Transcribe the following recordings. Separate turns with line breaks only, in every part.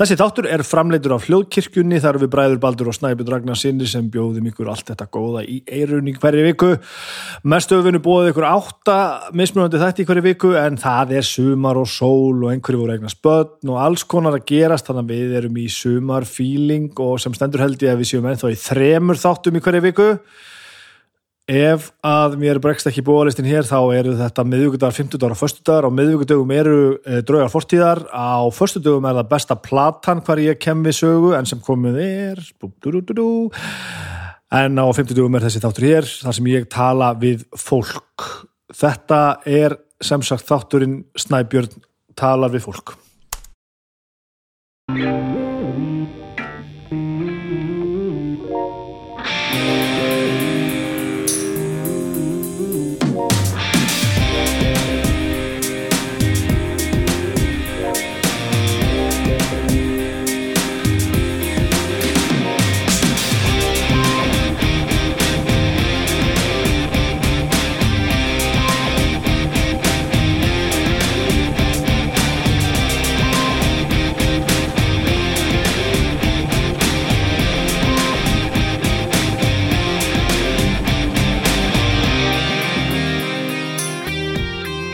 Þessi þáttur er framleitur af hljóðkirkjunni þar við bræður Baldur og Snæbjörn Ragnar sinni sem bjóðum ykkur allt þetta góða í eirunni hverju viku. Mestöfunu bóðið ykkur átta mismunandi þætti í hverju viku en það er sumar og sól og einhverju voru eignar spötn og alls konar að gerast þannig að við erum í sumarfíling og sem stendur held ég að við séum ennþá í þremur þáttum í hverju viku. Ef að mér bregst ekki búalistin hér þá eru þetta miðvíkudagar, fymtudagar og förstudagar og miðvíkudögum eru e, draugar fortíðar. Á förstudögum er það besta platan hvar ég kem við sögu en sem komið er en á fymtudögum er þessi þáttur hér þar sem ég tala við fólk. Þetta er sem sagt þátturinn Snæbjörn talar við fólk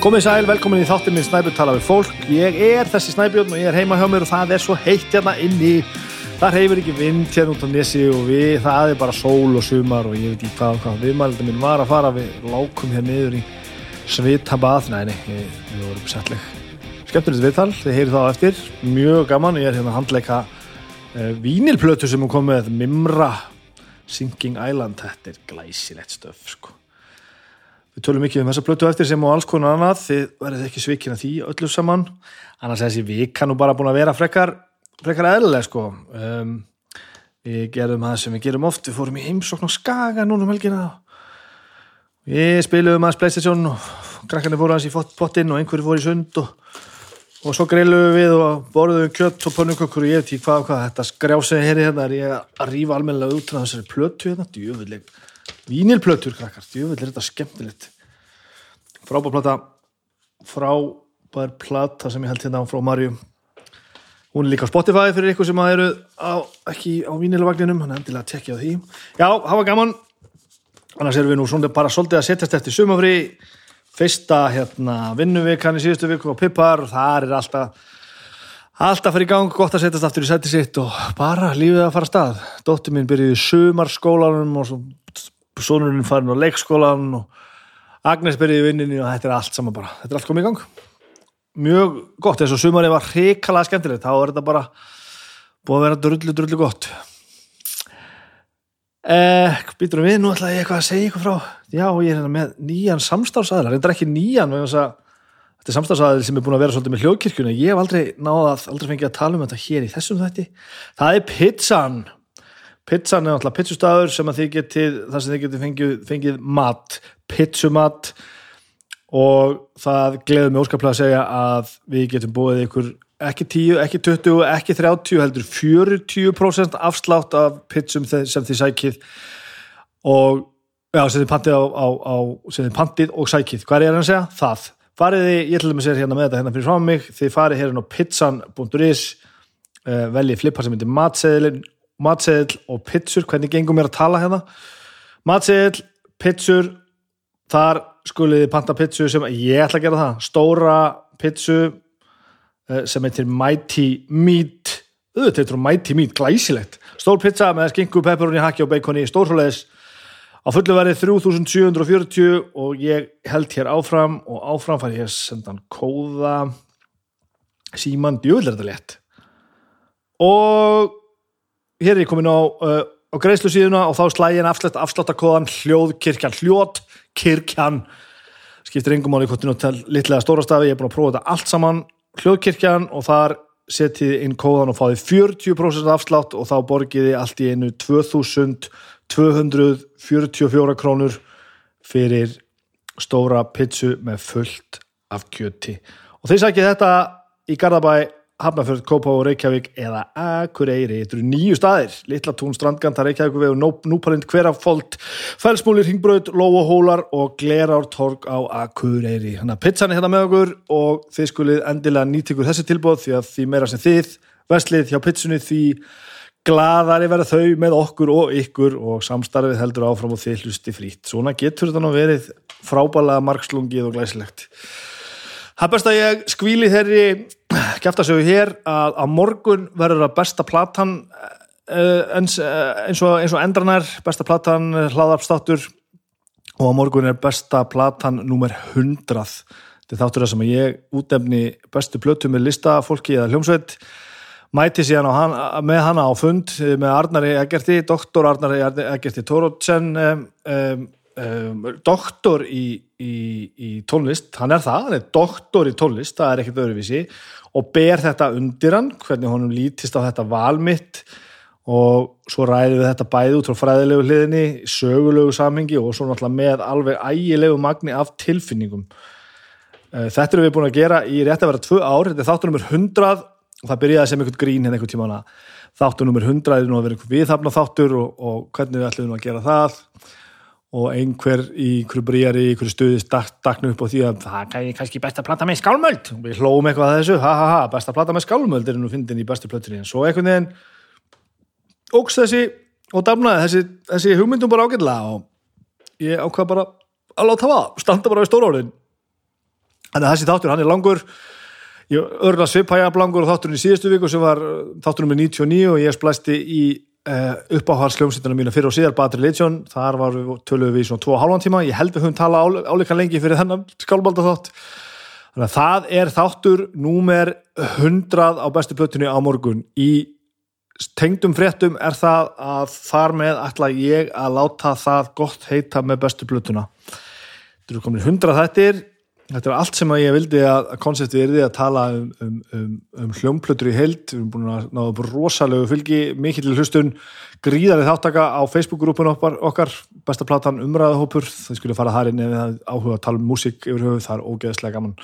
Komið sæl, velkomin í þáttin minn Snæbjörn tala við fólk. Ég er þessi Snæbjörn og ég er heima hjá mér og það er svo heitt hérna inni. Það reyfur ekki vind hérna út á nesi og við, það er bara sól og sumar og ég veit ekki hvað hvað. Viðmælindin minn var að fara, við lákum hér niður í Svitabað. Nei, nei, við, vorum settleg. Skemmtilegt viðtal, þið heyrið þá eftir. Mjög gaman, ég er hérna að handleika uh, vínilplötu sem er komið, Mimra Sinking Island. Þetta er glæsilegt stöf, sko. Við tölum mikið um þessa blötu eftir sem og alls konar annað, þið verðið ekki svikina því öllu saman, annars þessi vika nú bara búin að vera frekar, frekar eðlileg sko. Um, við gerum það sem við gerum oft, við fórum í heimsókn og skaga núna um helgina. Við spilum aðeins Playstation og krakkarnir fóru aðeins í potinn og einhverju fóru í sund og, og svo greiluðum við og borðum kjött og pönnukökkur og ég veit ekki hvað og hvað, þetta skrjásið hér hérna er ég að rífa almennilega út af þessari plötu hérna, djöfuleg Vínilplötur, krakkar, djúvill er þetta skemmtilegt. Frábær plata. Frábær plata sem ég held hérna frá Marju hún er líka á Spotify fyrir ykkur sem eru á, ekki á vínilvagninum. Hann er endilega að tekja á því. Já, hafa gaman. Annars erum við nú svona bara svolítið að setjast eftir sumafri fyrsta hérna vinnuvikan í síðustu viku á Pippar. Það er alltaf alltaf fyrir gang, gott að setjast aftur í seti sitt og bara lífið að fara stað. Dóttir mín byrjuði sumarskólanum og svo sonurinn farin á leikskólan og Agnes byrjiði vinninni og þetta er allt saman bara, þetta er allt komið í gang. Mjög gott, eins og sumarið var hrikalega skemmtilegt, þá er þetta bara búið að vera drullu, drullu gott. Eh, býturum við, nú ætla ég eitthvað að segja ykkur frá já, ég er hérna með nýjan samstafsæðlar, þetta er ekki nýjan þetta er samstafsæðlar sem er búin að vera svolítið með hljóðkirkjuna, ég hef aldrei náðað aldrei fengið að tala um þetta hér í þessum þætti. Það er pizzan pizzan er náttúrulega pizzustafur sem að þið getið, þar sem þið getið fengið, fengið mat, pizzumat. Og það gleður mig óskaplega að segja að við getum búið ykkur ekki 10, ekki 20, ekki 30 heldur 40% afslátt af pizzum sem þið sækið. Og já, sem þið pantið á, á, á sem þið pantið og sækið, hvað er það að segja? Það, fariði, ég ætlum að segja hérna með þetta hérna fyrir frá mig, þið farið hérna á pizzan.is uh, veljið flippar sem heitir matseðilin matseðil og pitsur, hvernig gengum mér að tala hérna? Matseðil, pitsur þar skuliði panta pitsu sem ég ætla að gera það, stóra pitsu eh, sem heitir Mighty Meat. Auðvitað heitir hún Mighty Meat, glæsilegt. Stór pizza með skingu, pepperoni, hakki og baconi stórfröleðis á fullu verið 3740 og ég held hér áfram og áfram fær ég sendan kóða. Síman djúðlega létt. Og hér er ég komin á, uh, á greiðslu síðuna og þá slægin afslætt afsláttakóðan hljóðkirkjan, hljóðkirkjan skiptir yngum áli kontinu til litlega stórastafi, ég er búin að prófa þetta allt saman. Hljóðkirkjan og þar setjiði inn kóðan og fáði 40% afslátt og þá borgiði allt í einu 2244 krónur fyrir stóra pizzu með fullt af kjöti. Og þeir sækja þetta í Garðabæ Hafnarfjörð, Kópá og Reykjavík eða Akureyri. Þetta eru nýju staðir. Littlatún, Strandganta, Reykjavík við og Núpalind, Hverafold, Felsmúlir, Hingbröð, Lóahólar og Glerártorg á Akureyri. Þannig að pizzan er hérna með okkur og þið skulið endilega nýtt ykkur þessi tilbóð því að því meira sem þið Vestlið hjá pitsunni því glaðari verða þau með okkur og ykkur og samstarfið heldur áfram og þið hlusti frýtt. Svona getur þetta nú verið frábælega margslungið og glæsilegt. Það er best að ég skvíli þeirri kæftasögu hér að á morgun verður að besta platan eins, eins og, og endranar, besta platan hlaðarpstáttur og á morgun er besta platan nummer 100. Þetta er þáttur að sem að ég útefni bestu plötu með listafólki eða hljómsveit mæti síðan hann, með hana á fund með Arnari Egerti, doktor Arnari Egerti Tórótsen um, um, um, doktor í, í, í tónlist, hann er það hann er doktor í tónlist, það er ekkert öðruvísi og ber þetta undir hann hvernig honum lítist á þetta valmitt og svo ræði við þetta bæði út frá fræðilegu hliðinni, sögulegu samhengi og svo náttúrulega með alveg ægilegu magni af tilfinningum. Eh, þetta erum við búin að gera í rétt að vera tvö ár, þetta er þáttunum 100 og það byrjaði sem einhvern grín hérna einhvern tíma nummer 100 er nú að vera einhvern viðhafna þáttur og, og hvernig við ætlum að gera það og einhver í einhverju bríari, í einhverju stuði staknu upp á því að það er kannski best að plata með skálmöld. Og við hlóum eitthvað að þessu, ha ha ha, best að plata með skálmöld er nú fyndin í bestu plötunni. En svo einhvern veginn ógs þessi og damnaði þessi, þessi hugmyndum bara ágætlega og ég ákvað bara að láta það, standa bara við stóra orðin þannig að þessi þáttur, hann er langur. Ég örla svipæjablangur og þátturinn í síðustu viku sem var uh, þátturinn með 99 og ég splæsti í uh, uppáhalsljómsýttina mína fyrir og síðar Battery Legion, þar var við töluðum við í svona 2,5 tíma, ég held við höfum tala áleika lengi fyrir þennan skálbalda þátt þannig að það er þáttur númer 100 á bestu plötunni á morgun. Í tengdum fréttum er það að þar með ætla ég að láta það gott heita með bestu plötuna. Þetta eru komin 100 þættir Þetta er allt sem ég vildi að konseptið er því að tala um, um, um, um hljómplötur í heild, við erum búin að náða rosalegu fylgi, mikill hlustun gríðarið þáttaka á Facebook-grúpun okkar, besta platan umræðahópur það skulle fara þar inn ef það áhuga að tala um músík yfir höfuð, það er ógeðslega gaman.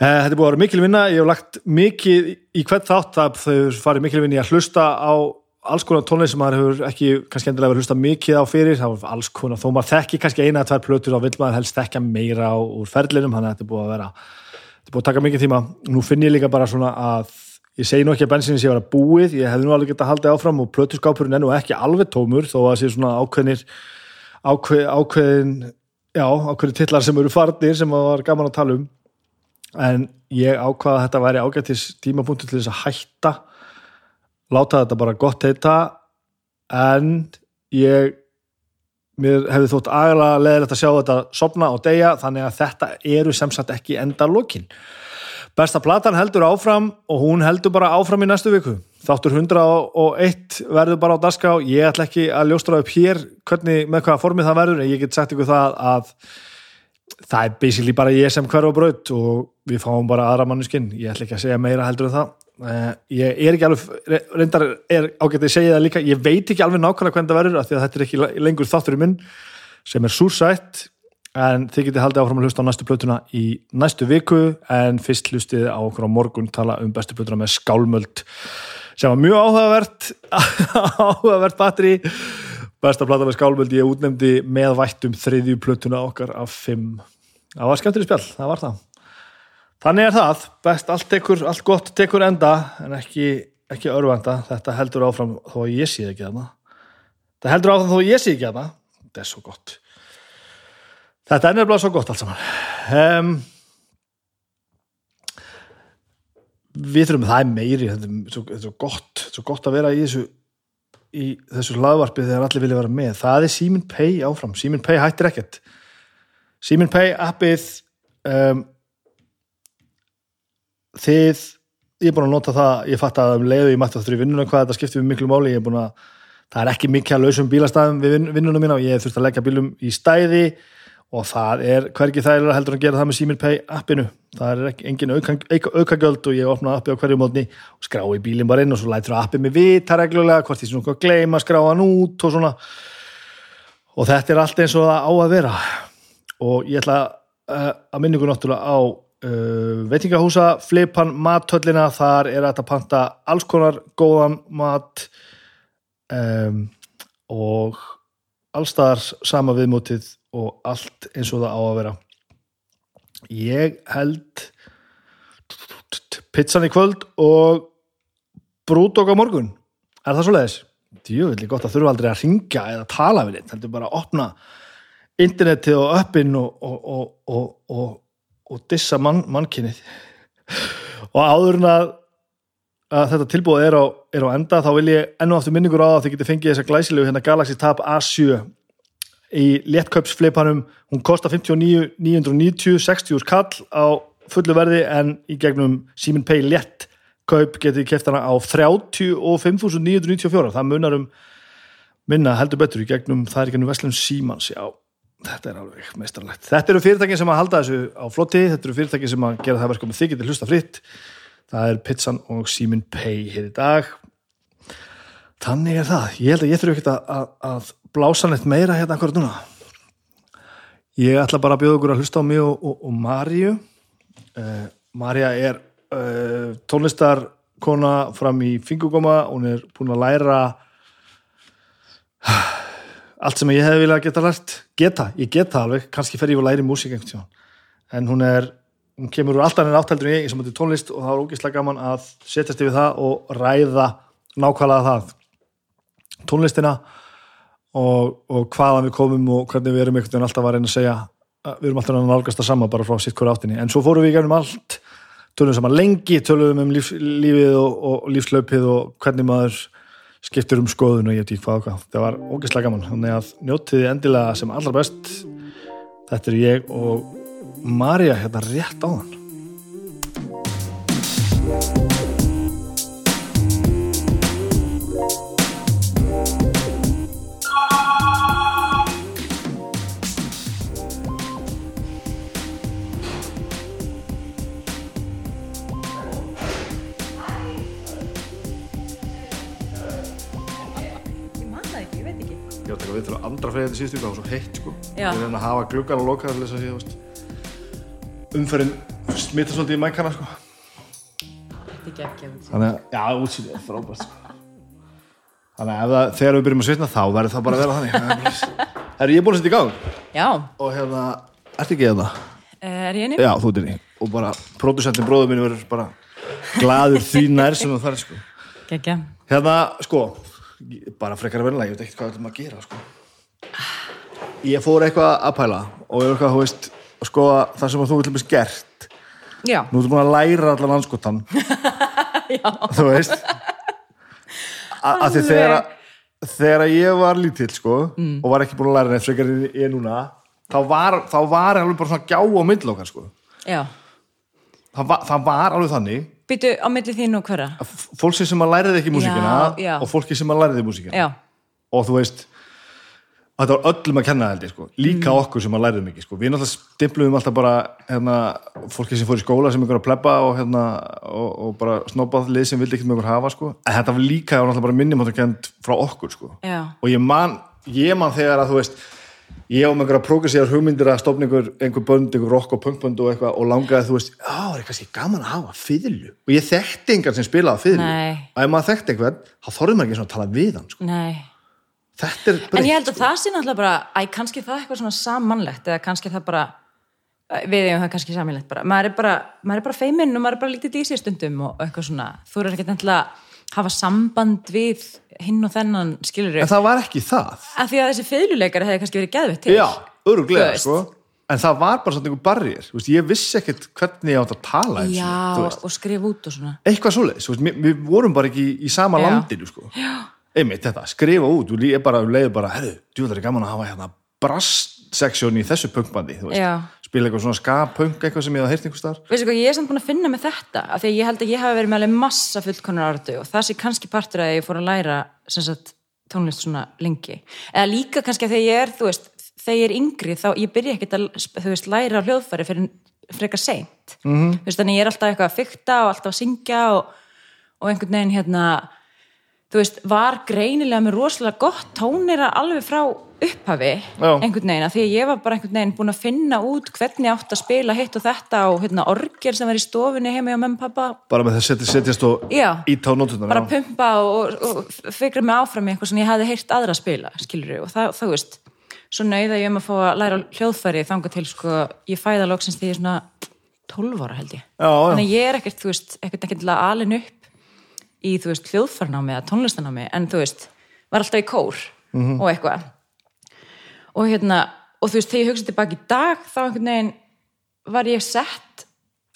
Eh, Þetta er búin að vera mikil vinna. Ég hef lagt mikið í hvert þátt að þau farið mikil vinni að hlusta á alls konar tónleik sem maður hefur ekki kannski endilega verið hlusta mikið á fyrir. Þá er alls konar, þó maður þekki kannski eina að tvær plötur þá vil maður helst þekka meira á, úr ferlinum, þannig að þetta er búið að vera þetta er búið að taka mikið tíma, nú finn ég líka bara svona að, ég segi nú ekki að bensinni sé að vera búið, ég hefði nú alveg gett að halda áfram og plötuskápurinn er nú ekki alveg tómur þó að sé svona ákveðnir ákveð, ákveðin já, ákveðin tillar sem eru farnir sem var gaman að tala um. En ég ákvaða að þetta væri ágættis tímapunktu til þess að hætta láta þetta bara gott heita en ég mér hefði þótt aðalega leðilegt að sjá þetta sopna og deyja þannig að þetta eru sem sagt ekki enda lokin besta platan heldur áfram og hún heldur bara áfram í næstu viku. Þáttur 101 verður bara á daska og ég ætla ekki að ljóstra upp hér hvernig, með hvaða formið það verður en ég get sagt ykkur það að það er basically bara ég sem hver og braut og við fáum bara aðra manneskinn. Ég ætla ekki að segja meira heldur en það Uh, ég er ekki alveg, reyndar er ágætt að segja það líka, ég veit ekki alveg nákvæmlega hvernig það verður af því að þetta er ekki lengur þáttur í minn sem er súrsætt en þið getið haldið áfram að hlusta á næstu plötuna í næstu viku en fyrst hlustið á okkur á morgun tala um bestu plötuna með skálmöld sem var mjög áhugavert áhugavert batteri besta plata með skálmöld ég útnemdi með vættum þriðju plötuna okkar af fimm. Það var skemmtileg spjall, það var það Þannig er það, best allt, tekur, allt gott tekur enda en ekki, ekki örvanda, þetta heldur áfram þó að ég sé ekki aðna. Þetta heldur áfram þó að ég sé ekki aðna, þetta er svo gott. Þetta er nefnilega svo gott allt saman. Um, við þurfum, það meiri, þetta er svo, þetta er svo gott, svo gott að vera í þessu, í þessu hlaðvarpi þegar allir vilja vera með. Það er Simin Pay áfram, Simin Pay hættir ekkert. Simin Pay appið um, þið, ég er búin að nota það ég fatt að um leiðu ég mætti á þrjú vinnuna hvað þetta skiptir við miklu máli, ég er búin að það er ekki mikið að lausum bílastæðum við vinnunum mína og ég þurft að leggja bílum í stæði og það er hvergi þægilega heldur að gera það með Simin Pay appinu. Það er engin aukagjöld og ég opna appi á hverju mótni og skrá í bílinn bara inn og svo lætur appi mig vita reglulega hvort ég svona gleyma að skrá hann út og svona. Og þetta er allt eins og það á að vera. Og ég ætla eh, að minna ykkur náttúrulega á uh, veitingahúsa, flipan, mathöllina þar er að panta alls konar góðan mat um, og allstaðar sama viðmótið og allt eins og það á að vera ég held pizzan í kvöld og brúdók á morgun er það svo leiðis? Djöfulli gott að þurfa aldrei að ringja eða tala við þitt, heldur bara að opna internetið og uppin og, og, og, og, og, dissa mann, mannkynnið og áður en að, að þetta tilbúið er á, er á enda þá vil ég ennu aftur minningur á að þið getið fengið þessa glæsilegu hérna Galaxy Tab A7 í léttkaupsflipanum. Hún kostar 59.990 60 úr kall á fullu verði en í gegnum Simin Pay létt kaup getið keft hana á 35.994 það munar um minna heldur betur í gegnum það er í gegnum Veslun Símans já, þetta er alveg meistarlegt þetta eru fyrirtækin sem að halda þessu á flotti þetta eru fyrirtækin sem að gera það verkum þið getur hlusta fritt. Það er Pizzan og Simin Pay hér í dag. Þannig er það. Ég held að ég þurfu ekkert að, að, blása neitt meira hérna akkurat núna. Ég ætla bara að bjóða okkur að hlusta á mig og, og, og Marju uh, Marja er uh, tónlistarkona fram í fingugóma hún er búin að læra allt sem ég hef viljað geta lært geta, ég geta alveg, kannski fer ég læra í músík einhvern tíma en hún er hún kemur úr alltaf en áttaldur í sem heitir tónlist og það er ógeðslega gaman að setjast yfir það og ræða nákvæmlega það. Tónlistina og, og hvaðan við komum og hvernig við erum einhvern veginn alltaf að reyna að segja við erum alltaf að nálgast það sama bara frá sitt hverju áttinni. En svo fórum við í gegnum allt tölum saman lengi, tölum um líf, lífið og, og lífslaupið og hvernig maður skiptir um skoðun og ég veit ekki hvað hvað. Það var ógeðslega gaman, þannig að njótiði endilega sem allra best. Þetta er ég og Marja hérna rétt á hann til að andra freyðið síðustu ykkur, það var svo heitt sko.
Já.
Ég reyna að hafa gluggan og til þess að ég, umferðin smita svolítið í mækana sko.
Þetta er ekki út.
Þannig að, já, útsýðið er frábært sko. Þannig að það, þegar við byrjum að svitna þá verður það bara að vera þannig. Herru, ég er búin að setja í gang
Já,
og hérna, ertu ekki hérna?
er ég inni?
Já, þú ert inni. Og bara, pródusentin bróður minn verður bara gladur því nær sem það þarf sko.
Gekja.
Hérna, sko, bara frekar að verðinlega, ég veit ekkert hvað við ætlum að gera, sko. Ég fór eitthvað að pæla og ég var eitthvað, þú veist, að skoða það sem að þú viljum gert.
Já,
Nú ertu búin að læra allan anskotan. Þú veist. A- Af því þegar, að- þegar að ég var lítill, sko, og var ekki búin að læra neitt frekar en ég núna, þá var, þá var alveg bara svona gjá á okkar, sko. Það var, það var alveg þannig
Býtu á milli þín og hverra?
að fólki sem að læriði ekki músíkina og fólki sem að læriði músíkina.
Já,
og þú veist og þetta var öllum að kenna held ég sko líka okkur sem að læriðum ekki sko við náttúrulega stimpluðum alltaf bara hérna, fólki sem fór í skóla sem ykkur að plebba og, hérna, og, og bara snobað lið sem vildi ekkert með ykkur hafa sko en þetta var líka var náttúrulega bara minnumáttakend frá okkur sko
já.
og ég man, ég man þegar að þú veist ég á með einhverja progressíðar hugmyndir að stopna einhver, einhver bönd, einhver rock og punkbönd og eitthvað og langaði þú veist, já, það er kannski gaman að hafa fiðlu og ég þekkti engan sem spilaði
Nei.
og ef maður þekkti einhvern, þá þorðum maður ekki svona að tala við hann sko.
Nei.
Þetta er
En ég held að það sé náttúrulega bara, æ, kannski það eitthvað svona samanlegt eða kannski það bara, við eigum það kannski samanlegt bara. Maður er bara, er bara feiminn og maður er bara lítið í sér stundum og eitthvað svona. Þú er ekkert að hafa samband við hinn og þennan, skilur
En það var ekki það.
Af því að þessi feðluleikari hefði kannski verið geðvett til.
Já, öruglega, sko. En það var bara svona einhver barriér. Veist, ég vissi ekkert hvernig ég átt að tala eins
Já,
veist.
og skrifa út og svona.
Eitthvað svoleiðis. Við, vorum bara ekki í, í sama
Já.
landinu, sko. Já. Einmitt þetta, skrifa út. Þú er bara, leiði bara, herru, djúðar er gaman að hafa hérna brass-seksjón í þessu punkbandi. Spila eitthvað svona ska-punk, eitthvað sem ég hafði heyrt einhver starf.
Veistu hvað, ég er samt búin að finna með þetta af því að ég held að ég hafi verið með alveg massa fullkonar áratu og það sé kannski partur að ég fór að læra sem sagt, tónlist svona lengi eða líka kannski að þegar ég er þú veist, þegar ég er yngri þá ég byrja ekkert að þú veist, læra hljóðfæri fyrir frekar seint mm. -hmm. þannig ég er alltaf eitthvað að fykta og alltaf að syngja og, og einhvern veginn hérna þú veist, var greinilega með rosalega gott tónira alveg frá upphafi
Já.
einhvern veginn, því að ég var bara einhvern veginn búin að finna út hvernig átt að spila hitt og þetta og hérna orgel sem var í stofunni heima hjá og pappa
Bara með þess að setjast og
Já.
íta á nótunar.
bara pumpa og, og, og fikra mig áfram í eitthvað sem ég hafði heyrt aðra spila skilur og það, þú veist svo nauða ég um að fá að læra hljóðfæri þangað til sko, ég fæða loksins því ég er svona 12 ára held ég
Já,
þannig að ég er ekkert, þú veist, ekkert ekkert alin upp í, þú veist, hljóðfarnámi eða tónlistanámi, en þú veist var alltaf í kór og eitthvað. Og hérna og þú veist, þegar ég hugsa tilbaki í dag þá einhvern veginn var ég sett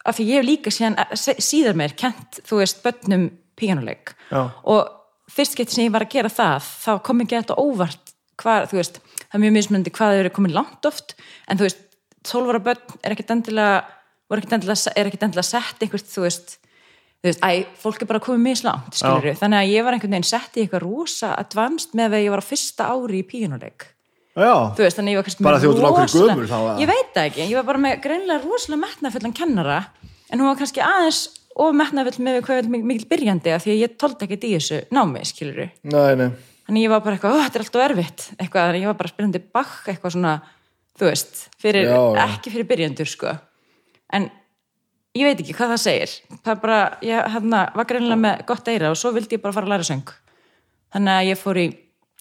af því ég hef líka síðan síðar meir kent, þú veist, börnum píanuleik
Já.
og fyrst getið sem ég var að gera það þá kom ekki þetta óvart hvað, þú veist, það er mjög mismunandi hvað þau eru komin langt oft, en þú veist 12 ára börn er ekkit endilega endilega, er ekkit endilega sett einhvert, þú veist, þú veist, æ, fólk er bara komið mislangt, skilur þannig að ég var einhvern veginn sett í eitthvað rosa advanced með að ég var á fyrsta ári í píanuleik
Já,
þú veist, þannig að ég var kannski
Bara
með rosalega-
eða?
ég veit ekki, ég var bara með greinlega rosalega metnafullan kennara en hún var kannski aðeins og metnafull með hvað er mikil byrjandi af því að ég tóldi ekkert í þessu námi, skilur
nei
þannig ég var bara eitthvað, "Ó, þetta er alltaf erfitt eitthvað, þannig ég var bara spyrjandi bakk eitthvað svona, þú veist, fyrir,
Já, já.
ekki fyrir byrjandur sko, en ég veit ekki hvað það segir. Það er bara, ég hérna, var greinlega með gott eira og svo vildi ég bara fara að læra söng. Þannig að ég fór í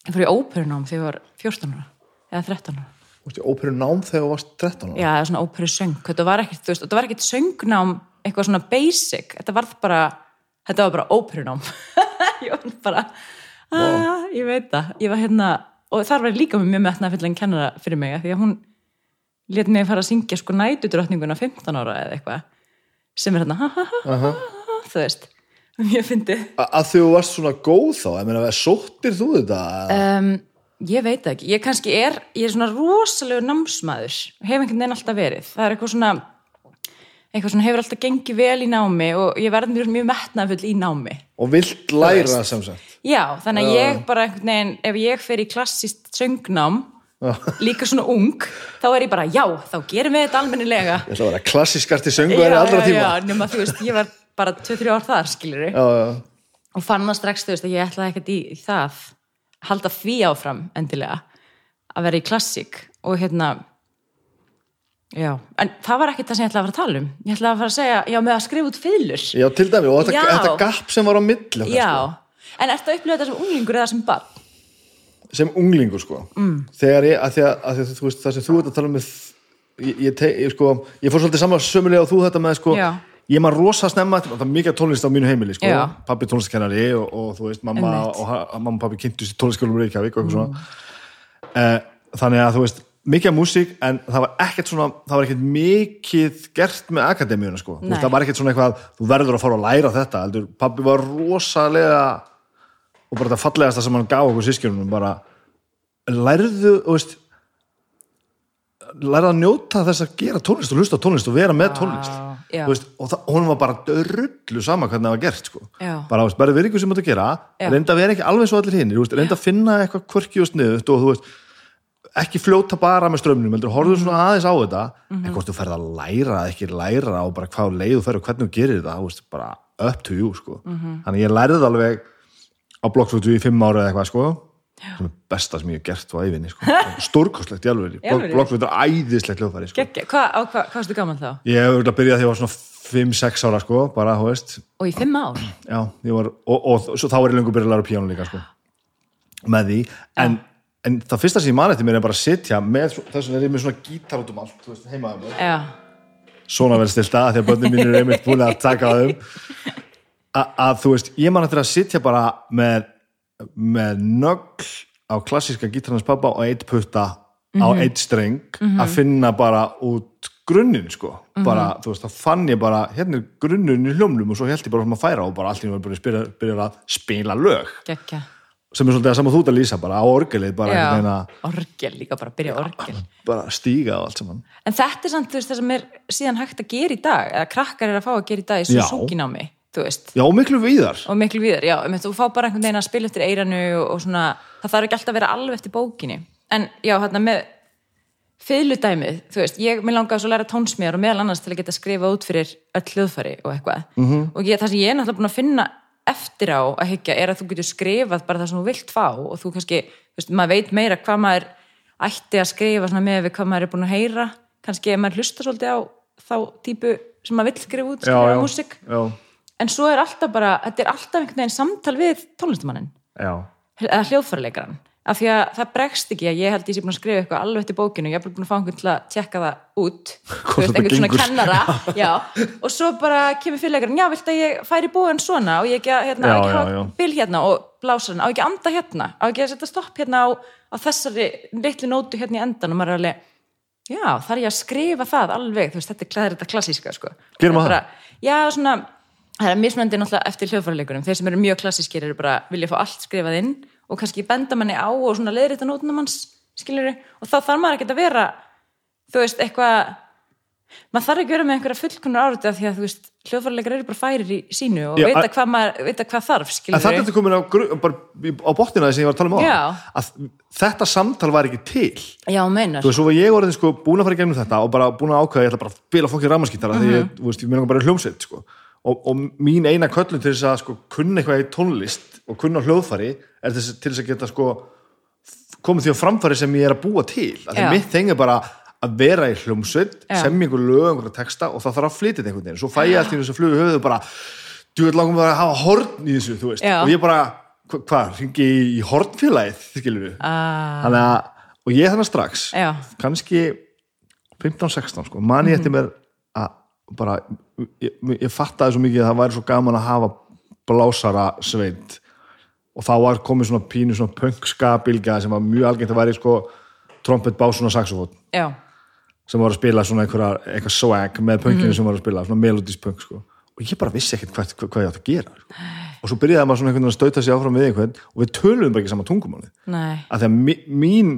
ég fór í óperunám þegar ég var 14 ára eða 13 ára.
Þú veist, óperu nám þegar þú varst 13 ára?
Já, eða svona óperu söng, þetta var ekkert þú veist, þetta var ekkert söngnám, eitthvað svona basic. Þetta var bara, þetta var bara óperunám. Ég var bara ah, ég veit það. Ég var hérna, og þar var ég líka með mjög metna fyrir en kennara fyrir mig, því að hún lét mig fara að syngja sko nætudrottninguna 15 ára eða eitthvað sem er hérna, ha ha ha, ha, ha, ha þú veist, mjög fyndið.
A- Að þú varst svona góð þá, ég meina, sóttir þú þetta?
um, ég veit það ekki, ég kannski er ég er svona rosalegur námsmaður. Hef einhvern veginn alltaf verið. Það er eitthvað svona eitthvað svona hefur alltaf gengið vel í námi og ég verði mjög, mjög metnafull í námi.
Og vilt læra sem sagt.
Já, þannig að ég bara einhvern veginn ef ég fer í klassist söngnám líka svona ung þá er ég bara, já, þá gerum við þetta almennilega.
Ég ætla að vera klassískasti sönguðar allra
já,
tíma.
já, nema þú veist, ég var bara 2-3 ár þar, skilur
já, já.
og fann það strax, þú veist, að ég ætlaði ekkert í, í það halda því áfram endilega að vera í klassík. Og hérna já, en það var ekkert það sem ég ætlaði að fara að tala um. Ég ætlaði að fara að segja, já, með að skrifa út fiðlur.
Já, til dæmi, og þetta,
Já.
þetta gap sem var á milli
já,
sko,
en ertu að upplifa þetta sem unglingur eða sem barn?
Sem unglingur sko. mm. þegar ég, að því að, að þú veist það sem þú ert að tala um ég, ég, te, ég, sko, ég fór svolítið saman sömulega og þú þetta með sko,
Já.
ég maður rosa snemma það var mikið tónlist á mínu heimili sko.
Já.
pappi tónlistkennari og, og þú veist mamma
Einmitt.
og, ha- mamma og pappi kynntust í tónlistskjólum Reykjavík og eitthvað svona eh, þannig að þú veist mikið músík en það var ekkert svona það var ekkert mikið gert með akademíuna sko. Veist, það var ekkert svona eitthvað þú verður að fara að læra þetta heldur, pappi var rosalega og bara þetta fallegasta sem hann gaf okkur sískjörunum bara lærðu veist lærðu að njóta þess að gera tónlist og hlusta tónlist og vera með tónlist. Þú veist, og það, hún var bara drullu sama hvernig það var gert sko. Bara, veist, bara verið ykkur sem þetta gera reynda að vera ekki alveg svo allir hinn reynda að finna eitthvað kvörki og sniðut og þú veist ekki fljóta bara með strömmnum heldur, horfðu svona aðeins á þetta
Mhm.
en hvort þú ferð að læra ekki læra og bara hvað leið þú ferð og hvernig þú gerir þetta þú veist, bara up to you sko.
Mhm.
þannig ég lærði það alveg á blokkflötu í fimm ára eða eitthvað sko. Sem er besta sem ég hef gert á æfinni sko. stórkostlegt í alveg blokkflötu er æðislegt hljóðfæri sko.
Hvað, á, hvað, hvað varstu gaman þá?
ég hef örugglega byrjað þegar ég var svona 5-6 ára sko, bara,
Og í fimm ár?
já, var, og, og, svo þá var ég lengur byrjað að læra píjánu líka sko, með því. En, en það fyrsta sem ég man eftir mér er bara að sitja með, þess vegna er ég með svona gítar út um allt, veist,
Já,
svona vel stilt að því að börnin mín eru einmitt búin að taka á A, að þú veist, ég man eftir að sitja bara með, með nögl á klassíska gítarnans pappa og eitt putta á eitt streng að finna bara út grunninn sko, bara, þú veist, þá fann ég bara hérna er grunninn í hljómlum og svo held ég bara um að færa og bara allt í bara að spila, byrja að spila lög,
gekkja.
Sem er svolítið að saman þú ert að lýsa bara á orgelið, bara einhvern veginn að
orgel líka bara, byrja orgel.
bara stíga og allt saman.
En þetta er samt, þú veist, það sem er síðan hægt að gera í dag, eða krakkar er að fá að gera í dag í. Suzuki-námi, þú veist.
Já, og miklu víðar.
Og miklu víðar, já, um, þú fá bara einhvern veginn að spila eftir eiranu og, svona, það þarf ekki alltaf að vera alveg eftir bókinni, en já, hérna með fiðludæmið, þú veist ég, mér langaði svo að læra tónsmíðar og meðal annars til að geta skrifa út fyrir öll hljóðfæri og eitthvað,
Mhm.
-hmm. og ég, það sem ég er náttúrulega búin að finna eftir á að hyggja er að þú getur skrifað bara það sem þú vilt fá og þú kannski, þú veist, maður veit meira hvað maður ætti að skrifa svona með við hvað maður er búin að heyra, kannski ef maður hlusta svolítið á þá típu sem maður vill skrifa út, skrifa músík.
Já,
en svo er alltaf bara, þetta er alltaf einhvern veginn samtal við tónlistamannin
já,
eða hljóðfæraleikaran af því að það bregst ekki að ég held ég sé búin að skrifa eitthvað alveg eftir bókinu ég bara búin að fá einhvern til að tjekka það út. Veist, einhvern svona kennara. Já, og svo bara kemur fyrirleikarinn já, viltu að ég færi búin svona? Og ég ekki að, hérna,
Já,
ekki að hafa bil hérna og blása hann, á ekki að anda hérna? Á ekki að setja stopp hérna á, á þessari litlu nótu hérna í endan og maður er alveg já, þar er ég að skrifa það alveg, veist, þetta er, klassíska sko.
Gerum
Það er
það?
já, svona það er mismunandi náttúrulega eftir hljóðfæraleikurum. Þeir sem eru mjög klassískir eru bara vilja fá allt skrifað inn og kannski benda manni á og svona leiðrita nótunum hans skilur og þá þarf maður ekki að vera þú veist, eitthvað maður þarf ekki að vera með einhverja fullkonar árið af því að þú veist, hljóðfæraleikar eru bara færir í sínu og
Já,
veita
að-
hvað, maður, veita hvað þarf skilur
þetta er komin á, á botnina þess að ég var að tala um á að þetta samtal var ekki til.
Já, meinar.
Þú veist, svo var ég orðin sko búin að fara í gegnum þetta og bara búin að ákveða, ég ætla bara að spila fokkið rammarskítara þegar ég, þú veist, ég meina bara hljómsveit sko. Og, og mín eina köllun til þess að sko kunna eitthvað í tónlist og kunna hljóðfari er þess, til þess að geta sko komið því á framfari sem ég er að búa til. Að því mitt þeng er bara að vera í hljómsveit, semja einhver lög einhverja texta og það þarf að flytja þetta einhvern veginn. Svo fæ ég allt í þess að flugu höfuðu bara þú veit langum að hafa horn í þessu þú veist,
Já.
og ég bara hva- hvað, hringi í, í hornfélagið skilur við
ah,
þannig að, og ég þannig strax.
Já,
kannski 15-16 sko, mani eftir mér bara, ég, ég fattaði svo mikið að það væri svo gaman að hafa blásara sveit. Og þá var komið svona pínu svona punkska-bilgja sem var mjög algengt að væri sko trompet, básun og saxofón.
Já,
sem var að spila svona einhverja, eitthvað swag með punkinu sem var að spila, svona melodís punk sko. og ég bara vissi ekkert hvað, hvað, hvað ég átt að gera sko. og svo byrjaði maður svona einhvern veginn að stauta sig áfram við einhvern og við töluðum bara ekki sama tungumáli að því að mín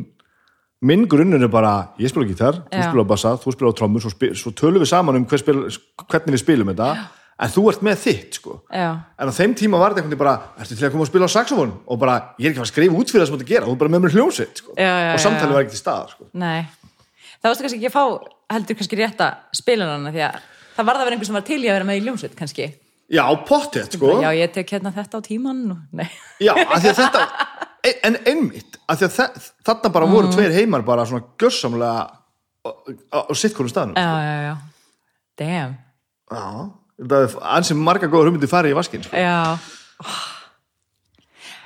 minn grunnur er bara, ég spila gítar þú
Já.
spila bassa, þú spila trommur svo, spil, svo tölum við saman um hver spil, hvernig við spilum þetta. En þú ert með þitt sko.
Já,
en á þeim tíma var þetta einhvern veginn bara ertu til að koma og spila á saxofón? Og bara, ég er ekki að skrifa út fyrir það sem að gera, þú er bara með mér hljómsveit sko.
Já, já,
og
já,
samtalið
já.
var ekki til staðar sko.
nei. Það varstu kannski ekki að fá heldur kannski rétta spilunarna því að það var það verið einhver sem var til í að vera með í ljómsveit kannski.
Já, pottið sko.
Já, ég tek hérna þetta á tíman
Já, þetta en einmitt, af því að þarna bara voru tveir heimar bara svona gjörsamlega á, á, á sitt konum staðnum
já, já, já. Damn,
Já, það er ansið marga góður hugmyndi farið í vaskinn sko.
já.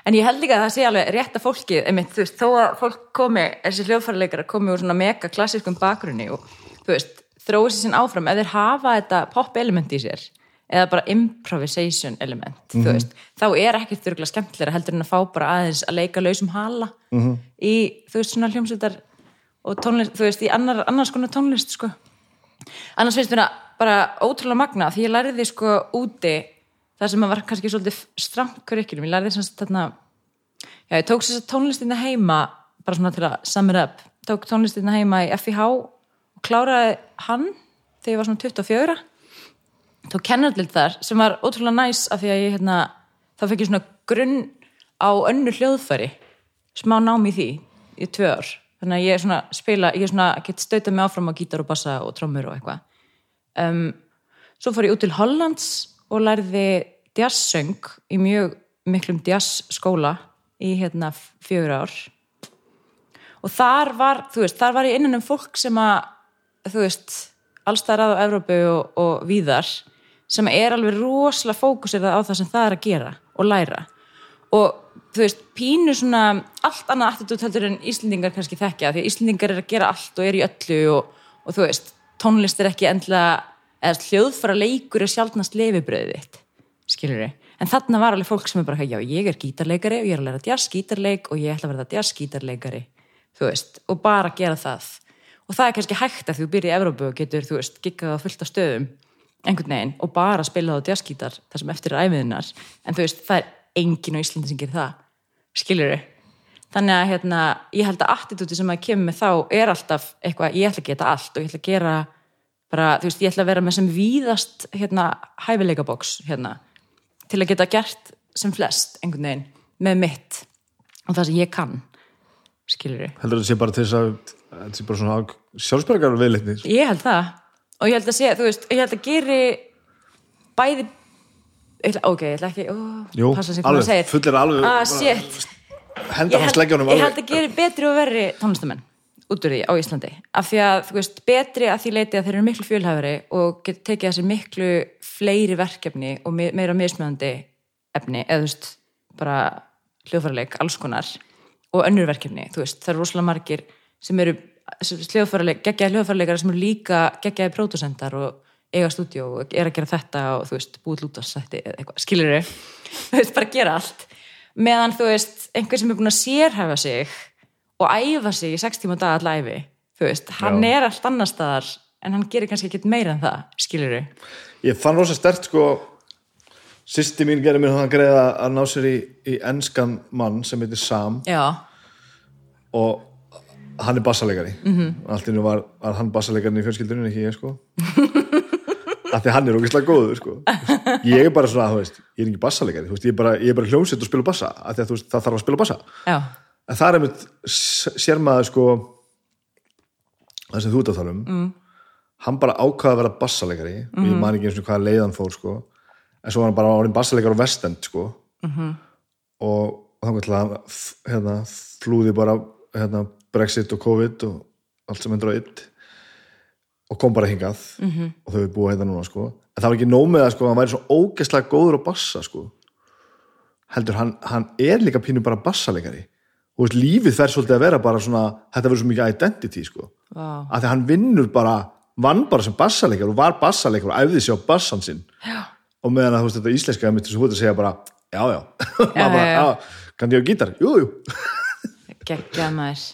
En ég held líka að það sé alveg rétta fólki, einmitt, þú veist, þó að fólk komi, þessi hljóðfæraleikara komi úr svona mega klassískum bakgrunni og þú veist, þróið sér sinn áfram ef þeir hafa þetta pop element í sér eða bara improvisation element þú veist, þá er ekkert þurrglega skemmtilega heldur en að fá bara aðeins að leika lausum hala -hmm. í, þú veist, svona hljómsveitar og tónlist, þú veist, í annar, annars konar tónlist, sko. Annars finnst mér það bara ótrúlega magna því ég lærði sko úti það sem að var kannski svolítið stramt curriculum, ég lærði semst þarna já, ég tók þess að tónlistina heima bara svona til að sum it up. Tók tónlistina heima í FIH og kláraði hann þegar ég var svona 24 tók kennarlild þar sem var ótrúlega næs af því að ég hérna, þá fekk ég svona grunn á önnu hljóðfæri smá nám í því í tvö ár. Þannig að ég er svona spila, ég er svona get stautað mig áfram á gítar og bassa og trommur og eitthvað. Um, svo fór ég út til Hollands og lærði jazzsöng í mjög miklum jazzskóla í hérna fjögur ár. Og þar var, þú veist, þar var ég innan um fólk sem að, þú veist allstæðar að á Evrópu og, og víðar sem er alveg rosalega fókusirða á það sem það er að gera og læra. Og þú veist, pínu svona allt annað attitút heldur en Íslendingar kannski þekkja, því að Íslendingar er að gera allt og er í öllu og, og þú veist tónlist er ekki endla eða hljóðfara leikur er sjálfnast lefibröðið skilur við, en þarna var alveg fólk sem er bara, já, ég er gítarleikari og ég er að læra jazz gítarleik og ég ætla að verða jazz gítarleikari þú veist, og bara gera það og það er kannski hægt að þú byrja í Evrópu og getur, þú veist, giggað á fullt af stöðum einhvern veginn og bara spila á jazzgítar þar sem eftir er æfiðinnar en þú veist, það er enginn á Íslandi sem gerir það. Skilur við þannig að hérna, ég held að attitúti sem að kemur með þá er alltaf eitthvað, ég ætla að geta allt og ég ætla að gera bara, þú veist, ég ætla að vera með sem víðast hérna, hæfileikaboks hérna, til að geta gert sem flest einhvern veginn, með mitt og það sem ég kann. Skilur við
heldur þetta sé bara til þess að þetta sé bara svona sjálfsbergar viðleitni
Ég held það. Og ég held að sé, þú veist, ég held að geri bæði ætla, ok, ég ætla ekki ó,
Jú, alveg, fullir alveg
ah,
henda hans leggjónum
ég held
alveg
að geri betri og verri tónlistamenn út úr því á Íslandi. Af því að, þú veist, betri að því leiti að þeir eru miklu fjölhæfari og getur tekið sér miklu fleiri verkefni og me- meira mismöðandi efni, eða þú veist bara hljóðfæraleik, alls konar og önnur verkefni, þú veist, það eru rosalega margir sem eru geggjaði hljóðfærleikara sem eru líka geggjaði pródusendar og eiga stúdíu og er að gera þetta og þú veist, búið lútast skilur þau, þú veist, bara gera allt. Meðan þú veist, einhver sem er búin að sérhæfa sig og æfa sig í 6 tíma dag allæfi, þú veist, hann
Já.
er allt annar staðar en hann gerir kannski ekki meira en það, skilur þau
ég fann rosa stert sko sýsti mín gerir mér þannig greiða að ná sér í, í enskan mann sem heitir Sam.
Já,
og hann er bassalegari mm -hmm. allt innu var, var hann bassalegarin í fjölskyldunum ekki ég sko. Af því hann er ógeðslega góður sko. Ég er bara svona, þú veist, ég er ekki bassalegari ég er bara, bara hljómsveit og spila bassa af því að veist, það þarf að spila bassa.
Já,
en það er einmitt sér maður sko það sem þú ert að tala um. Mm. hann bara ákvaða að vera bassalegari og ég man ekki eins og hvaða leiðan fór sko. En svo var hann bara orðin bassalegar á vestend sko. -hmm. og þá til að hérna, flúði bara hérna, Brexit og COVID og allt sem endur á ytt og kom bara hingað -hmm. og þau er búið hérna núna sko. En það var ekki nóg með að sko hann væri svo ógeðslega góður á bassa sko. Heldur hann, hann er líka pínu bara bassalegari. Og veist, lífið fer svolítið að vera bara svona þetta verður svo mikið identity sko.
Vá,
að því að hann vinnur bara vann bara sem bassaleikar og var bassaleikar og æfði sig á bassan sinn.
Já,
og meðan að þú veist þetta íslenska mitt sem þú ert að segja bara já já,
Já,
bara,
já,
kann ég á gítar, jú jú.
Geggjað maður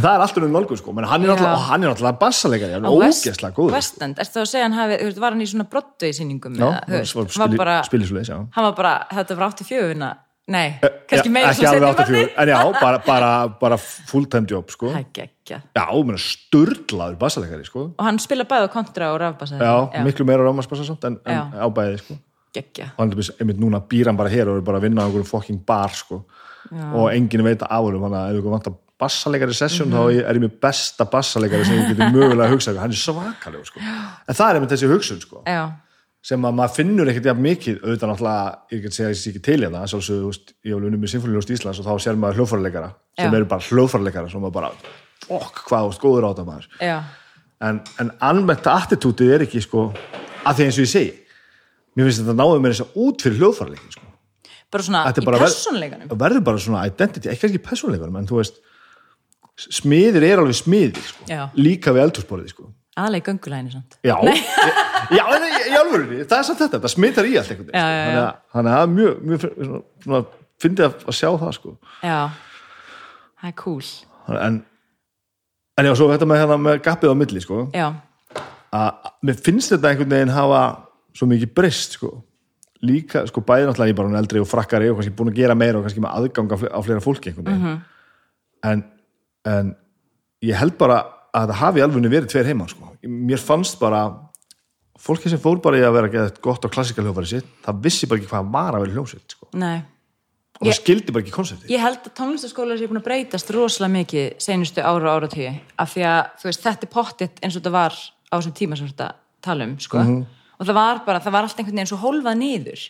En það er alltaf um nálgun sko, menn hann er
Já.
náttúrulega, og hann er hann er ógeðslega góður sko.
Westend, ertu þá að segja hann hafi, þú veist, var hann í svona brottveið sýningum
Já,
eða, þú veist,
var
bara,
spilir svo leis, já
hann var bara, þetta var 84 vinna, nei, kannski
Já,
meira
alveg
seinni
84, en já, bara, bara, bara full time job sko.
Það er
já, menn sturlaður bassaleikari sko.
Og hann spila bæði á kontra og rafbassa.
já, miklu meira rámasbassa samt en, en
Já.
á bæði sko. Og hann er einmitt núna býr hann bara hér og er bara að vinna á einhverjum fucking bar sko. og enginn veit af honum þannig að ef ykkur vantar bassaleikari session
Mhm.
þá er ég með besta bassaleikari sem ég getur mögulega að hugsa hann er svakalegur sko. en það er einmitt þessi hugsun sko. Sem að maður finnur ekkert jafn mikið auðvitað náttúrulega, ég get segja að ég sé ekki til hérna sjálfsögðu, þú veist, ég hef unnið með Sinfóníuljóst Íslands og þá sér maður hljóðfæraleikara sem eru bara hljóðfæraleikara sem maður bara, okk, hvað veist, góður á þetta maður
já,
en, en almennt attitútið er ekki sko, að því eins og ég segi mér finnst þetta náðu mér þess að út fyrir hljóðfærleikin
bara svona í
það verður bara svona identity, ekki ekki persónleikunum en þú veist, smiðir er alveg smiðir sko. Líka við eldhúsborðið sko.
Aðlega í göngulæni, sant?
Já, já, en í, alvörunni, það er samt þetta, það smitar í allt einhvern veginn, sko. þannig að- mjög, mjög svona, fyndið að, að sjá það, sko.
Já, það er cool.
En, en já, svo þetta með, hérna, með gappið á milli, sko, að mér finnst þetta einhvern veginn hafa svo mikið breyst, sko, líka, sko, bæði náttúrulega ég bara eldri og frakkari og kannski búin að gera meira og kannski með aðgang á fle- á fleira fólki einhvern veginn, en, en ég held bara að það hafi alveg verið tveir heima, sko, mér fannst bara fólki sem fór bara í að vera geðið gott á klassikal hljófari sitt, það vissi bara ekki hvað var að vera hljómsveit sko. og það skildi bara ekki konsepti
Ég held að tónlistaskólar sé búin að breytast rosalega mikið senustu ára og áratíu af því að þú veist, þetta er pottitt eins og þetta var á þessum tíma sem þetta tala um sko.
Mhm.
og það var bara, það var allt einhvern veginn svo hólfað niður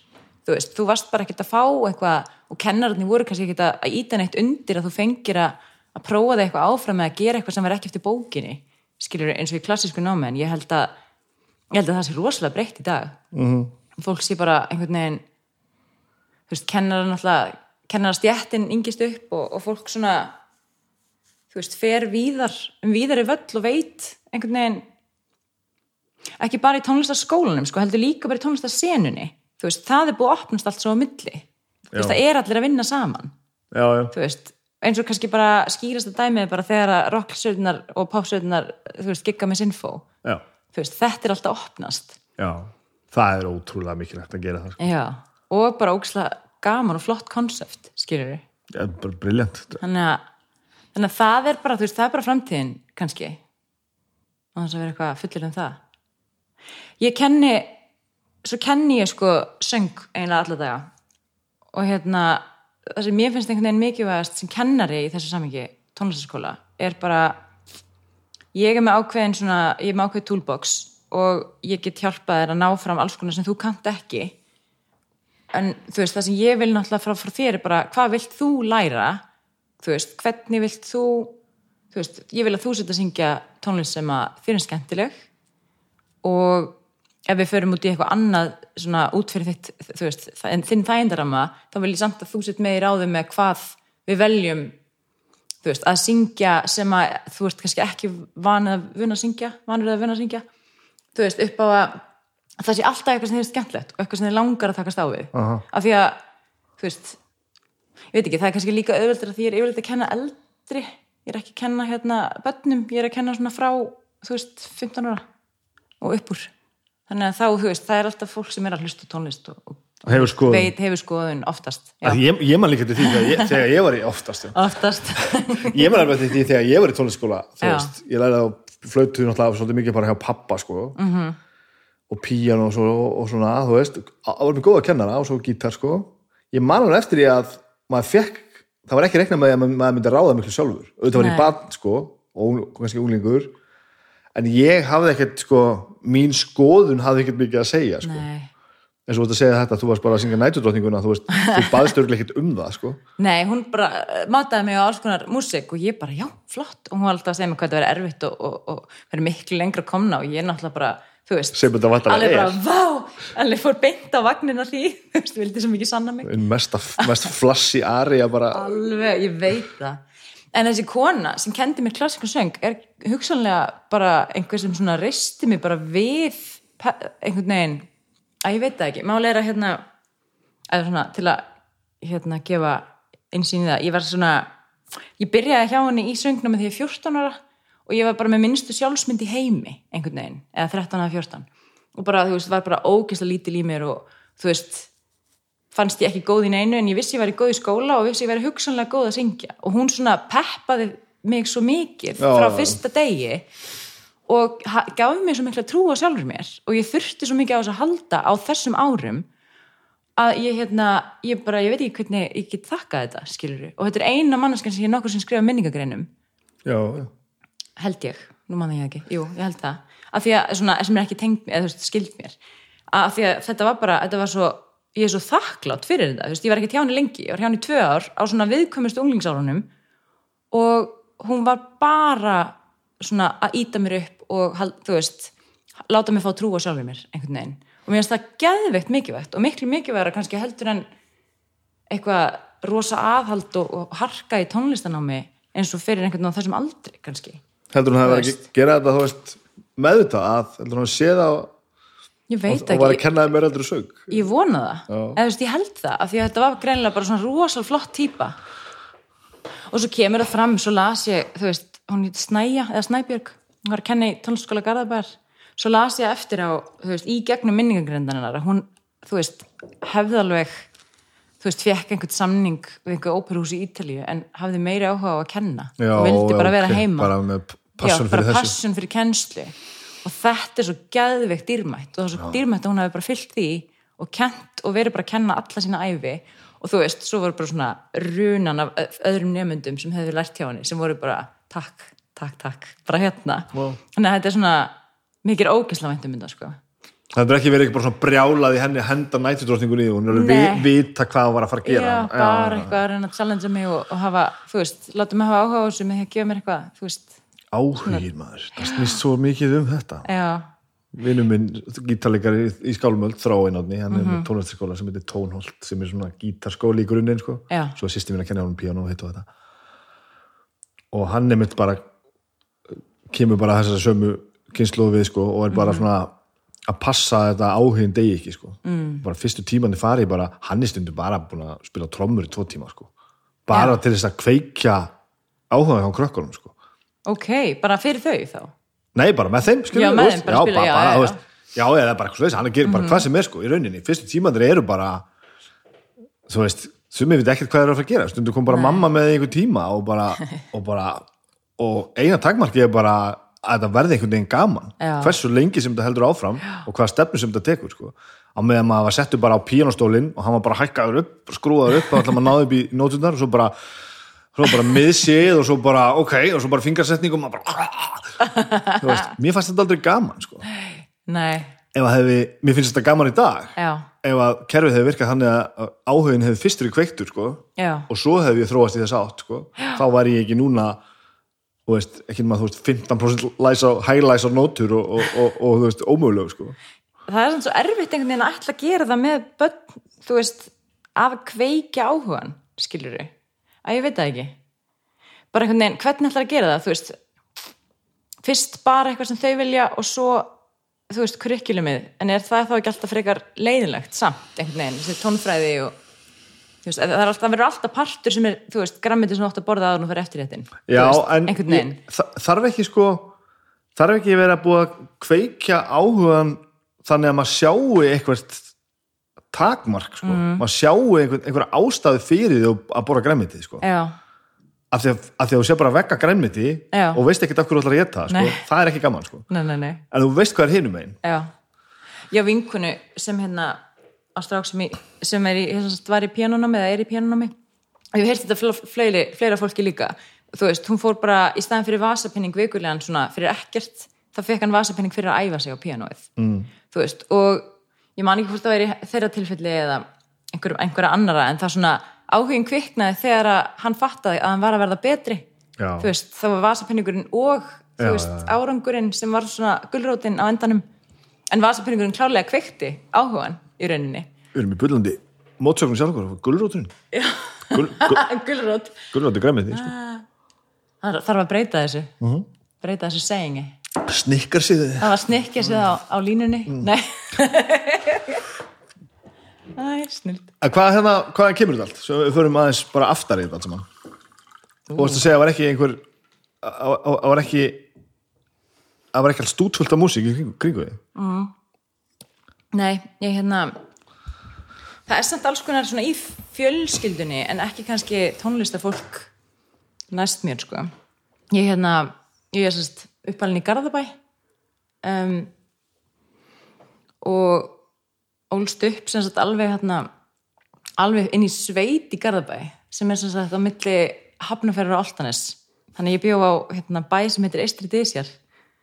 þú veist, þú varst bara ekkert að fá eitthvað og kennararnir voru kannski ekkert að íta neitt undir að þú fengir að, að prófa það eitthvað áfram með að gera eitthvað sem var ekki eftir bókinni skilur eins og í klassísku námi en ég held að, ég held að það sé rosalega breytt í dag.
Mhm.
-hmm. fólk sé bara einhvern veginn þú veist, kennarar náttúrulega kennarastjættin yngist upp og, og fólk svona þú veist, fer víðar um víðari völl og veit einhvern veginn ekki bara í tónlistaskólanum sko, heldur líka bara í tónlistasenunni þú veist, það er búið að opnast allt svo á milli. Þú veist, það er allir að vinna saman.
Já, já,
þú veist, eins og kannski bara skýrasta dæmið er bara þegar að rocksöðunar og popsöðunar, þú veist, gigga með
já,
veist, þetta er alltaf opnast.
Já það er ótrúlega mikilvægt að gera það sko.
já, og bara ókslega gaman og flott konsept, skilur við
ja, bara briljant
þannig að, þannig að það er bara þú veist, það er bara framtíðin kannski. Og þess að vera eitthvað fullir um það. Ég kenni svo kenni ég sko söng eiginlega alla daga. Og hérna það sem mér finnst einhvern veginn mikilvægast sem kennari í þessu samingi tónlistaskóla er bara ég er með ákveðin svona, ég er með ákveðin toolbox og ég get hjálpað þér að ná fram alls konar sem þú kannt ekki. En þú veist, það sem ég vil náttúrulega frá, frá þér er bara, hvað vilt þú læra? Þú veist, hvernig vilt þú þú veist, ég vil að þú setja að syngja tónlist sem að þér er skemmtileg og ef við förum út í eitthvað annað svona út fyrir þitt, þú veist, en þinn þægindarama þá vil ég samt að þú sett með í ráðum með hvað við veljum þú veist, að syngja sem að þú veist kannski ekki vanið að vunna að syngja, vanur að vunna að syngja. Þú veist, upp á að að það sé alltaf eitthvað sem þið er skemmtlegt og eitthvað sem þið langar að takast á við.
Aha.
af því að, þú veist ég veit ekki, það er kannski líka auðveldur því ég er yfirleitt að kenna eldri. Ég er ekki að kenna hérna bönnum, ég er að kenna svona frá þú veist, 15 ára og upp úr þannig að þá, þú veist, það er alltaf fólk sem er að hlusta tónlist og, og
Hefur skoðun.
veit, hefur skoðun oftast
Að Ég, ég man líka til því ég, þegar ég var í oftast
oftast.
Ég man alveg til því þegar ég var í tónlistskóla veist, ég lærði á flautu náttúrulega svolítið mikið bara hjá pappa sko.
Mhm.
-hmm. og píjan og, svo, og svona þú veist, það var með góða kennara og svo gítar sko. Ég man alveg eftir því að maður fekk, það var ekki reiknað með að maður myndi ráða miklu sjálfur. Auðvitað var ég barn sko og kannski unglingur. En ég hafði ekkert sko mín skoðun hafði ekkert mikið að segja sko. Eins og þú ert að segja þetta, þú varst bara að syngja nætudrottninguna þú veist, þú baðst örglega ekkert um það sko.
Nei, hún bara eh, mataði mig á alls konar músík og ég bara, já, flott. Og hún var alltaf að segja mig hvað það verið erfitt og, og, og verið miklu lengra að komna og ég náttúrulega bara, þú veist
þetta að
bara, vá, alveg fór beint á vagnina því, þú veist, vildi svo mikið sanna mig.
Mest, mest flassi ari
alveg, ég veit það en þessi kona sem kendi mér klassíku söng er hugsanlega bara einhver sem svona reisti mig bara við einhvern veginn. Að ég veit það ekki, máli er að hérna eða svona til að hérna gefa einsýn í það, ég var svona ég byrjaði hjá henni í söngnámi þegar ég er 14 ára og ég var bara með minnstu sjálfsmynd í heimi einhvern veginn, eða 13 eða 14 og bara, þú veist, var bara ógeðslega lítil í mér og þú veist fannst ég ekki góð í neinu en ég vissi ég væri góð í skóla og vissi ég væri hugsanlega góð að syngja. Og hún svona peppaði mig svo mikið
Já,
frá fyrsta degi og gaf mér svo mikla trú á sjálfur mér. Og ég þurfti svo mikið á þess að halda á þessum árum að ég hérna, ég bara, ég veit ekki hvernig ég get þakkað þetta, skilur og þetta er eina manneskan sem ég nokkur sem skrifa minningagreinum.
Já, já.
held ég, nú man ég ekki, jú, ég held það. Af því að, svona, sem er ekki tengt eða þú veist, skild mér. Af því að þetta var bara, þetta var svo ég er svo þakklátt fyrir þetta, þú veist, ég var ekki hjá henni lengi ég var hjá henni tvö ár á svona viðkvæmust unglingsárunum og hún var bara svona að íta mér upp og, þú veist, láta mig fá trú á sjálfur mér, einhvern veginn. Og mér finnst það geðveikt mikilvægt og miklu mikilvægara kannski heldur en eitthvað rosa aðhald og, og harka í tónlistanámi eins og fyrir einhvern veginn á þessum aldri kannski.
Heldur hún að
Þú
vera ekki að gera þetta þú veist, meðvitað að heldur hún að sé það
ég veit
og var að
ekki,
kenna þeim meira heldur sög
ég vona það. Eða þú veist, ég held það, af því að þetta var greinilega bara svona rosal flott típa og svo kemur það fram, svo las ég þú veist, hún heit Snæja eða Snæbjörg, hún var að kenna í tónlistaskóla Garðabær. Svo las ég eftir á þú veist, í gegnum minningagrindarinnar að hún, þú veist, hefði alveg þú veist, fekk einhvern samning við einhver óperús í Ítalíu en hafði meiri áhuga á að kenna.
Já,
og Já, og þetta er svo geðveikt dýrmætt. Og það er svo dýrmætt að hún hafi bara fyllt því og kent og verið bara að kenna alla sína æfi og þú veist, svo voru bara svona runan af öðrum nefndum sem hefði lært hjá henni sem voru bara takk, takk, takk, bara hérna.
Wow.
þannig að þetta er svona mikið ógisla væntum mynda sko.
Það er ekki verið ekki bara svona brjálað í henni henda nætudrottningunni í hún. Er að vita hvað hún var að fara að gera.
Já, bara eitthvað að reyna að challengea mig og, og hafa, þú veist, láta mig hafa áhuga á þessu með því að gefa mér eitthvað, þú veist
áhugir maður, það snýst svo mikið um þetta
já,
vinnu minn, gítarleikari í Skálmöld þráin átni, hann er
Mhm.
með tónlistaskóla sem heitir Tónholt, sem er svona gítarskóli í grunninn sko,
Já.
svo er sýsti mín að kenna hann piano og hitt og þetta og hann er mitt bara kemur bara þessari sömu kynsluðu við sko og er
Mhm.
bara svona að passa þetta áhugin degi ekki sko mm. bara fyrstu tímandi fari bara hann er stundum bara búin að spila trommur í tvo tíma sko bara
Já.
til þess að kveikja áhuga á krökkunum sko
ok, bara fyrir þau þá?
Nei, bara með þeim, skilur
Já,
við,
bara
já,
spila,
bara,
já,
bara,
já,
veist, já, eða bara eitthvað svoleiðis, hann gerir bara hvað sem er, sko, í rauninni, fyrstu tímandir eru bara, þú veist, sumið veit ekkert hvað er að fara að gera, stundu kom bara mamma með einhver tíma og bara, og bara, og eina takmarki er bara að þetta verði einhvern veginn gaman,
Já.
hversu lengi sem þetta heldur áfram og hvaða stefnu sem þetta tekur, sko, á meðan maður var settur bara á píanostólinn og hann var bara hækkaður upp, skrúaður upp, og ætla maður náði upp í nótunar og svo bara, svo bara miðsið og svo bara, ok, og svo bara fingarsetning og maður bara veist, mér fannst þetta aldrei gaman sko. að hefði, mér finnst þetta gaman í dag.
Já,
ef að kerfið hefði virkað þannig að áhugin hefði fyrstur í kveiktur sko, og svo hefði ég þróast í þess átt sko, þá var ég ekki núna veist, ekki nema þú veist 15% læs á, hæglæs á nótur og, og, og, og þú veist, ómöguleg sko.
það er svona svo erfitt einhvern veginn að ætla að gera það með börn, þú veist af að kveikja áhugan, skilur að ég veit það ekki. Bara einhvern veginn, hvernig ætlar að gera það? Þú veist, fyrst bara eitthvað sem þau vilja og svo þú veist, kurrikulumið, en er það þá ekki alltaf frekar leiðinlegt samt einhvern veginn, þessi tónfræði og þú veist, það, alltaf, það verður alltaf partur sem er, þú veist, grammiti sem þú átt að borða áður og fyrir eftir réttin,
Já, en ég, þa- þarf ekki sko þarf ekki að vera búið að kveikja áhugan þannig að maður sjáu eitthvað takmark sko,
Mm.
maður sjáu einhver, einhver ástæðu fyrir því að borða grænmiti sko, af því að, af því að þú sé bara vegga grænmiti
Já.
og veist ekkert af hverju þú ætlar að geta sko, það er ekki gaman sko,
nei, nei, nei.
En þú veist hvað er hinum einn
Já, já vinkunu sem hérna á strák sem, sem er í, hérna, var í píanónami eða er í píanónami og ég hef heyrt þetta fl- fleiri, fleira fólki líka. Þú veist, hún fór bara í staðin fyrir vasapinning vikulegan svona fyrir ekkert þá fekk hann vasapinning fyrir að æfa sig á píanóið. Mm. þú veist, og ég man ekki hvort það væri þeirra tilfelli eða einhver, einhverja annara en það svona áhugin kviknaði þegar að hann fattaði að hann var að verða betri.
Já.
þú veist, það var vasapinningurinn og þú
Já,
veist,
já,
árangurinn sem var svona gulrótin á endanum. En vasapinningurinn klárlega kveikti áhugan í rauninni.
Við erum í bullandi mótsögnum sjálfur, gulróturinn Gul, gul,
gulrót,
gulrótur grænmiti sko.
það þarf að breyta þessu.
Mhm.
breyta þessu segingi
snikkar sig þið
það var snikkja sig á, á línunni
Mm.
nei Æ, snild
En hvað hérna, hvaðan kemur þetta allt? Svo við förum aðeins bara aftar í þetta allt saman. Þú varst að segja að var ekki einhver að að- að var ekki að var ekki alls stútfullt af músík í kringu, kringu því.
Nei, ég hérna það er samt alls konar svona í fjölskyldunni en ekki kannski tónlistafólk næst mér sko ég hérna, ég er sérst uppalinn í Garðabæ um, og ólst upp sem sagt alveg hérna alveg inn í sveit í Garðabæ sem er sem sagt á milli Hafnarferðar og Altanes þannig ég bjó á hérna, bæ sem heitir Eistri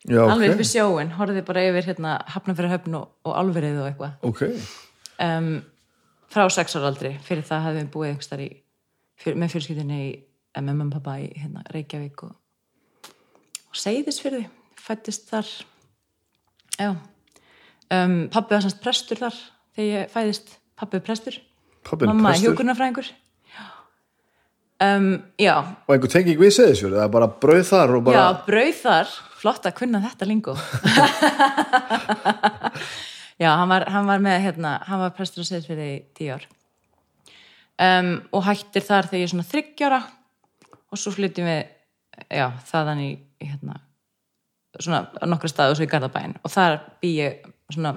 ok.
alveg upp í sjóin, horfði bara yfir hérna, Hafnarferðarhöfn og, og Álverið og eitthvað
Ok.
um, frá sex ára aldri fyrir það hefði við búið einhvers þar í fyr, með fjölskyldinni í MM pappa í hérna, Reykjavík og, og Seyðisfyrði fættist þar. Já. Um, pappi var semst prestur þar þegar ég fæðist, pappi er prestur.
Er
mamma er hjókunarfræðingur um, já.
Og einhver tenging við seðisfjörð, það er bara brauð þar og bara...
Já, brauð þar, flott að kunna þetta lingo. Já, hann var, hann var með hérna, hann var prestur segja fyrir í tíu ár. Um, og hættir þar þegar ég er svona þryggjára og svo flytjum við já, þaðan í, hérna svona á nokkra staði og svo í Garðabæn og þar bý ég svona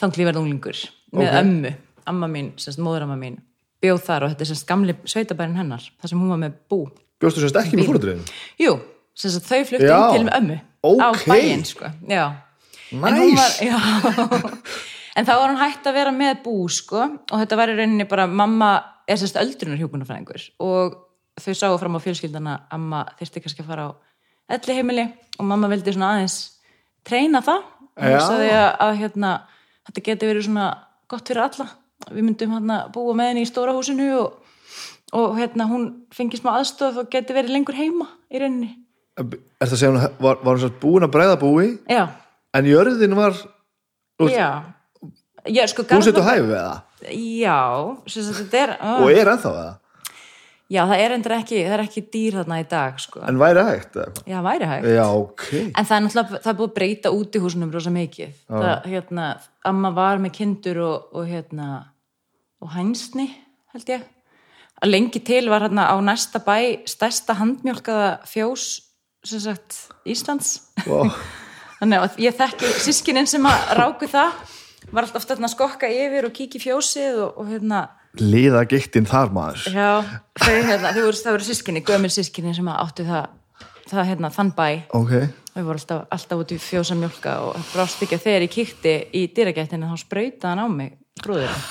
þanglíverð unglingur með
Ok.
ömmu, amma mín, semst móðuramma mín bjóð þar og þetta er semst gamli sveitabærin hennar þar sem hún var með bú
Bjóstu sérst ekki með fóruðriðin?
Jú, sem sagt, þau fluttu inn til með ömmu á
Ókei.
bæinn sko. Já. En hún var, já. en þá var hún hægt að vera með bú sko, og þetta var í rauninni bara mamma er sérst öldrunar hjúkunarfræðingur og þau sáu fram á fjölskyldana amma þyrfti kannski að fara á elli heimili og mamma vildi svona aðeins treyna það. Og hugsaði að, að hérna, þetta geti verið svona gott fyrir alla. Við myndum hérna búa með henni í stóra húsinu og, og hérna hún fengi smá aðstof og geti verið lengur heima í rauninni.
Er það að segja hún var, var hún sérst búin að breiða búi?
Já,
en jörðin var veist,
já. Já, sko,
búsett og
Garðabæ-
hæfi eða?
Já, þetta er
Og er ennþá eða?
Já, það er endur ekki, það er ekki dýr þarna í dag sko.
En væri hægt eða?
Já, væri hægt
Já, ok.
En það er náttúrulega, það er búið að breyta út í húsunum rosa mikið. Það, hérna, amma var með kindur og, og hérna, og hænsni, held ég. Að lengi til var hérna á næsta bæ stærsta handmjólkaða fjós, sem sagt, Íslands.
Wow.
Þannig að ég þekki sískinin sem að ráku það, var alltaf þarna að skokka yfir og kíkja í fjósið og, og hérna,
Liða giktin þar maður.
já, þau, hérna, þau voru, voru sískinni, gömul sískinni sem áttu það, það hérna, þann bæ.
Ok.
Við vorum alltaf, alltaf út í fjósa mjölka og brást ekki að þegar ég kíkti í dýragættinu þá sprauta hann á mig, brúðurinn.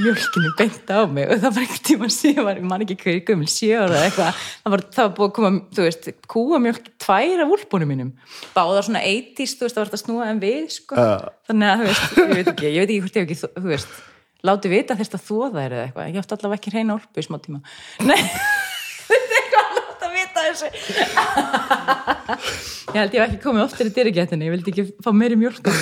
Mjölkinu beint á mig og það var einhvern tíma síðan, var, ég man ekki hverju gömul ára eða eitthvað, það var, það var búið að koma, þú veist, kúamjölk tvær af úlpunum mínum. Báðar svona 80s, þú veist, það var þetta snúa en við, sko.
Já.
Þannig að, þú veist, ég veit ekki, ég veit ekki hvort ég hef ekki, þú veist, láti vita þess að það er eða eitthvað. Ég átti allavega ekki reyna úlpu í smá tíma. Nei, þetta er eitthvað að láta vita þessu. Ég held ég hef ekki komið oftar í dyrigættinu, ég vildi ekki fá meiri mjölk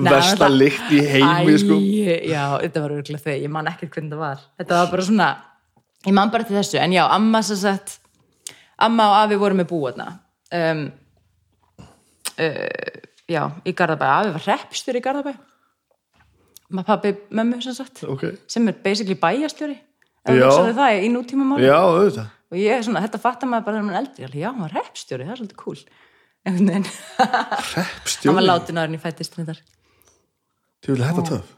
Versta lykt í heimi, sko.
Já, þetta var örgulega þegar, ég man ekkert hvernig það var. Þetta var bara svona, ég man bara til þessu, en já, amma sem sagt, amma og afi voru með búarna um, uh, já, í Garðabæ. Afi var hreppstjóri í Garðabæ. Maður pappi mömmu sem sagt
ok.
sem er basically bæjastjóri það í nútíma
auðvitað.
Og ég er svona, þetta fattar maður bara þegar maður er eldri, alveg, já, hann var hreppstjóri, það er svolítið cool. Veginn, hann var látin en ég fættist
þú vil þetta töf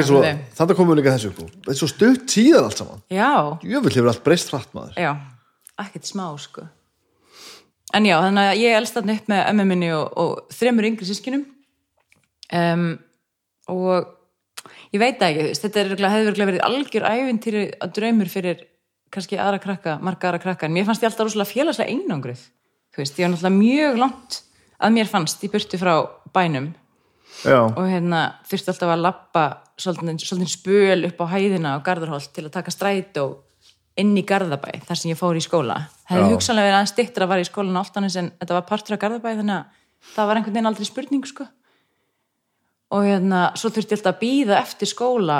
er
Alveg.
þannig komum við líka þessu upp þetta er svo stutt tíðan allt saman. Jöfull hefur allt breyst hratt maður.
Já, ekkert smá sko en já, þannig að ég elst þarna upp með ömmu minni og, og þremur yngri sískinum um, og ég veit ekki, þetta er hefði verið algjör ævintýri að draumur fyrir kannski aðra krakka, marga aðra krakka. En mér fannst ég alltaf rosalega félagslega einangruð þú veist, ég var náttúrulega mjög langt að mér fannst í burtu frá bænum.
Já,
og hérna þurfti alltaf að lappa svolítið, svolítið spöl upp á hæðina á Garðarholt til að taka strætó inn í Garðabæ þar sem ég fór í skóla. Það hefði hugsanlega verið aðeins stittur að vara í skólan áltanis en þetta var partur af Garðabæ þannig að það var einhvern veginn aldrei spurning sko. og hérna svo þurfti ég alltaf að býða eftir skóla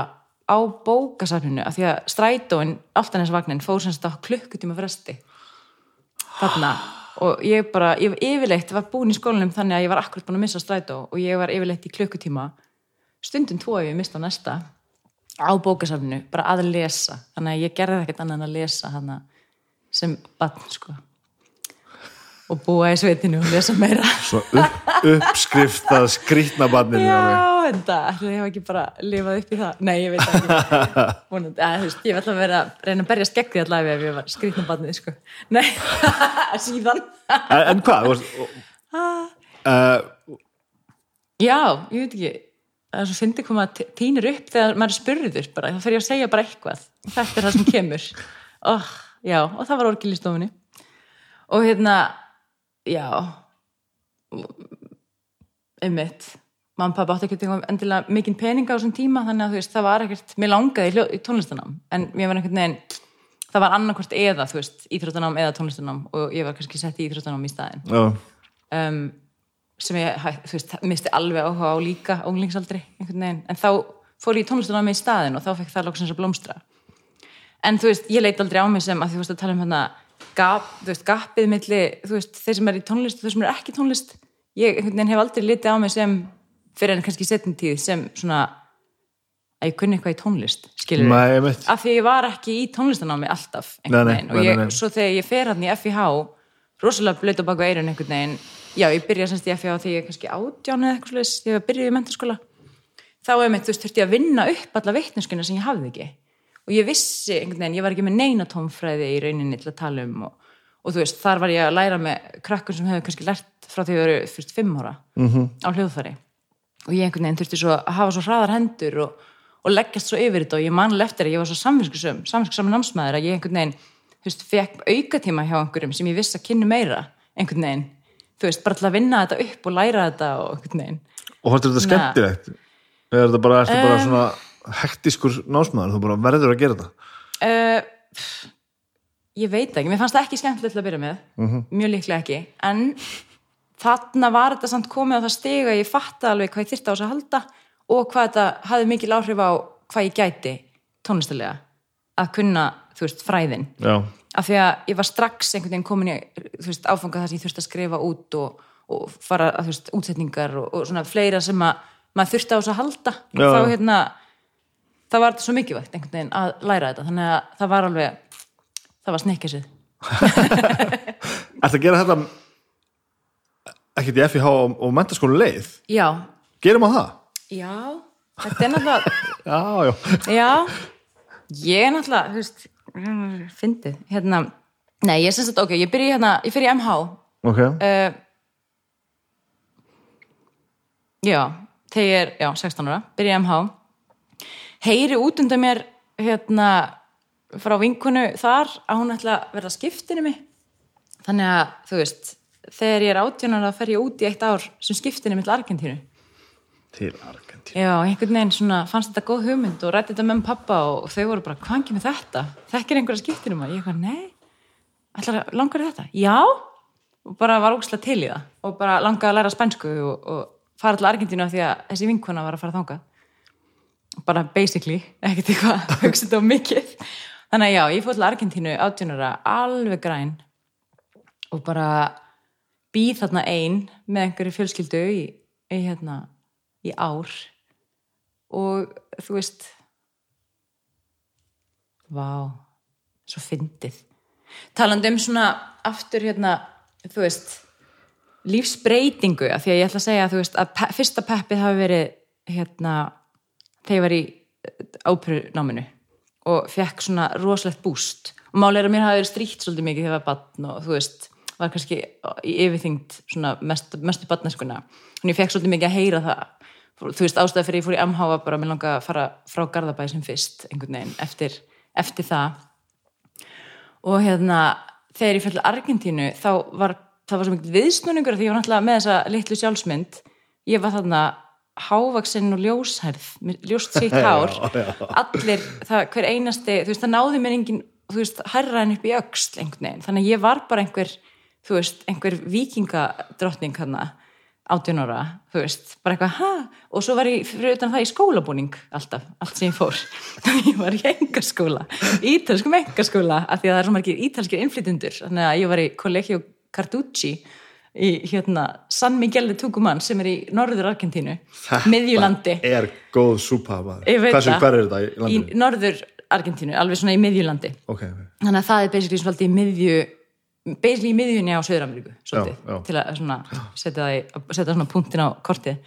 á bókasafninu af því að strætóin, áltanisvagnin fór semst á klukkutíma fresti þarna. Og ég bara, ég yfirleitt var búin í skólanum þannig að ég var akkurat búin að missa strætó og ég var yfirleitt í klukkutíma. Stundum tvo ef ég mista næsta á bókasafninu, bara að lesa. Þannig að ég gerði ekkert annað en að lesa hana sem batn sko. Og búa í sveitinu og lesa meira.
Svo upp, uppskriftað skrýtna barninu
Já, ætli ég hef ekki bara lifað upp í það. Nei, ég veit ekki. Vonandi, að, veist, Ég vil alltaf vera að reyna að berja skeggi allavega ef ég var skrýtna barnið sko. Nei, síðan.
En, hvað? Uh,
Já, ég veit ekki það er svo fyndi koma að týnir upp þegar maður er spurður bara, þá fer ég að segja bara eitthvað. Þetta er það sem kemur. Oh, já, og það var orgil í stofunni og hérna já. Einmitt. Og pappa átti ekkert endilega mikinn peninga á þessum tíma þannig að þú veist, það var ekkert mér langaði í, tónlistanám en mér var einhvern veginn það var annarkvort eða, þú veist, íþróttanám eða tónlistanám og ég var kannski sett í íþróttanám í staðinn.
Já,
um, sem ég, þú veist, misti alveg áhuga á líka á unglingsaldri einhvern veginn, en þá fór ég í tónlistunum í staðin og þá fekk það loksins að blómstra. En þú veist, ég leit aldrei á mig sem að þú veist að tala um hérna gap, þú veist, gapið milli, þú veist, þeir sem er í tónlist og þeir sem er ekki tónlist. Ég einhvern veginn hef aldrei litið á mig sem fyrir en kannski setjum tíð sem svona að ég kunni eitthvað í tónlist skilur
Nei, einmitt.
af því ég var ekki í tónlistanámi alltaf
Nei,
einhvern
nei,
veginn. Og ég, svo þegar ég fer hann í FIH rosalega blöyt á baku eirun einhvern veginn já, ég byrja semst í FIH því ég kannski átján eða eitthvað slags, þegar ég byrjaði í mentaskóla þá er mitt, þú veist, þurfti ég að vinna upp alla vitneskuna sem ég hafði ekki. Og ég vissi einhvern veginn, ég var ekki með neina tónfræði í rauninni til að tala um og, og þú veist, þar var ég að læra með krakkun sem hefur kannski lært frá því að veru fyrst fimm ára -hmm. á hljóðfæri. Og ég einhvern veginn þurfti svo að hafa svo hraðar hendur og, og leggjast svo yfir þetta og ég manlega eftir að ég var svo samvinskusum samvinskusam námsmaður að ég einhvern veginn þú veist, fekk aukatíma hjá einhverjum sem ég vissi að kynni meira einhvern veginn þú veist, bara til að vinna þetta upp og læra þetta og einhvern veginn.
Og fannst þér þetta skemmtilegt? Eða er þetta bara, ertu bara svona hektiskur námsmaður, þú bara verður að gera þetta?
Uh, ég veit ekki, mér fannst það ekki skemmtilegt til að byrja með. Mjög líklega ekki. En þarna var þetta samt komið á það stiga að ég fatta alveg hvað ég þyrfti á þess að halda og hvað þetta hafði mikil áhrif á hvað ég gæti tónlistalega að kunna, þú veist, fræðin.
Já,
af því að ég var strax einhvern veginn komin í veist, áfanga þar sem ég þurfti að skrifa út og, og fara að, þú veist, útsetningar og, og svona fleira sem að maður þurfti á þess að halda.
Já.
þá hérna það var þetta svo mikilvægt einhvern veginn að læra þetta. Þannig að það var alveg það var snekkesið
Ertu að gera þetta ekkert í FIH og, og mentaskólu leið?
Já,
gerum að það?
já, þetta er náttúrulega
Já, já,
já, ég er náttúrulega þú veist, fyndið. Hérna, nei, ég syns að ok, ég byrja hérna, ég fyrir í MH
ok.
Uh, já, þegar er já, 16 ára, byrja í MH heyri út undan mér hérna frá vinkunu þar að hún ætla að verða skiptinni mig. Þannig að þú veist þegar ég er 18 ára fer ég út í eitt ár sem skiptinni mitt Argentínu.
Til Argentín
já, einhvern veginn svona fannst þetta góð hugmynd og rætti þetta með pappa og þau voru bara, hvað ekki með þetta? Þekkir einhverja skiptinni mig? Ég eitthvað, nei ætlar að langar þetta? Já og bara var ógslag til í það og bara langaði að læra spænsku og, og fara til Argentínu af því að þessi vinkona var að fara þangað bara basically, ekkert eitthvað hugsa þetta á mikið þannig að já, ég fór til Argentínu átjónara alveg græn og bara býð þarna ein með einhverju fjölskyldu í, í, hérna, í ár og þú veist vá svo fyndið. Talandi um svona aftur hérna, þú veist lífsbreytingu, af því að ég ætla að segja þú veist, að pe fyrsta peppið hafi verið hérna, þegar ég var í áprunáminu og fekk svona rosalegt búst. Og málega mér hafi verið stríkt svolítið mikið þegar ég var batn og þú veist, var kannski í yfirþyngd svona mest, mestu batneskuna og ég fekk svolítið mikið að heyra það þú veist ástæði fyrir ég fór í MH var bara að mér langa að fara frá Garðabæði sem fyrst einhvern veginn eftir, eftir það. Og hérna þegar ég fætti Argentínu þá var það var svo mikið viðsnúningur því ég var náttúrulega með þessa litlu sjálfsmynd. Ég var þarna hávaksinn og ljósherð ljóst sítt hár. Allir, það, hver einasti þú veist það náði mér engin, þú veist herraðin upp í ögst einhvern veginn, þannig að ég var bara einhver þú veist, einhver vikingad 18 ára, þú veist, bara eitthvað ha, og svo var ég fyrir utan það í skólabúning alltaf, allt sem ég fór. Ég var í engaskóla, ítalskum engaskóla, af því að það er svo margir ítalskir innflytundur, þannig að ég var í Collegio Carducci í hérna San Miguel de Tucumán sem er í norður Argentínu, miðjulandi.
Þetta er góð súpa Hversu hver er þetta í landinu?
Í norður Argentínu, alveg svona í miðjulandi.
Okay.
Þannig að það er basically svona alltaf í miðju basically í miðjunni á
já.
til að svona setja, það í, setja svona punktin á kortið.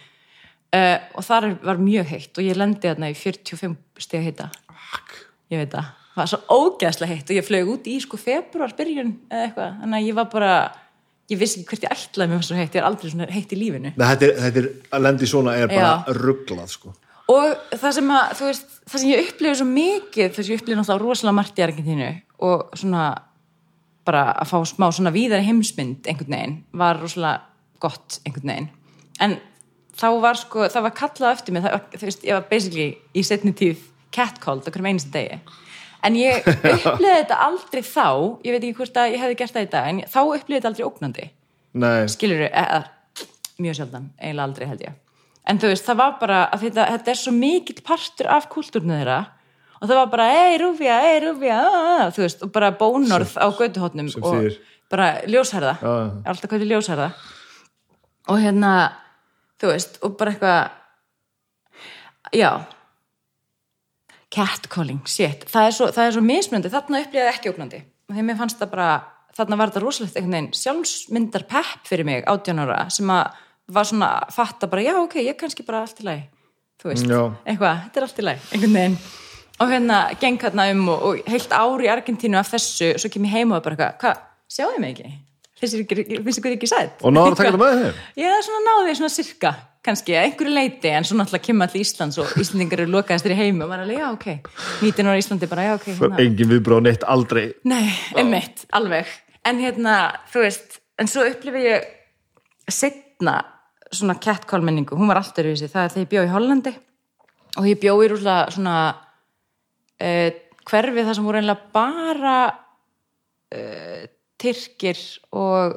Uh, og þar var mjög heitt og ég lendi þarna í 45 stiga heita ég veit það, það var svo ógeðslega heitt og ég flög út í sko februar byrjun eða eitthvað, þannig að ég var bara ég vissi ekki hvert ég ætlaði mér var svo heitt. Ég er aldrei svona heitt í lífinu.
Nei, þetta er, þetta er, að lendi svona er bara
Já.
rugglað, sko.
og það sem að, þú veist, það sem ég upplifði svo mikið, þess að ég upplifði náttúrulega rosalega margt í Argentínu og svona bara að fá smá svona víðari heimsmynd einhvern veginn, var rosalega gott einhvern veginn, en þá var sko, það var kallað eftir mig það, þú veist, ég var basically í setni tíð catcalled okkur um einasta degi. En ég upplifði þetta aldrei þá ég veit ekki hvort að ég hefði gert það í dag en þá upplifði þetta aldrei ógnandi. Skilur eða, mjög sjaldan, eiginlega aldrei held ég. En þú veist, það var bara að þetta, þetta er svo mikill partur af kultúrnu þeirra og það var bara, ei Rúfja, ei Rúfja ah, þú veist, og bara bónorð á götuhotnum
sem
og
þýðir?
bara ljósherða.
Já.
alltaf hvað er ljósherða. Og hérna, þú veist og bara eitthvað já. Catcalling, shit, það er svo, svo mismunandi, þarna upplýði ekki ógnandi. Og þegar mér fannst það bara, þarna var þetta rosalegt einhvern veginn sjálfsmyndar pepp fyrir mig 18 ára, sem að var svona að fatta bara, já ok, ég kannski bara allt í lagi, þú veist,
Já.
eitthvað þetta er allt í lagi, einhvern veginn og hérna, geng hérna um og, og heilt ár í Argentínu af þessu, svo kem ég heima og bara eitthvað, hvað, sjáðu mig ekki? Finnst ykkur ekki sætt?
Og náður að taka þetta með þeim?
Já, svona náði svona sirka kannski, að einhverju leiti, en svo náttúrulega kemur allir Íslands og Íslandingar eru lokaðistir í heimi og maður er alveg, já, ok, 19 ára Íslandi bara, já, ok, hérna.
Engin viðbröð neitt aldrei.
Nei, einmitt, alveg. En hérna, þú veist, en svo upplifi ég setna svona catcall menningu, hún var alltaf öruvísi, það er þegar ég bjó í Hollandi og ég bjó í rúslega svona uh, hverfi þar sem voru einlega bara uh, Tyrkir og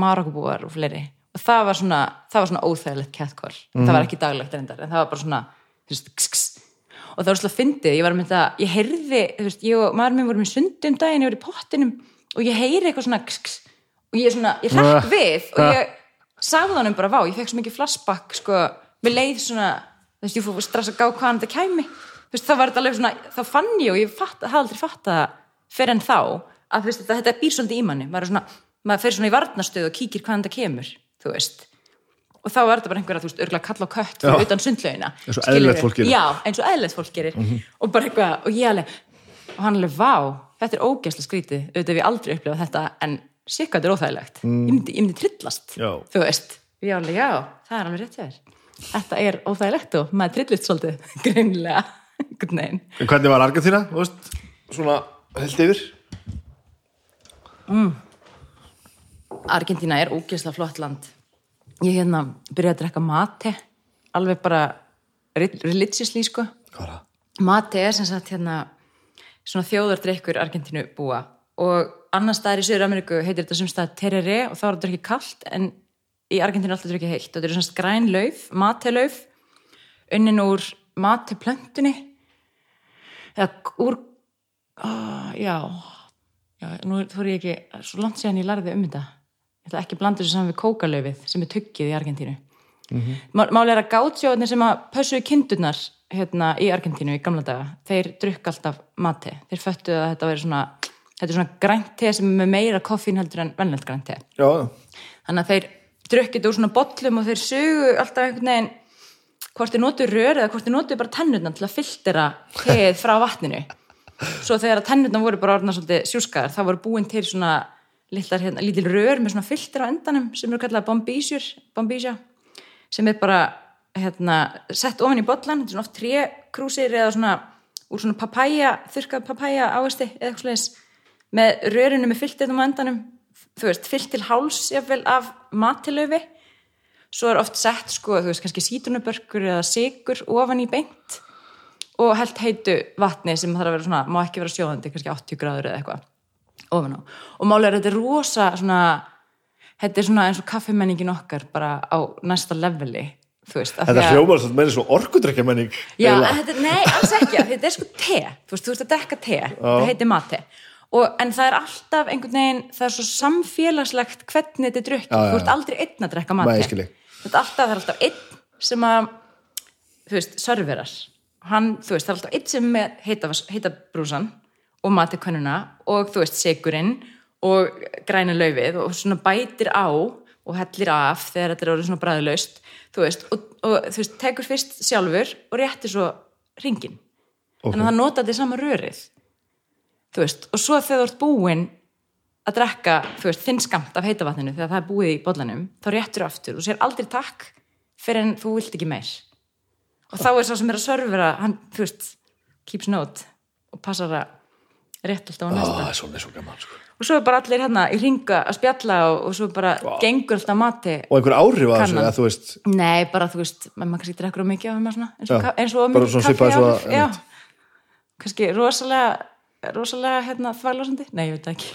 Marokubúar og fleiri. Og það var svona, það var svona óþægilegt catcall. Það var ekki daglegt reyndar en það var bara svona veist, kss, kss. og það var svona fyndið, ég var með þetta ég heyrði, þú veist, ég og maður minn vorum í sundi um daginn, ég var í pottinum og ég heyri eitthvað svona kss, og ég svona, ég hrekk við og ég sagði honum bara, vá, ég fekk svo mikið flashback sko, við leið svona þú veist, ég fór strax að gá hvaðan þetta kæmi veist, þá var þetta alveg svona, þá fann ég og ég fatt, hafði aldrei fatt það fyrir en þá að veist, þetta, þetta býr svolítið í manni. Maður, svona, maður fer svona í varnastöð og kíkir hvaðan þetta kemur, þú veist. Og þá er þetta bara einhverja, þú veist, örgulega kalla á kött fyrir utan sundlaugina
Eins og eðlilegt fólk gerir.
já, eins og eðlilegt fólk gerir. Og bara eitthvað, og ég alveg og hann alveg, vá, þetta er ógæslega skrítið. Auðvitað ég aldrei upplifað þetta en sikka þetta er óþægilegt, ég, myndi, myndi trillast
Já.
þú veist, ég alveg, já, það er alveg rétt þér. Þetta er óþægilegt og maður trillist svolítið, greinilega einhvern veginn.
En hvernig var Argentina, veist, svona held yfir?
Argentína er ógeðslega flott land. Ég hérna byrjaði að drekka mate alveg bara re- religiously sko.
Hvað var það?
mate er sem sagt hérna svona þjóðardrykkur Argentínu búa og annar staðar í Söður Ameríku heitir þetta sem stað terere og þá er þetta ekki kalt en í Argentínu er alltaf drukkið heitt. Og þetta er svona græn lauf, matelauf unnin úr mati plöntunni eða úr uh, já. Já, nú þú er ég ekki svo langt séðan ég lærði um þetta. Ég ætla ekki að blanda þessu saman við kókalöfið sem er tuggið í Argentínu. Mm -hmm. Máli er að gátsjóðinir sem að pössuðu kindurnar hérna í Argentínu í gamla daga, þeir drukk alltaf mati, þeir föttuðu að þetta veri svona þetta er svona grænt te sem er með meira koffín heldur en vennlegt grænt te.
Já,
þannig að þeir drukkið úr svona bollum og þeir sugu alltaf einhvern veginn hvort þeir notu rör eða hvort þeir notu bara tennurna til að filtera teið frá vatninu. Svo þegar tennurna voru bara orðna svolítið sjúskaðar þá voru búin til svona litlar, hérna, rör með svona filter á endanum sem eru kallað bombísjur bombísja sem er bara hérna, sett ofan í bollan þetta er svona oft trékrúsir eða svona úr svona papæja, þurrkað papæja ávesti eða eitthvað sliðis með rörinu með filternum á endanum. Þú veist, fyllt til háls jafnvel af matilöfi svo er oft sett sko, þú veist, kannski sítunubörkur eða sigur ofan í beint og held heitu vatni sem þarf að vera svona, má ekki vera sjóðandi kannski 80 gráður eða eitthvað ofan á. Og málega er þetta rosa svona þetta er svona eins og kaffimenningin okkar bara á næsta leveli þú veist,
þetta
að-
hljómar svolítið meira svo orkudrykja menning
Já, þetta, nei, alls ekki, þetta er sko te þú veist, þú veist að dekka te, það heitir mate. Og, en það er alltaf einhvern veginn það er svo samfélagslegt hvernig þetta er drukkið,
Já, já,
þú ert
já.
aldrei einn að drekka mate.
ég.
Þetta er alltaf, það er alltaf einn sem að þú veist, serverar hann, þú veist, það er alltaf einn sem heita, heita brúsan og matikönuna og þú veist, sigurinn og græna laufið og svona bætir á og hellir af þegar þetta er orðið svona bræðlaust þú veist, og, og þú veist, tekur fyrst sjálfur og réttir svo ringin
Ok.
þannig að það nota þetta sama rörið þú veist, og svo þegar þú ert búin að drekka, veist, þinn skamt af heita vatninu þegar það er búið í bollanum þá réttur aftur og sér aldrei takk fyrir en þú vilt ekki meir og þá er sá sem er að servera hann, þú veist, keeps note og passar að rétt alltaf á
Ó,
næsta
það er svolítið svo gaman sko.
og svo er bara allir hérna í ringa að spjalla og, og svo bara gengur alltaf mati
og einhver áhrif að þessu, að þú veist
nei, bara þú veist, maður kannski drekkur á mikið af svona, eins og, mikið kaffi
svo einmitt.
kannski rosalega rosalega hérna þvæglásandi nei, ég veit ekki.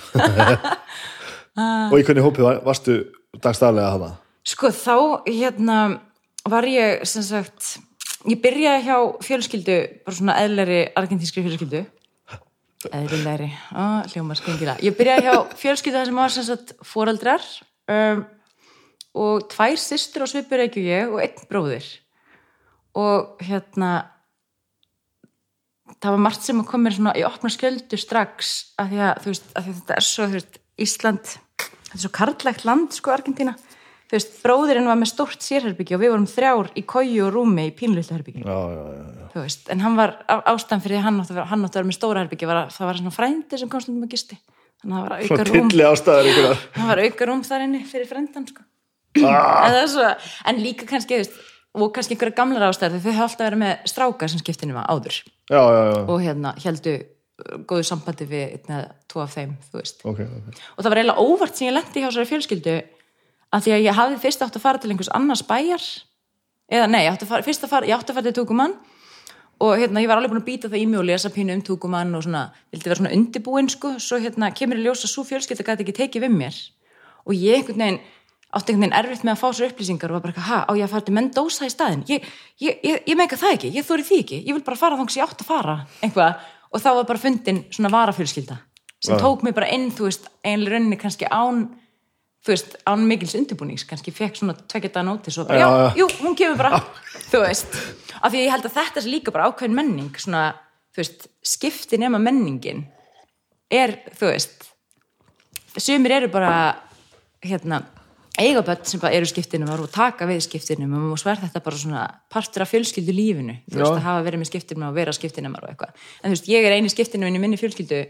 Og í hvernig hópið var- varstu dagstaflega að hafa
Sko þá hérna var ég sem sagt ég byrjaði hjá fjölskyldu bara svona eðleri argentínskri fjölskyldu. Eðlilegri. Á, hljómar skringilega. Ég byrjaði hjá fjölskyldu þar sem var sem sagt foreldrar um, og tvær systur á svipur ekki ég og einn bróðir. Og hérna það var margt sem kom mér svona í opna skjöldu strax af því að, veist, af því að þetta er svo veist, Ísland, þetta er svo karlægt land sko Argentína, þú veist bróðirinn var með stórt sérherbyggi og við vorum þrjár í kóju og rúmi í
já.
þú veist, en hann var á- ástæðan fyrir hann átti að vera, hann átti að vera með stóra herbyggi það var svona frændi sem komst um að gisti þannig að það var auka rúm það var auka rúm þar inni fyrir frændan sko.
Ah.
en, svo, en líka kannski þú veist, og kannski einhverja gamlar ástæður þau höfðu alltaf verið með stráka sem skiptinu var áður.
Já, já, já,
og hérna heldu góðu sambandi við einn eða tvo af þeim þú veist.
ok, ok.
Og það var eiginlega óvart sem ég lendi hjá þessari fjölskyldu að því að ég hafði fyrst átt að fara til einhvers annars bæjar. Eða nei, ég átti að fara, fyrst að fara, ég átti að fara til Túkumann og hérna, ég var alveg búin að býta það í mig og lesa pínu um Túkumann og svona, vildi vera svona undibúin sko, svo hérna kemur í ljós að svo fjölskylda gæti ekki tekið við mér. Og ég einhvern veginn átti einhvern veginn erfitt með að fá sér upplýsingar og var bara, eitthvað, ha, á ég að fara til Mendoza í staðin ég, ég, ég, ég meika það ekki, ég þóri því ekki. Ég vil bara fara þangs ég átt að fara einhvað, og þá var bara fundin svona varafjölskylda sem tók mig bara inn, þú veist einlega rauninni kannski án þú veist, án mikils undirbúnings. Kannski fekk svona tveggjata nótis og bara,
Já,
já,
já.
jú, hún kemur bara. Þú veist, af því ég held að þetta sé líka bara ákveðin menning, svona þú veist, skipti nema menningin er, þú veist sumir eru bara hérna, eiga börn sem bara eru skiptinum og taka við skiptinum og svo er þetta bara svona partur af fjölskyldu lífinu. Þú veist, að hafa verið með skiptinum og vera skiptinum og eitthvað, en þú veist, ég er eini skiptinum í minni fjölskyldu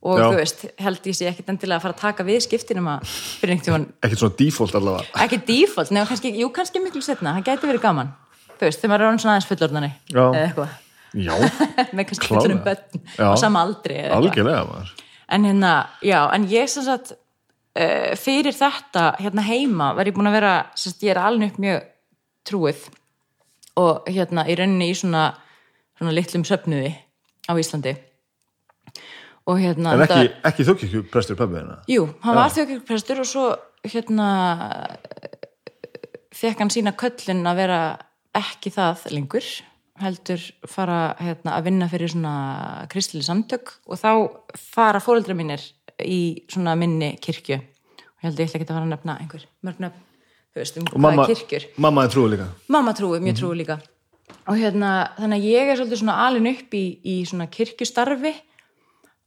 og
Já.
þú veist, held ég sé ekkit endilega að fara að taka við skiptinum að fyrir einhvern tímann.
Ekkert svona default allavega.
Ekki default, nefnum kannski, jú kannski miklu setna, það gæti verið gaman. Þú veist, þegar maður er svona aðeins fullorðnani
Já.
eða eitthvað, með kannski fullorðin börn á sama aldri en hérna, já, en ég sem sagt fyrir þetta hérna heima var ég búin að vera sagt, ég er alveg upp mjög trúið og hérna í rauninni í svona svona litlum söfnuði á Íslandi. Og hérna
en ekki, ekki þjókirkju prestur pöppiðina
Jú, hann var þjókirprestur og svo hérna fekk hann sína köllin að vera ekki það lengur heldur fara hérna, að vinna fyrir svona kristili samtök og þá fara fóreldra mínir í svona minni kirkju ég held ég ekki að fara að nefna einhver mörg nefn, þú veist, um
Og
hvað
mamma,
kirkjur.
mamma er trúið líka.
Mamma trúi, mjög trúi líka. Og hérna, þannig að ég er svolítið svona alin upp í, í svona kirkjustarfi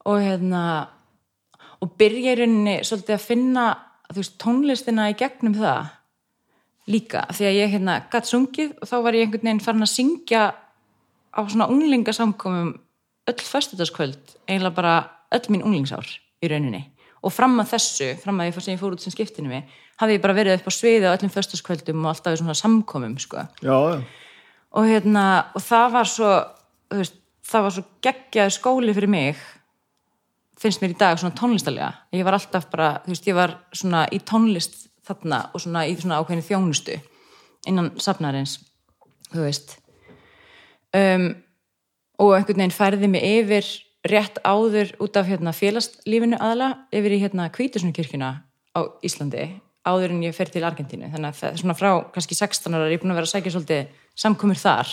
og hérna og byrja í rauninni svolítið að finna þú veist, tónlistina í gegnum það líka, því að ég hérna gatt sungið og þá var ég einhvern veginn farin að syngja á svona unglingasamkomum öll föstudagskvöld eiginlega bara öll mín unglingsár í rauninni og fram að þessu, fram að ég fór fór út sem skiptinu mig, hafði ég bara verið upp á sviði á öllum föstudagskvöldum og alltaf í svona samkomum sko.
Já, já,
og hérna, og það var svo veist, það var svo geggjaði skóli fyrir mig finnst mér í dag svona tónlistalega ég var alltaf bara, þú veist, ég var svona í tónlist þarna og svona í svona ákveðinu þjónustu innan safnarins, þú veist. Um, og einhvern veginn færði mig yfir rétt áður út af hérna félagslífinu aðla yfir í hérna kvítusunukirkjuna á Íslandi áður en ég fer til Argentínu. Þannig að það er svona frá kannski 16 ára er ég búin að vera að sækja svolítið samkomur þar.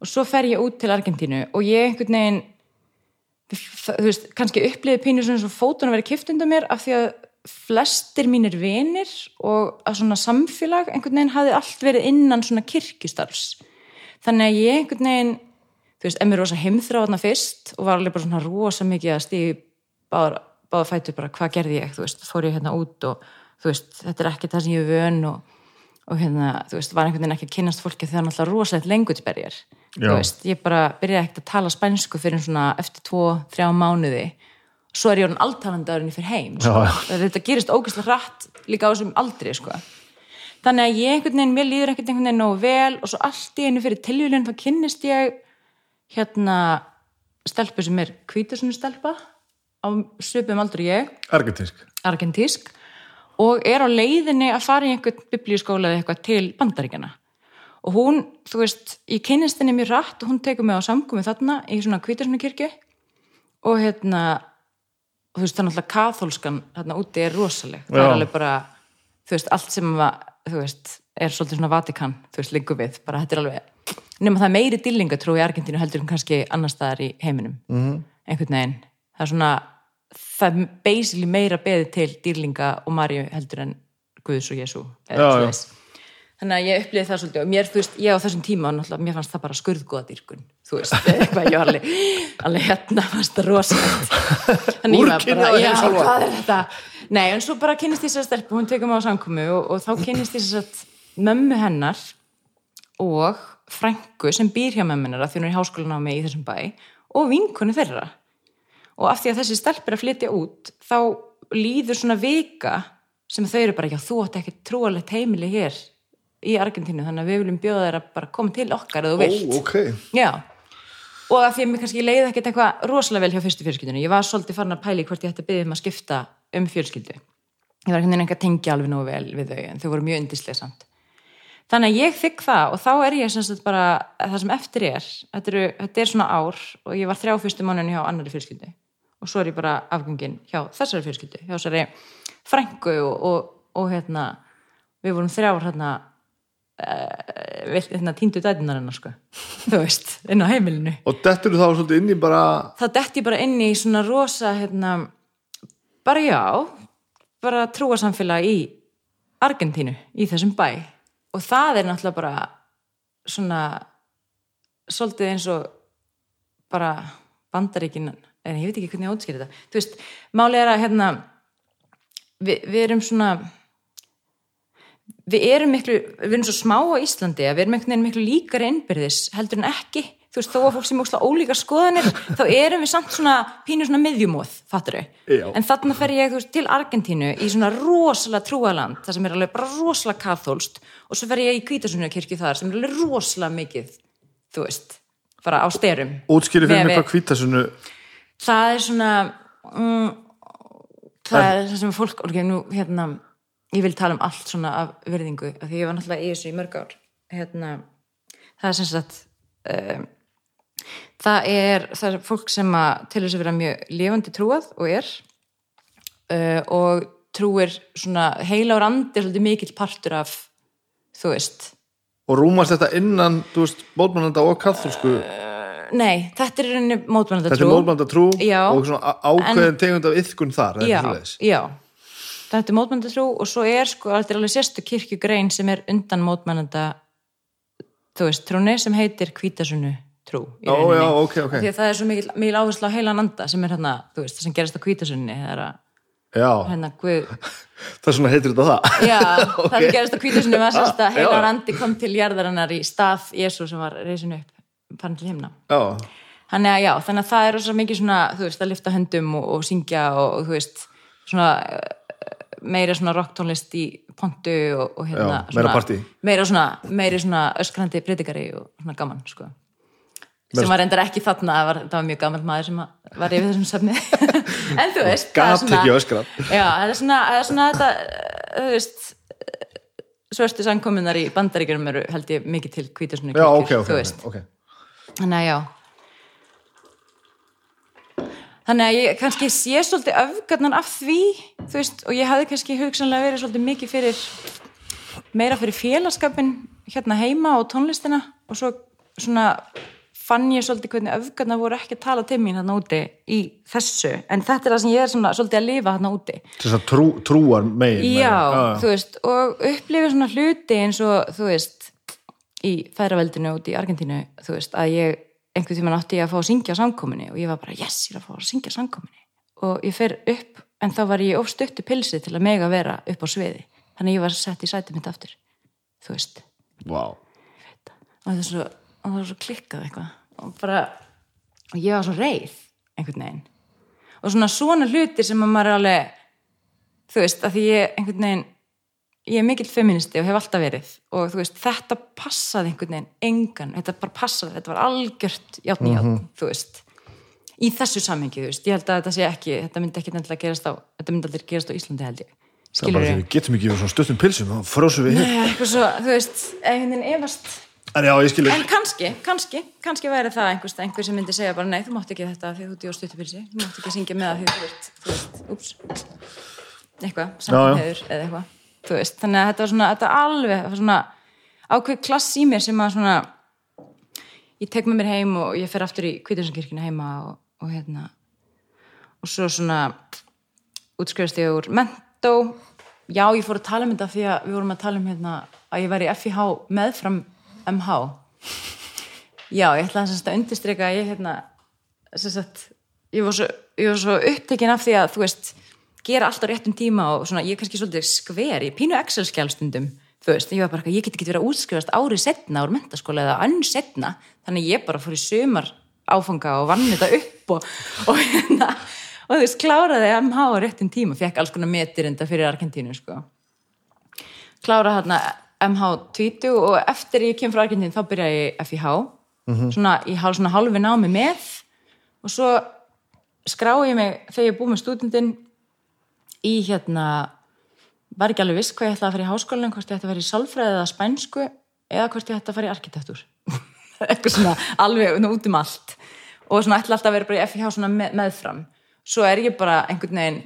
Og svo fer ég út til Argentínu og ég einhvern veginn þú veist, kannski uppliði pínur svona svo fótun að vera kift undan mér af því að flestir mínir vinir og að svona samfélag einhvern veginn hafði allt verið innan svona kirkjustarfs. Þannig að ég einhvern veginn þú veist, emmi rosa heimþráðna fyrst og var alveg bara svona rosa mikið að stíði báða, báða fætur bara hvað gerði ég, þú veist, fór ég hérna út og þú veist, þetta er ekki það sem ég er vön og, og hérna, þú veist, var einhvern veginn ekki að kynnast fólki þegar náttúrulega rosalegt lengutsberjar
Já.
þú veist, ég bara byrjaði ekkert að tala spænsku fyrir svona eftir tvo, þrjá mánuði svo er ég orðin alltalandi árin ég fyrir heim sko. Þetta gerist ógæslega hratt líka á þessum aldri sko. þannig að ég einhvern veginn, mér líður ekkert einhvern veginn nógu vel og svo allt í einu fyrir tilvílun þá kynnist ég hérna stelpu sem er hvítusunni stelpa á svipum aldrei ég.
Argentinsk
argentísk. Og er á leiðinni að fara í einhvern biblíuskóla eða eitthvað til bandaríkjana og hún, þú veist, ég kynnist henni mjög rætt og hún tekur mig á samkomi þarna í svona hvítusunni kirkju og hérna og þú veist, er náttúrulega kathólskan þarna úti er rosaleg. Það
Já.
er alveg bara, þú veist, allt sem var, þú veist, er svolítið svona Vatikan þú veist, lingu við, bara þetta er alveg nema það meiri dillinga trú í Argentínu heldur en kannski annar staðar í heiminum. -hmm. einhvern veginn, það er svona það er basically meira beði til dýrlinga og Marju heldur en Guðs og Jésu þannig að ég upplýði það svolítið og mér, þú veist, ég á þessum tíma mér fannst það bara skurðgóða dýrkun þú veist, eitthvað, ég var alveg alveg hérna fannst það rosalegt. Þannig ég var bara, já, hvað er þetta? Nei, en svo bara kynnist þess að stelpu, hún tekur mig á samkomu og, og þá kynnist þess að mömmu hennar og frængu sem býr hjá mömmu hennar af því hún er í háskólanámi í þessum bæ og vinkonu þeirra. Og af því að þessi stelp er að flytja út þá líður svona vika sem þau eru bara, já þú átt ekki trúalegt heimili hér í Argentínu þannig að við viljum bjóða að bara koma til okkar eða þú vilt.
ok.
Já. Og af því að mér kannski leiði ekkert eitthvað rosalega vel hjá fyrstu fjölskyldunni, ég var svolítið farin að pæli hvort ég ætti að byggja um að skipta um fjölskyldu. Ég var ekki að tengja alveg nógu vel við þau en þau voru mjög yndislega samt þannig að ég þykk það og þá er ég sem sagt bara það sem eftir er. Þetta, eru, þetta er svona ár og ég var þrjá fyrstu mánuðin hjá annari fjölskyldu. Og svo er ég bara afgangin hjá þessari fjölskyldu hjá þessari frængu og, og, og hérna við vorum þrjár hérna uh, hérna tíndu dætunar hennar sko. Þú veist, inn á heimilinu.
Og dettur þá svolítið inn í bara
þá dett ég bara inn í svona rosa hérna, bara já bara trúasamfélag í Argentínu, í þessum bæ og það er náttúrulega bara svona svolítið eins og bara bandaríkin en ég veit ekki hvernig ég áttskýr þetta. Þú veist, málið er að hérna við, við erum svona við erum miklu, við erum svo smá á Íslandi að við erum einhvern veginn miklu líkari innbyrðis heldur en ekki, þú veist, þó að fólk sem ósla ólíkar skoðanir, þá erum við samt svona pínur svona miðjumóð, fattur
Já.
en þarna fer ég, veist, til Argentínu í svona rosalega trúaland það sem er alveg bara rosalega kathólst og svo fer ég í Kvítasunni þar sem er alveg rosalega mikið þú veist, bara á styrum
útskýri fyrir mig hvað kvítasunnu
það er svona mm, það er það sem fólk ok, nú, hérna, ég vil tala um allt svona af virðingu, af því ég var náttúrulega í þessu í mörg ár hérna, það er sem sagt um, það er það er fólk sem að til þess að vera mjög lifandi trúað og er uh, og trúir svona heila og randi er svolítið mikill partur af þú veist.
Og rúmast þetta innan, þú veist, mótmannanda og katholsku,
nei, þetta er rauninni mótmannanda
þetta er mótmannanda trú
Já.
og svona ákveðin tegund af yðkun þar,
já, já. Þetta er mótmannanda trú og svo er sko, þetta er alveg sérstu kirkjugrein sem er undan mótmannanda þú veist, trúni sem heitir hvítasunnu trú í rauninni.
já, ok, ok.
því að það er svo mikil, mikil áherslu á heilan anda sem er hérna, þú veist, það sem gerast á hvítasunni það er að
Já,
hérna, guð,
það er svona heitir þetta það.
Já, það sem gerist á kvítusunni var sérst að
Já.
heilar andi kom til jarðarinnar í stað Jésu sem var reysin upp, farin til himna.
Já,
Þannig að já, þannig að það er svo mikið svona, þú veist, að lifta höndum og, og syngja og, og þú veist, svona eh, meira svona rocktónlist í pontu og, og hérna,
Já, meira
svona, meira svona, öskrandi predikari og svona gaman, sko. Sem var reyndar ekki þarna, það var, það var mjög gaman maður sem var yfir þessum safni. en þú veist, það er svona-. Já, það er svona, er svona þetta, eh, þú veist, svörstu samkominnar í bandaríkjum eru held ég mikið til kvítusunni
Já, ok, ok,
þú
ok,
veist.
ok.
Þannig að já. Þannig að ég kannski sé svolítið öfgarnan af því, þú veist, og ég hafði kannski hugsanlega verið svolítið mikið fyrir, meira fyrir félagskapin hérna heima og tónlistina og svo svona fann ég svolítið hvernig öfgarnar voru ekki að tala til mín hérna úti í þessu, en þetta er það sem ég er svona svolítið að lifa hérna úti.
Þess að trú, trúar megin.
Já, þú veist, og upplifir svona hluti eins og, þú veist, í færaveldinu út í Argentínu, þú veist, að ég einhvern tímann átti ég að fá að syngja samkominni og ég var bara, yes, ég er að fá að syngja samkominni og ég fer upp, en þá var ég ofstuttu pilsi til að mega vera upp á sviði þannig ég var sett í sæti mitt aftur þú veist,
Vá.
og það er svo, og það er svo klikkað eitthvað. Og bara, og ég var svo reið einhvern veginn. Og svona svona hlutir sem að maður er alveg þú veist, að því ég einhvern veginn ég er mikill feministi og hef alltaf verið. Og þú veist, þetta passaði einhvern veginn engan, þetta bara passaði, þetta var algjört játn í játn, þú veist. Í þessu samhengi, þú veist, ég held að þetta sé ekki þetta myndi ekki nefnilega gerast á þetta myndi aldrei gerast á Íslandi held ég.
Það er
skilur
bara því við getum ekki yfir svona stuttum pilsum, þá frósum við
eitthvað svo, þú veist, einhvern veginn efast
En já.
En kannski, kannski, kannski væri það einhvers, einhver sem myndi segja bara nei, þú mátt ekki þetta því þú ert í óstutupilsi, þú mátt ekki syngja með það því þú ert, eitthvað, samkvæmheður eða eitthvað, veist, þannig að þetta var svona, þetta alveg, var svona ákveð klass í mér sem að svona, ég tek með mér heim og ég fer aftur í Kvítursankirkina heima og, og hérna, og svo svona útskrifast ég úr mentó, já, ég fór að tala um þetta því að við vorum að tala um hérna að ég var í FIH meðfram MH já, ég ætla að, undirstrika að ég hérna sagt, ég var svo, svo upptekin af því að þú veist, gera allt á réttum tíma og svona, ég er kannski svolítið skver ég pínu Excel-skjálstundum þú veist, ég var bara, ég get ekki verið að útskrifast árið setna úr mentaskóla eða önn setna þannig ég bara fór í sumar áfanga og vann þetta upp og, og hérna og þú veist, kláraði MH á réttum tíma fekk alls konar metir enda fyrir Argentínu sko. Klára hérna MH 20 og eftir ég kem frá Argentín þá byrja ég FIH svona, ég hálf svona hálfi námi með. Og svo skrái ég mig þegar ég er búið með stúdendin í hérna var ekki alveg viss hvað ég ætlaði að fara í háskólan hvort ég ætti að fara í sálfræði eða spænsku eða hvort ég ætti að fara í arkitektúr eitthvað svona alveg út um allt. Og svona ætla alltaf að vera bara í FIH svona með, meðfram. Svo er ég bara einhvern veginn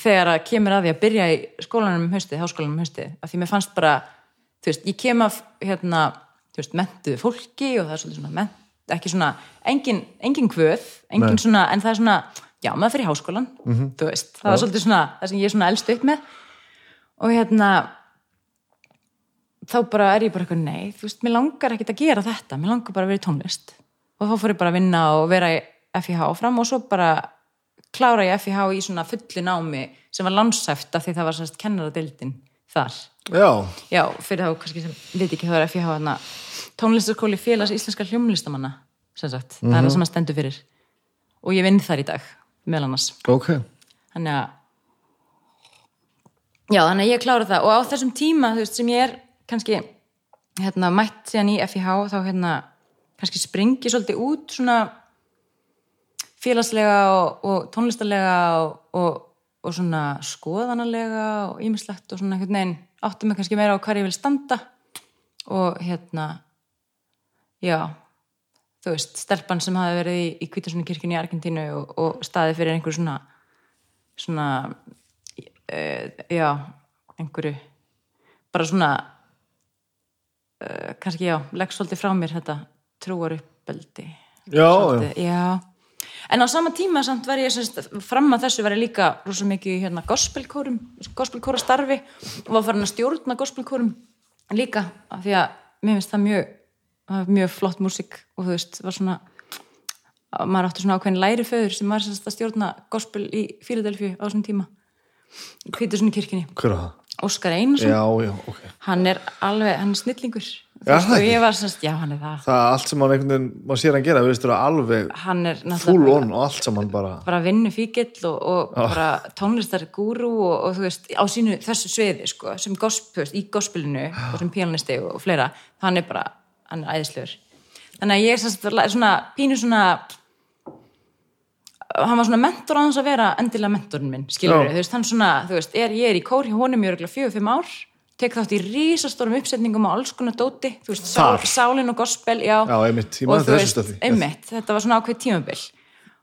þegar að kemur að því að byrja í skólanum um haustið, háskólanum um haustið af því mér fannst bara, þú veist, ég kem af hérna, þú veist, mentuðu fólki og það er svolítið svona ment, ekki svona engin, engin kvöð, engin
Nei.
svona en það er svona, já, maður fyrir háskólan þú veist, það var svolítið svona það sem ég er svona elst upp með. Og hérna þá bara er ég bara eitthvað nei, þú veist, mér langar ekkert að gera þetta mér langar bara að vera í tónlist. Og þá fór ég bara að vinna og vera í FIH áfram og svo bara klára ég FIH í svona fullu námi sem var landsæft af því það var sérst kennaradeildin þar.
Já,
Já, fyrir þá kannski sem veit ekki þá er FIH hana tónlistarskóli félags íslenska hljómlistamanna sem sagt, það er það sem að stendur fyrir. Og ég vinn þar í dag meðal annars.
Ok.
þannig að já, þannig að ég klára það. Og á þessum tíma, þú veist, sem ég er kannski, hérna, mætt síðan í FIH þá, hérna, kannski springi svolítið út svona félagslega og, og tónlistarlega og, og, og svona skoðanalega og ýmislegt og svona einhvern veginn átti mig kannski meira á hvað ég vil standa. Og hérna já, þú veist, stelpan sem hafi verið í, í Kvítasunni kirkjunni í Argentínu og, og staði fyrir einhver svona svona uh, já, einhverju bara svona uh, kannski já, legg svolítið frá mér þetta trúar uppbeldi
Já,
svolítið, já. En á sama tíma samt var ég semst, fram að þessu var ég líka rosa mikið í hérna gospelkórum, gospelkóra starfi og var farin að stjórna gospelkórum líka af því að mér finnst það mjög, mjög flott músík og þú veist, var svona maður átti svona ákveðin læriföður sem var semst að stjórna gospel í Fíladelfíu á þessum tíma hvítur svona
það?
Óskar Einarsson,
Já, já, ok.
Hann er alveg, hann er snillingur
Já,
veist, og ég var semst, já hann er það.
Það er allt sem hann einhvern veginn, maður sér hann gera, við veistur að alveg
hann
full on og allt saman bara
bara vinnu fíkill og, og bara tónlistar gúru og, og þú veist, á sínu þessu sviði sko, sem gospel, í gospelinu og sem pianisti og, og fleira hann er bara, hann er æðislegur. Þannig að ég er sem sagt var svona pínu svona hann var svona mentor á þess að vera endilega mentorinn minn, skilur þú veist, hann svona þú veist, er, ég er í kór hjá honum í örgulega fjögur, fimm ár tek þátt í rísastórum uppsetningum á alls konar dóti, þú veist, sál, sálin og gospel, já,
Já, einmitt,
og þú veist, einmitt, þetta var svona ákveð tímabil.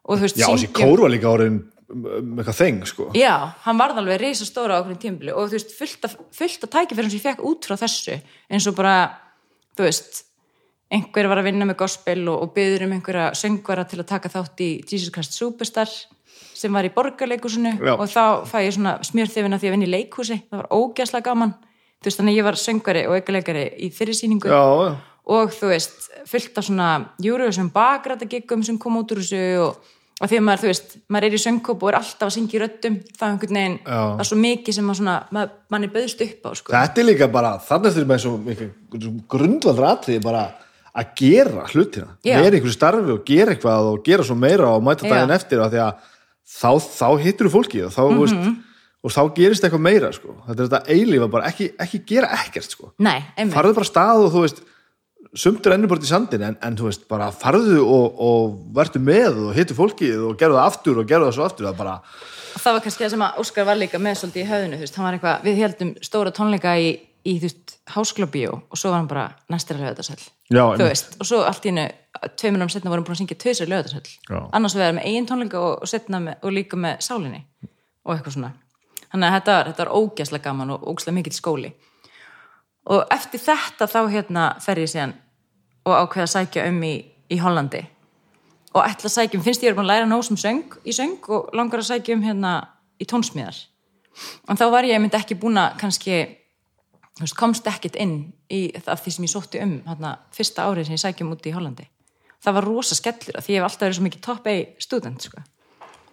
Og þú veist,
Já, þessi
syngjum-
kór var líka áriðin um eitthvað þeng, sko.
Já, hann varð alveg reysa stóra á okkur tímabili. Og þú veist, fullt fullt af tækifærum sem ég fekk út frá þessu eins og bara, þú veist einhver var að vinna með gospel og, og byður um einhverja söngvara til að taka þátt í Jesus Christ Superstar sem var í borgarleikusinu og þá fæ ég svona smjörþefina því að vinna í leikhúsi. Það var ógæslega gaman þú veist, þannig að ég var söngvari og aukuleikari í þeirri sýningu.
Já,
og þú veist, fullt af svona Eurovision bakrætagikkum sem kom út úr þessu og, og því að maður, þú veist maður er í söngkóp og er alltaf að syngja í röddum það er einhvern veginn, það er svo mikið sem maður svona, maður, mann er böðst upp á sko.
þetta er líka bara, þannig þurfum með svo mikið grundvaldra atriði bara að gera hlutina, vera í einhverju starfi og gera eitthvað og gera svo meira og mæta daginn eftir að þá, þá hittur þú fólki og þá, mm
Mhm.
veist, og þá gerist eitthvað meira sko. þetta er þetta eilífa bara, ekki, ekki gera ekkert sko. Farðu bara stað og þú veist sumtur ennur bara í sandin en, en þú veist bara farðu og, og verðu með og hittu fólkið og gerðu það aftur og gerðu það svo aftur það bara,
það var kannski það sem að Óskar var líka með svolítið í höfðinu, þú veist, hann var eitthvað við heldum stóra tónleika í, í þú veist, hásklubíó og svo var hann bara næstir að lögðarsöll,
Já,
þú
einmitt.
veist og svo allt í hennu, tveimur náttúrulega setna vorum búin að syngja tveisar
Já.
lögðarsöll, annars vegar með eigin tónleika og, og með, og líka með sálinni og eitthvað svona þannig að þetta þetta var ógæslega gaman og ógæslega mikill skóli. Og eftir þetta þá hérna fer ég síðan og ákveða að sækja um í, í Hollandi. Og ætla að sækja um, finnst ég er búin að læra nóg sem söng í söng og langar að sækja um hérna í tónsmíðar. En þá var ég mynd ekki búin að kannski veist, komst ekkit inn í það því sem ég sótti um hérna, fyrsta árið sem ég sækjum út í Hollandi. Það var rosa skellur af því ég hef alltaf verið svo mikið top A student sko.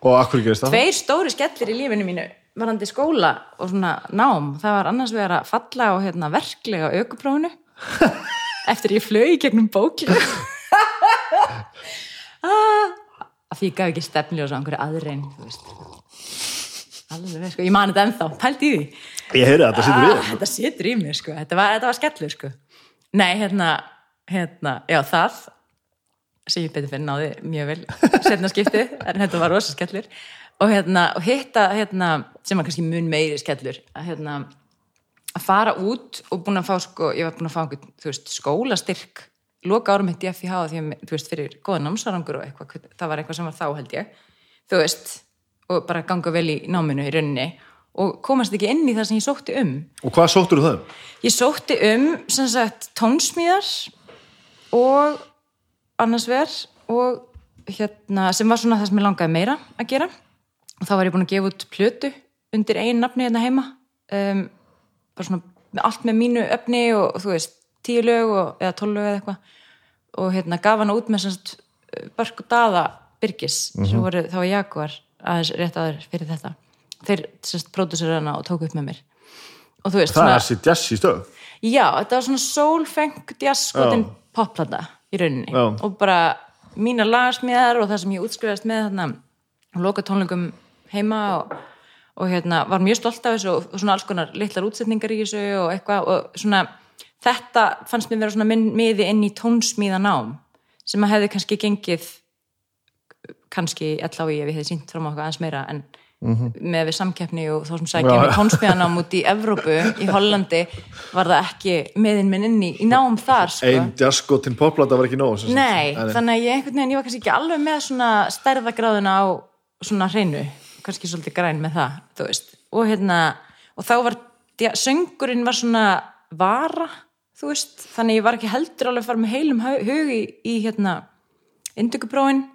og akkur gerist það?
Tveir stóri skellir í lífinu mínu varandi skóla og svona nám það var annars vegar að falla á hérna, verklega aukuprófinu eftir ég flög í gegnum bóklu ah, af því ég gaf ekki stefnljós á einhverju aðrein þú veist. Alveg, sko, ég mani þetta ennþá, pælt í því.
Ég heyri þetta, sittur við
ah, þetta situr í mér sko, þetta var, þetta var skellur sko. Nei, hérna, hérna já það sem ég betur fyrir náði mjög vel setna skiptið, en þetta var rosa skellur og hérna, og hitta hérna, sem var kannski mun meiri skellur að hérna að fara út og búin að fá sko, ég var búin að fá einhvern, þú veist, skólastyrk loka árum mitt í FIH því að, þú veist, fyrir góða námsarangur og eitthvað, það var eitthvað sem var þá held ég, þú veist og bara ganga vel í náminu í rauninni og komast ekki inn í það sem ég sótti um.
Og hvað sóttur þú það?
Ég sótti um sem sagt tónsmíðar og annars ver og hérna sem var svona það sem ég langaði meira að gera og þá var ég búin að gefa út plötu undir einn nafni hérna heima. Um, bara svona allt með mínu efni og, þú veist tíu lög og, eða tólf lög eða eitthvað. Og hérna gaf hana út með sem sagt Börk og Daða Byrgis sem voru þá í Jaguar aðeins rétt aður fyrir þetta. Þeir sem sagt pródusur hana og tóku upp með mér. Og þú veist
það
svona
er sér jazz í stöð.
Já, þetta var svona soulfeng jazzskotin
Já.
popplata í rauninni.
Já.
og bara mína lagasmíðar og það sem ég útskrifast með þarna og loka tónleikum heima og, og hérna var mjög stolt af þessu og, svona alls konar litlar útsetningar í þessu og eitthvað og svona þetta fannst mér vera svona miði inn í tónsmíðanám sem að hefði kannski gengið kannski í ef ég hefði sínt fram á eitthvað aðeins meira en með við samkeppni og þá sem sækja
Já.
með tónsmíðanám út í Evrópu, í Hollandi var það ekki miðin minn inn í, í nám þar sko.
ein jazzgotin poplata var ekki nóg.
Nei, þannig að ég veginn, ég var kannski ekki alveg með svona stærðagráðuna á svona hreinu, kannski svolítið græn með það, þú veist, og hérna og þá var, ja, söngurinn var svona vara, þú veist, þannig ég var ekki heldur alveg að fara með heilum hug hug í, hérna induguprófin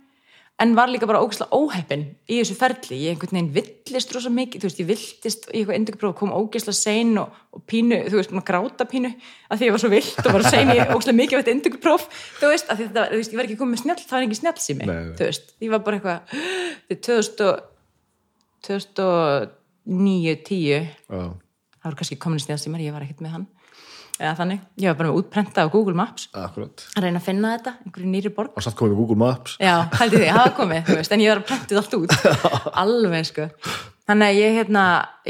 en var líka bara ógeðslega óheppin í þessu ferli, ég einhvern veginn villist rosa mikið, þú veist, ég villtist í eitthvað indugupróf, kom ógeðslega sein og, og pínu, þú veist, maður gráta pínu að því ég var svo vilt og var sein í ógeðslega mikið veit indugupróf, þú veist, að þetta, þú veist, ég var ekki komið snjall, það var ekki snjall sími þú veist, ég var bara eitthvað þetta er 2000 og 2009, 10
Já.
það voru kannski komin snjall símar, ég var ekkert með hann eða þannig, ég var bara með útprenta á Google Maps
Akkurat.
að reyna að finna þetta, einhverju nýri borg
Og samt komið með Google Maps.
Já, hældi því, það komið, þú veist, en ég var að prentið allt út, alveg, sko. Þannig að ég, hérna,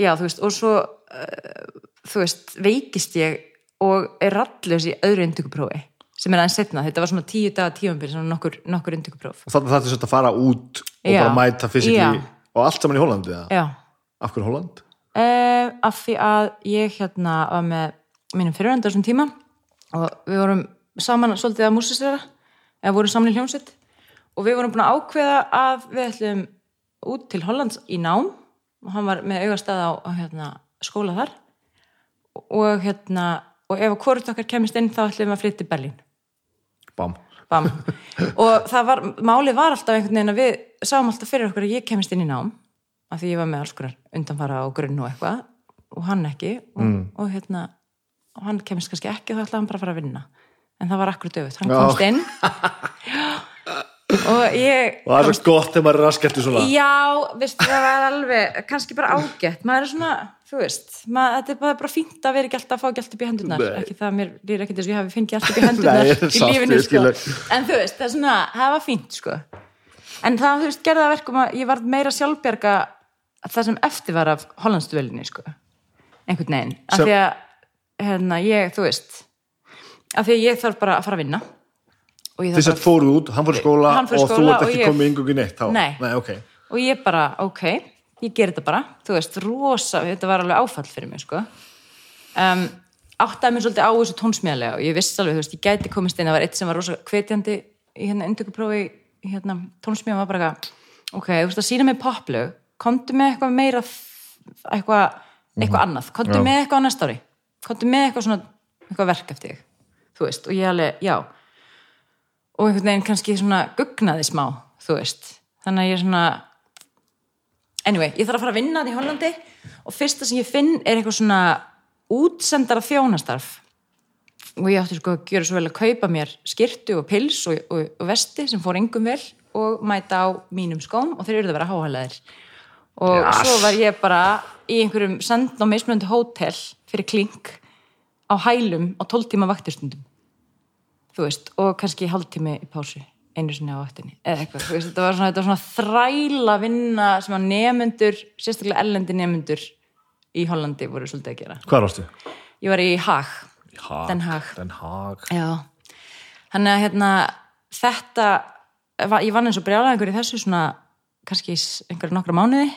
já, þú veist, og svo, uh, þú veist, veikist ég og er rallus í öðru induguprófi, sem er aðeins setna, þetta var svona tíu daga tíumbil, svona nokkur, nokkur indugupróf.
Og þannig þetta er að fara út og
Já.
bara mæta fysikli. Og allt saman í Hollandi, eða?
Já,
Af hverju Holland?
uh, af því að ég, hérna, var með mínum fyrirvendar þessum tíma og við vorum saman svolítið að músisera, eða vorum saman í hljómsveit og við vorum búin að ákveða að við ætlum út til Hollands í nám og hann var með augastað á, á hérna, skóla þar og hérna og ef að hvort okkar kemist inn þá ætlum við að flytja til Berlín
Bam.
Bam. og það var, málið var alltaf einhvern veginn að við sáum alltaf fyrir okkur að ég kemist inn í nám af því ég var með alls konar undanfara og grunn og eitthvað og hann ekki og, og hérna og hann kemist kannski ekki þá ætlaði hann bara að fara að vinna. En það var akkur döfut, hann komst inn. Og ég
Og það er svo gott þegar maður er raskættu svona.
Já, veistu, það var alveg kannski bara ágætt, maður er svona þú veist, maður, þetta er bara, bara fínt að vera ekki alltaf að fá ekki alltaf upp í hendurnar,
Nei.
ekki það mér lýr ekki þess að ég hafi fengið alltaf upp í hendurnar
Nei,
í lífinu, sko en þú veist, það er svona, það var fínt sko, en það, þú veist, gerði það verkum að ég var meira sjálfbjarga það sem eftir var af hollandsduvelinni sko, einhvern veginn af
Sem-
því að, hérna, ég, þú veist af því að ég þarf bara að fara að vinna og þarf
sett fóruð út, hann fór skóla
Hann í
og þú
skóla og
ekki komið yngungi neitt þá.
Nei.
Nei, ok.
og ég bara, ok, ég ger þetta bara. Þú veist, rosa, þetta var alveg áfall fyrir mig, sko. Um, áttaði mér svolítið á þessu tónsmíðarlega og ég vissi alveg, þú veist, ég gæti komist inn. Það var eitt sem var rosa hvetjandi í hérna indökuprófi í hérna tónsmíðan var bara eitthvað, ok, þú veist, að sína mig poplög. Komdu með eitthvað meira eitthvað, eitthvað annað. Komdu
Já.
með eitthvað á næsta ári. Komdu með eitthvað svona, eitthvað verk eftir þig þú veist, og ég alveg, já. Og einhvern veginn kannski svona gugnaði smá, þú veist. Þannig að ég er svona anyway, ég þarf að fara að vinna þetta í Hollandi og fyrsta sem ég finn er eitthvað svona útsendara þjónastarf. Og ég átti sko að gera svo vel að kaupa mér skirtu og pils og, og, og vesti sem fór engum vel og mæta á mínum skóm og þeir eru að vera háhælaðir. Og
Yes.
svo var ég bara í einhverjum send á mismunandi hótel fyrir klink á hælum á 12 tíma vaktistundum þú veist, og kannski hálftími í pásu einu sinni á vaktinni eða eitthvað, veist, þetta var svona, þetta var svona þræla vinna sem að nemendur sérstaklega ellendi nemendur í Hollandi voru svolítið að gera
Hvað varstu?
ég var í Haag,
Haag.
Den Haag
Den Haag.
þannig að hérna þetta, ég vann eins og brjálæðingur í þessu svona kannski einhverja nokkra mánuði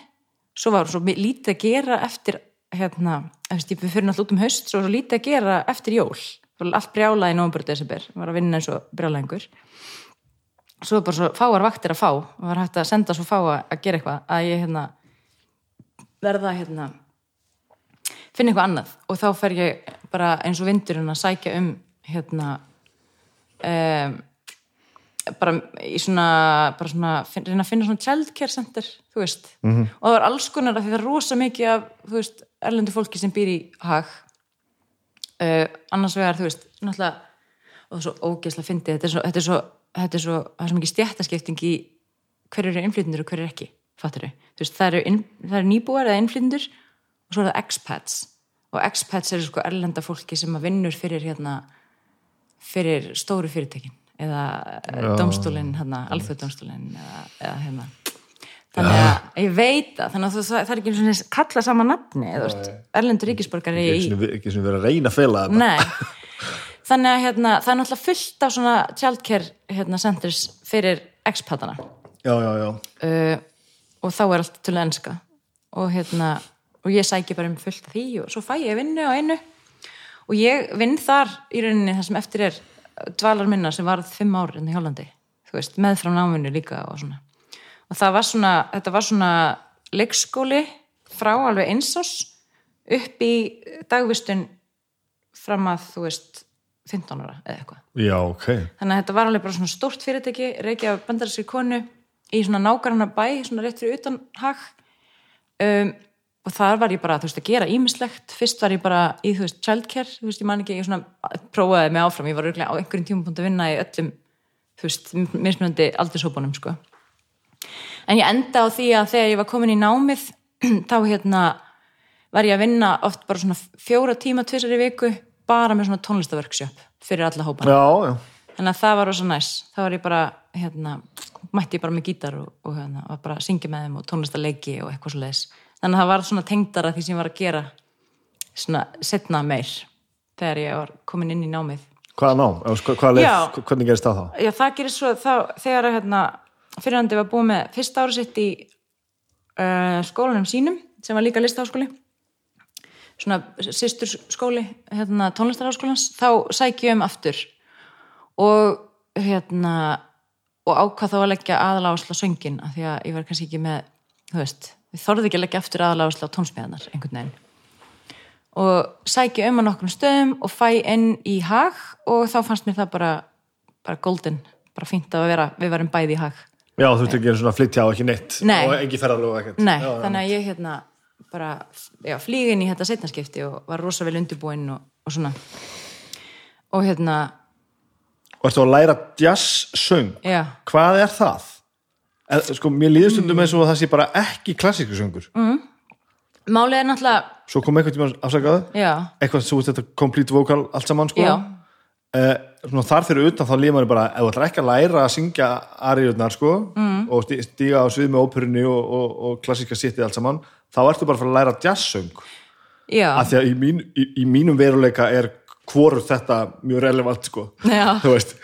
svo var svo lítið að gera eftir hérna, veist, ég fyrir náttúrulega út um haust svo var svo lítið að gera eftir jól allt brjálæði í nómur desember var að vinna eins og brjálæðingur svo var bara svo fáar vaktir að fá. Og var hægt að senda svo fá að gera eitthvað að ég hérna verða hérna finna eitthvað annað. Og þá fer ég bara eins og vindurinn að sækja um hérna um, bara í svona, bara svona fin- reyna að finna svona childcare center, þú veist. -hmm. og það var alls konar að því það er rosa mikið af, þú veist, erlendu fólki sem býr í hag uh, annars vegar, þú veist, náttúrulega og svo ógeðslega fyndið, þetta er svo þetta er svo, þetta er svo, það er svo mikið stjættaskipting í hver eru innflytjendur og hver eru ekki fattur þau, þú veist, það eru, eru nýbúar eða innflytjendur og svo er það expats. Og expats eru sko erlenda fólki sem að vinnur fyrir hérna fyrir stóru fyrirtækin eða
Já.
domstólinn, hérna, alþjóðdómstólinn eða, eða hérna. Þannig að ég veit að þannig að það, það er ekki svona kalla sama nafni eða, erlendur ríkisborgari
Ekki svona- Ekki sem verið að reyna að fela þetta.
Nei, þannig að hérna, það er náttúrulega fullt af svona childcare hérna, centers fyrir expatana.
Já, já, já.
uh, og þá er allt til enska. Og hérna og ég sæki bara um fullt því og svo fæ ég vinnu á einu. Og ég vinn þar í rauninni það sem eftir er dvalar minna sem varð fimm ár enn í Hollandi, þú veist, meðfram náminu líka og svona. Og það var svona, þetta var svona leikskóli frá alveg einsás upp í dagvistun fram að, þú veist 15 ára eða eitthvað.
Já, ok.
þannig að þetta var alveg bara svona stórt fyrirtæki reykja bandarinskri konu í svona nágranna bæ, svona rétt fyrir utan hag. Um, og þar var ég bara, þú veist, að gera ímislegt fyrst var ég bara í, þú veist, childcare þú veist, ég man ekki, ég svona prófaði mig áfram. Ég var örugglega á einhverjum tímum að vinna í öllum þú veist, mismunandi aldurshópunum, sko. En ég enda á því að þegar ég var komin í námið þá hérna var ég að vinna oft bara svona fjóra tíma tvisar í viku, bara með svona tónlistaworkshop fyrir alla
já.
þannig að það var rosa næs þá var ég bara, hérna mætti ég bara með gítar og, og hérna, var bara að syngja með þeim og tónlistaleiki og eitthvað svo leiðis þannig að það var svona tengdara því sem ég var að gera svona setna meir þegar ég var komin inn í námið
Hvaða nám? Sko, Hvað leið,
Já.
hvernig gerist það þá?
Já, það gerir svo þá, þegar hérna, fyrirhandi var búið með fyrsta ára sitt í uh, skólanum sínum sem var líka listaháskóli svona sýstur skóli hérna, tónlistarháskólans þá sæki ég um aftur og hérna og ákvað þá að leggja aðaláðsla söngin af því að ég var kannski ekki með þú veist, við þorði ekki að leggja aftur aðaláðsla á tónsmiðanar einhvern veginn og sæki um að nokkrum stöðum og fæ inn í hag og þá fannst mér það bara, bara golden, bara fínt að vera, við varum bæði í hag
Já, þú veist ekki einu svona að flytja á ekki neitt
Nei.
og engi ferðalög og ekkert.
Nei,
já.
þannig að ég hérna bara, já, flýgin í þetta setnaskipti og var rosa vel undirbúinn og, og svona og hérna,
Og ertu að læra jazz söng?
já
Hvað er það? Er, sko, mér líður stundum eins og að það sé bara ekki klassíku söngur.
Mm. málið er náttúrulega,
Svo kom eitthvað tíma afsakaðu,
já,
eitthvað svo þetta complete vocal allt saman, sko.
já
svona þar fyrir utan þá líður maður bara ef þú ætlar ekki að læra að syngja ariðurnar sko mm. og stí- stíga á svið með óperunni og, og, og klassíska sittið allt saman þá ertu bara að fara að læra jazzsöng. Af því að í, mín, í, í mínum veruleika er hvorur þetta mjög relevant sko. Þú veist,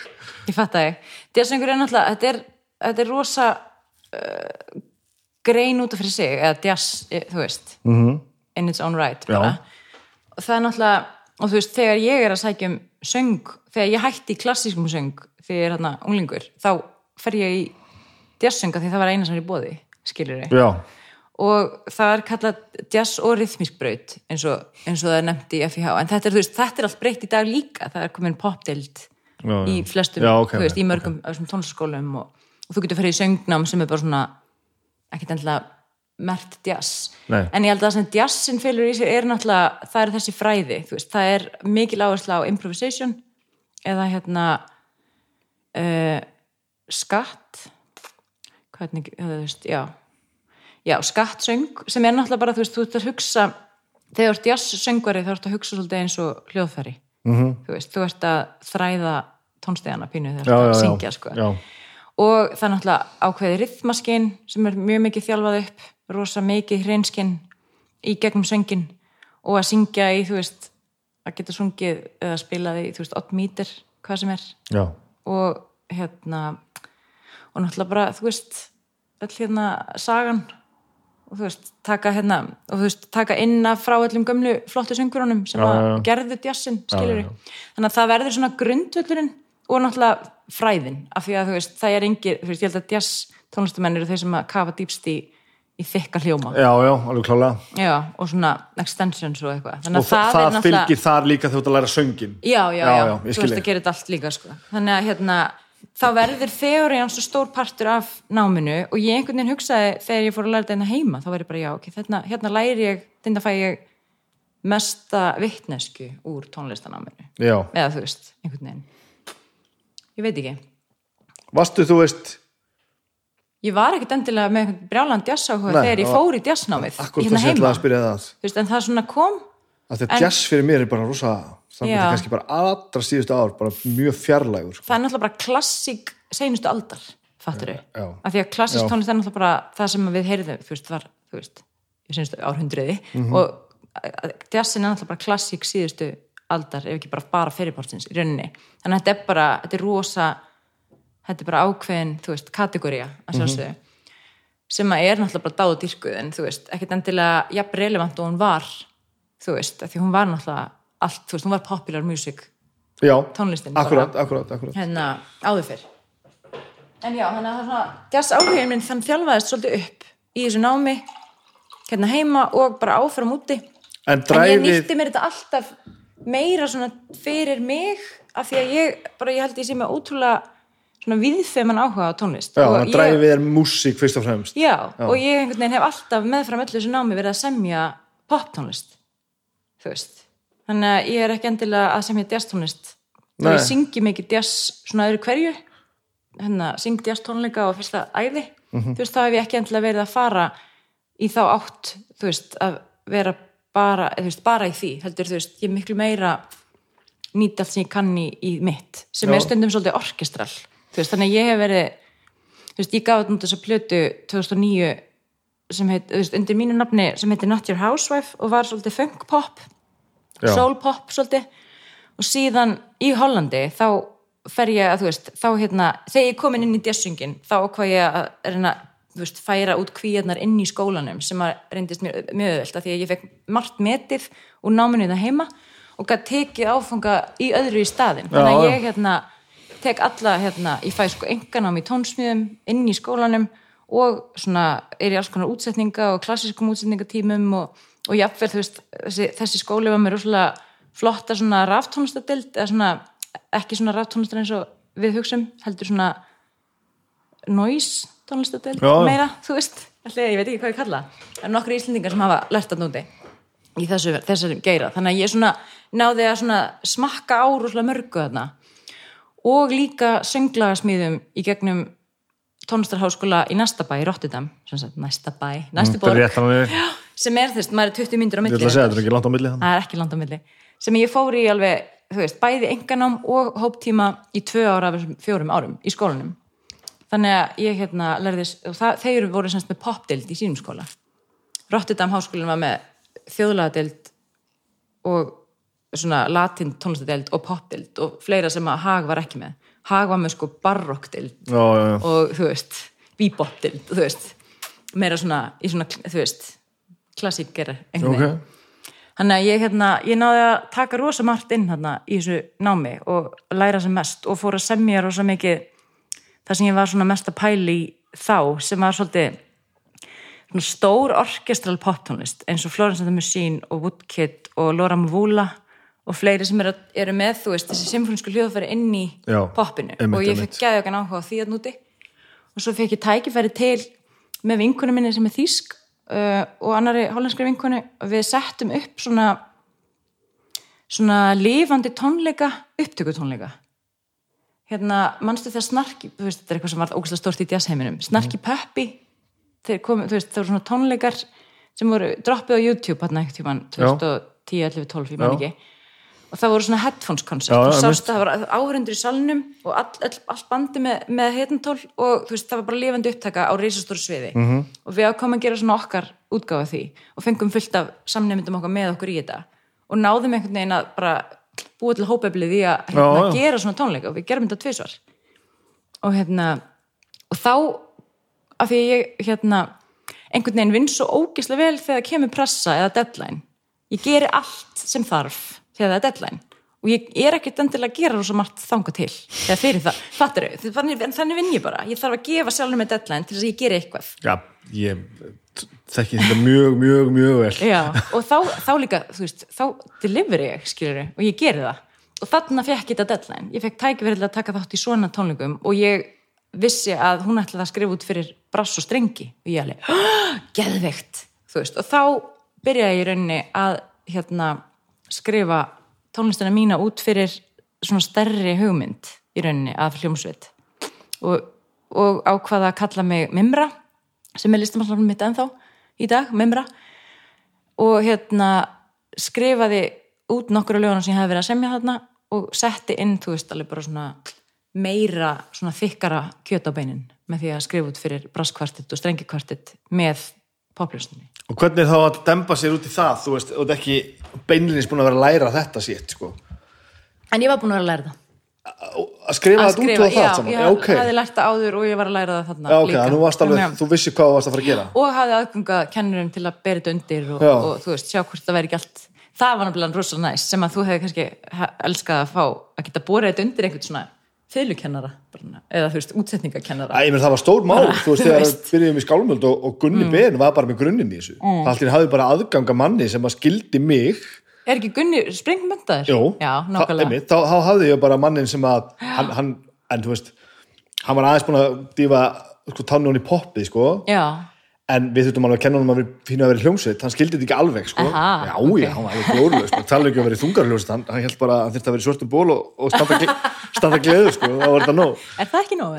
ég fatt að ég djassengur er náttúrulega, þetta er, þetta er rosa uh, grein út af fyrir sig, eða jazz eh, þú veist, -hmm. in its own right það er náttúrulega og þú veist, þegar ég er að sækja um söng, þegar ég hætti klassískum söng þegar ég er hérna unglingur, þá fer ég í jazzsönga því það var eina sem er í bóði skilur
já,
og það er kallað jazz og rhythmisk braut eins og, eins og það er nefnt í FIH en þetta er, veist, þetta er allt breytt í dag líka. Það er komin popdeild
Já,
í flestum,
Já, ok,
þú veist, í mörgum okay. tónlistaskólum og, og þú getur ferið í söngnám sem er bara svona ekkert endilega mert jazz.
Nei.
en ég held að það sem jazzin fylgur í sér er náttúrulega, það er þessi fræði þú veist, það er mikil áhersla á improvisation eða hérna uh, skatt. Hvernig, þú veist, já já, skattsöng sem er náttúrulega bara, þú veist, þú ert að hugsa þegar þú ert jazzsöngvari þá ert að hugsa svolítið eins og hljóðfæri
Mhm.
-hmm. þú veist, þú ert að þræða tónstegana pínu þegar þú ert að
já,
syngja sko. og það er náttúrulega ákveði rithmaskinn sem er mjög mikið þjálfað upp rosa mikið hreinskinn í gegnum söngin og að syngja í, þú veist, að geta sungið eða spilað í, þú veist, 8 mítir hvað sem er
já.
og hérna og náttúrulega bara, þú veist öll hérna sagan og þú veist, taka hérna og þú veist, taka inn af frá öllum gömlu flottu söngurunum sem að
já, já.
gerðu djassin, skilur
já, já.
þannig að það verður svona grundvöllurinn og náttúrulega fræðin af því að þú veist, það er engir, þú veist, ég held að djass tónlistamenn eru þeir sem að kafa dýpst í í þykka hljóma
já, já, alveg klálega
já, og svona extensions og eitthvað þannig
og
að
það,
það,
fylgir þar líka þegar þú ert að læra söngin
já, já,
Já,
já,
já,
þú veist
þig.
að gera þetta allt líka sko. þannig að hérna þá verður þeóriðan svo stór partur af náminu og ég einhvern veginn hugsaði þegar ég fór að læra þetta heima þá var ég bara já, ok, hérna, hérna læri ég þetta fæ ég mesta vittnesku úr tónlistanáminu
já,
eða þú veist, einhvern veginn. Ég veit ekki.
Varstu þú veist
ég var ekkert endilega með brjálan djassáhuga þegar ég fór í djassnámið hérna heima,
það.
Veist, en það svona kom
að þetta jazz fyrir mér er bara rosa þannig að kannski bara allra síðustu ár bara mjög fjarlægur sko.
það er náttúrulega bara klassík seinustu aldar, fattur þau af því að klassísk
Já.
tónlist er náttúrulega bara það sem við heyrðum, þú veist, var þú veist, í seinustu árhundriði
Mhm.
og að- jazzin er náttúrulega bara klassík síðustu aldar, ef ekki bara bara fyrirbortins í rauninni, þannig að þetta er bara þetta er rosa þetta er bara ákveðin, þú veist, kategória að sjálfsögðu
Mhm.
sem að er náttúrulega bara dáð og dýrkuð en þú veist, ekkert endilega jafn relevant og hún var þú veist, því hún var náttúrulega allt, þú veist, hún var popular music
já,
tónlistin bara.
akkurat, akkurat, akkurat.
Hérna áður fyrr. En já, þannig að það er svona jazz áhugin minn þann þjálfaðist svolítið upp í þessu námi hérna heima og bara áfram úti.
En
en ég
dræfið,
nýtti mér þetta alltaf meira svona fyrir mig af því að ég, bara ég held ég sé með ótrúlega svona viðfeman áhuga á tónlist.
Já,
Og
hann
ég-
dræfi við þér músík fyrst og fremst.
Já, og ég einhvern veginn hef alltaf meðfram öllu þessu námi verið að semja poptónlist þú veist þannig að ég er ekki endilega að semja jazztónlist og
Nei.
ég syngi mikið jazz svona öðru hverju hérna, syngi jazz tónleika og fyrsta æði
Mhm.
þú veist, þá hef ég ekki endilega verið að fara í þá átt, þú veist, að vera bara, þú veist, bara í því heldur, þú veist, ég er miklu meira nýta allt sem ég kann í, í mitt sem
Já.
er stundum svolítið orkestral veist, þannig að ég hef verið þú veist, ég gaf þetta að plötu 2009 sem heit, veist, undir mínu nafni sem heitir Not Your Housewife og var svolítið funk pop
Já.
soul pop svolítið og síðan í Hollandi þá fer ég að þú veist þá hérna, þegar ég komin inn í jazzsöngin þá hvað ég að reyna þú veist, færa út kvíarnar inn í skólanum sem að reyndist mér mjög öðvöld af því að ég fekk margt metið úr náminu það heima og gætt tekið áfanga í öðru í staðin þannig að
Já, já.
ég hérna tek alla hérna, ég fæ sko enganám í tónsmíðum inn í skólanum og svona er í alls konar útsetninga og klassískum útsetningatímum og, og jafnvel þú veist þessi, þessi skóli var mér rosalega flotta svona ráftónlistadild eða svona ekki svona ráftónlistar eins og við hugsum heldur svona noise tónlistadild meira, þú veist, allir, ég veit ekki hvað ég kalla það. Er nokkru íslendingar sem hafa lært að núti í þessu, þessu geira. Þannig að ég svona náði að svona smakka á rosalega mörgu þarna. Og líka sönglagasmíðum í gegnum tónlistarháskóla í næsta bæ, í Rotterdam sem sagt, næsta bæ,
Þetta er
borg. sem er þess, maður er 20 myndur á milli.
Segja, þetta er ekki langt á milli
það ekki land á milli. Sem ég fór í alveg, þú veist, bæði enganám og hóptíma í tvö ára fjórum árum í skólanum. Þannig að ég hérna lærðis og það, þeir voru semst með popdild í sínum skóla. Rotterdam háskólinn var með þjóðlagadeild og svona latin tónlistadeild og popdild og fleira sem að Hag var ekki með Hag var með sko barokkdild og þú veist, bebop-dild þú veist, meira svona í svona, þú veist, klassíker einhvern veginn.
Ok,
Þannig að ég, hérna, ég náði að taka rosa margt inn hérna, í þessu námi og læra sem mest og fór að semja rosa mikið það sem ég var svona mest að pæli í þá sem var svolítið svona stór orkestral poptónlist eins og Florence and the Machine og Woodkid og Laura Mvula og fleiri sem eru, eru með, þú veist, þessi symfónísku hljóðfæri inn í
Já,
poppinu.
einmitt,
og ég fekk gæði okkar á því að núti og svo fekk ég tækifæri til með vinkunum minni sem er þýsk uh, og annari hollenskri vinkunu og við settum upp svona svona lifandi tónleika upptökutónleika. Hérna, manstu þegar snarki þú veist, þetta er eitthvað sem var ógæslega stórt í jazzheiminum. Snarki pöppi þeir komu, þú veist, það voru svona tónleikar sem voru droppið á YouTube hérna einhvern tímann 2010, 11, 12, ég man ekki og það voru svona headphones koncert og sást að það var áhörundur í salnum og all, all, all bandi með, með heitantól og þú veist, það var bara lifandi upptaka á reisastóru sviði.
Mhm.
-hmm. og við ákomum að gera svona okkar útgáfa því og fengum fullt af samnefndum okkar með okkur í þetta. Og náðum einhvern veginn að bara búa til hópeflið í að hérna,
Já,
gera svona tónleika og við gerum þetta tvisvar. Og hérna og þá af því að ég hérna einhvern veginn vinn svo ógislega vel þegar kemur pressa eða deadline ég geri allt sem þarf þegar það er deadline. Og ég er ekkert endilega að gera rosa margt þanga til eða fyrir það, fattur þau, en þannig vinn ég bara. Ég þarf að gefa sjálfur með deadline til þess að ég geri eitthvað.
Já, ég þekki þetta mjög, mjög, mjög vel.
Já, og þá, þá líka, þú veist, þá deliveri ég, skilur og ég geri það. Og þarna fekk ég þetta deadline. Ég fekk til að taka þátt í svona tónleikum og ég vissi að hún ætlaði að skrifa út fyrir brass og strengi. Og ég alveg, "Ah, geðveikt, og þá byrjaði ég hérna skrifa tónlistina mína út fyrir svona stærri hugmynd í rauninni af hljómsveit og, og ákvaða að kalla mig Mimra sem er listamannslafnum mitt ennþá í dag, Mimra og hérna skrifaði út nokkru löguna sem ég hefði verið að semja þarna og setti inn, þú veist, alveg bara svona meira, svona þykkara kjöt á beinin með því að skrifa út fyrir brasskvartett og strengikvartett með popljóstinni.
Og hvernig þá að dempa sér út í það þú veist, og þetta ekki beinlinnins búin að vera að læra þetta sétt, sko
En ég var búin að vera að læra það.
að skrifa þetta út og það
já,
allt saman
ég
já, ok,
hafði lært það áður og ég var að læra það þarna
já, ok,
líka.
alveg, þú vissi hvað þú varst að fara að gera
og hafði aðganga kennurum til að bera þetta undir og,
Já.
og þú veist, sjá hvort það væri ekki allt það var náttúrulega rosalega næst sem að þú hefði kannski elskað að fá að geta borið þetta undir einhvern svona fylgukennara eða þú veist, útsetningakennara
Æ, menn það var stór mál,
Bara,
þú veist, þegar
veist.
byrjuðum í skálmöld og, og Gunni mm. Ben var bara með grunnin í þessu. Mm. Það allir hafði bara aðganga manni sem að skildi mig
Er ekki Gunni springmyndaður?
Jú,
Já, nákvæmlega.
þá, þá hafði ég bara mannin sem að hann, hann, en þú veist hann var aðeins búin að dýfa sko, tannu hann í poppið, sko
Já,
en við þurftum alveg að kenna hann að fínu að vera hljómsveit. Hann skildi þetta ekki alveg, sko.
Aha,
já,
ok.
já, hann var alveg glórulega, sko, tala ekki um að vera í þungar hljómsveit. Hann, hann held bara að hann þyrfti að vera í svörtum ból og, og standa, gle, standa gleður, sko. Þá var þetta nóg.
Er það ekki nóg?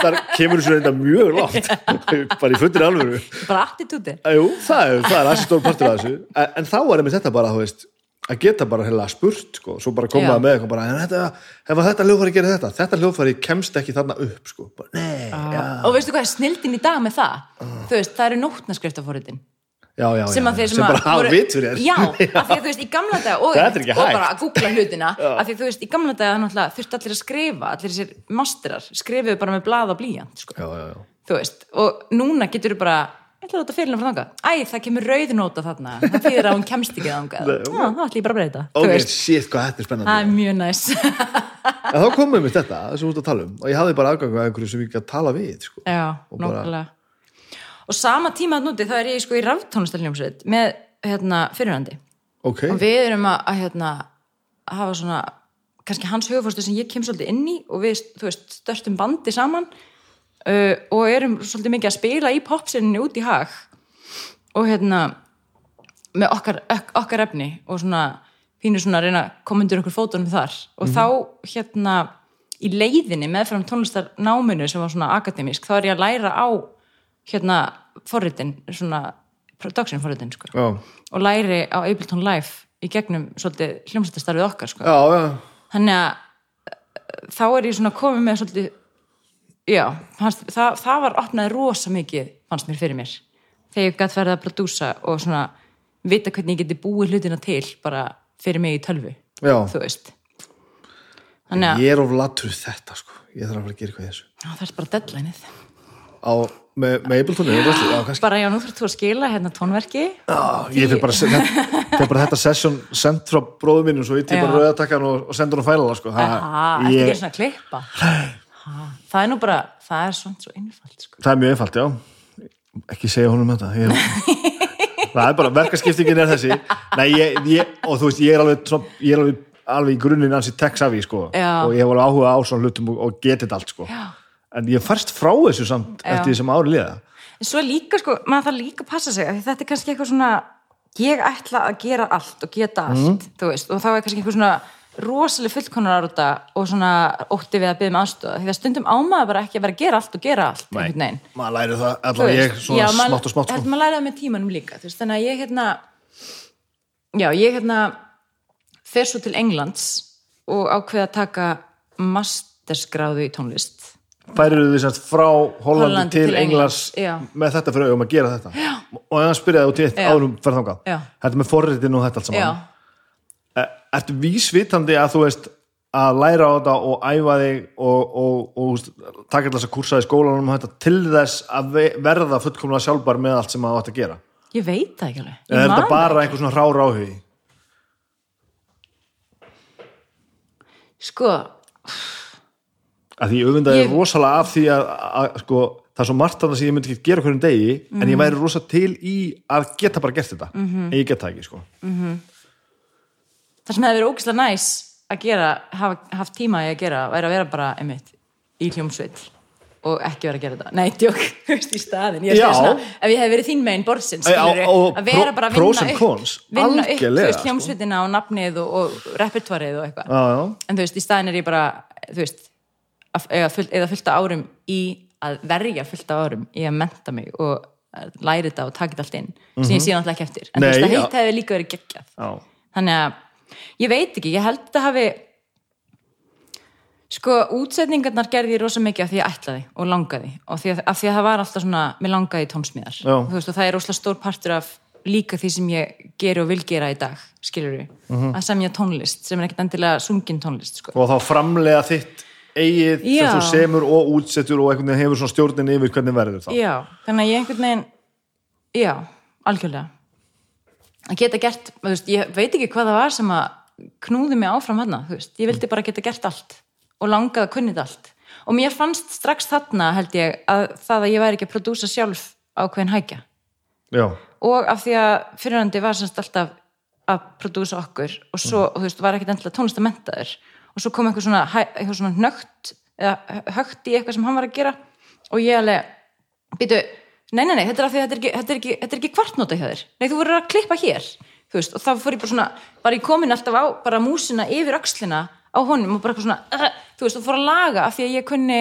það kemur þessu reyndar mjög langt bara í futtir alvöru.
Bara attitúti?
Það er, það er aðeins stór partur af þessu. En, en þá er þetta bara, þú veist að geta bara heila spurt, sko. Svo bara koma
Já.
með eitthvað bara, þetta, ef að þetta hljóðfæri gerir þetta, þetta hljóðfæri kemst ekki þarna upp, sko, bara, nei, já,
Og veistu hvað snildin í dag með það? Þú veist, það eru nótnaskriftafóritin
já, já,
sem
já,
að þeir sem,
sem
að
bara hafa vit fyrir þér.
Já, af því að þú veist, í gamla dag og, og bara að googla hlutina af því að þú veist, í gamla dag náttúrulega þurfti allir að skrifa allir þessir masterar, skrifuðu bara með blað og blíjant sko. þú veist, og núna getur þú bara ætla að láta fyrir frá þangað, æ, það kemur rauðnóta þarna, það þýðir að hún kemst ekki þangað. Já, það ætla ég bara að breyta þú
ok, shit, hvað þetta er
það
spennandi
er mjög næs.
En þá komum við þetta, þessu út að tala um og ég hafði bara afgangu að einhverju sem ég ekki að tala við, sko.
Já,
Og bara-
nákvæmlega. Og sama tíma að núti, þá er ég sko í ráftónastaljómsveit með hérna fyrirhandi
ok,
og við erum að, að hérna, hafa svona kannski hans hugfórstu sem ég kem svolítið inn í og við, þú veist, störstum bandi saman uh, og erum svolítið mikið að spila í popsinni út í hag. Og hérna með okkar, ok, okkar efni og svona pínu svona að reyna að koma undir okkur fótunum þar. Og þá hérna í leiðinni meðfram tónlistarnáminu sem var svona akademísk, þá er ég að læra á hérna forritin svona production forritin sko.
Já,
og læri á Ableton Live í gegnum svolítið hljómsættastarfið okkar sko.
já, já.
Þannig að uh, þá er ég svona komið með svolítið já, fannst, það, það var opnaði rosa mikið, fannst mér fyrir mér. Þegar ég gætt verið að prodúsa og svona vita hvernig ég geti búið hlutina til bara fyrir mig í tölvu
Já.
þú veist. Þannig að
ég er of latur í þetta, sko. Ég þarf að fara að gera eitthvað í þessu.
Á, það er bara deadlineið.
Á, með, með Ableton, já, já,
bara já, nú þurft þú að skila hérna tónverki.
Já, ég fyrir bara, er bara þetta session sendt frá bróðum mínum svo ég
Já.
bara rauðatakkan og, og sendur hún fælala sko.
Aha, eftir
ég,
ekki svona klippa ha, það er nú bara, það er svona svo einfalt sko.
það er mjög einfalt, já ekki segja honum þetta ég, það er bara, verkaskiptingin er þessi Nei, ég, ég, og þú veist, ég er alveg ég er alveg, alveg í grunninn ansi tech-savvy sko. Og ég hef alveg áhuga á svona hlutum og, og getið allt sko. En ég farst frá þessu samt
Já.
eftir því sem ári liða
En svo líka sko, maður þarf líka að passa sig þetta er kannski eitthvað svona ég ætla að gera allt og geta allt þú veist, og þá er kannski eitthvað svona rosalega fullkonar áruta og svona ótti við að byggja með aðstöða því að stundum ámaður bara ekki að vera að gera allt og gera allt veginn
maður læri það,
Þú
allavega ég svona
já,
smátt og smátt sko.
maður læra það með tímanum líka þú veist, þannig að ég hérna já, ég hérna fer svo til Englands og ákveð að taka mastersgráðu í tónlist
færir þið semst frá Hollandi
Hollandi
til
til
Englands
Já.
með þetta fyrir að gera þetta já. og ef hann spyrjaði út í eitt árum fyrir þangað
Já.
þetta með forritin og þetta allt saman ertu vísvitandi að þú veist að læra á þetta og æfa þig og, og, og, og taka að kursa í skólanum til þess að ve- verða fullkomlega sjálfbar með allt sem það átt að gera?
Ég veit það ekki alveg.
Eða er þetta
það
bara einhver svona rár áhugi?
Sko,
að því ég auðvitað er
Ég-
rosalega af því að, að, að sko, það er svo margt þarna sem ég myndi ekki gera hverjum degi en
Mhm.
ég væri rosa til í að geta bara gert þetta. En ég get það ekki sko
það sem hefði verið ógislega næs að gera, hafa haft tíma í að gera væri að vera bara einmitt í hljómsveit og ekki vera að gera þetta. Nei, tjók, þú veist, í staðin ég svona, ef ég hef verið þín megin borðsins að vera bara að vinna upp vinna upp, þú veist,
sko.
hljómsveitina og nafnið og, og repertvarið og eitthvað. En þú veist, í staðin er ég bara þú veist, að, eða, full, eða fullt af árum í að verja fullt af árum í að menta mig og læra þetta og taka þetta allt inn sem ég sé náttúrulega ekki eftir. En
Mhm.
Þú veist, það
já.
hitt hefði líka verið geggjað. Þannig að ég veit ekki, ég held að hafi sko útsetningarnar gerði ég rosa mikið af því ég ætlaði og langaði og því að, af því að það var alltaf svona, mér langaði tónsmíðar. Þú veist, og það er rosalega stór partur af líka því sem ég geri og vil gera í dag skilur við,
Mhm.
að semja tónlist sem er ekkert endilega sungin tónlist sko.
og þá framlega þitt eigið
Já.
sem þú semur og útsettur og hefur svona stjórnin yfir hvernig verður það
já, þannig að ég einhvern veginn já, algjörlega að geta gert, veist, ég veit ekki hvað það var sem að knúði mig áfram veist, ég vildi bara geta gert allt og langaði að kunnið allt. Og mér fannst strax þarna held ég að það að ég væri ekki að prodúsa sjálf ákveðin hækja.
Já,
og af því að fyrirhandi var semst alltaf að prodúsa okkur og svo, og þú veist, var ekkit endilega tónlistamentaður og svo kom eitthvað svona, eitthvað svona nögt eða högt í eitthvað sem hann var að gera. Og ég alveg, býtu nei, nei, nei, þetta er af því að þetta er ekki, þetta er ekki, þetta er ekki kvartnóta hjá þér, nei, þú verður að klippa hér veist, og þá fór ég bara svona var ég komin alltaf á bara músina yfir öxlina á honum og bara eitthvað svona uh, þú veist, og fór að laga af því að ég kunni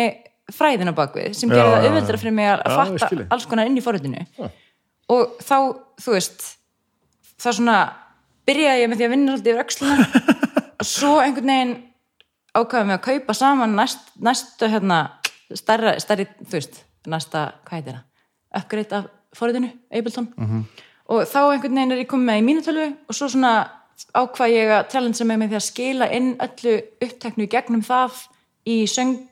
fræðina bakvið, sem gerði það
já.
auðveldara fyrir mig að
Já,
fatta
skil ég.
alls konar inn í forritinu og þá, þú veist þá svona byrjaði ég með því að vinna alltaf yfir öxlina og svo einhvern veginn ákvaðum við að kaupa saman næst, næstu hérna stærra, stærri, þú veist, næsta hvað heitir það, uppgreitt af forritinu, Ableton -hmm. og þá einhvern veginn er ég komið með í mínu tölvu og svo svona ákvað ég að mig með því að skila inn öllu uppteknu gegnum það í söng,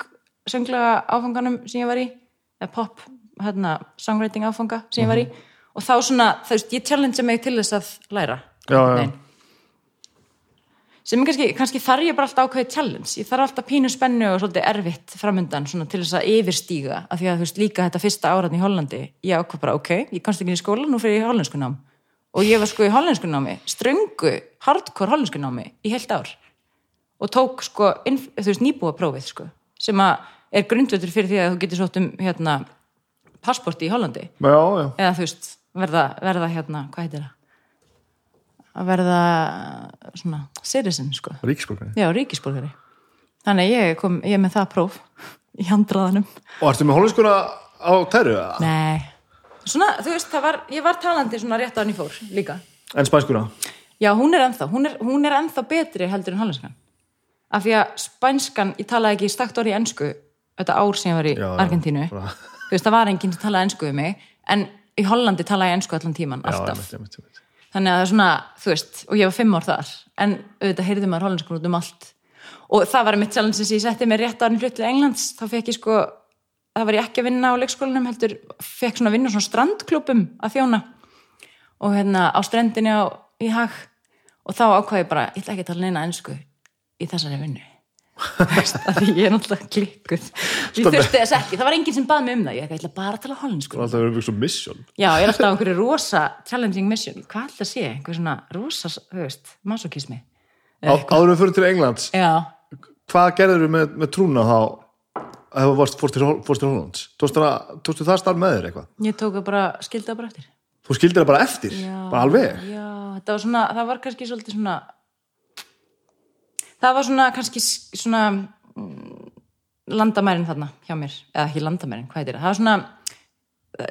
sönglega áfanganum sem ég var í, eða pop hérna, songwriting áfanga sem ég var í og þá svona, þú veist, ég challenge mig til þess að læra
Já, já.
Sem kannski, kannski þarf ég bara alltaf ákveðið challenge. Ég þarf alltaf pínu spennu og svolítið erfitt framundan svona til þess að yfirstíga af því að þú veist líka þetta fyrsta áratn í Hollandi ég ákvað bara ok, ég komst ekki í skóla nú fyrir ég í hollensku nám. Og ég var sko í hollensku námi ströngu, hardcore hollensku námi í heilt ár. Og tók sko, þú veist, nýbúa prófið sko, sem að er grundvöldur fyrir því að þú getur sótt um hérna, passporti í Hollandi.
Já, já,
eða þú veist, verða, verða hérna, hvað heitir það að verða svona citizen sko,
ríkisborgari?
Já, ríkisborgari. Þannig ég kom, ég er með það próf í handraðanum
og ertu með hólinskuna á eða?
nei, svona, þú veist, það var ég var talandi svona rétt á hann í fór líka.
En spænskuna?
já, hún er ennþá, hún er, hún er ennþá betri heldur en hollenskan. Af því að spænskan, ég talaði ekki stakt orði í ensku þetta ár sem ég var í
Já, já,
Argentínu.
bara-
þú veist, það var enginn sem talaði ensku við mig en í Hollandi talaði ég ensku allan tíman
Já,
alltaf.
einmitt.
Þannig að það er svona, þú veist, og ég var fimm ár þar en auðvitað heyrði maður hollenskun út um allt. Og það var mitt challenge sem ég setti mér rétt árin flutt til Englands, þá fekk ég sko það var ég ekki að vinna á leikskólanum heldur, fekk svona að vinna á svona strandklubum að þjóna. Og hérna á strendinni á, í hag og þá ákvað ég bara, ég ætla ekki að tala neina ensku í þessari vinnu Ég er náttúrulega klikkuð. Ég þurfti þess ekki, það var enginn sem bað mig um það. Ég ætla bara að tala hollensku
Það er alltaf svo mission.
Já, ég er alltaf á einhverju rosa challenging mission, hvað að sé, einhver svona rosa, masokismi
Áður við fyrir til Englands.
Já,
Hvað gerður með, með trúna þá ef þú fórst til, til Hollands? Tókstu það, það starf með þér eitthvað?
Ég tók það bara, skildi það bara eftir.
Þú skildir það bara eftir,
Já,
bara alveg?
Já, þetta var svona, það var kannski svolítið svona það var svona kannski svona mm, landamærin þarna hjá mér, eða ekki landamærin, hvað heitir það það var svona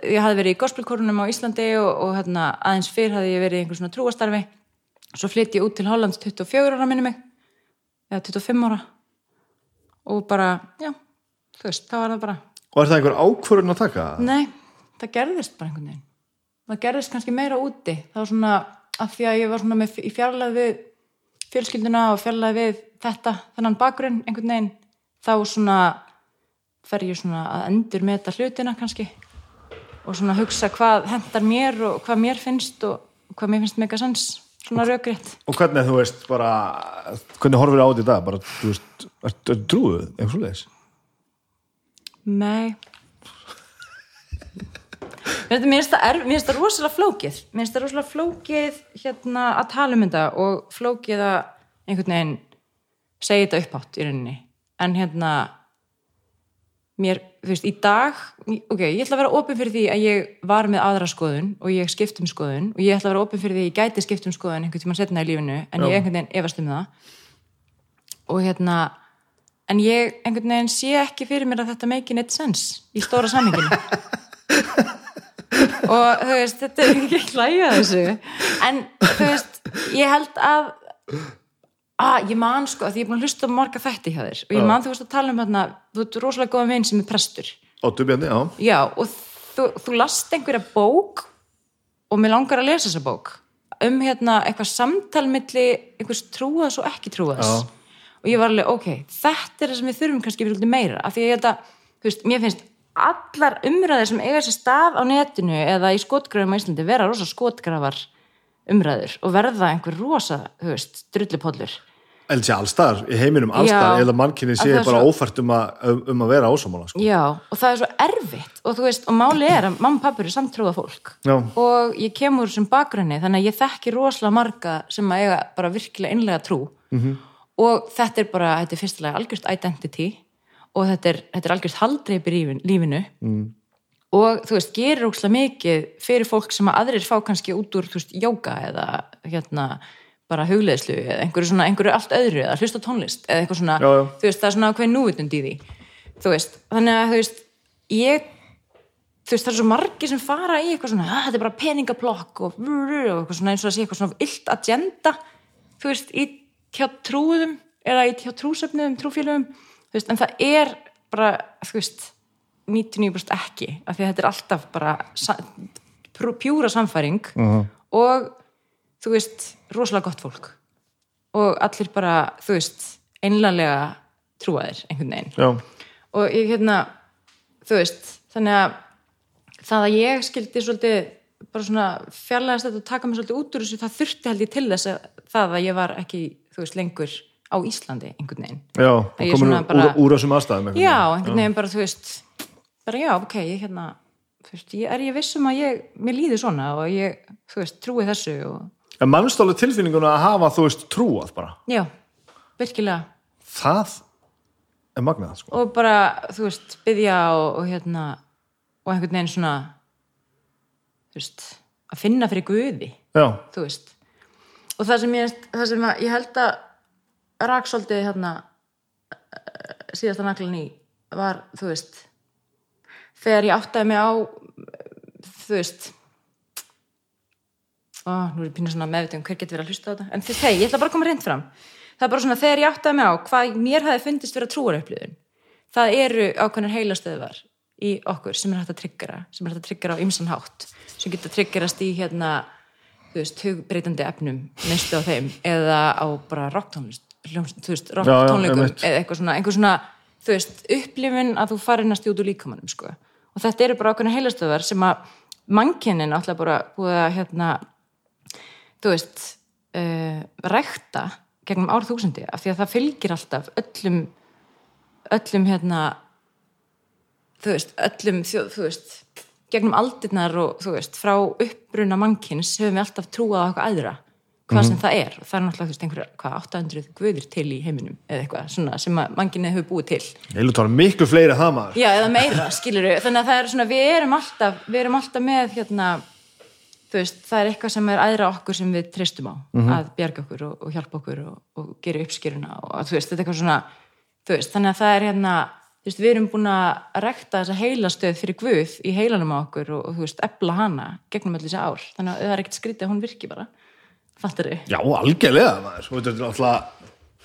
ég hafði verið í gospelkorunum á Íslandi og, og hérna, aðeins fyrr hafði ég verið í einhver svona trúastarfi svo flytt ég út til Hollands 24 ára minni mig eða 25 ára og bara, já, þú veist, það var það bara
Og er það einhver ákvörðun að taka?
Nei, það gerðist bara einhvern veginn. Það gerðist kannski meira úti. Það var svona, af því að ég var svona með, í fjarlæð við fjölskylduna og fjarlæð við þetta, þennan bakgrunn einhvern veginn, þá svona fer ég svona að endur með þetta hlutina kannski og svona hugsa hvað hendar mér og hvað mér finnst og hvað mér finnst mega sens, svona rökrétt.
Og hvernig þú veist bara hvernig horfir á þetta? Bara, þú veist, ertu er, trúið, eitthvað svo leiðis?
Nei Mér finnst það, er, mér finnst það rosalega flókið. Mér finnst það rosalega flókið hérna að tala um þetta og flókið að einhvern veginn segja þetta upphátt í rauninni. En hérna mér, þú veist, í dag ok, ég ætla að vera opinn fyrir því að ég var með aðra skoðun og ég skipt um skoðun og ég ætla að vera opinn fyrir því að ég gæti skipt um skoðun einhvern tímann setna í lífinu en
Já.
ég einhvern veginn efast um það. Og hérna en ég einhvern veginn sé ekki fyrir mér að þetta make it sense í stóra saminginu og þú veist, þetta er ekki hlæja að þessu. En þú veist, ég held að að ég man sko, að ég er búin að hlusta á marga þætti hjá þér. Og ég man þú veist að tala um hérna, þú ert rosalega góðan vinn sem er prestur.
Ó, dubjandi, já.
Já, og þú, þú last einhverja bók og mér langar að lesa þessa bók. Um hérna eitthvað samtal milli einhvers trúas og ekki trúas
Já.
og ég var alveg, ok, þetta er það sem við þurfum kannski meira, af því að ég þetta þú veist, mér finnst allar umræðir sem eiga sér stað á netinu eða í skotgrafum á Íslandi vera rosa skotgrafar umræður og verða einhver rosa, þú veist, drullipollur
held sé allstar, í heiminum allstar eða mannkynni sé bara
svo-
ófært um um, um að vera ásamála sko.
Já, og það er svo erfitt og þú veist, og máli er að mamma og pappur er samt trúða fólk
Já.
og ég kemur sem bakgrunni þannig að ég þekki rosalega marga sem að eiga bara virkilega innlega trú -hmm. og þetta er bara, þetta er fyrstulega algjörst identity og þetta er, þetta er algjörst haldreipir í lífinu mm. og þú veist, gerir ókslega mikið fyrir fólk sem að aðrir fá kannski út úr, þú veist, jóga eða hérna bara hugleðslu eða einhverju svona, einhverju allt öðru eða hlusta tónlist eða eitthvað svona,
Já, já.
þú veist, það er svona ákveðin núvitund í því þú veist, þannig að þú veist ég, þú veist, það er svo margir sem fara í eitthvað svona, að þetta er bara peningaplokk og, og eitthvað svona eins og að sé eitthvað svona illt agenda, þú veist, í hjá trúðum eða í hjá trúsöfnum, trúfélögum veist, en það er bara, þú veist 99% ekki, af því að þetta er alltaf bara sa- pjúra samfæring og þú veist, rosalega gott fólk. Og allir bara, þú veist einlega trúaðir einhvern veginn.
Já.
og ég hérna þú veist, þannig að það að ég skildi svolítið bara svona fjarlægast þetta og taka mig svolítið út úr þessu, það þurfti held ég til þess að það að ég var ekki, þú veist, lengur á Íslandi einhvern veginn.
Já, og
Að ég
komin
svona
úr,
bara-
úr þessum aðstæðum einhvern
já, einhvern veginn bara, þú veist bara já, ok, ég hérna veist, ég, er ég viss um að ég, mér líður svona og ég, þú veist, trúi þessu og
En mannstálega tilfinninguna að hafa, þú veist, trúað bara.
já, virkilega.
Það er magnað, sko.
og bara, þú veist, byggja og, og hérna og einhvern veginn svona þú veist, að finna fyrir guði
Já,
þú veist. Og það sem ég, það sem ég held að rak svolítið hérna eh, síðasta naglan í var, þú veist þegar ég áttaði mig á þú veist ó, nú er ég pínu svona meðvitað um hver getur verið að hlusta á þetta. En því, hei, ég ætla bara að koma reynd fram. Það er bara svona, þegar ég áttaði mig á hvað mér hafi fundist vera trúarupplöðun það eru ákveðnar heilastöðvar í okkur sem er hægt að tryggjara sem er hægt að tryggjara á ymsan hátt sem getur tryggjarast í hérna þú veist, hugbreytandi efnum neistu á þeim eða á bara rocktónlist þú veist,
Já, já,
rocktónleikum
einmitt.
eða eitthvað svona, einhver svona þú veist, upplifun að þú farir næst út úr líkamannum sko. og þetta eru bara ákveðna heilastöðar sem að mannkynnin alltaf bara búið að hérna þú veist uh, rækta gegnum árþúsundi af því að það fylgir alltaf öllum öllum hérna þú veist, öllum þjó- þú veist, gegnum aldirnar og þú veist, frá uppruna mannkins höfum við alltaf trúað á eitthvað aðra hvað sem það er, og það er náttúrulega þú veist, einhverja, hvað, 800 guðir til í heiminum eða eitthvað, svona, sem að mannkynni hefur búið til.
Vil tóra miklu fleiri að maður.
Já, eða meira, skilur við, þannig að það er svona, við erum alltaf, við erum alltaf með, hérna, veist, það er eitthvað sem er aðra okkur sem við treystum á, að bjarga okkur og, og hjálpa okkur og, og gera uppskýruna og að, veist, þetta er eitthvað svona, veist, þannig að það er hérna, veist, við erum búin að rekta þessa heilastöð fyrir Guð í heilanum á okkur og, og ebla hana gegnum allir þessi ár, þannig að það er ekkert skrítið að hún virki bara, fattar þið?
Já, algjörlega. Svo þetta er alltaf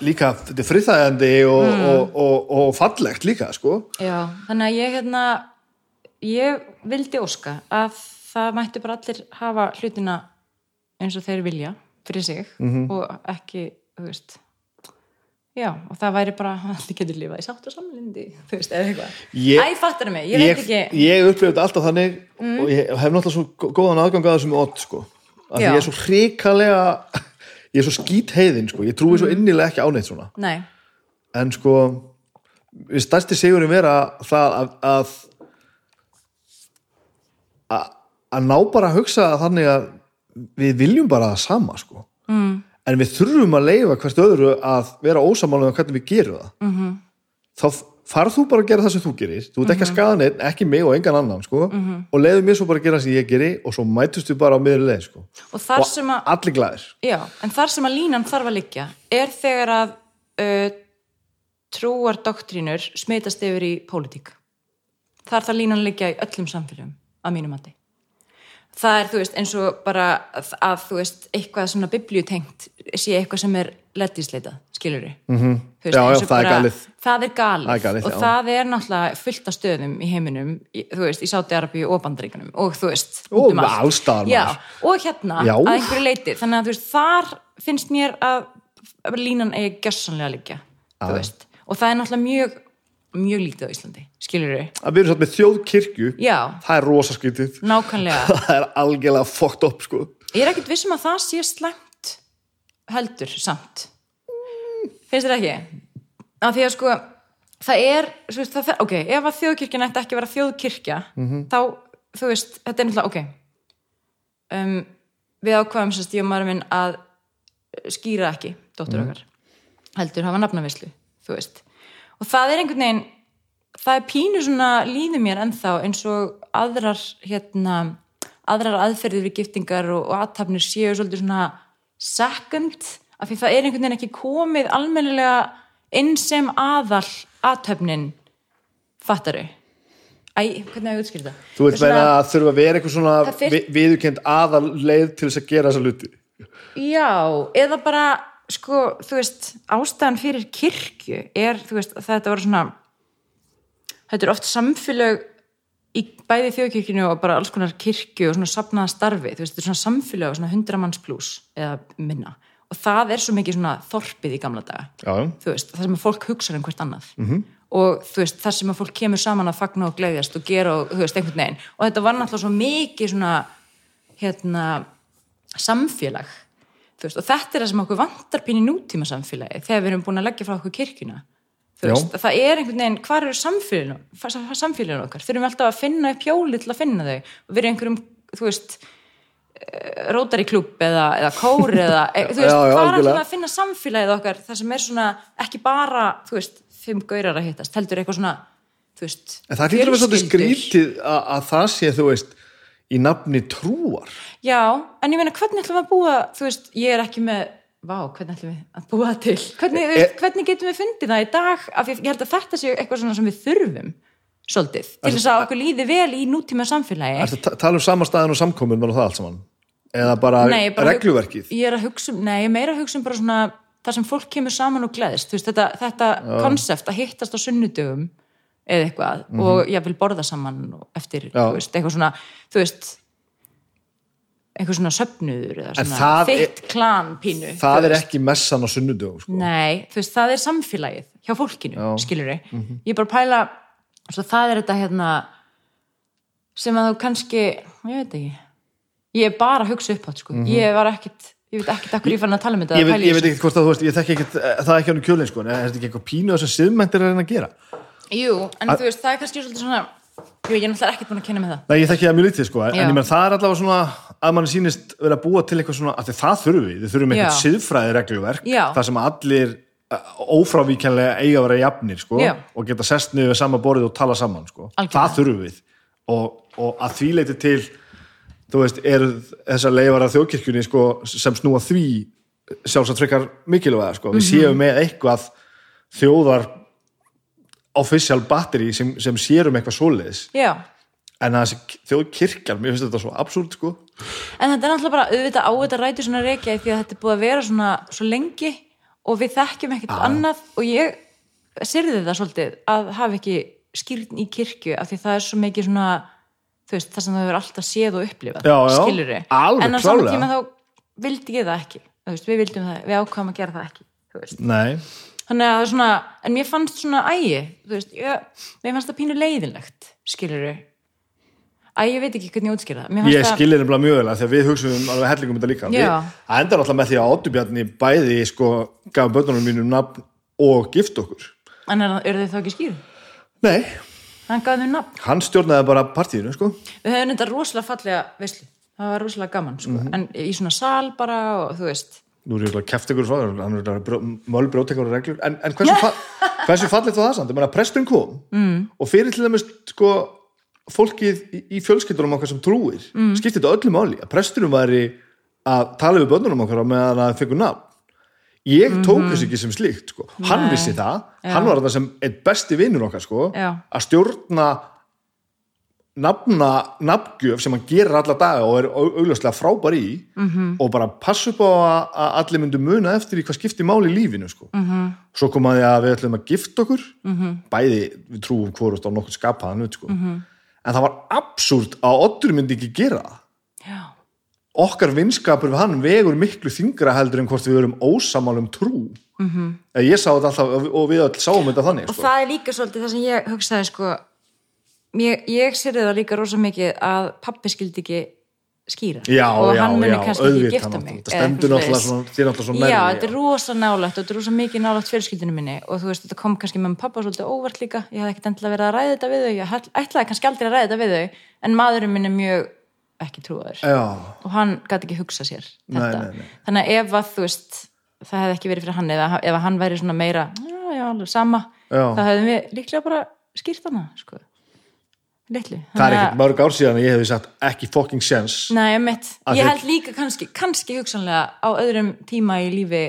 líka, þetta er friðþægandi og,
Mm.
og, og, og fallegt líka, sko.
Já, þannig að ég hérna ég vildi óska að það mættu bara allir hafa hlutina eins og þeir vilja fyrir sig og ekki, þú veist já, og það væri bara allir getur lifað í sátt og samlindi þú veist, eða eitthvað
Ég-
Æ, fattar mig, ég, veit ekki Mm.
ég upplifði alltaf þannig og ég hef náttúrulega svo gó- góðan aðgang að þessum odd sko. Að ég er svo hrikalega ég er svo skít heiðin sko. ég trúi svo
Mm.
innilega ekki áneitt svona
Nei,
en sko við stærsti sigurinn vera það að að að, að ná bara að hugsa þannig að við viljum bara það sama sko. mm. en við þurfum að leifa hvert öðru að vera ósamálega hvernig við gerum það mm -hmm. þá farð þú bara að gera það sem þú gerir þú ert ekki að skaða neitt, ekki mig og engan annan sko. og leiðu mér svo bara að gera það sem ég geri og svo mætust við bara á miður leið sko.
og
og allir glæðir
Já, en þar sem að línan þarf að liggja er þegar að uh, trúar doktrínur smitast yfir í pólitík. Þar þarf línan að liggja í öllum samfélagum, að mínum mati. Það er, þú veist, eins og bara að, þú veist, eitthvað svona biblíutengt sé eitthvað sem er lettisleitað, skilur. Mm -hmm.
Mhm. Já, já, það er galið.
Það er galið,
Það er galið,
og
já.
það er náttúrulega fullt af stöðum í heiminum, í, þú veist, í Sáti-Arabíu og Bandaríkunum og þú veist,
Og
um Já, og hérna
Já.
að einhverju leiti þannig að þú veist, þar finnst mér að línan eigi gjössanlega liggja þú veist, og það er náttúrulega mjög mjög lítið á Íslandi, skilur við
að við erum satt með þjóðkirkju
já,
það er rosaskritið
nákvæmlega.
Það er algjörlega fucked up sko.
ég er ekkert vissum að það sé slæmt heldur, samt. Finnst þér ekki? Af því að sko það er, veist, það, ok, ef að þjóðkirkjan ætti ekki að vera þjóðkirkja þá, þú veist, þetta er náttúrulega, ok. Um, við ákvaðum sérst ég og maður minn að skýra ekki, dóttur okkar. Heldur hafa nafnavislu, þú veist og það er einhvern veginn það er pínu svona líður mér ennþá eins og aðrar hérna, aðrar aðferðir við giftingar og, og aðtapnir séu svolítið svona second, af því það er einhvern veginn ekki komið almennilega inn sem aðal aðtöfnin fattaru Æ, hvernig hefur ég útskýrt það?
Þú veit meina að þurfa að vera eitthvað svona
Það fyr-
vi, viðurkend aðal leið til þess að gera þessa hluti
Já, eða bara sko, þú veist, ástæðan fyrir kirkju er, þú veist, þetta var svona þetta er oft samfélög í bæði þjóðkirkjunu og bara alls konar kirkju og svona safnaða starfi, þú veist, þetta er svona samfélög svona 100 manns pluss eða minna. Og það er svo mikið svona þorpið í gamla daga.
Já,
þú veist, það sem að fólk hugsa um hvert annað. -hmm. og þú veist, það sem að fólk kemur saman að fagna og gleðjast og gera og þú veist, einhvern veginn. Og þetta var náttúrulega svo mikið svona hérna samfélag veist, og þetta er það sem okkur vantar pín í nútíma samfélagi þegar við erum búin að leggja frá okkur
Já.
veist, það er einhvern veginn hvar eru samfélagin, samfélagin okkar? Þurfum við alltaf að finna upp hjóli til að finna þau? Og vera í einhverjum, þú veist rótari klúb eða, eða kór eða, e, þú veist, hvað er alltaf að finna samfélagið okkar það sem er svona, ekki bara þú veist, fimm gaurar að hittast, heldur eitthvað svona þú veist,
En það hlýtur að vera svolítið skrítið að, að það sé, þú veist, í nafni trúar.
Já, en ég meina hvernig ætlum við að búa þú veist, ég er ekki með vá, hvernig ætlum við að búa til hvernig, veist, hvernig getum við fundið það í dag af ég held að þetta sé eitthvað svona sem við þurfum svolítið, til þess að okkur líði vel í nútíma samfélagi
Ertu að ta- tala um samastæðin og samkomin og það allt saman? Eða bara,
Nei, bara
regluverkið?
Ég er að hugsa um, nei, ég meira að hugsa um bara svona það sem fólk kemur saman og gleðist þú veist, þetta, þetta konsept að hittast á sunnudögum eða eitthvað og ég vil borða saman eftir, veist, eitthvað svona þú veist eitthvað svona
er-
þitt klan pínu
Það er ekki messan á sunnudögum, sko.
Nei, þú veist, það er samfélagið hjá fólkinu,
Já. Mhm.
skilur við ég er bara að pæla, svo það er þetta hérna sem að þú kannski, ég veit ekki ég er bara að hugsa upp átt, sko ég var ekkit, ég veit ekkit akkur ég fann að tala um þetta.
Ég veit, ég veit ekki hvort að þú veist, ég þekki ekki, það er ekki hann kjölinn, sko, en er þetta ekki eitthvað pínu sem siðmæntir er að að gera?
Jú, en þú veist, það er kannski svolítið svona Jú, ég er náttúrulega ekkert búin að kynna með það
Nei, ég þekki það mjög lítið, sko, en
Já.
ég menn það er allavega svona að mann sýnist vera að búa til eitthvað svona, að það þurfum við, við þurfum eitthvað
Já.
siðfræði regluverk,
Já.
það sem allir uh, ófrávíkjanlega eiga að vera jafnir, sko,
Já.
og geta sest niður við sama borðið og tala saman, sko.
Algjörlega.
Það þurfum við og, og að því leiti til, þú veist, eru þessar leifar af þjóðkirkjunni, sko, sem snúa því sjálfsagt frekar mikilvæga, sko.
Mhm.
Við séum með eitthvað þjóðar official battery sem, sem sérum eitthvað svoleiðis.
Já,
en að þessi þjóðkirkjan, mér finnst þetta svo absúrt sko.
en þetta er náttúrulega bara auðvitað á þetta ræti svona reykja því að þetta er búið að vera svona svo lengi og við þekkjum ekkert annað og ég syrði það svolítið að hafa ekki skýrn í kirkju af því það er svo mikið svona þú veist, það sem það hefur alltaf séð og upplifað
Já, já,
skilur
alveg
en á saman tíma þá vildi ég það ekki þú veist, við vildum það, við ákvæmum að gera það ekki þú veist.
Nei,
þannig að er svona, en mér fannst svona ægi, þú veist, ég, mér fannst það pínu leiðinlegt, skilur æ, ég veit ekki hvernig ég útskýra það
ég skilir nefnilega mjög vel að því að við hugsaum alveg hellingum þetta líka við, það endar alltaf með því að Ottubjarni bæði sko, gaf börnunum mínum nafn og gift okkur
En er, þið þá ekki skýr?
Nei,
Hann gaf þeim nafn.
hann stjórnaði bara partíinu sko.
Við höfum þetta rosalega fallega veislu. Það var rosalega gaman, sko.
Mhm.
En í svona sal bara og þú veist.
Nú er ég að kæft ykkur svo hann er að mál brjóta ykkur reglur en, en hversu, fa hversu fallið þá það samt? Ég meina, presturinn kom mm. og fyrir til dæmis sko, fólkið í, í fjölskyldunum okkar sem trúir mm. skiptir þetta öllu máli að presturinn væri að tala við börnunum okkar meðan að fengur nafn ég tók þess ekki sem slíkt sko. hann vissi það, hann var þetta sem eitt besti vinnur okkar sko,
Já.
að stjórna nafna, nafngjöf sem hann gerir alla daga og er au- augljóslega frábær í -hmm. og bara passa upp á að, allir myndu muna eftir í hvað skiptir máli í lífinu sko. -hmm. svo kom að við ætlum að gifta okkur -hmm. bæði við trúum hvorust á nokkur skapaðan sko. -hmm. en það var absúrt að Oddur myndi ekki gera
Já.
okkar vinskapur við hann vegur miklu þingra heldur en hvort við verum ósamál um trú -hmm. ég sá þetta alltaf og- og við öll sáum þetta þannig
Og
sko.
það er líka svolítið það sem ég hugsaði, sko. Ég, ég sérði það líka rosa mikið að pappi skildi ekki skýrar
Já,
og
já,
hann muni kannski ekki gifta mig
Þetta stendur náttúrulega svona- náttúrulega svona
Já, þetta er rosa nálægt og þetta er rosa mikið nálægt fjölskyldinu minni. Og þú veist, þetta kom kannski með pappa svolítið óvart líka, ég hafði ekkert endilega verið að ræða þetta við þau, ég ætl- ætlaði kannski aldrei að ræða þetta við þau, en maðurinn minn er mjög ekki trúaður.
Já,
og hann gæti ekki hugsa sér
Nei,
þetta,
nei, nei.
þannig að ef að þú veist það hefði ekki verið fyrir hann eða ef hann væri svona meira, já, já, sama þá hefðum við líklega bara skýrt hana, sko litlu,
það er ekkert mörg ár síðan að ég hefði sagt ekki fucking sense.
Nei, mitt,
Að
ég held líka kannski, kannski hugsanlega á öðrum tíma í lífi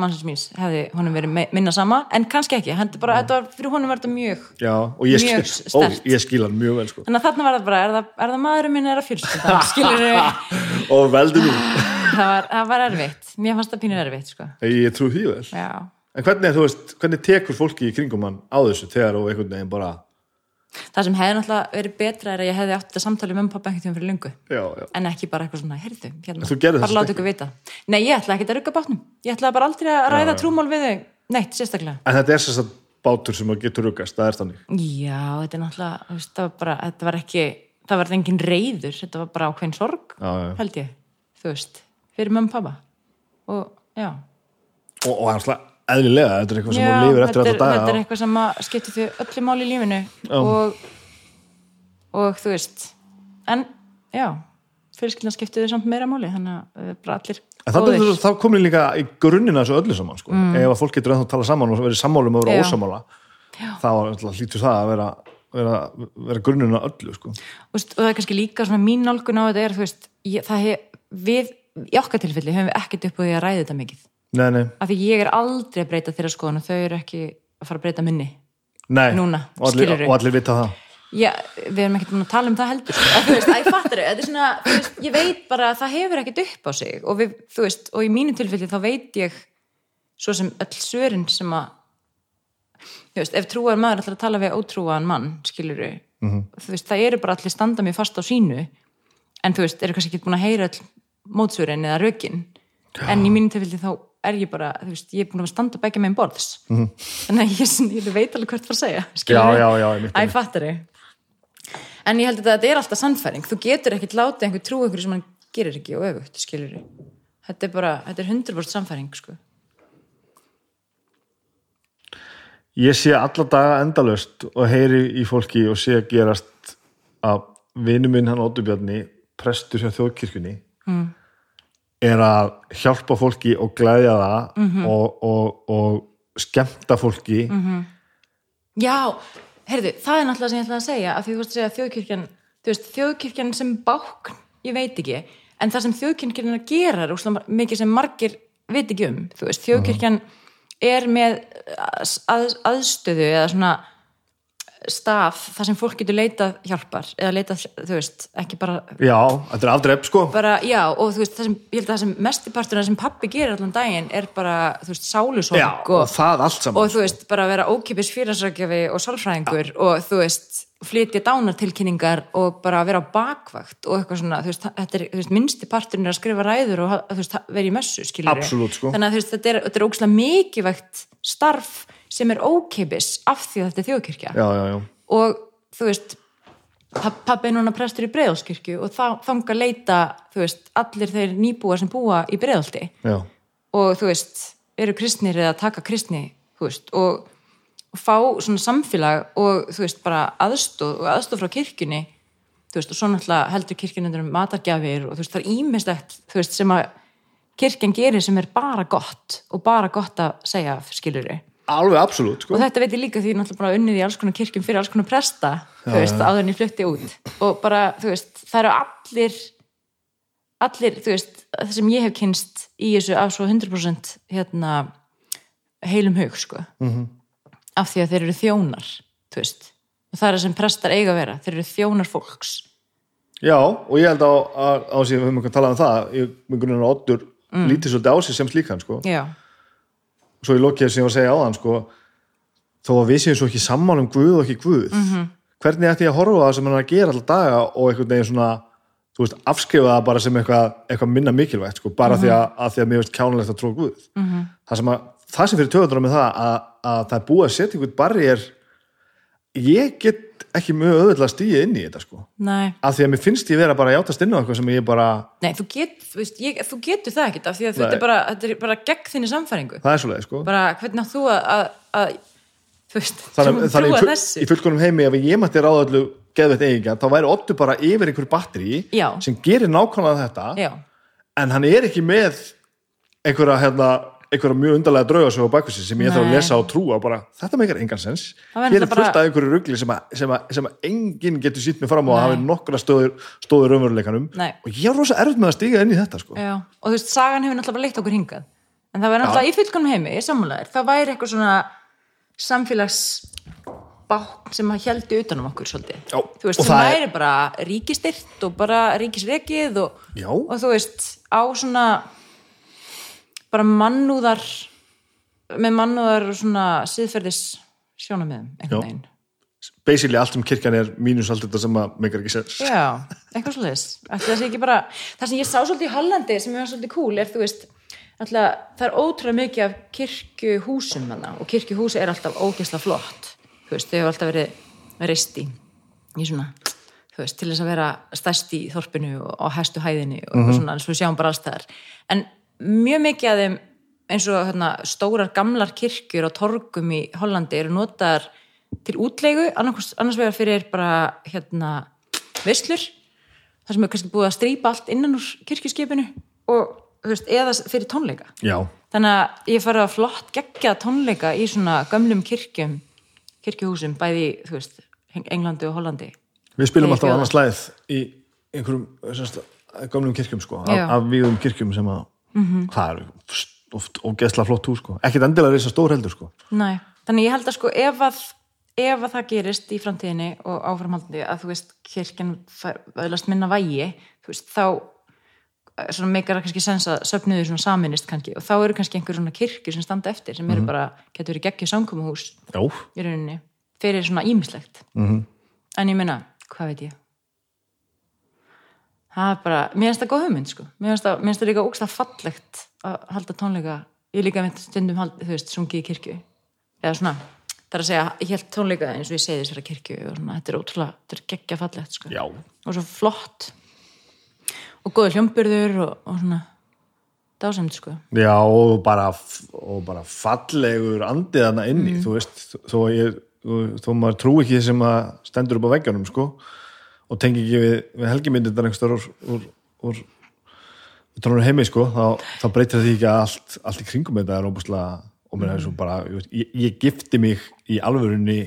mannsins míns hefði honum verið minna sama en kannski ekki, hann bara, þetta var, fyrir honum var þetta mjög
Já, og ég,
Mjög
skil, ó, ég skil hann mjög vel sko.
þannig að þarna var það bara, er það, er það maðurinn minn er að fjölskylda,
og veldu mín
það var, það var erfitt, mér fannst það pínu erfitt sko.
ég trú því vel.
Já,
en hvernig, veist, hvernig tekur fólki í kringum hann á þessu þegar og einhvern veginn bara
það sem hefði náttúrulega verið betra er að ég hefði átt þetta samtali með pappa einhvern tíma fyrir lungu
já, já.
en ekki bara eitthvað svona, heyrðu, hérna, bara láta ykkur vita. Nei, ég ætla ekki að rugga bátnum. Ég ætla bara aldrei að ræða trúmál við þau. Neitt, sérstaklega.
En þetta er sérst að bátur sem að getur ruggast það er þannig.
Já, þetta er náttúrulega, veist, það var bara, þetta var ekki, það var engin reyður, þetta var bara ákveðin sorg,
Já, já.
held ég, þú veist, fyrir
eðlilega, þetta er eitthvað sem hún lifir eftir
þetta, er, þetta er eitthvað sem að skipti þau öllu mál í lífinu og, og þú veist, en, já, fyrirskilna skipti þau samt meira máli, þannig að bara allir
að það komin líka í grunnina þessu öllu saman sko. ef að fólk getur ennþá að tala saman og verið sammálum og vera
Mm. Já.
ósamála þá hlýtur það að vera, vera, vera grunnina öllu sko.
veist, og það er kannski líka svona mín nálgun á þetta er, þú veist, ég, það hef, við, í okkar tilfelli höfum við ekkert upp á því að ræða þetta mikið.
Nei, nei,
af því ég er aldrei að breyta þeirra skoðan og þau eru ekki að fara að breyta minni.
Nei.
Núna,
og, allir, og allir vita það.
Já, við erum ekkert að tala um það heldur. Þú veist, ég fattar þau, svona veist, ég veit bara að það hefur ekkert upp á sig. Og, við, veist, og í mínu tilfelli þá veit ég svo sem öll svörin sem að þú veist, ef trúar maður ætlar að tala við ótrúan mann, skilur
Mhm.
þú veist, það eru bara allir standa mér fast á sínu. En þú veist, eru kannski ekki búin að heyra öll mótsvörin eða rökin. En í mínu tilfelli þá er ég bara þú veist, ég er búin að standa begja með borðs mm -hmm. þannig að ég, ég veit alveg hvert fara að segja.
Já, já, já, einmitt,
Æ, fattar ég En ég held að þetta er alltaf sannfæring þú getur ekkert látið einhver trú einhverju sem hann gerir ekki og öfugt, skilur þetta er bara, þetta er 100% sannfæring sko.
ég sé alla daga endalöst og heyri í fólki og sé að gerast að vinu minn hann Óttubjarni prestur hjá þjóðkirkjunni mm. Er að hjálpa fólki og glæðja það
Mhm.
og, og, og skemmta fólki.
Já, heyrðu, það er náttúrulega sem ég ætla að segja að því þú veist að segja að þjóðkirkjan veist, þjóðkirkjan sem bákn ég veit ekki, en það sem þjóðkirkjan er að gera er úrslega mikið sem margir veit ekki um, veist, þjóðkirkjan er með að, aðstöðu eða svona staf þar sem fólk getur leitað hjálpar eða leitað, þú veist, ekki bara
já, þetta er afdrepp sko.
Bara, já, og þú veist, sem, ég held að það sem mestiparturinn sem pappi gerir allan daginn er bara, þú veist, sálusorg
já, og,
og,
það allt saman.
og þú veist, bara vera ókipis fyrirsökjafi og sálfræðingur og þú veist, flytja dánartilkynningar og bara vera á bakvakt og eitthvað svona, þú veist, þetta er, veist, minnsti parturinn er að skrifa ræður og, veist, vera í messu,
Absolutt, sko.
þannig að þú veist, þetta er, þetta er ókslega mikilvægt starf sem er ókipis af því að þetta er þjóðkirkja.
Já, já, já,
og þú veist papp- pabbi er núna prestur í breiðalskirkju og þá þanga leita veist, allir þeir nýbúar sem búa í breiðalti
já.
og þú veist, eru kristnir eða taka kristni veist, og, og fá svona samfélag og þú veist, bara aðstóð og aðstóð frá kirkjunni. Veist, og svo náttúrulega heldur kirkjunni um matargjafir og þú veist, það er veist, sem að kirkjan gerir sem er bara gott og bara gott að segja skilur
alveg absolutt sko.
og þetta veit ég líka því ég er náttúrulega bara unnið í alls konar kirkjum fyrir alls konar presta þú veist, áður en ég flutti út og bara, þú veist, það eru allir allir, þú veist það sem ég hef kynst í þessu af svo 100% hérna heilum hug, sko -hmm. af því að þeir eru þjónar þú veist, og það er það sem prestar eiga að vera þeir eru þjónar fólks
Já, og ég held á, að, á sig, við höfum ekki að tala um það, ég með grunnum að Oddur mm. lítið svolítið á sig sem slíkan, sko.
já,
Svo ég lokið sem ég var að segja á þann, sko, þó að við séum svo ekki sammál um Guð og ekki Guð. -hmm. Hvernig ætti ég að horfa það sem hann er að gera alltaf daga og einhvern veginn svona, veist, afskrifa það bara sem eitthvað, eitthvað minna mikilvægt, sko, bara því, að, að því að mér veist kjánulegt að trúa Guð. -hmm. Það sem, að, það sem fyrir töðundur með það að, að það er búið að setja einhvern barriér ég get ekki mjög auðvitað að stíja inn í þetta sko.
Nei,
af því að mér finnst ég vera bara að játast inn á eitthvað sem ég bara,
nei þú, get, þú, veist, ég, þú getur það ekkert af því að þetta er bara, þetta er bara gegn þinni samfæringu
það er svoleið sko.
Bara hvernig þú að, að, að þú veist,
þannig,
trúa
full,
þessu?
í fullkonum heimi ef ég mætti ráða öllu geðveitt eiginga þá væri Ottu bara yfir einhver batteri sem gerir nákvæmlega þetta
já,
en hann er ekki með einhverja, hérna, einhverja mjög undarlega draugasögu á bakvísi sem ég þarf að
Nei.
lesa og trúa bara, þetta meikar engan sens hér er fullt af einhverju rugli sem, að, sem, að, sem að enginn getur sýtt mig fram á að
Nei.
hafi nokkra stóður,
Nei.
og ég er rosa erfitt með að stíga inn í þetta sko.
og þú veist, sagan hefur náttúrulega bara leitt okkur hingað en það væri náttúrulega í fullkonum heimi, í sammálaðir það væri eitthvað svona samfélagsbák sem að heldi utanum okkur svolítið
Já,
þú veist,
og það er-
væri bara ríkistyrt og bara ríkisrekið og, og þú veist, á svona bara mannúðar með mannúðar og svona siðferðis sjónamiðum
Já.
einhvern veginn.
Basically allt um kirkjan er mínus allt þetta sem að meikar ekki sens
Já, eitthvað svolítið bara, það sem ég sá svolítið í Hollandi sem er svolítið cool er, þú veist alltaf, það er ótrúlega mikið af kirkjuhúsum hana og kirkjuhúsi er alltaf ógeðslega flott. Þú veist, þau hefur alltaf verið reist í svona, veist, til þess að vera stærst í þorpinu og hæstu hæðinni og eitthvað svona, eins og við sjáum bara alls þar en mjög mikið af þeim eins og hérna, stórar gamlar kirkjur á torgum í Hollandi eru notaðar til útleigu annars, annars vegar fyrir bara hérna veislur þar sem er kannski búið að strýpa allt innan úr kirkjuskipinu og þú veist, eða fyrir tónleika.
Já,
þannig að ég farið að flott gegja tónleika í svona gömlum kirkjum kirkjuhúsum, bæði þú veist Englandi og Hollandi.
Við spilum alltaf annars slæð í einhverjum semst, gömlum kirkjum sko, af, af víðum kirkjum sem að það er oft ógeðslega flott hús sko. ekkit endilega reysa stór heldur sko.
Þannig ég held að sko ef að, ef að það gerist í framtíðinni og áframhaldandi að þú veist kirkjan öðlast minna vægi veist þá eh, meikar það kannski sens að svona saminist kannski. Og þá eru kannski einhver svona kirkjur sem standa eftir sem eru bara, getur verið geggju samkomuhús
Já,
í rauninni. Fyrir svona ímislegt -hmm. en ég meina, hvað veit ég það er bara mér finnst það góð hugmynd sko. Mér finnst það, líka ógst fallegt að halda tónleika. Ég líka með stundum hald, þú veist, sungið í kirkju. Eða svona, það er að segja ég held tónleika eins og ég segi þessara kirkju og svona, þetta er ótrúlega, þetta er geggja fallegt sko.
Já,
og svo flott. Og góður hljómburður og, og svona dásamt sko.
Já og, bara, og bara fallegur andið hana inni þú veist, þó, að ég, þó maður trú ekki sem að stendur upp á veggjanum sko og tengi ekki við, við helgimyndirnar einhverstaðar úr, úr, úr, trónur heimi sko þá, þá breytir því ekki að allt, allt í kringum þetta er óbúslega og mér er svo bara, ég, ég, gifti mig í alvörunni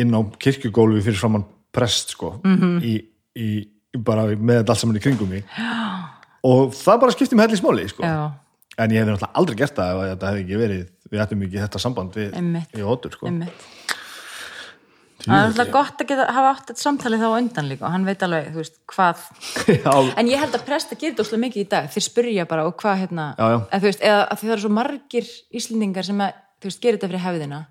inn á kirkjugólfi fyrir framann prest sko -hmm. í, í, bara með allt saman í kringum mig. Og það bara skipti mig helli smáli sko.
Já,
en ég hefði náttúrulega aldrei gert það ef þetta hefði ekki verið við ættum ekki þetta samband við, við Otur sko.
einmitt það er alltaf gott að geta, hafa átt þetta samtalið þá undan líka og hann veit alveg, þú veist, hvað
já,
En ég held að presta gerir þetta óslega mikið í dag. Þeir spyrja bara og hvað hérna
Já, já.
Þú veist, eða því það eru svo margir Íslendingar sem að, þú veist, gerir þetta fyrir hefðina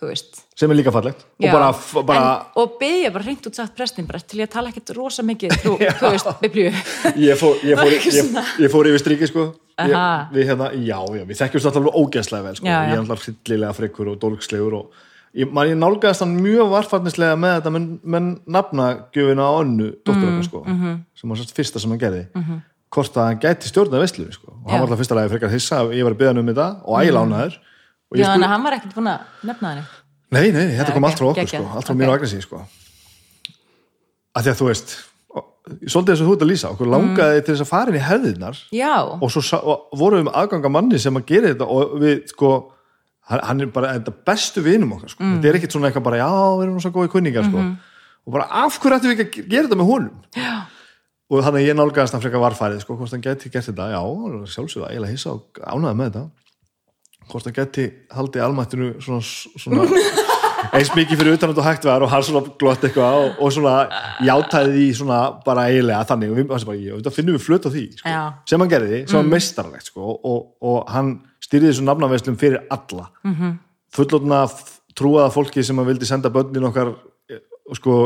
þú veist.
Sem er líka fallegt. Og bara, bara
en, og byggja bara hreint út sagt prestin bara til ég tala ekkert rosa mikið trú, þú veist, biblíu.
Ég, fór, ég, fór, ég, ég fór yfir striki sko. Ég, við hérna, já, já, við þekkjumst alltaf alveg ógeðslega vel sko.
Já, já.
ég man, ég nálgæðast hann mjög varfarnislega með þetta með, með nafnagjöfina á önnu dóttur
Mm,
sko,
mhm.
sem var sérst fyrsta sem hann gerði hvort að hann gæti stjórnað veislu sko. og hann
Já.
var alltaf fyrsta lagi frekar hissa að ég var að beða hann um þetta og ægilega ánæður og
Já,
ég
þannig að hann var ekkert búin að nefna henni
Nei, nei, þetta
Já,
kom
ok,
allt frá okkur sko, allt frá
ok.
mér og Agnesi sko. að því að þú veist svolítið eins og þú ert að lýsa, okkur langaði til þess að fara inn í hefðirnar
Já,
og svo vorum við með aðganga manni sem að gera þetta og við sko hann, er bara þetta bestu vinum okkar sko. þetta er ekkit svona eitthvað bara, já, við erum nú svo góði kunningar sko. og bara af hverju ættum við ekki að gera þetta með honum? Já. og þannig að ég nálgaðist hann frekar varfærið sko, hvort hann geti gert þetta, já, sjálfsögða eiginlega hissa og ánæða með þetta. Hvort hann geti haldið almættinu svona, svona eins mikið fyrir utan að þú hægt var og hann svona glott eitthvað og, og svona játæði því svona bara eiginlega þannig. Og við bara, ég, finnum við flöt á því sko, sem hann gerði, sem var styrði þessu nafnaveislum fyrir alla. Mm -hmm. fullotna trúaða fólki sem að vildi senda börnin okkar eh, sko,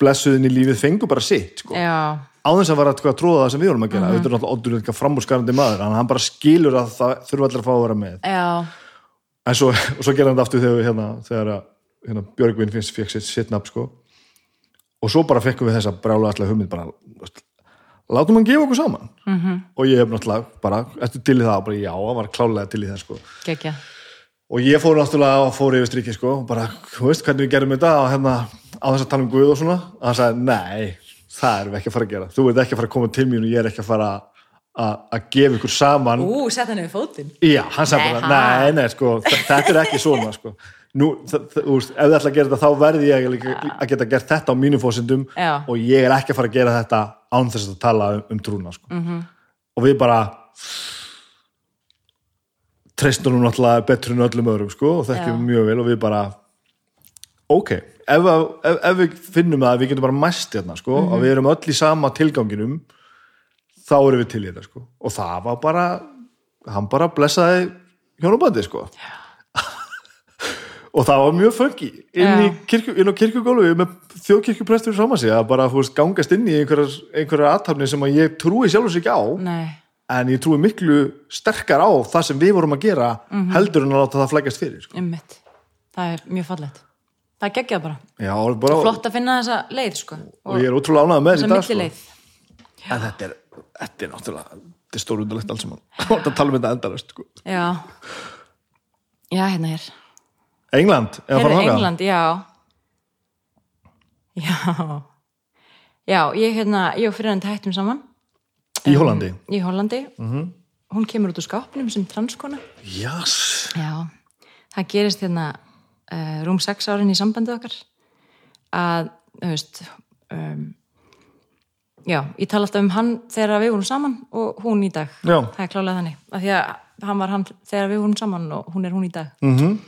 blessuðin í lífið fengu bara sitt sko. Á þess að vera að tróða það sem við vorum að gera. -hmm. auðvitað er náttúrulega eitthvað framúrskarandi maður en hann bara skilur að það þurfa allir að fá að vera með.
Já.
En svo, svo gera hann þetta aftur þegar, hérna, þegar hérna, Björgvin finnst fekk sitt, nafn sko. Og svo bara fekkum við þessa brála allar hugmynd bara, látum hann gefa okkur saman -hmm. og ég hef náttúrulega bara, eftir til í það, bara já, hann var klálega til í það sko
Gekja.
og ég fór náttúrulega og fór yfir strikið sko og bara, þú veist, hvernig við gerum þetta og hérna, á þess að tala um Guð og svona og hann sagði, nei, það erum við ekki að fara að gera þú ert ekki að fara að koma til mín og ég er ekki að fara að að gefa ykkur saman
Ú, sett hann yfir fótinn.
Já, hann sagði
Nei,
bara,
ha?
nei, nei, sko, þetta er ekki svona, sko. Nú, þú veist, ef þið ætla að gera þetta, þá verði ég líka að geta gert þetta á mínum fósindum og ég er ekki að fara að gera þetta án þess að tala um, um trúna, sko.
Mhm.
-hmm. Og við bara treystum hún náttúrulega betur en öllum öðrum, sko, og þekkjum mjög vel og við bara, ok, ef, ef, ef við finnum að við getum bara mæst hérna, sko,
Mhm.
og við erum öll í sama tilganginum, þá erum við til í þetta, sko. Og það var bara, hann bara blessaði hjónabandi, sko. Og það var mjög föngi inn, kirkju, inn á kirkjugólu með þjóðkirkjuprestur saman sig að bara veist, gangast inn í einhverjar, einhverjar aðtafni sem að ég trúi sjálfur sig ekki á
Nei.
en ég trúi miklu sterkar á það sem við vorum að gera heldur en að láta það flækjast fyrir sko.
Það er mjög fallegt. Það geggjað bara.
Já, og, bara,
Flott að finna þessa leið, sko.
og ég er ótrúlega ánægð með dag sko. en þetta er, þetta er náttúrulega þetta er stórundalegt allt saman þetta tala um þetta endalast sko.
Já. Já, hérna hér.
England, þangað
England, já. Já. Já, ég hérna, ég og fyrir hann hættum saman
í Hollandi
í Hollandi.
Mhm.
Hún kemur út úr skápnum sem transkona.
Jás,
Já, það gerist hérna uh, rúm sex árin í sambandið okkar að, þú veist um, já, ég tala alltaf um hann þegar við vorum saman og hún í dag
Já.
það er klálega þannig, af því að hann var hann þegar við vorum saman og hún er hún í dag
Mhm.
-hmm.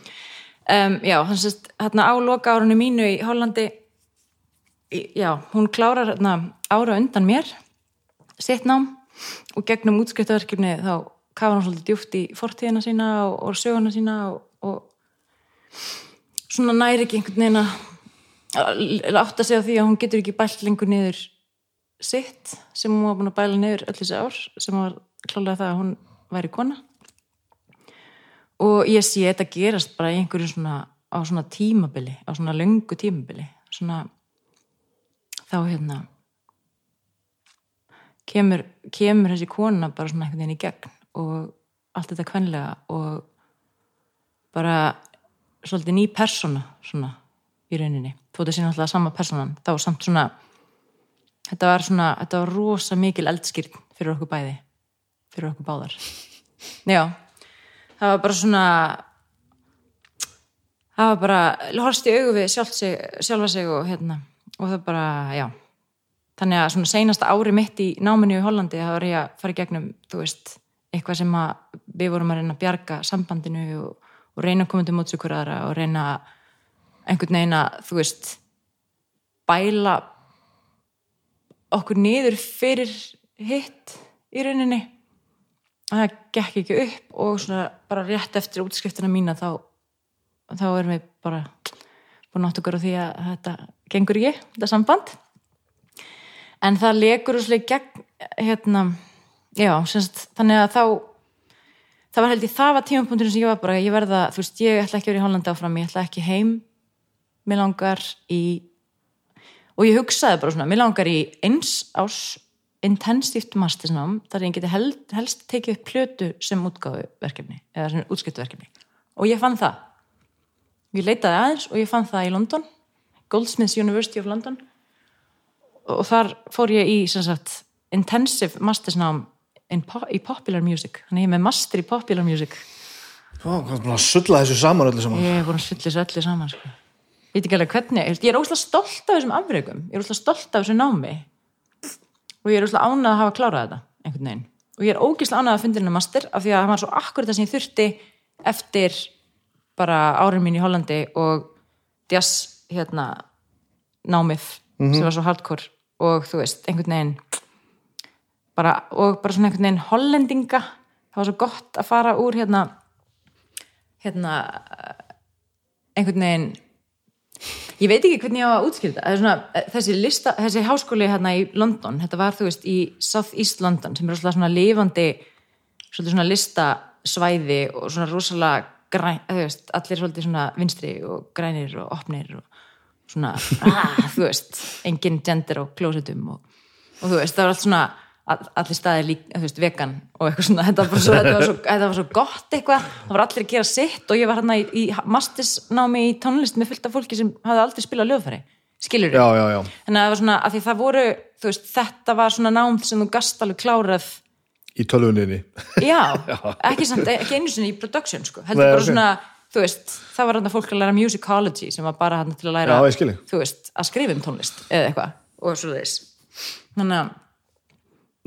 Um, Já, þannig að hérna á loka árunni mínu í Hollandi. Í, já, hún klárar hérna ára undan mér sitt nám og gegnum útskriftaverkefni þá kafar hann svolítið djúft í fortíðina sína og, og söguna sína og, og svona næri ekki einhvern veginn að átta sig á því að hún getur ekki bælt lengur niður sitt sem hún var búin að bæla niður öll þessi ár sem var klálega það að hún væri kona og ég sé þetta gerast bara í einhverju svona á svona tímabili, á svona löngu tímabili. Svona þá hérna kemur, kemur þessi kona bara svona einhvern veginn í gegn og allt þetta kvenlega og bara svolítið ný persóna svona í rauninni. Þó þetta sé náttúrulega sama persónan. Þá samt svona þetta var svona, þetta var rosa mikil eldskýrn fyrir okkur bæði fyrir okkur báðar. Já, það var bara svona það var bara horfst í augu við sig, sjálfa sig og hérna og það bara, já. Þannig að svona seinasta ári mitt í náminu í Hollandi það var ég að fara í gegnum þú veist, eitthvað sem að við vorum að reyna að bjarga sambandinu og, og reyna að koma til móts ykkur aðra og reyna einhvern veginn að þú veist bæla okkur niður fyrir hitt í rauninni það gekk ekki upp og svona bara rétt eftir útskriftina mína þá, þá erum við bara búin átt okkur á því að þetta gengur ekki, þetta samband. En það legur úrslega gegn hérna, já, semst þannig að þá það var held ég, það var tímapunkturinn sem ég var bara ég verða, þú veist, ég ætla ekki að vera í Hollandi áfram ég ætla ekki heim. Mér langar í og ég hugsaði bara svona, mér langar í eins ás intensíft mastersnám þar ég geti held, helst tekið upp plötu sem útgáfu verkefni eða sem útskiptu verkefni og ég fann það. Ég leitaði aðeins og ég fann það í London Goldsmiths University of London. Og þar fór ég í sagt, intensive mastersnám po í popular music. Þannig ég er með master í popular music.
Ó, hvað er búin að sulla þessu saman öllu saman?
Ég er búin að syllis öllu saman sko. ég veit ekki alveg hvernig ég er óslega stolt af þessum afreikum ég er óslega stolt af þessu námi og ég er óslega ánað að hafa klárað þetta einhvern veginn. Og ég er ógislega ánað að finna hennar master af því að það var svo akkurat það sem ég þurfti eftir bara árin mín í Hollandi og jazz hérna námið sem var svo hardcore. Og þú veist, einhvern veginn bara, og bara svona einhvern veginn hollendinga. Það var svo gott að fara úr hérna hérna einhvern veginn ég veit ekki hvernig ég á að er svona, þessi, lista, þessi háskóli hérna í London, þetta var þú veist í South East London sem er rosalega svona lifandi svona listasvæði og svona rosalega græn, þú veist, allir svona vinstri og grænir og opnir og svona, ah, þú veist engin gender og klósetum og, og þú veist, það var allt svona allir staðir lík, þú veist, vegan og eitthvað svona, þetta var, svo, þetta var, svo, þetta var svo gott eitthvað, það var allir að gera sitt og ég var hérna í, í mastisnámi í tónlist með fullt af fólki sem hafði aldrei spilað lögfæri skilur
já, já, já,
þannig að það var svona, að því það voru þú veist, þetta var svona nám sem þú gast alveg klárað.
Í tölvuninni.
Já, ekki, samt, ekki einu sinni í production sko, heldur
Nei,
bara
ok.
svona þú veist, það var hann fólk að læra musicology sem var bara hann til að læra
Já,
þú veist, að skrifa um tónlist eða eitthvað, og svo þess þannig að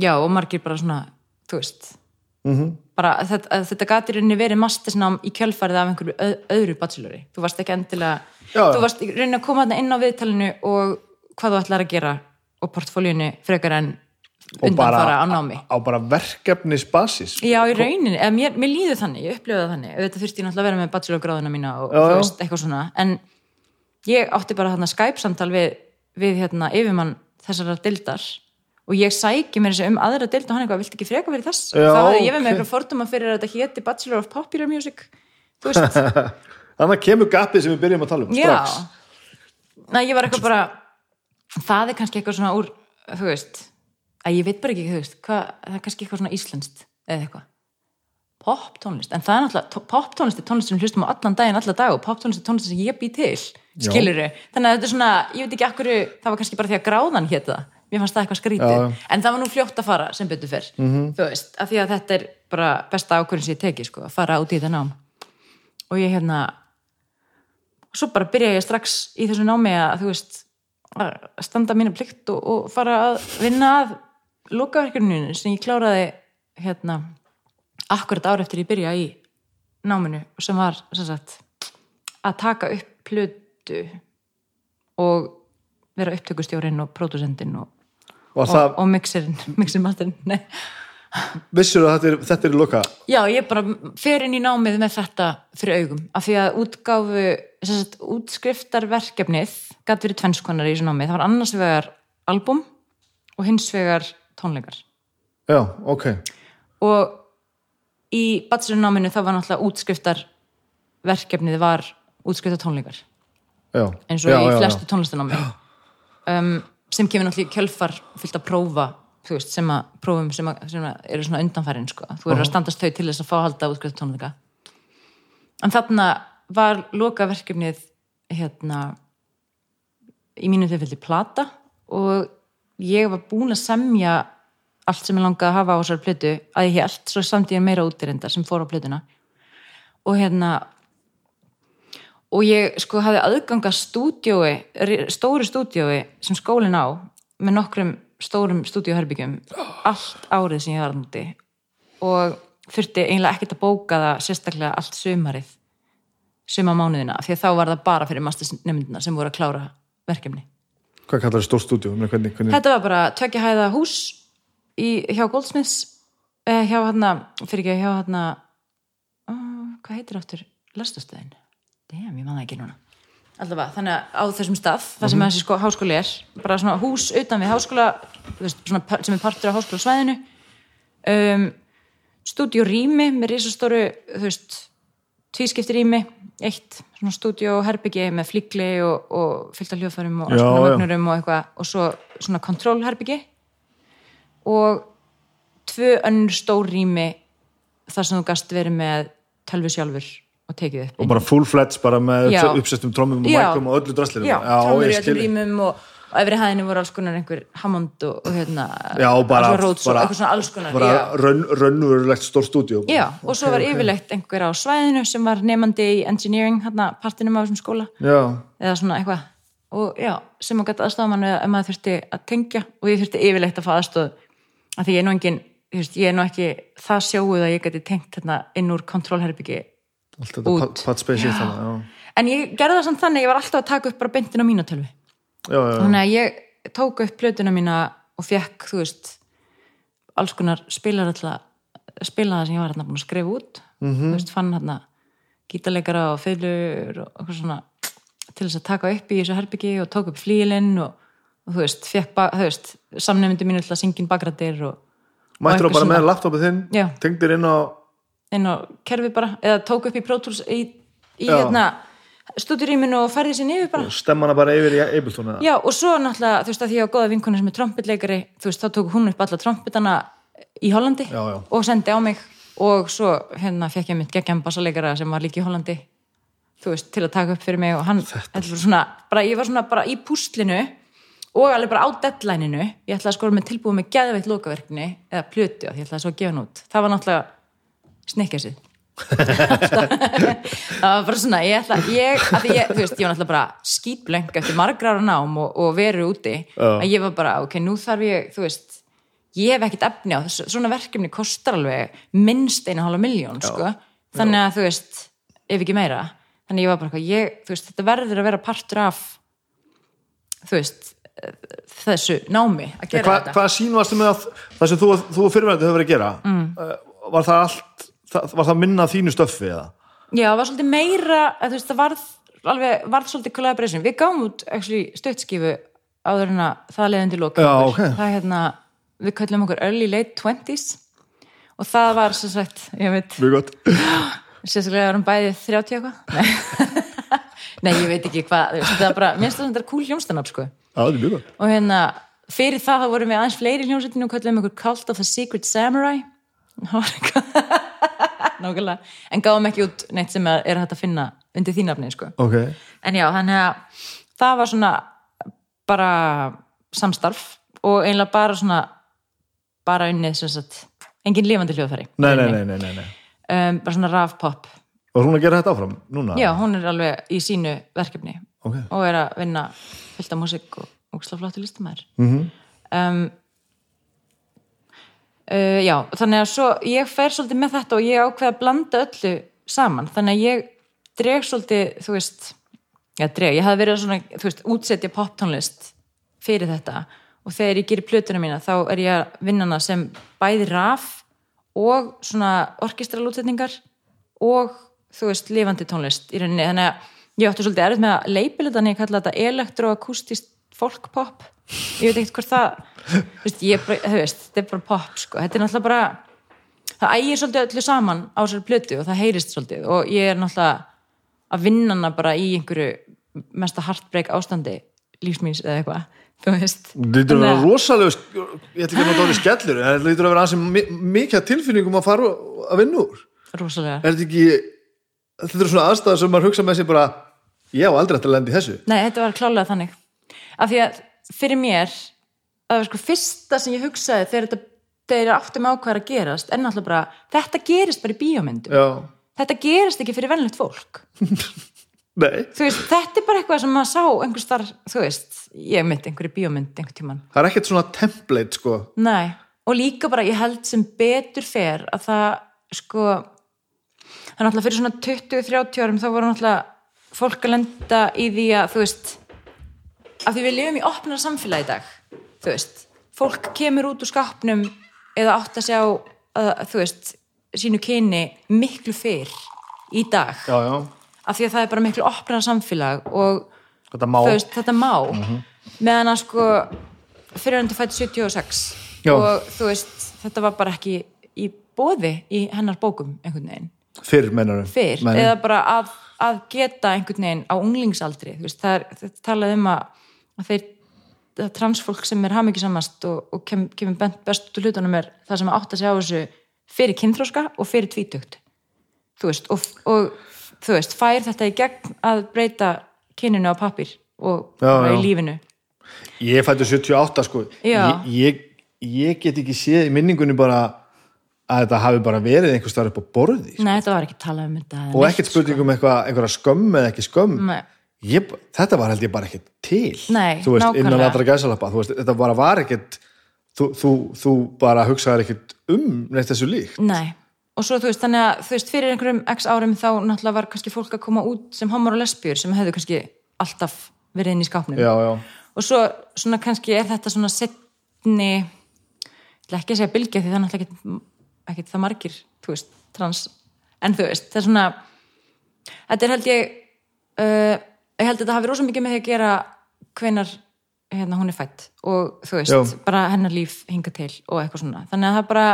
já, og margir bara svona, þú veist.
Mhm.
-hmm. bara þetta, þetta gati rauninni verið mastisnám í kjölfarið af einhverju öð, öðru bachelori, þú varst ekki endilega
Já,
þú varst rauninni að koma inn á viðtalinu og hvað þú ætlar að gera og portfólíunni frekar en
og
undanfara á námi.
á bara verkefnisbasis.
Já, í rauninni, eða mér, mér líður þannig, ég upplifaði þannig, auðvitað þurfti ég náttúrulega að vera með bachelorgráðuna mína og
Já,
þú veist, eitthvað svona, en ég átti bara þarna Skype-samtal við, við hérna, yfirmann þessara dildar og ég sæki mér þessi um aðra dild og hann eitthvað, viltu ekki freka fyrir þess?
Já,
þá hafði ég verið með eitthvað forduma fyrir að þetta héti Bachelor of Popular Music,
þannig að kemur gapið sem við byrjum að tala um
já,
strax.
Næ, ég var eitthvað bara, það er kannski eitthvað svona úr, þú veist, að ég veit bara ekki, veist, hvað, það er kannski eitthvað svona íslenskt eða eitthvað. Pop tónlist, en það er náttúrulega pop tónlist er tónlist sem hlustum á allan daginn, alla dag og pop tónlist er tónlist sem ég bý til skiluru, þannig að þetta er svona ég veit ekki akkur, það var kannski bara því að gráðan hétt það mér fannst það eitthvað skrítið,
Já.
en það var nú fljótt að fara sem betur fyrr,
Mhm.
þú veist af því að þetta er bara besta ákvörðin sem ég teki sko, að fara út í þetta nám og ég hérna og svo bara byrja ég strax í þessu námi að þú veist að standa mínu plikt og, og fara að vinna að lokaverkjörninu sem ég kláraði hérna akkurat ár eftir ég byrja í náminu sem var sem sagt, að taka upp plötu og vera upptökustjórinn og pródusendinn og,
og
og,
það,
og mixerinn mixerinn masterinn, nei
vissur að þetta er, þetta er loka?
Já, ég bara fer inn í námið með þetta fyrir augum, af því að útgáfu sagt, útskriftarverkefnið gæti verið tvennskonar í þessu námið. Það var annars vegar album og hins vegar tónleikar.
Já, ok,
og í bachelornáminu það var náttúrulega útskriftarverkefnið var útskriftar tónleikar
já.
Eins og
já,
í flestu tónlistanámi um, sem kemur náttúrulega í kjölfar fyllt að prófa veist, sem að prófum sem, að, sem að eru svona undanfærin sko. þú eru að standast þau til þess að fá að halda útskrift tónleika. En þarna var loka verkefnið hérna í mínu tilfelli plata og ég var búin að semja allt sem ég langaði að hafa á þessar plötu að ég held, svo samt ég meira útirindar sem fór á plötuna. Og hérna og ég sko hafði aðganga stúdjói, stóru stúdjói sem skólinn á með nokkrum stórum stúdíóherbyggjum allt árið sem ég var núti og þurfti eiginlega ekkert að bóka það sérstaklega allt sumarið suma mánuðina, því að þá var það bara fyrir mastersnefndina sem voru að klára verkefni.
hvað kallar það stórt stúdíu hvernig,
Þetta var bara tvekja hæða hús í, hjá Goldsmiths eh, hjá hérna, fyrir ekki hjá hérna uh, hvað heitir aftur? Lestastöðin? Damn, ég man það ekki núna. Allavega, þannig að á þessum stað það sem þessi sko, háskóli er bara svona hús utan við háskóla veist, svona, sem er partur af háskólasvæðinu um, stúdíu rými með risastóru þú veist, tvískipti rými eitt svona stúdíu herbyggi með flikli og, og fyllt af hljóðfærum og vagnurum og eitthvað og svo svona kontrollherbyggi og tvö önnur stór rými þar sem þú gast verið með tölvu sjálfur og tekið upp
og bara full fledged bara með uppsettum trommum og mækum og öllu draslir
já, trómur í öllum rýmum og, og efri hæðinu voru alls konar einhver Hammond og, og hérna
já, bara,
Rhodes og
bara,
eitthvað svona alls konar
raun, raunverulegt stórt stúdíu
já, og svo var yfirleitt einhver á svæðinu sem var nefandi í engineering hérna partinum á þessum skóla.
Já,
eða svona eitthvað. Og já, sem að gæta aðstofa mann ef maður þurfti að tengja og ég þurfti yfirleitt að fá aðstof af því ég er nú engin, ég er nú ekki það sjóuð að ég geti tengt hérna inn úr kontrollherbyggi
allt þetta
Út.
pat- pat space í þannig já,
en ég gerði það samt þannig, ég var alltaf að taka upp bara beintin á mína tölvi
já, já, já.
þannig að ég tók upp plötuna mína og fekk, þú veist alls konar spilar alltaf spilaða sem ég var hérna búin að skrifa út -hmm. þú veist, fann hérna gítarleikara og feilur og eitthvað svona til þess að taka upp í þessu herbyggi og tók upp flílinn og, og þú veist, fekk, þú veist samnefndi að syngja inn bakrættir og,
mættur
og
á bara
eitthvað
með laptopið þinn tengdir inn á
inn á kerfi bara, eða tók upp í Pro Tools í, í hérna stúdíurýminu og færði sér niður bara.
Stemmana bara yfir í Ableton eða?
Já, og svo náttúrulega, þú veist að því á góða vinkonu sem er trompetleikari, þú veist, þá tók hún upp alla trompetana í Hollandi
Já, já.
og sendi á mig. Og svo hérna fekk ég mitt geggjum bassaleikara sem var líka í Hollandi þú veist, til að taka upp fyrir mig og hann, svona, bara, ég var svona bara í púslinu og alveg bara á deadlineinu, ég ætlaði að skora með tilbúið með geðveitt lokaverkni eða plötu og ég ætlaði svo að gefa hann út, það var náttúrulega snikkjasið. Það var bara svona ég ætla, ég, ég, þú veist, ég var náttúrulega bara skítbleng eftir margra ára nám og, og veru úti,
Já.
að ég var bara ok, nú þarf ég, þú veist ég hef ekkert efni á þessu, svona verkefni kostar alveg minnst einu hálfa miljón sko, þannig að þú veist ef ekki meira, þannig ég var bara ég, þú veist, þetta verður að vera partur af þú veist þessu námi að gera
Hva,
þetta.
hvað sín varstu með að það sem þú, þú fyrirvændi hefur verið að gera? Mm. var það allt það, var það minna þínu stöffi eða?
Já, það var svolítið meira, veist, það varð alveg, varð svolítið collaboration. Við gáum út actually, stöttskifu áður en að það leiðandi loka.
Já, ok.
Það er hérna, við kallum okkur early late 20s og það var sem sagt, ég veit,
Mjög gott
sérstaklega erum bæði 30 eitthvað. Nei. Nei, ég veit ekki hvað, það er bara, mér finnst það þetta cool hljómstanab, sko.
Já, þetta er mjög gott
Og hérna, fyrir það þá vorum við aðeins fleiri hljómsveitinu og kallum okkur Cult of the Secret Samurai. Það var eitthvað, nákvæmlega. En gáum ekki út neitt sem er er hægt að finna undir því nafni, sko.
Ok,
En já, þannig að það var svona bara samstarf og eiginlega bara svona bara unnið sem sagt engin lifandi hljóðfæri
nei, nei, nei, nei, nei, nei.
Um, bara svona raf pop
Og hún að gera þetta áfram núna?
já, hún er alveg í sínu verkefni
Ok,
og er að vinna fullt af músík og ógslag flottu listamæður
Mhm.
um, uh, já, þannig að svo ég fer svolítið með þetta og ég ákveð að blanda öllu saman, þannig að ég dreg svolítið, þú veist já, dreg, ég hafði verið svona, þú veist útsetja poptónlist fyrir þetta. Og þegar ég gerir plötuna mína þá er ég að vinna hana sem bæði raf og svona orkestralútsetningar og þú veist, lifandi tónlist í rauninni, þannig að ég átti svolítið erfitt með að leipila þetta en ég kalla þetta elektroakústist folkpop ég veit ekkert hvort það veist, ég, veist, þetta er bara pop sko. þetta er náttúrulega bara það ægir svolítið öllu saman á sér plötu og það heyrist svolítið og ég er náttúrulega að vinna hana bara í einhverju mesta heartbreak ástandi lífsmýns eða eitthvað þú veist.
Þetta lítur að vera rosalega ég ætla ekki að nota orðið skellur en þetta lítur að vera mi- mikið tilfinningum að fara að vinna úr.
Rosalega.
Er þetta ekki þetta eru svona aðstæðar sem maður hugsa með sér bara ég á aldrei að lenda í þessu.
Nei, þetta var klálega þannig. Af því að fyrir mér það var sko fyrsta sem ég hugsaði þegar þetta þegar áttum ákvæður að gerast en náttúrulega bara, þetta gerist bara í bíómyndum.
Já,
þetta gerist ekki fyrir vennlegt fólk. Veist, þetta er bara eitthvað sem maður sá einhvers þar, þú veist, ég myndi einhverju bíómynd einhver tíman,
það er ekkert svona template sko.
Nei. Og líka bara, ég held sem betur fer að það, sko það er náttúrulega fyrir svona 20-30 árum þá voru náttúrulega fólk að lenda í því að, þú veist að því við lifum í opnar samfélagi í dag þú veist, fólk kemur út úr skapnum eða átt að sjá að, þú veist, sínu kyni miklu fyrr í dag.
Já, já,
af því að það er bara miklu opnar samfélag og
þetta má.
veist, þetta má. Meðan að sko fyrir hann til fætt 76
Já.
og þú veist, þetta var bara ekki í bóði í hennar bókum einhvern veginn,
Fyrr, mennar
fyrr eða bara að, að geta einhvern veginn á unglingsaldri þú veist, það þetta talaði um að, að þeir það transfólk sem er hamingjusamast og, og kem, kemur best út úr hlutunum er það sem átt að segja á þessu fyrir kynþróska og fyrir tvítugt þú veist, og, og þú veist, fær þetta í gegn að breyta kyninu á pappir og
Já, já.
í lífinu
Ég fættu 78 sko ég, ég, ég get ekki séð í minningunni bara að þetta hafi bara verið einhvers staðar upp á borði sko.
Nei, þetta var ekki talað um þetta
og ekkert spurning um eitthvað, einhverja skömm eða ekki skömm
Nei.
Ég, þetta var held ég bara ekkert til.
Nei,
þú veist, innan
nákvæmlega.
allra gæsalappa þú veist, þetta bara var ekkert þú, þú, þú bara hugsaðir ekkert um neitt þessu líkt.
Nei, og svo þú veist, þannig að þú veist, fyrir einhverjum x árum þá náttúrulega var kannski fólk að koma út sem homar og lesbjur sem hefðu kannski alltaf verið inn í skápnum.
Já, já,
og svo svona kannski er þetta svona setni ég ætla ekki að segja bylgja því það er náttúrulega ekkert, ekkert það margir þú veist, trans en þú veist, það er svona þetta er held ég uh, ég held að þetta hafi rosa mikið með því að gera hvenar hérna, hún er fætt og þú veist,
Já.
bara hennar líf hinga til og eitthvað svona, þannig að það bara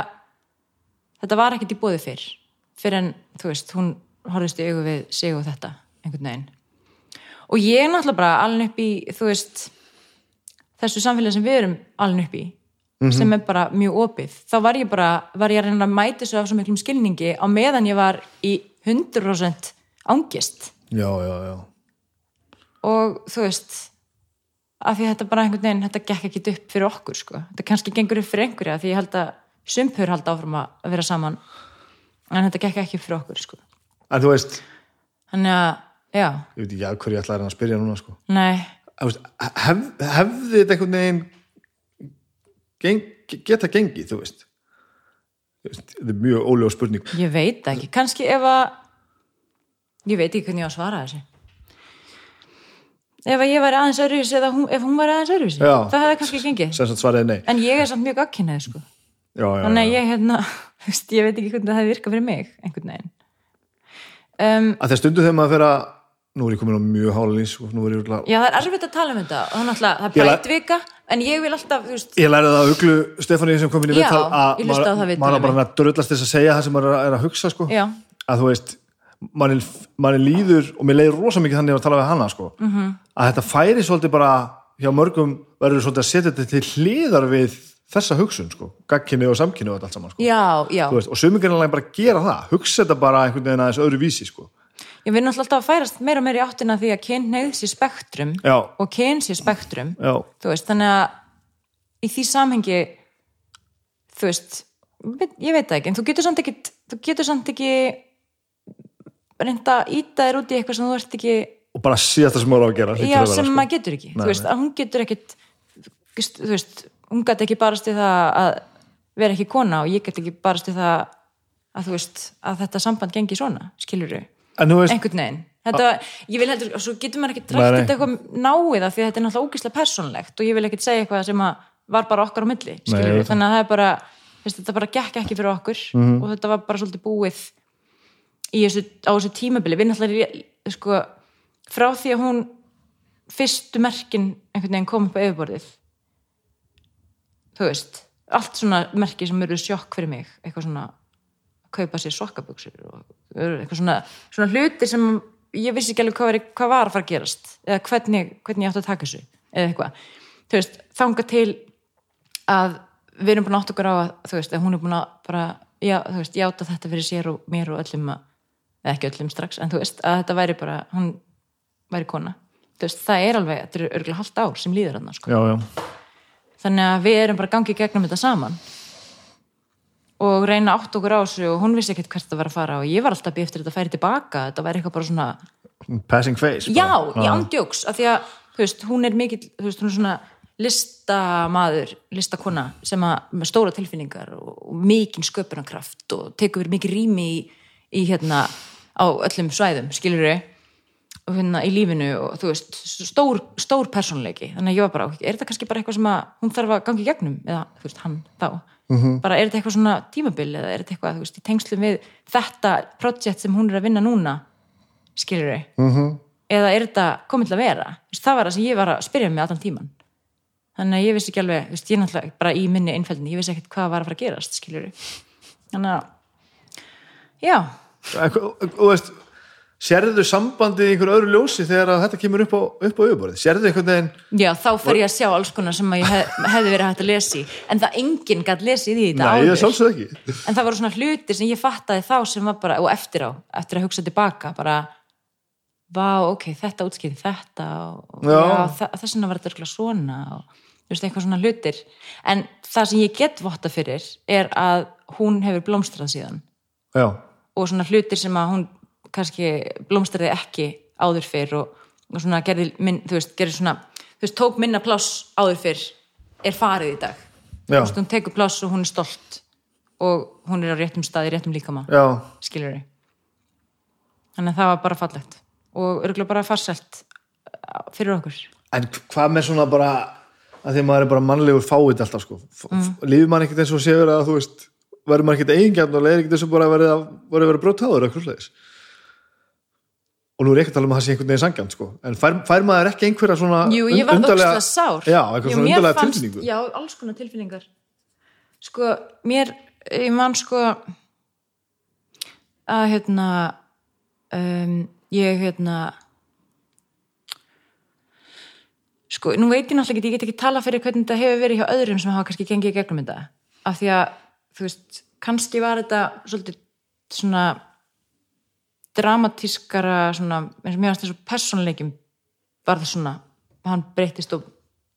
þetta var ekkert í bóði fyrr fyrir en, þú veist, hún horfist í augu við sig og þetta, einhvern veginn. Og ég er náttúrulega bara alveg upp í, þú veist þessu samfélagi sem við erum alveg upp í sem er bara mjög opið. Þá var ég bara, var ég að reyna að mæta þessu af svo miklum skilningi á meðan ég var í 100% ángist
já, já, já
og þú veist af því þetta bara einhvern veginn þetta gekk ekki upp fyrir okkur sko. Þetta kannski gengur upp fyrir einhverja því ég held að sumpur halda áfram að vera saman. En þetta gekk ekki upp fyrir okkur sko.
En þú veist,
þannig að, já,
ég veit ekki að hverju ég ætla að spyrja núna sko.
Nei.
Veist, hef, hefði þetta einhvern veginn geng, geta gengið, þú veist? Þetta er mjög ólega spurning.
Ég veit ekki, kannski ef að ég veit ekki hvernig ég á að svara þessu ef ég væri aðeins öðruvísi eða hún, ef hún væri aðeins öðruvísi
Já.
það hefði kannski gengið. En ég er samt mjög gagkinnið sko. Þannig að ég hérna, ég veit ekki hvernig það hefði virkað fyrir mig einhvern veginn. Um,
að þegar stundu þegar maður fer að nú er ég komin á mjög hálins ég örugglega-
Já, það er erfitt að tala um þetta og það er það brætvika en ég vil alltaf, veist,
Ég lærði það að uglu Stefáni sem kom inn í viðtal að
það
maður bara að drullast þess að segja það sem maður er að hugsa sko. að þú veist manni, manni líður og mér leiður rosa mikið þannig að tala við hana sko.
Mhm.
-hmm. að þetta færi svolítið bara hjá mörgum verður svolítið að setja þetta til hliðar við þessa hugsun sko. gagkinni og samkinni og allt saman sko.
já, já
veist, og sömugirlega bara gera það hugsa þetta bara einhvern veginn aðeins öðru vísi sko.
Ég náttúrulega alltaf að færast meira og meira í áttina því að kynneið sé spektrum
Já.
og kyn sé spektrum
Já,
þú veist, þannig að í því samhengi þú veist, ég veit það ekki en þú getur samt ekki, þú getur samt ekki reynda að íta þér út í eitthvað sem þú ert ekki
og bara síðasta sem maður á að gera
já,
að
sem
sko.
maður getur ekki
Nei,
þú veist, að hún getur ekkit þú veist, hún gæti ekki barast í það að vera ekki kona og ég get ekki barast í það að þú veist, að þetta samband gengi svona, skilur þú
þú
einhvern veginn þetta, ég vil heldur, og svo getur maður ekki
Nei, nei.
þetta eitthvað náið af því að þetta er náttúrulega ógislega persónlegt og ég vil ekkert segja eitthvað sem að var bara okkar á milli, skilur
það.
þannig að það er bara, veist, þetta bara gekk ekki fyrir okkur
Mhm.
og þetta var bara svolítið búið þessu, á þessu tímabili. Við náttúrulega, sko frá því að hún fyrstu merkin einhvern veginn kom upp á yfirborðið þú veist allt svona merki sem eru sjokk fyrir mig eitthvað svona að kaupa sér sokkabuxur og eitthvað svona, svona hluti sem ég vissi ekki alveg hvað var, hvað var að fara að gerast eða hvernig, hvernig ég átti að taka þessu eða eitthvað, þú veist, þanga til að við erum búin átt okkur á að, þú veist, að hún er búin að bara, já, þú veist, játa þetta fyrir sér og mér og öllum að, ekki öllum strax, en þú veist, að þetta væri bara hún væri kona. Þú veist, það er alveg, þetta er örgulega halvt ár sem líður hann, sko.
Já, já.
Þannig að við erum bara gangið gegnum þetta saman. Og reyna átt okkur á þessu og hún vissi ekkert hvert það var að fara og ég var alltaf býð eftir þetta að færi tilbaka þetta væri eitthvað bara svona,
passing face
já,
bara.
ég ándjóks af því að, þú veist, hún er mikill þú veist, hún er svona listamaður listakona sem að með stóra tilfinningar og, og mikinn sköpunarkraft og tekur verið mikið rými í, í hérna á öllum svæðum, skilur við og hérna í lífinu og þú veist stór, stór persónleiki þannig að ég var bara, er þetta kannski bara eitthvað sem að hún þarf að gangi gegnum, eða þú veist, hann þá. Bara er þetta eitthvað svona tímabil eða er þetta eitthvað, þú veist, í tengslum við þetta projekt sem hún er að vinna núna skilur við -hmm. eða er þetta komið til að vera? Það var það sem ég var að spyrja mig allan tíman þannig að ég vissi ekki alveg, veist, ég er náttúrulega bara í minni einfældinni, ég vissi ekkert hvað var að fara að gerast skilur við þannig að já,
þú veist sérðu sambandið í einhver öðru ljósi þegar þetta kemur upp á, upp á yfirborðið? Sérðu einhvern veginn
Já, þá fer ég að sjá alls konar sem ég hef, hefði verið hægt að lesa í en það enginn gætt lesið í þetta
Nei, ég
áður
sjálfsög ekki.
En það voru svona hlutir sem ég fattaði þá sem var bara, og eftir á, eftir að hugsa tilbaka bara, vá, ok, þetta útskýði þetta og þess vegna var þetta örugglega svona og þú veist, eitthvað svona hlutir. En það sem ég get votta fyrir er að hún hefur blómstrað síðan.
Já,
og svona hlutir sem að hún kannski blómstraði ekki áður fyrr og, og svona gerði, minn, þú veist, gerði svona þú veist, tók minna pláss áður fyrr er farið í dag. Þú veist, hún tekur pláss og hún er stolt og hún er á réttum staði, réttum líkama skilur við þannig að það var bara fallegt og örgulega bara farselt fyrir okkur.
En hvað með svona bara að því að maður er bara mannlegur fáið alltaf sko. Mm. lífið mann ekkert eins og séur að þú veist verður maður ekkert eigingjarn og leiðir ekkert eins og bara verið að að vera brjótáður eitthvað slegis og nú er ekki að tala um að það sé einhvern veginn sangjant sko. En fær, fær maður ekki einhverja svona
Jú, ég var ógstlega sár.
Já, eitthvað svona undarlega tilfinningu.
Já, alls konar tilfinningar. Sko, mér ég man sko að hérna um, ég hérna sko, nú veit ég náttúrulega ekki, ég get ekki tala fyrir hvernig þetta hefur verið hjá öðrum sem hafa kannski gengið gegnum þetta. Af því að, þú veist, kannski var þetta svolítið svona dramatískara svona, eins og mér finnst þessu persónleikim var það svona, hann breytist og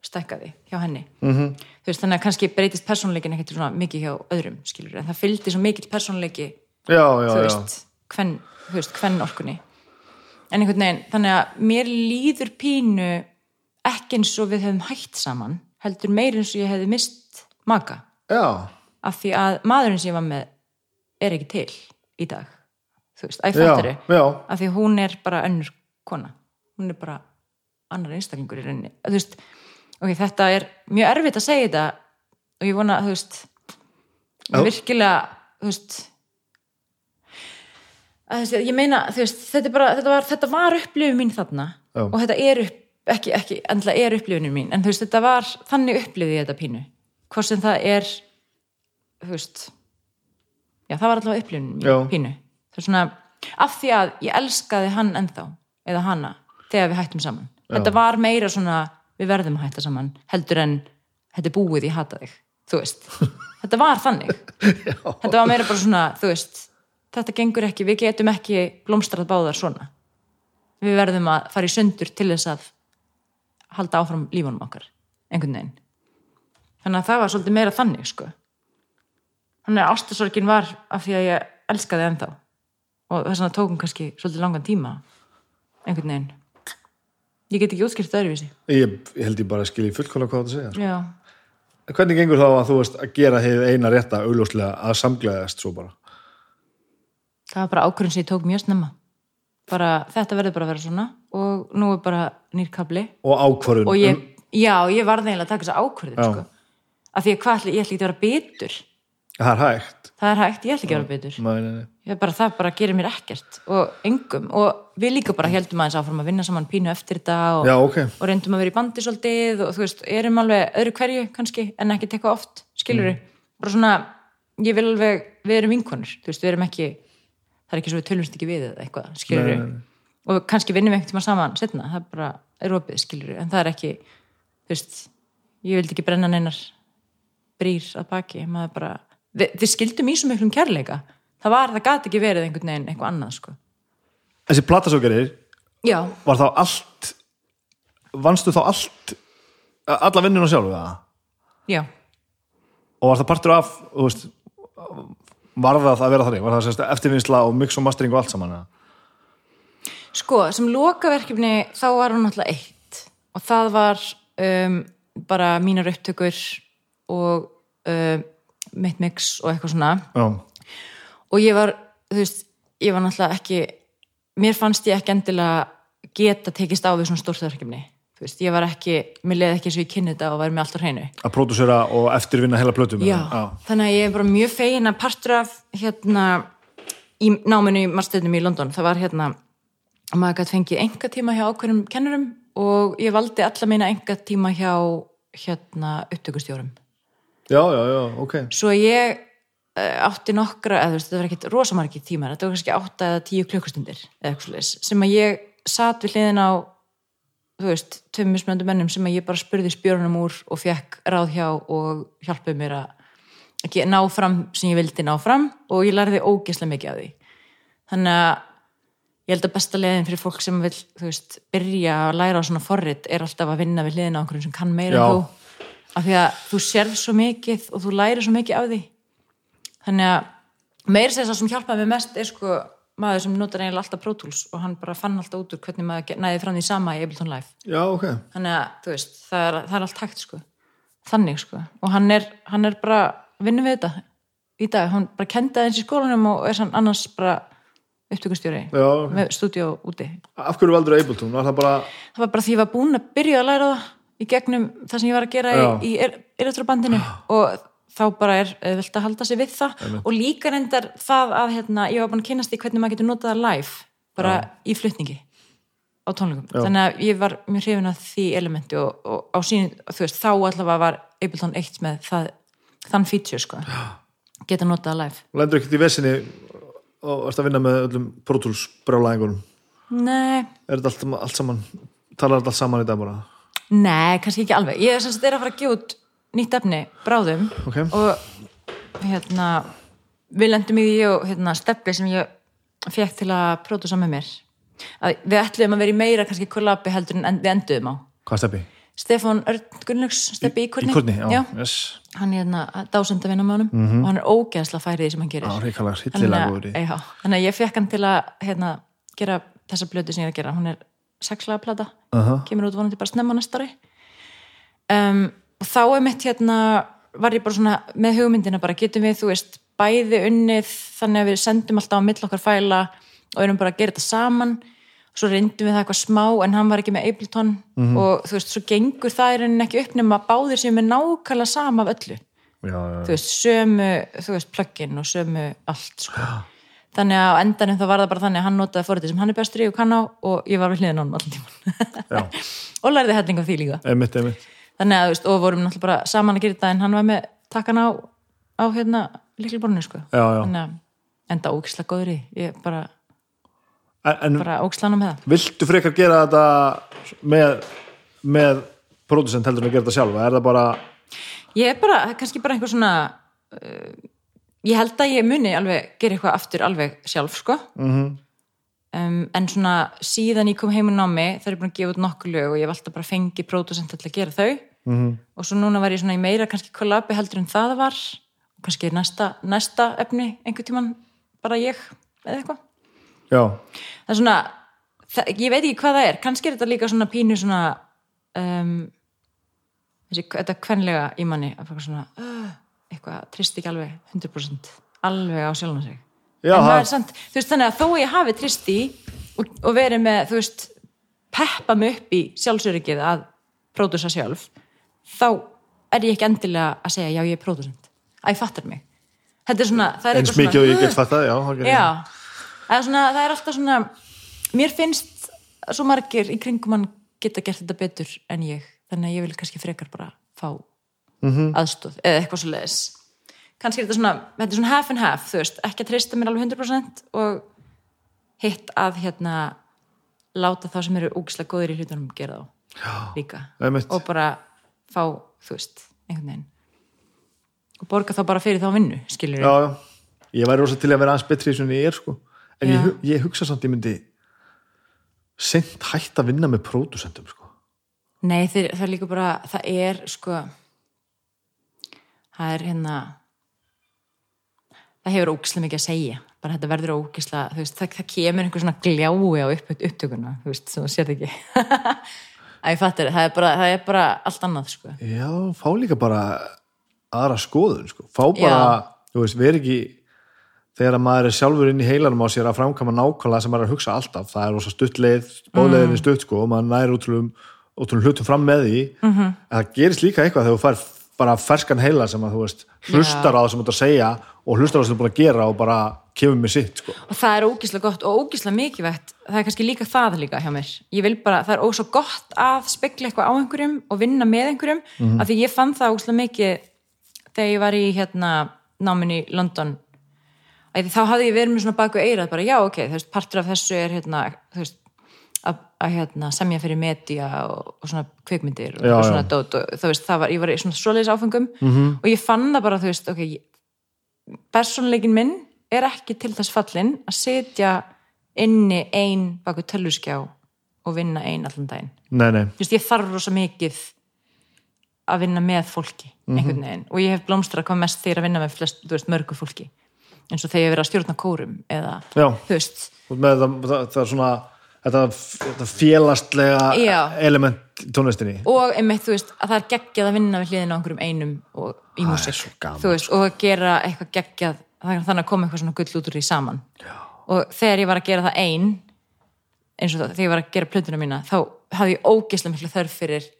stækkaði hjá henni. -hmm. þú veist, þannig að kannski breytist persónleikin ekkert svona mikið hjá öðrum, skilur en það fylgdi svo mikill persónleiki
já, já,
þú veist, hvern, þú veist, hvern orkunni en einhvern veginn, þannig að mér líður pínu ekki eins og við hefum hætt saman heldur meir eins og ég hefði mist maka.
Já,
af því að maðurinn sem ég var með er ekki til í dag þú veist,
já,
af því hún er bara önnur kona. Hún er bara annar einstaklingur í rauninni. Þú veist, ok, þetta er mjög erfitt að segja þetta og ég vona, þú veist
Já.
virkilega, þú veist að ég meina, þú veist þetta, bara, þetta, var, þetta var upplifun mín þarna
Já.
og þetta er upp, ekki, ekki endla er upplifunin mín, en þú veist, þetta var þannig upplifið ég þetta pínu. Hvort sem það er veist já, það var upplifunin mín
Já.
pínu. Það er svona, af því að ég elskaði hann ennþá, eða hana þegar við hættum saman, þetta var meira svona við verðum að hætta saman heldur en þetta er búið, ég hata þig þú veist, þetta var þannig. Þetta var meira bara svona, þú veist þetta gengur ekki, við getum ekki blómstrað báðar svona. Við verðum að fara í sundur til þess að halda áfram lífunum okkar einhvern veginn. Þannig að það var svolítið meira þannig sko þannig að ástasorgin var af því að ég elskaði ennþá. Og þess vegna tókum kannski svolítið langan tíma einhvern veginn. Ég get ekki útskýrt öðruvísi.
Ég, ég held ég bara að skilja fullkona hvað það segja.
Já,
hvernig gengur þá að þú veist að gera hefur eina rétta augljóslega að samgleðast svo bara?
Það var bara ákvörðin sem ég tók mjög snemma. Bara þetta verður bara að vera svona og nú er bara nýrkabli
og ákvörðun
og ég,
um,
já, ég varði eiginlega að taka þessa ákvörðin sko. af því að hvað ég ætli ekki að vera bitur
það er hægt.
Það er hægt, ég ætli ekki að vera bitur.
nei, nei, nei.
ég bara, það bara gerir mér ekkert. Og engum, og við líka bara heldum aðeins áfram að vinna saman pínu eftir þetta og,
já, ok,
og reyndum að vera í bandi svolítið og þú veist, erum alveg öðru hverju kannski, en ekki teka oft, skilur
Mm.
bara svona, ég vil alveg við erum vinkonur, þú veist, við erum ekki það er ekki svo við tölumst ekki við eða eitthvað skilur
nei.
og kannski vinnum við einhvern tíma saman setna, það bara er opið, skilur en það er ekki, þú veist ég vildi ekki brenna neinar brýr að baki, maður bara við skildum í svo miklum kærleika það var, það gat ekki verið einhvern veginn eitthvað annað sko.
þessi platasókerir
já,
var þá allt vannstu þá allt alla vinnuna sjálf eða?
já,
og var það partur af veist, var það að vera þannig var það eftirvinnsla og mix og mastering og allt saman eða?
sko, sem lokaverkefni þá var hún alltaf eitt og það var um, bara mínar upptökur og um, mitt mix og eitthvað svona.
Já,
og ég var, þú veist, ég var náttúrulega ekki mér fannst ég ekki endilega geta tekist á við svona stórþörkjumni þú veist, ég var ekki, mér leði ekki eins og ég kynni þetta og væri með allt á hreinu.
Að pródúsera og eftirvinna heila plötum
Já,
eða?
þannig að ég er bara mjög fegin að partur af hérna í náminu í marstöðnum í London það var hérna að maður gæti fengið enga tíma hjá ákveðnum kennurum og ég valdi alla mína enga tíma hjá hérna upptökustjórum
já, já, já, ok.
Svo ég uh, átti nokkra, eða þú veist, þetta var ekkit rosamarki tímar, þetta var kannski átta eða tíu klukkustundir sem að ég satt við hliðin á þú veist, tveim mismunandi mönnum sem að ég bara spurði spjörunum úr og fekk ráð hjá og hjálpaði mér að ná fram sem ég vildi ná fram og ég lærði ógeðslega mikið af því. Þannig að ég held að besta leiðin fyrir fólk sem vil, þú veist, byrja að læra á svona forrit er alltaf að vinna við hliðina á okkur sem kann meira en þú af því að þú sérð svo mikið og þú lærir svo mikið af því. Þannig að meira sér sem hjálpaði mér mest er sko maður sem notar eiginlega alltaf Pro Tools og hann bara fann alltaf út úr hvernig maður næði fram því sama í Ableton Live.
Já, ok,
þannig að þú veist, það er, það er allt hægt sko. Þannig sko. Og hann er, hann er bara að vinna við þetta. Í dag, hann bara kendaði eins í skólanum og er sann annars bara upptökustjóri
já, ok.
með stúdíó úti.
Af hverju valdur Ableton, var það bara
það var bara því ég var búin að byrja að læra það í gegnum það sem ég var að gera
Já.
í, í elektrobandinu og þá bara er vilt að halda sig við það. Og líka reyndar það að hérna, ég var búin að kynast í hvernig maður getur notað það live bara í flutningi á tónleikum,
Já.
þannig að ég var mjög hrifin af því elementi og, og á sín þú veist, þá allavega var Ableton 1 með það, þann feature sko. Geta notað það live.
Lendur ekkert í vesinni og ert að vinna með öllum Pro Tools brjálæðingunum?
Nei,
er þetta allt, allt saman talar þetta allt saman í dag bara
nei, kannski ekki alveg. Ég er sem sagt er að fara að gefa út nýtt efni bráðum.
Ok.
og hérna við lendum í því og hérna steppi sem ég fekk til að pródúsa með mér. Að við ætlum að vera í meira kannski kollabi heldur en við enduðum á.
Hvað steppi?
Stefán Örn Gunnlaugs steppi í
í
Kurni,
kurni, já, yes.
hann er hérna dásenda vinna með honum. Og hann er ógeðslega færið sem hann gerir.
Já, hillilega
að-
góður í
já, þannig að ég fekk hann til að hérna, gera þessa blötu sem ég er að gera. Hún er sexlaga plata
Aha.
kemur út vonandi bara snemma næsta ári. Um, og þá er mitt hérna var ég bara svona með hugmyndina bara getum við, þú veist, bæði unnið þannig að við sendum alltaf á mill okkar fæla og erum bara að gera þetta saman. Svo reyndum við það eitthvað smá en hann var ekki með Ableton. Og þú veist, svo gengur það í rauninni ekki upp nema að báðir sem er nákvæmlega sama af öllu.
Já, já,
þú veist, sömu, þú veist, plugin og sömu allt, sko. Þannig að á endanum þá var það bara þannig að hann notaði fórhætti sem hann er bestur í og kann á og ég var við hliðin á hann allan tíman. og lærði helling af því líka.
emitt, emitt
Þannig að, veist, og vorum náttúrulega bara saman að gera þetta en hann var með takkan á, á hérna, líkliborinu, sko.
já, já,
Þannig að enda ógislega góður í, ég bara, bara ógislega með það.
viltu frekar gera þetta með með producent heldur en að gera þetta sjálf er það bara,
Ég er bara, kannski bara einhver svona, uh, ég held að ég muni alveg gera eitthvað aftur alveg sjálf, sko.
mm
um, en svona síðan ég kom heim og námi þá er búin að gefa út nokkuð lög og ég alltaf bara fengið pródusent til að gera þau.
-hmm.
og svo núna var ég svona í meira kannski kollabi heldur en það var. Og kannski næsta, næsta efni einhvern tíman bara ég eða eitthvað.
Já,
það er svona, það, ég veit ekki hvað það er. Kannski er þetta líka svona pínu svona um, þessi, þetta kvenlega í manni að fara svona uh, eitthvað trist ekki alveg 100% alveg á sjálfum sig.
Já,
en
það-
er samt, þú veist þannig að þó ég hafi trist í og, og verið með, þú veist peppa mig upp í sjálfsöryggið að pródúsa sjálf þá er ég ekki endilega að segja já ég er pródúsent, að ég fattar mig. Svona, er
eins mikið og ég get fattað já,
Já, svona, það er alltaf svona mér finnst svo margir í kringum hann geta gert þetta betur en ég, þannig að ég vil kannski frekar bara fá
Mhm.
aðstóð eða eitthvað svo leiðis kannski er þetta svona, þetta er svona half and half þú veist, ekki að treysta mér alveg 100% og hitt að hérna láta þá sem eru úgislega góðir í hlutunum gera þá Já. líka
Einmitt.
og bara fá, þú veist, einhvern veginn og borga þá bara fyrir þá vinnu skilur
já, já. ég væri rosa til að vera aðeins betri svona ég er sko en
Já.
ég, ég hugsa samt ég myndi sent hægt að vinna með producentum sko
Nei, þeir, það er líka bara, það er sko það er hérna það hefur ógislega mikið að segja. Bara þetta verður ógislega, þú veist, það, það kemur einhver svona gljái á upp, upptökuna þú veist, þú sér ekki. Að ég fattir, það er bara, það er bara allt annað, sko.
Já, fá líka bara aðra skoðun sko. Fá bara, þú veist, veri ekki þegar að maður er sjálfur inn í heilanum á sér að framkama nákvæmlega sem maður er að hugsa alltaf. Það er rosa stutt leið, bóðleiðin er stutt sko og maður næri útrúlum, útrúlum hlutum fram með því.
Mhm.
-hmm. en það gerist líka eitthvað þegar þú fær bara ferskan heila sem að þú veist hlustar á það sem þú ert að segja og hlustar á það sem þú ert búin að gera og bara kemur með sitt sko.
Og það er ógislega gott og ógislega mikilvægt. Það er kannski líka það líka hjá mér. Ég vil bara, það er óssvo gott að spekla eitthvað á einhverjum og vinna með einhverjum af því ég fann það ógislega mikið þegar ég var í hérna náminn í London. Að þá hafði ég verið með svona baku eirað bara já ok, þú veist, partur af þessu er hérna, þú veist að, hérna, semja fyrir media og, og svona kvikmyndir og,
Já,
og svona dót og þú veist, það var, ég var í svona svoleiðis áfengum -hmm. og ég fann það bara, þú veist, ok persónleikin minn er ekki til þess fallin að setja inni ein baku tölvuskjá og vinna ein allan daginn.
Nei, nei,
Þú veist, ég þarf rosa mikið að vinna með fólki einhvern veginn og ég hef blómstra hvað mest þegar að vinna með flest, veist, mörgu fólki. Eins og þegar ég verið að stjórna kórum eða,
já,
þú veist,
það, það, það er svona þetta, þetta félastlega
Já.
element tónlistinni
og einmitt, þú veist, að það er geggjað að vinna við hliðina á einhverjum einum og í þú veist, og að gera eitthvað geggjað þannig að koma eitthvað svona gull út úr því saman Já. og þegar ég var að gera það ein eins og það, þegar ég var að gera plötuna mína þá hafði ég ógeðslega miklu þörf fyrir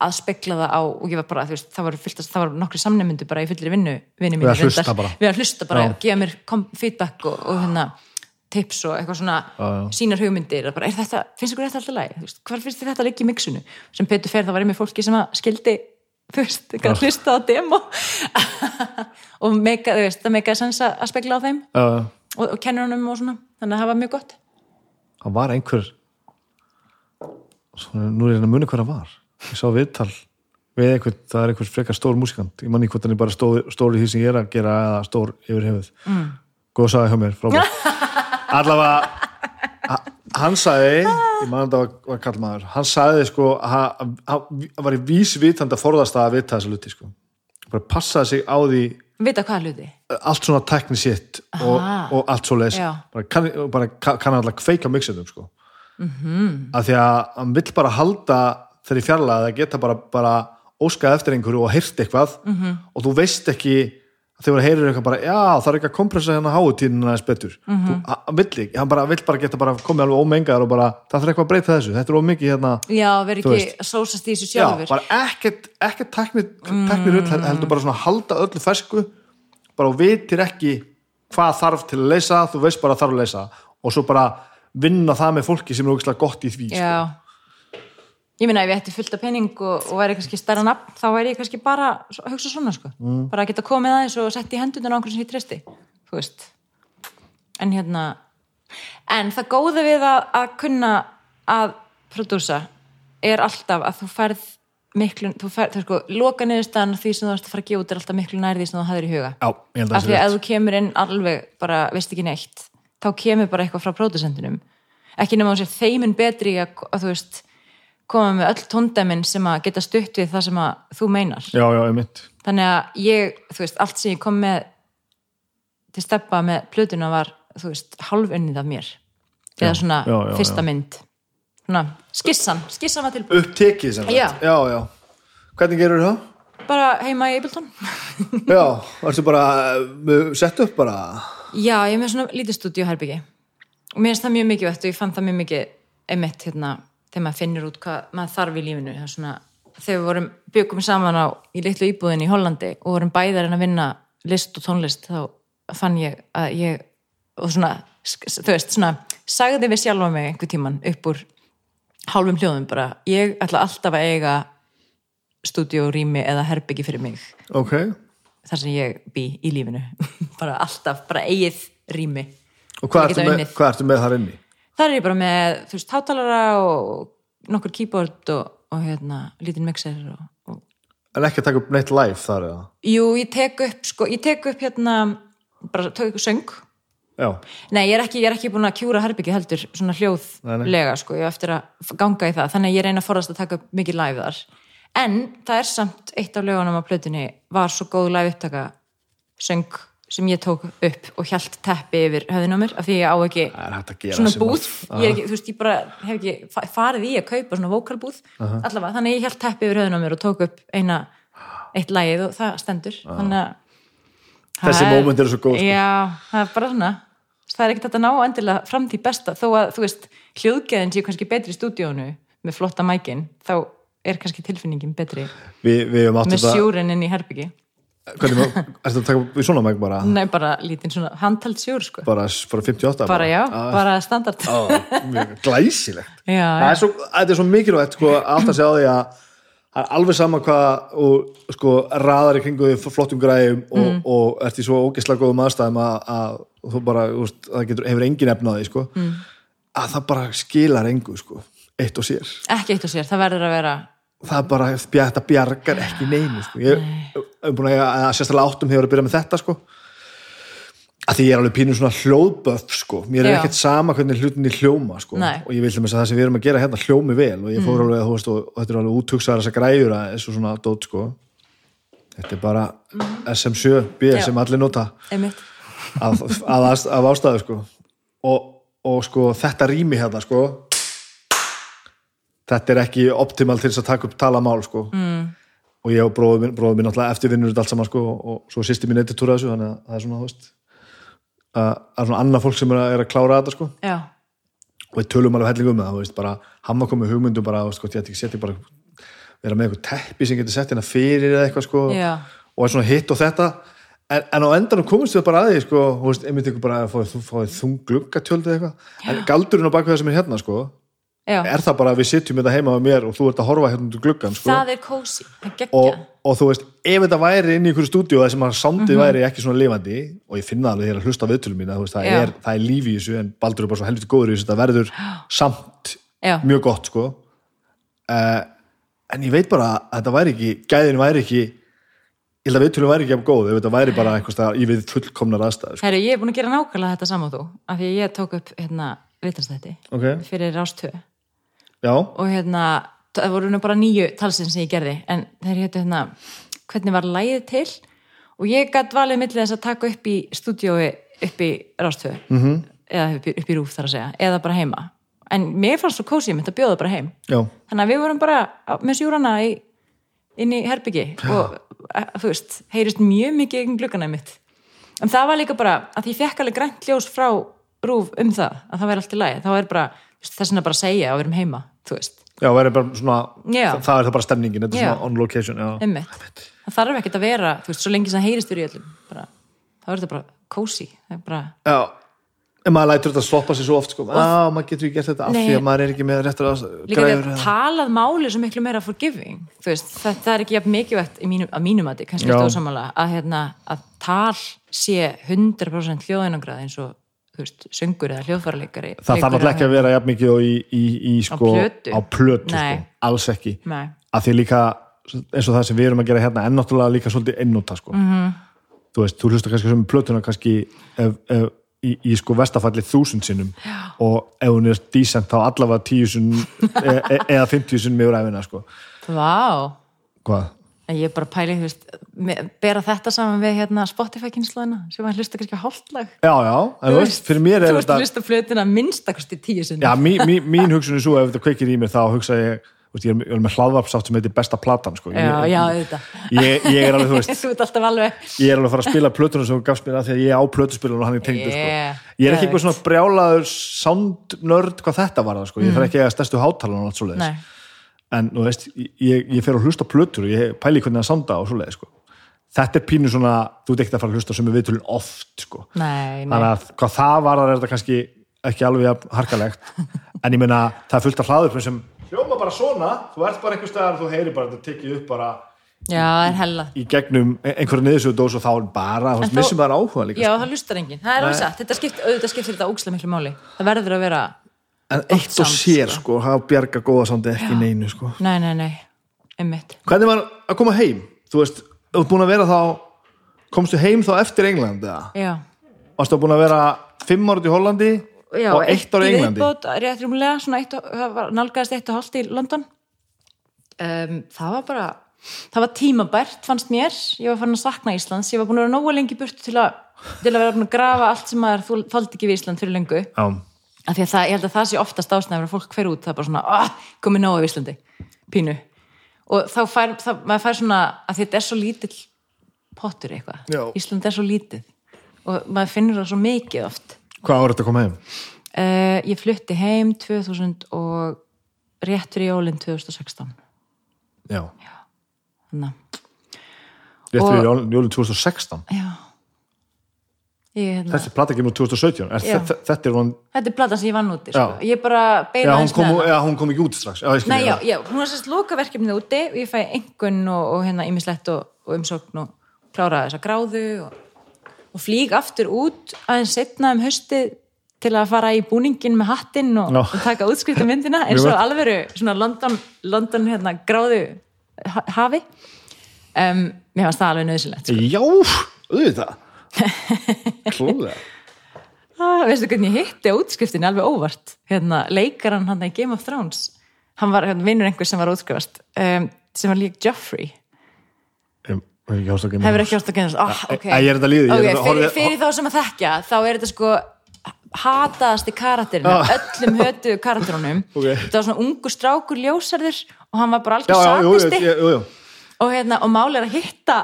að spekla það á og ég var bara, þú veist, það var, var nokkri samnefndu bara í fullir vinnu, vinnu mínu
Við að hlusta bara.
að hlusta bara, og gefa mér feedback og, og hérna tips og eitthvað svona
já.
sínar hugmyndir, bara, þetta, finnst ykkur þetta alltaf læg hvar finnst þetta liggja í mixunu sem Petur fer, það var einmitt fólki sem að skildi veist, ekki að hlusta á demo. Og meika, þú veist, það meikaði sens að spekla á þeim
já,
og, og kennur honum og svona þannig að það var mjög gott.
Hann var einhver svona, nú er ég að muni hver hann var. Ég sá viðtal við einhvern, það er einhver frekar stór músikant. Ég manni hvort hann er bara stór, stór í því sem ég er að gera eða stór yfir hefð mm. góð sagði hjá mér, frábært allavega ha- hann sagði, ég mann þetta var, var kallmaður, hann sagði sko hann hann- hann var í vísvitandi að forðast að vita þessa luti sko bara passaði sig á því
vita hvað hluti
allt svona tekni sitt og, og allt svo leis
Já.
bara kann, bara kann kann alltaf kveika mixetum sko. mm
Mhm.
-hmm. af því að hann vill bara halda þegar í fjarlæða að geta bara, bara óskað eftir einhverju og heyrt eitthvað
Mhm.
-hmm. og þú veist ekki þegar þú heyrir eitthvað bara, já það er ekki að kompressa hérna háutíðina aðeins betur mm
Mhm.
-hmm. hann vill ekki, hann bara vill bara geta bara komið alveg ómengaðar og bara, það þarf eitthvað að breyta þessu þetta er ómikið hérna
já, veri
Þú
ekki
veist.
sósast í þessu
Já,
sjálfur
bara ekkert, ekkert tekni, tekni rull, heldur bara svona halda öllu fersku bara og vitir ekki hvað þarf til að leysa þú veist bara að þarf að leysa og svo bara vinna það með fólki sem er ógeðslega gott í því sko.
Ég meina ef ég ætti fullt af penning og, og væri kannski stærra nafn þá væri ég kannski bara að hugsa svona sko.
Mm.
bara að geta komið aðeins og sett í hendunar á einhvern sem ég treysti en hérna en það góða við að, að kunna að prodúsa er alltaf að þú færð miklu, þú færð, þú sko loka niðurstaðan því sem þú ert að fara að gefa út er alltaf miklu nær því sem þú hafðir í huga.
Já, að
af
það
því að
sé
ef þú kemur inn alveg bara veist ekki neitt þá kemur bara eitthvað frá pródusentinum ekki nema þú sér þeimin betri að, að þú veist koma með öll tóndæmin sem að geta stutt við það sem að þú meinar.
Já, já, ég mynd
þannig að ég, þú veist, allt sem ég kom með til steppa með plötuna var, þú veist, hálfunnið af mér. Eða svona
já, já,
fyrsta
já.
mynd. Svona skissan, skissan var tilbúin.
Upptekið sem sagt.
Já.
já, já. Hvernig gerur það?
bara heima í Ableton.
Já, varstu bara uh, sett upp bara?
Já, ég er með svona lítið stúdíu herbyggi og mér finnst það mjög mikið vett og ég fann það mjög mikið emitt hérna þegar maður finnur út hvað maður þarf í lífinu. Svona, þegar við vorum byggum saman á í litlu íbúðin í Hollandi og vorum bæðar en að vinna list og tónlist þá fann ég að ég og svona, þú veist, svona sagði við sjálfa mig einhver tíman upp úr hálfum hljóðum bara ég ætla alltaf að eiga stúdíu, rými eða herbyggi fyrir mig.
Ok,
þar sem ég bý í lífinu. Bara alltaf, bara eigið rými.
Og hvað ertu, með, með þar inni?
Þar er ég bara með, þú veist, hátalara og nokkur keyboard og, og hérna, lítinn mixer og, og...
En ekki að taka upp neitt live þar eða?
jú, ég tek upp, sko, ég tek upp hérna, bara tek upp söng.
Já,
nei, ég er ekki, ég er ekki búin að kjúra herbyggi heldur svona hljóðlega, sko, ég á eftir að ganga í það, þannig að ég reyna að forðast að taka upp mikið live þar, en það er samt eitt af lögunum á plötunni var svo góð live upptaka söng sem ég tók upp og hjælt teppi yfir höfðin á mér, af því ég á ekki svona búð, ekki, þú veist, ég bara hef ekki fa- farið í að kaupa svona vokalbúð allavega, þannig ég held teppi yfir höfðun á mér og tók upp eina, eitt lagið og það stendur. Þannig að
Þessi
er-
moment eru svo góð, sko.
Já, það er bara svona. Það er ekkert að ná endilega fram til besta. Þó að, þú veist, hljóðgeðin séu kannski betri í stúdíónu með flotta mækin þá er kannski tilfinningin betri
Vi,
með
þetta
inn í herbyggi
Hvernig, má- ertu að taka í svona mæk bara?
Nei, bara lítinn svona handhald sjúr, sko
Bara, bara 58?
bara já,
Ah,
bara standard
á, Glæsilegt
Já,
Það er svo, þetta er svo mikilvægt sko, átt að segja á því að það er alveg sama hvað og sko raðar í kringu því flottum græjum og,
Mm.
og ert í svo ógeðslega góðum aðstæðum að, að þú bara, úst, það getur, hefur engin efna á því sko,
Mm.
að það bara skilar engu sko, eitt og sér
ekki eitt og sér, það verður að vera
það bara, þetta bjargar ekki neinu sko. ég hef búin að, að sérstaklega áttum hefur að byrja með þetta sko. Að því ég er alveg pínu svona hljóðböf sko, mér er ekkert sama hvernig hlutinni hljóma sko,
Nei.
og ég vil þess að það sem við erum að gera hérna hljómi vel. Og ég
Mm.
fór alveg að þú veist og, og þetta er alveg útugsaðar þessar græjur að þessu svona dót sko. Þetta er bara SM7B
Já.
sem allir nota. Af ástæðu sko. Og, og sko þetta rými hérna sko þetta er ekki optimal til þess að taka upp talamál sko. Mm. og ég og bróður minn, bróður minn náttúrulega eftirvinnur þetta allt saman sko og svo sýsti mín eittir túra þessu þannig að það er svona þú veist að það er svona annað fólk sem er að, er að klára þetta sko.
Já,
og við tölum alveg helling um það þú veist bara var komið hugmyndum bara þú veist, hvort ég ætti ekki setja bara vera með eitthvað teppi sem getur sett hérna fyrir eða eitthvað sko.
Já.
og er svona hitt og þetta. En, en á endanum komumst við bara að því sko, þú veist, einmitt ykkur bara að þú fáið þung gluggatjöld eða eitthvað. En galdurinn á það sem er hérna sko
Já.
er það bara að við sitjum þetta heima með mér og þú ert að horfa hérna út úr gluggan sko.
það er kósi, það geggja
og, og þú veist, ef þetta væri inn í einhverju stúdíu þar sem að soundið
Mhm.
væri ekki svona lifandi og ég finna alveg þegar að hlusta viðtölum veist, það, er, það er líf í þessu en Baldur er bara svo helviti góður í þessu þetta verður samt
Já.
mjög gott sko uh, en ég veit bara að þetta væri ekki gæðin væri ekki ég held að viðtölum væri ekki af góð ef þetta væri bara einhvers staðar í við fullkomnar aðstæður sko.
Herru, ég er búin að gera nákvæmlega þetta saman þú af því ég tók upp hérna vitanstætti
ok,
fyrir rástöðu
já,
og hérna, það voru nú bara nýju talsinn sem ég gerði, en þeir hétu hérna hvernig var lægið til? Og ég gætt valið millið þess að taka upp í stúdiói upp í rástöðu
Mhm.
-hmm. eða upp í, upp í rúf þar að segja. Eða bara heima, en mér fannst svo kósið mitt að bjóða bara heim,
já,
þannig að við vorum bara með sjúrana í, inn í herbyggi og eh, þú veist, heyrist mjög mikið gegn gluggana mitt en það var líka bara að ég fekk alveg grænt ljós frá rúf um það, að það væri allt í lagi. Þá er bara, þess vegna bara að segja að við erum heima, þú veist.
Já, bara svona það, það er það bara stemningin, þetta er svona on location
það þarf ekkert að vera þú veist, svo lengi sem heyrist fyrir í öllum bara, þá er þetta bara er bara,
já. en maður lætur þetta stoppa sér svo oft sko, að maður getur ekki gert þetta af því að maður er ekki með réttur að
líka
eða-
að talað máli svo miklu meira forgiving, þú veist, það er ekki mikilvægt mínum, að mínum að kannski
Já.
stóð samanlega, að hérna að tal sé 100% hljóðinangrað eins og, veist, söngur eða hljóðfæraleikari
það þarf alltaf ekki að vera jafn mikið í, í, í sko, á plötu sko, alls ekki
Nei.
að því líka, eins og það sem við erum að gera hérna en náttúrulega líka svolítið einnúta sko.
Mhm.
-hmm. þú veist, þú hlustar kannski sem plötuna kannski ef, ef, í, í sko vestafalli þúsund sinnum Já. og ef hún er decent þá allavega tíu sinn e, e, eða 50 sinn með úr æfina sko.
Vá,
hvað?
Ég er bara pæli, þú veist bera þetta saman við hérna Spotify-kynnslóðina sem að hlusta kannski hálflag
Já, já, en þú veist, fyrir mér
þú
er
veist,
þetta
hlusta flötina minnstakosti tíu sinni
Já, mín, mín, mín hugsun er svo ef þetta kveikir í mér þá hugsa ég, þú veist, ég er, er með hlaðvarpsátt sem heitir besta platan sko.
já,
ég,
já, þetta
ég, ég er alveg, þú veist
þú ert alltaf alveg
ég er alveg að fara að spila plötunum sem þú gafst mér að því að ég á plötuspilun og hann er tengdur
Yeah,
sko. ég er ekki eitthvað svona brjálaður soundnörd hvað þetta var það sko. ég þarf ekki að stærstu hátalan og allt svoleiðis
Nei.
En þú veist, ég, ég fer að hlusta plötur og ég pæli hvernig það sounda og svoleiðis sko. þetta er pínu svona, þú ert ekki að fara að hlusta sem við viðtölun oft sko.
Nei, nei.
þannig að hvað það var er þetta kannski ekki alveg harkalegt en ég meina, það er fullt af hlaður sem hljóma bara svona, þú ert bara einhver staðar þú heyrir bara þetta tekið upp bara
Já, það er hella
í gegnum einhverja niðursöðu og þá er bara, þú veist, missum bara áhuga líka
Já,
sko.
það lustar enginn, það er alveg satt Þetta skiptir, auðvitað skiptir þetta ókslega miklu máli Það verður að vera,
en eitt og sér sko, hafa bjarga góða sándi ekki neinu sko.
nei, nei, nei. Einmitt.
Hvernig var að koma heim? Þú veist, þú ert búin að vera þá komstu heim þá eftir England eða?
Já,
varstu búin að vera fimm árið í Hollandi
Já
og eitt ár í Englandi?
viðbót, rétt rúmlega, svona eitt nálgæðast eitt og hálft í London. Um, Það var bara það var tímabært, fannst mér. Ég var farin að sakna Íslands, ég var búin að vera nógu lengi burt til að, til að vera að grafa allt sem maður þú þóldi ekki við Ísland fyrir lengu
já,
af því að það, ég held að það sé oftast ástæður að fólk hver út, það er bara svona, ah, komið nógu í Íslandi. Pínu. Og þá fær, það, maður fær svona, að þetta er svo lítill pottur eitthvað,
Já.
Ísland er svo lítið. Og maður finnur það svo mikið oft.
Hvað árið þetta að koma heim?
uh, ég flutti heim 2000 og réttur í jólinn 2016
já,
þannig að,
rétt
Og-
fyrir jólinn jólin 2016
já hérna,
þessi plata kemur 2017 er, þetta, þetta er hún
þetta er platan sem ég vann úti sko. Ég bara beina
kom,
með
já, hún kom ekki út strax. Já,
Nei, já, já, hún var sérst loka verkefnið úti. Og ég fæ engun og, og hérna ýmislegt og, og umsókn og klára þessa gráðu og, og flýg aftur út aðeins setna um haustið til að fara í búningin með hattinn og, og taka útskrifta myndina eins og alvöru svona London, London hérna, gráðu ha- hafi. Um, mér fannst það alveg nöðsilegt sko.
já, auðvitað klúlega
ah, veistu hvernig ég hitti á útskriftinni alveg óvart? Hérna, leikaran hann í Game of Thrones hann var hérna, vinnur einhver sem var útskrifast um, sem var lík Joffrey.
Með
hefur ekki ást að genast ah,
Æ,
okay.
ég er þetta er
okay, fyrir, fyrir þá sem að þekkja þá er þetta sko hataðasti karakterin af öllum hötuðu karakterunum.
Ok.
þetta var svona ungu strákur ljósarður og hann var bara
jú,
satisti og, hérna, og máli er að hitta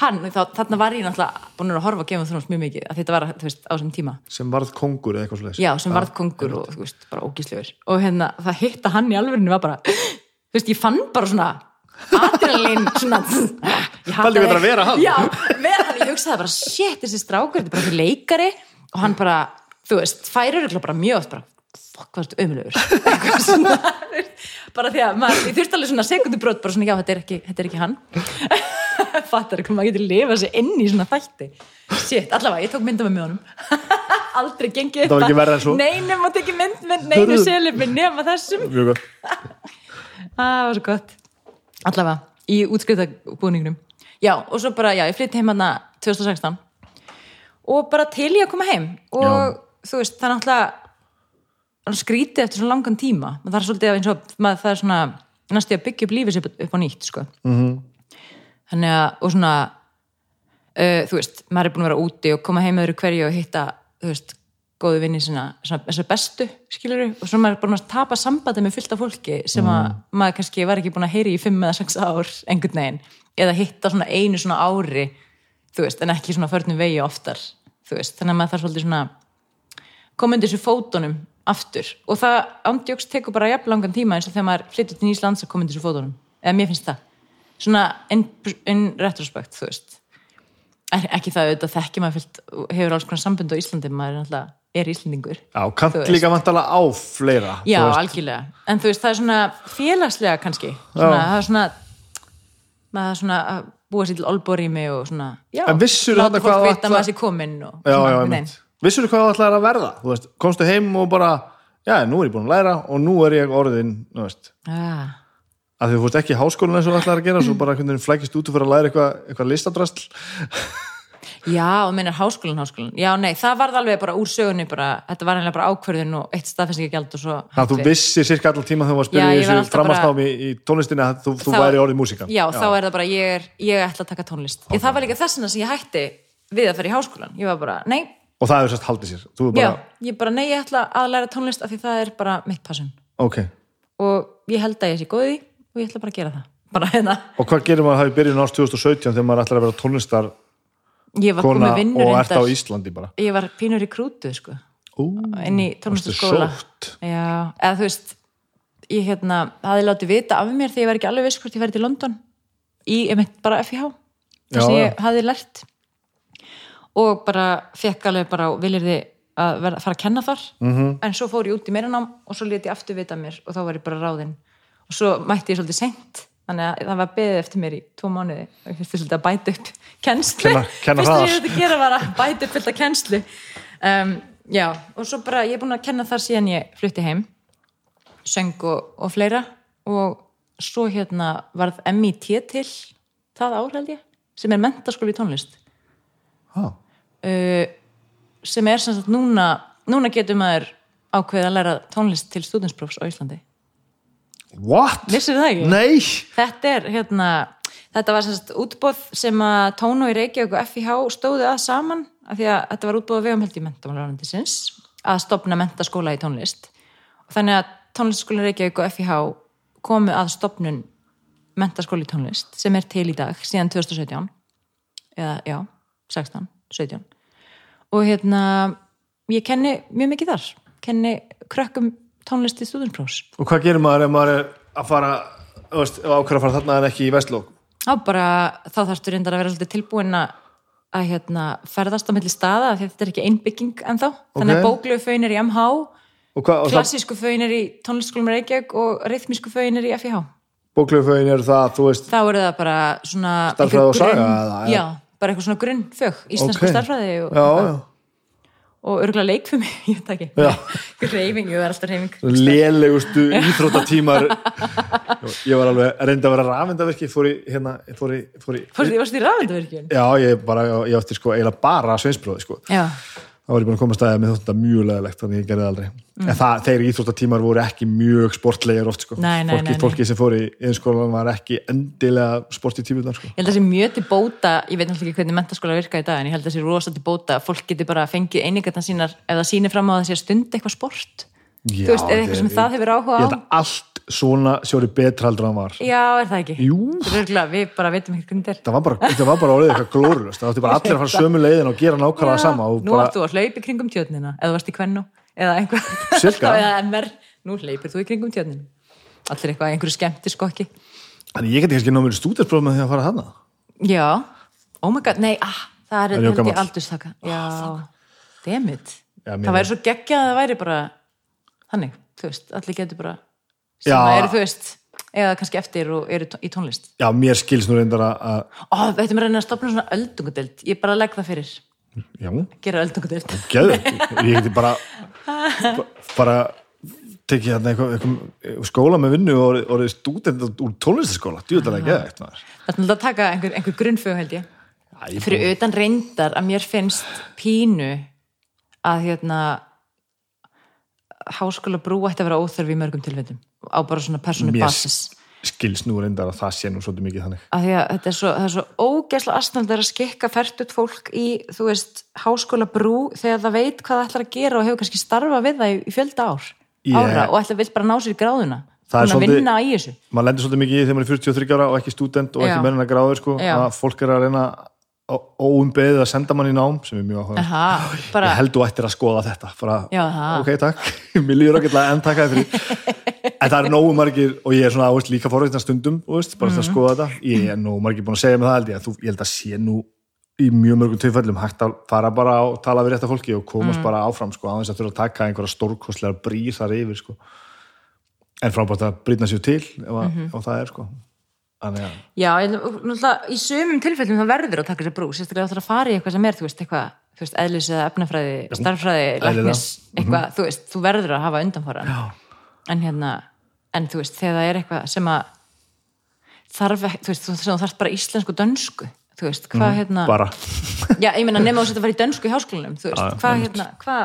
hann þá, þarna var ég náttúrulega búin að horfa að gefa þrónast mjög mikið að þetta var veist, á þessum tíma.
Sem varð kongur eða eitthvað svo
já, sem varð kongur og þú veist, bara ógíslegur. Og hérna, það hitta hann í alvörinu var bara þú veist, ég fann bara svona adrenalín svona
það er að vera hann.
já, vera hann, ég hugsaði bara shit, þessi strákur, þetta er bara fyrir leikari. Og hann bara, þú veist, færir örugglega bara mjög bara fokk, hvað ertu ömulegur Eitthvað svona, bara því að fattar ekki, maður getur lifað sér inn í svona þætti shit, allavega, ég tók mynda með honum aldrei gengið
Það var ekki verra en svo.
nei, nema tekið mynd með neinu
Hörðu.
selifi nema þessum það var svo gott allavega, í útskriftabúningnum já, og svo bara, já, ég flytti heim hana 2016 og bara til ég að koma heim og
Já.
þú veist, það er náttúrulega skrítið eftir svona langan tíma það er svolítið eins og maður, það er svona næstu að byggja upp lífið sér upp á nýtt sko. mm -hmm. Þannig að og svona uh, þú veist, maður er búin að vera úti og koma heim öðru hverju og hitta þú veist, góðu vinni svona, svona bestu, skilur og svo maður er búin að tapa sambandi með fullt af fólki sem að maður kannski var ekki búin að heyri í fimm eða sex ár einhvern veginn. Eða hitta svona einu svona ári þú veist, en ekki svona förnum vegi oftar þú veist, þannig að maður þarf svolítið svona koma undir þessu fótunum aftur. Og það ándjóks tekur bara jafn langan tíma eins og þegar maður flyttur til Nýslands að koma undir þessu fótunum. Eða mér finnst það svona in, in retrospect, þú veist Er- ekki það auðvitað þekki maður fyllt hefur alls konar sambund á Íslandi maður er náttúrulega er Íslandingur
Já,
Þú veist.
líka vantala á fleira
já,
þú
algjörlega, en þú veist það er svona félagslega kannski svona,
Já.
það er svona maður svona að búa sér til olbórými og svona, já, láta fólk
þú
vita að
ætla-
maður sé kominn og
Já,
svona,
já,
einhvern
einmitt Vissur hvað það ætlaði að verða? Þú veist, komstu heim og bara já, nú er ég búin að læra og nú er ég orðin þú veist,
veginn. ah.
Að þið fórst ekki í háskólan eins og það ætlaði að gera svo bara einhvern veginn flækist út og fyrir að læra eitthvað eitthva listadrasl.
Já, og meinar háskólan, háskólan. Já, nei, það varð alveg bara úr sögunni bara, þetta var einlega bara ákvörðun og eitt staðfestingagjald og svo
Þannig að þú vissir cirka allan tíma þegar þú var að
Já,
spyrja í þessu
bara-
framhansnámi í tónlistinni að þú, þú væri orðið músikan
Já, þá er það bara, ég, er, ég ætla að taka tónlist. Ég, það var líka þessina sem ég hætti við að fara í háskólan. Ég var bara, nei,
Og það hefur sérst haldið sér. Þú er
já,
bara,
ég bara, nei, ég ætla að læra tónlist af því það er bara mitt passun.
ok
Og ég að ég ég ætla bara að gera það. Bara hérna,
Og hvað gerir maður að hafa í byrjun árs 2017 þegar maður ætlar að vera tónlistar
ég
kona og ert á. Íslandi bara
Ég var pínur í krútu, sko.
Ú,
inn í já, eða þú veist ég hérna, hafði látið vita af mér þegar ég var ekki alveg viss hvort ég væri til London í, einmitt, bara FIH sem
já.
ég hafði lært og bara fekk alveg bara viljir þið að vera, fara að kenna þar
Mhm.
-hmm. en svo fór ég út í meiranám og svo lét ég aftur vita mér og þá var ég bara ráðinn og svo mætti ég svolítið seint þannig að það var beðið eftir mér í tvo mánuði. Og ég fyrst svolítið að bæta upp kennslu.
Kenna- kenna
fyrst að
hraðar.
ég þetta gera var að bæta upp fullt af kennslu. Um, já, og svo bara ég er búin að kenna þar síðan ég flutti heim söng og, og fleira. Og svo hérna varð MIT til það ég sem er mentaskóli í tónlist.
Ah.
uh, sem er sem sagt núna núna getur maður ákveðið að læra tónlist til stúdinsprófs á Íslandi
What?
vissir það ekki?
Nei.
Þetta er hérna þetta var sagt útbóð sem að Tóno í Reykjavík og FIH stóðu að saman af því að þetta var útbóð vegum held í mentamálarandisins að stopna mentaskóla í tónlist. Og þannig að tónlistskóla Reykjavík og FIH komu að stopnun mentaskóla í tónlist sem er til í dag síðan 2017 eða já, 16, 17 og hérna ég kenni mjög mikið þar. Kenni krökkum tónlist í stúdinsprófs
Og hvað gerir maður ef maður er að fara ákveður að fara þarna en ekki í Vestló
Já, bara þá þarfstu reyndar að vera svolítið tilbúin að að hérna, ferðast á milli staða af því að þetta er ekki ein bygging ennþá. Þannig að
Ok.
bóklegu föin er í MH
Og, hvað, og
klassísku föin er í tónlistskólum Reykjavík og rithmísku föin er í FIH
bóklöfögin eru það, þú veist
þá eru það bara svona einhver
og saga,
Já, bara eitthvað svona grunnfög íslensku
Ok.
starfræði og,
Já, já
og örgulega leik fyrir mig, ég veit ekki. Reyfing, ég var alltaf reyfing
lélegustu íþróttatímar. Ég var alveg reyndi að vera rafendavirki fór í, hérna, fór í, fór í
ég varst í rafendavirkjun
já, ég bara, ég átti sko eiginlega bara sveinsbróði sko,
Já,
þá var ég búin að koma að staðið með þetta mjög leðilegt, þannig ég gerði aldrei. En það, þeir íþróttatímar voru ekki mjög sportlegir oft sko,
Mm. Nei, nei,
fólki,
nei,
fólki sem fór í innskólan var ekki endilega sportítímunar sko.
Ég held að það sé mjög til bóta, ég veit náttúrulega ekki hvernig mentaskóla virka í dag, en ég held að það sé rosa til bóta að fólk geti bara fengið einingarnar sínar ef það sýnir fram á að það sé að stunda eitthvað sport
Já,
þú veist, eða eitthvað sem
ég-
það hefur áhuga
ég
á
held að allt svona sjóri betra heldur en hann var.
Já, er það ekki?
Jú.
Er örugglega, Við bara veitum ekki hvernig þetta er.
Það var bara, orðið eitthvað glórulust það átti bara allir að fara sömu leiðin og gera nákvæmlega sama og
Nú
bara,
þú að hlaupa í kringum tjörnina eða varst í kvennu eða einhver nú hleypir þú í kringum tjörnina. Allir eitthvað, einhverju skemmti skokki
þannig ég geti kannski námið stúdinspróf með því að fara hana
Já, oh my god, nei, ah, það
Er
er
ég
ég Já,
Já, mér
Það væri þannig, þú veist, allir getur bara sem
Já.
að eru, þú veist eða kannski eftir og eru í tónlist.
Já, mér skils nú reyndar að,
Ó, veitum við reyna að stopna svona öldungadeild ég bara legg það fyrir,
já,
gera öldungadeild
geðu, ég geti bara bara tekið hérna eitthvað, eitthvað skóla með vinnu og orðið- stúdent úr tónlistaskóla, djúðalega geða eitt maður.
Það er náttúrulega að taka einhver, einhver grunnfög held ég.
Æ,
fyrir utan reyndar að mér finnst pínu að hérna háskóla brú ætti að vera óþörf í mörgum tilfellum á bara svona persónu
Mér
basis
skils nú reyndar að það sé nú svolítið mikið þannig.
að því að þetta er svo, er svo ógæsla aðstændar að skikka færtut fólk í, þú veist, háskóla brú þegar það veit hvað það ætlar að gera og hefur kannski starfa við það í, fjölda ár
Ég-
ára og ætlar vill bara ná sér í gráðuna
Það er svolítið- maður lendir svolítið mikið í þegar maður er 43 ára og ekki stúdent og ekki
Já.
mennin að gráður sko, að fólk er að reyna óumbeðið að senda mann í nám sem er mjög áhuga
bara,
ég held þú ættir að skoða þetta bara,
Já,
ok takk, mér líður ágætlega en takk að fyrir en það er nógu margir og ég er svona áveist líka forveitna stundum veist, bara
Mhm.
mm að skoða þetta ég er nógu margir búin að segja mig það held ég að þú, ég held að sé nú í mjög mörgum töfællum hægt að fara bara og tala við rétta fólki og komast
Mhm.
bara áfram sko, þess að þurfa að taka einhverja stórkostlega brýr þar yfir sko. en frábært að brýtna sér til ef, að,
Mhm.
ef það er sko að,
já, náttúrulega, í sumum tilfellum það verður að taka sér brú, sérstaklega það að fara í eitthvað sem er, þú veist, eitthvað, þú veist, eðlis eða efnafræði, starffræði,
eðlilega.
læknis eitthvað, þú veist, þú verður að hafa undanfara
já,
en hérna, en þú veist, þegar það er eitthvað sem að þarf þú veist, þú, þarf bara íslensku dönsku, þú veist, hvað hérna
bara.
Já, ég meina, nema setja að fara í dönsku í háskólanum þú veist, hvað hérna, hvað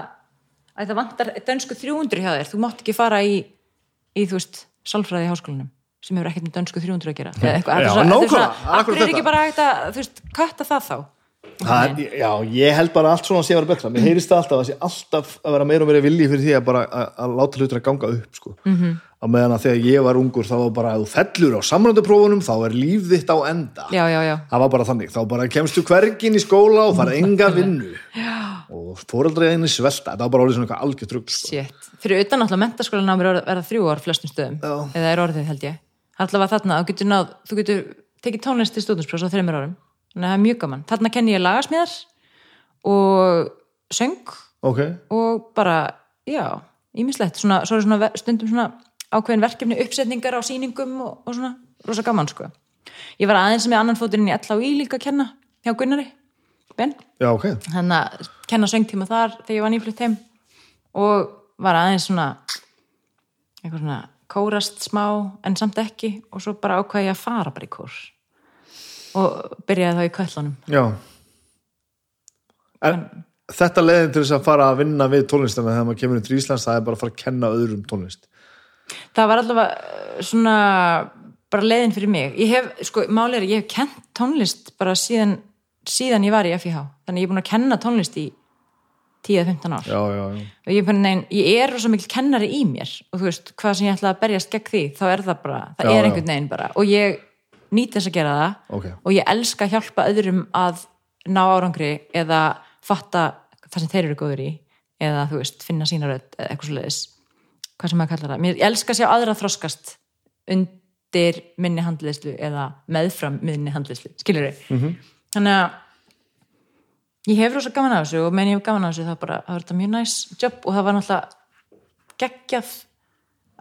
að það vantar dönsku 300 hjá þér þú mátt ekki fara í, í þú veist, sálfræði í háskólanum sem hefur ekkert með dönsku 300 að gera. Er er
það er
er ekki bara hægt að, þú veist, kötta það þá?
Það er, já, ég held bara allt svona að sé að vera betra. Mér heyrist það alltaf að sé alltaf að vera meira og meira vilji fyrir því að bara að, að láta hlutur að ganga upp sko. mm. -hmm. á meðan að þegar ég var ungur þá var bara að þú fellur á samrönduprófunum þá er líf þitt á enda.
Já, já, já,
það var bara þannig, þá bara kemstu hvergin í skóla og fara enga vinnu. Og fóreldrið einu svelta. Það var bara orðið svona eitthvað algjör trugg sko.
fyrir utan alltaf mentaskólan ámur verða þrjú ár flestum stöðum, eða er orðið held ég allavega þarna, þú getur náð, þú getur tekið tónlist til stúdinsprófs á þreymur árum. Þannig að það er mjög gaman, þarna kenni ég lagasmíðar og söng
ok,
og bara, já, ímislegt svona, svo er svona stundum svona ákveðin verkefni uppsetningar á sýningum og, og svona, rosa gaman sko. Ég var aðeins með annan fóturinn í LHI líka að kenna hjá Gunnari Ben,
já ok.
Þannig að kenna söngtíma þar þegar ég var nýflutt heim og var aðeins svona eitthvað svona kórast smá en samt ekki og svo bara ákvað ég að fara bara í kór og byrjaði þá í köllunum
já. En þetta leiðin til þess að fara að vinna við tónlistana þegar maður kemur inn til Íslands það er bara að fara að kenna öðrum tónlist.
Það var allavega eh, svona bara leiðin fyrir mig. Ég hef, sko, máli er að ég hef kent tónlist bara síðan, síðan ég var í FIH þannig ég er búin að kenna tónlist í 10-15 ár.
Já, já, já,
og ég negin, ég er rosa mikil kennari í mér. Og þú veist, hvað sem ég ætla að berjast gegn því þá er það bara, það er einhvern veginn bara. Og ég nýt þess að gera það.
Ok.
Og ég elska að hjálpa öðrum að ná árangri eða fatta það sem þeir eru góður í. Eða þú veist, finna sína rödd eða eitthvað svo leiðis hvað sem maður kallar það, ég elska að sjá aðra þroskast undir minni handleyslu eða meðfram minni handleyslu, skilur þau
Mhm.
þannig að ég hef rosa gaman af þessu og menn ég hef gaman af þessu það, bara, það var þetta mjög næs jobb og það var náttúrulega geggjað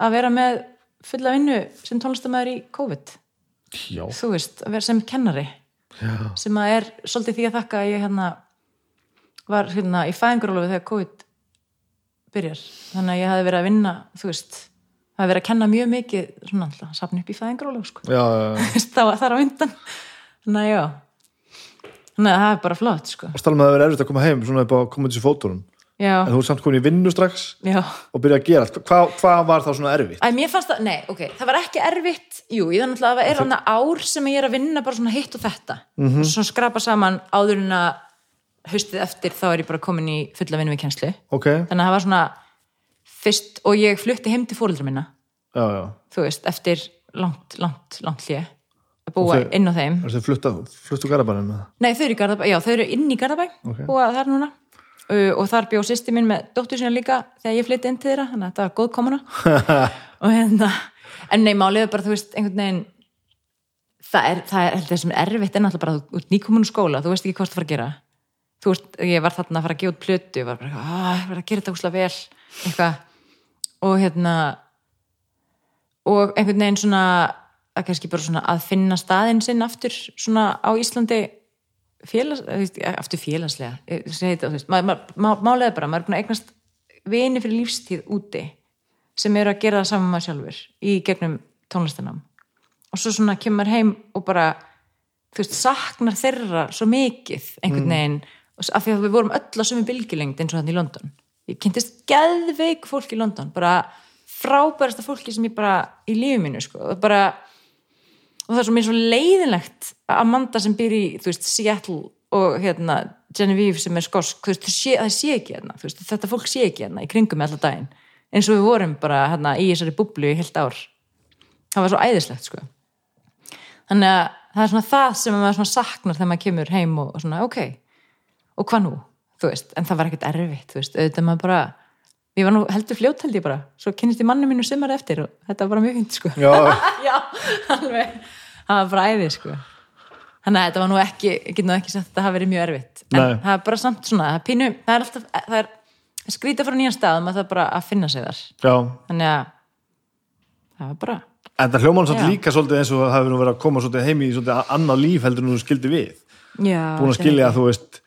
að vera með fulla vinnu sem tónlistamæður í COVID.
Já,
þú veist, að vera sem kennari.
Já,
sem að er svolítið því að þakka að ég hérna var hérna í fæðingarólofi þegar COVID byrjar. Þannig að ég hafi verið að vinna þú veist, hafi verið að kenna mjög mikið svona alltaf, safna upp í fæðingarólof sko.
já, já.
það var þar á undan. Þannig að já þannig að það er bara flott sko.
og stala með að vera erfitt að koma heim svona upp á koma þessu fótunum.
Já,
en þú er samt komin í vinnu strax
já.
og byrja að gera allt. Hvað hva var þá svona erfitt?
Æ, mér fannst það, nei, ok, það var ekki erfitt. Jú, ég þannig að það er hann ár sem ég er að vinna bara svona hitt og þetta.
Mhm.
og svona skrapa saman áður en að haustið eftir þá er ég bara komin í fulla vinnu við kennslu
ok,
þannig að það var svona fyrst og ég flutti heim til fóreldra minna.
Já, já.
Þú veist, eftir langt, langt, langt hlje að búa
Og þau-
inn á þeim.
það er flutta, fluttu garabænin með það
nei, þau eru Garðabæ, já, þau eru inn í Garðabæ
Ok.
búa þar núna. Uh, og þar bjó sýsti mín með dóttur sína líka þegar ég flytti inn til þeirra, þannig að þetta var góð komuna og hérna en nei, málið er bara, þú veist, einhvern veginn það er, það er, það sem er erfitt er náttúrulega bara, þú ert nýkomunu skóla þú veist ekki hvað það fara að gera. Þú veist, ég var þarna að fara að gefa út plötu, ég var bara, að ég var að gera þetta úslega vel eitthvað. Og hérna og einhvern veginn svona að kannski bara svona að finna staðinn sinn aftur svona á Íslandi félags, aftur félagslega veist, maður, málega bara maður er búin að eignast vini fyrir lífstíð úti sem eru að gera það saman maður sjálfur í gegnum tónlistanám og svo svona kemur heim og bara þú veist, saknar þeirra svo mikið einhvern veginn. Af því að við vorum öll á sömu bylgjulengd eins og þannig í London. Ég kynntist geðveik fólk í London bara frábærasta fólki sem ég bara í lífi mínu sko, bara og það er svo mér svo leiðinlegt að Amanda sem býr í, þú veist, Seattle og hérna, Genevieve sem er skosk þú veist, sé, það sé ekki hérna veist, þetta fólk sé ekki hérna í kringum með alltaf daginn. Eins og við vorum bara hérna í þessari bublu í heilt ár. Það var svo æðislegt sko. Þannig að það er svona það sem maður saknar þegar maður kemur heim og, og svona ok, og hvað nú? Þú veist, en það var ekkert erfitt þú veist, auðvitað maður bara ég var nú heldur fljótt held ég bara, svo kynist ég manni mínu sumar eftir og þetta var bara mjög fint sko.
Já,
já, alveg. Það var bara æði sko. Þannig að þetta var nú ekki, ég get nú ekki sagt að það hafi verið mjög erfitt. En
Nei.
það er bara samt svona það er, pínu, það er alltaf, það er skrýta frá nýjan stað maður það bara að finna sig þar.
Já.
Þannig að það var bara
En það hljóman
Já.
líka svolítið eins og það hefur nú verið að koma svolítið heim í svolítið annað líf heldur en þú skildi við.
Já,
búin að skilja að þú veist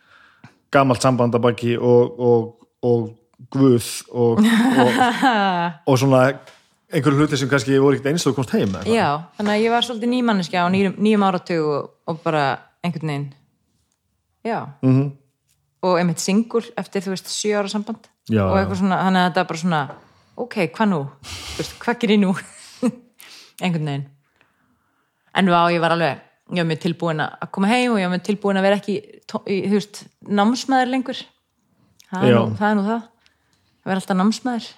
gamalt samband að baki og, og, og guð og, og, og svona einhverju hluti sem kannski voru ekkert eins og komst heim með
já, þannig að ég var svolítið nýmanniska á nýjum, nýjum áratug og, og bara einhvern veginn já.
Mm -hmm.
og einmitt singul eftir þú veist sjö ára samband
Já,
og eitthvað svona, þannig að þetta er bara svona ok, hvað nú, veist, hvað gerir ég nú? Einhvern veginn. En vá, ég var alveg ég var mjög tilbúin að koma heim og ég var mjög tilbúin að vera ekki í, þú veist, námsmaður lengur. Það er, nú, það er nú það að vera alltaf námsmaður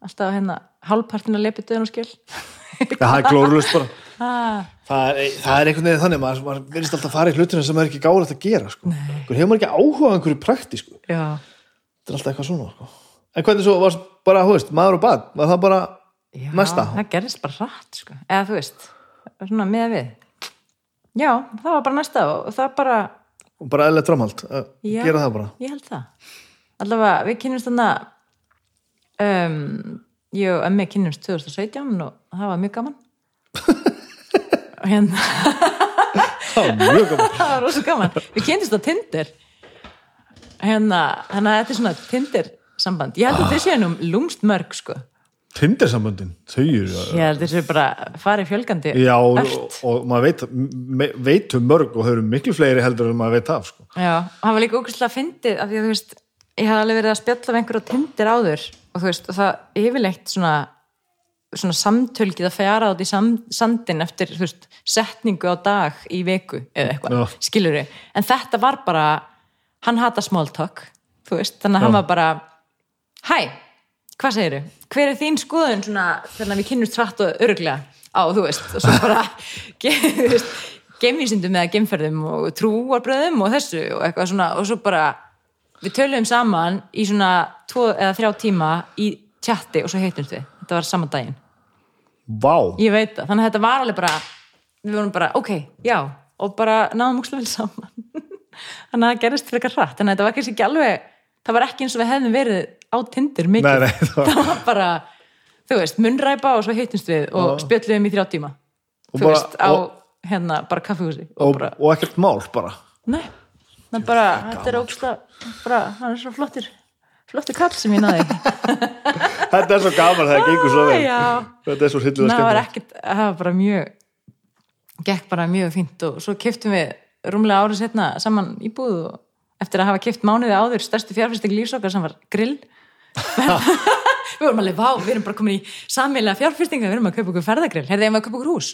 alltaf hérna, hálfpartin að lepi döðan og skil
það er glórulust bara það er, það er einhvern veginn þannig maður, maður verðist alltaf að fara í hlutina sem er ekki gáðilegt að gera sko. Hefur maður ekki áhuga á einhverju praktísku
já,
þetta er alltaf eitthvað svona sko. en hvernig svo varst bara, hú veist, maður og bad var það bara
já
næsta
það gerðist bara rætt sko. eða þú veist, svona með við já, það var bara næsta og það bara
og bara að
Já.
gera það bara
Ég held það. Allavega, við kynnumst þannig um, ég og Emmi kynnumst 2017 og það var mjög gaman. og hérna,
það var mjög gaman
það var rosa gaman. Við kynnumst á Tinder. Hérna, þannig að þetta er svona Tinder samband. Ég held að þið séu nú lúmst mörg, sko.
Tindersamböndin, þau eru
held að þessu bara farið fjölgandi
já, og, og maður veit, me, veit um mörg og þau eru miklu fleiri heldur en maður veit af sko.
Já, og hann var líka ógæslega fyndið af því að þú veist, ég hafði alveg verið að spjalla við einhver á Tinder áður og þú veist, og það yfirleitt svona svona samtölgið að fjara át í sandin eftir, veist, setningu á dag í viku eða eitthvað, skilur en þetta var bara hann hata small talk, þú veist þannig að hann
Já.
var bara, hæ hvað segirðu, hver er þín skoðun svona, þegar við kynnumst hratt og öruglega á, þú veist, og svo bara ge- þú veist, geimvísindum eða geimferðum og trúarbröðum og þessu og eitthvað svona, og svo bara við töluðum saman í svona tvo eða þrjá tíma í tjatti og svo heitumst við, þetta var saman daginn.
Vá,
ég veit það, þannig að þetta var alveg bara við vorum bara, ok, já og bara náðum úkslega vel saman. Þannig að það gerist frekar hratt. Þannig að þetta var kannski ekki alveg, það var ekki eins og við hefðum verið á Tinder mikið.
Nei, nei, það var-
það var bara, þú veist, munnræpa og svo heitumst við og
Já.
spjöldluðum í þrjá tíma.
Og
þú
bara-
veist, á
og-
hérna bara kaffihúsi og,
og,
bara,
og ekkert mál bara.
Nei, það bara þetta er ógstlega, bara, hann er svo flottir flottir kall sem ég náði.
Þetta er svo gaman það gengur svo vel. Þetta er svo
var
skemmt
það var bara mjög gekk bara mjög fínt og svo keftum við rúmlega árið setna saman íbúð og eftir að hafa keft mánuði áður stærstu fjárfyrsting lífsokar sem var grill. Við vorum alveg, vá, við erum bara komin í sammelega fjárfyrstinga, við erum að kaupa okkur ferðagrill. Heyrðu, ég að kaupa okkur hús?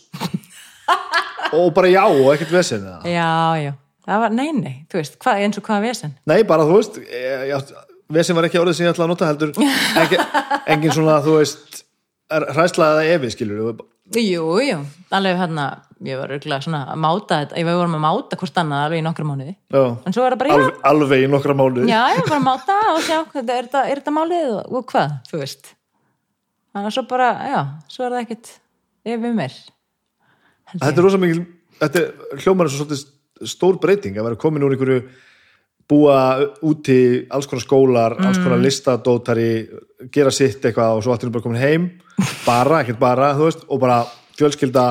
Og bara já, og ekkert vesen
já, já, það var, nei, nei, þú veist hvað, eins og hvað vesen?
Nei, bara þú veist ég, ég, Vesen var ekki orðið sem ég ætla að nota heldur. Ekki, Engin svona, þú veist hræsla eða evi, skilur við
Jú, jú, alveg hérna ég var örgulega svona að máta þetta ég var vorum að máta hvort annað alveg í nokkra mánuði. Svo bara, já,
alveg, alveg í nokkra mánuði.
Já, ég var að máta og sjá, er, þetta, þetta málið og, og hvað, þú veist. Þannig að svo bara, já, svo er það ekkit yfir mér.
Þetta er rosa mikil Þetta hljómar eins og svolítið stór breyting að vera komin úr einhverju búa úti alls konar skólar, alls
Mm.
konar listadótari gera sitt eitthvað og svo allir bara komin heim. Bara, ekkert bara, þú veist og bara fjölskylda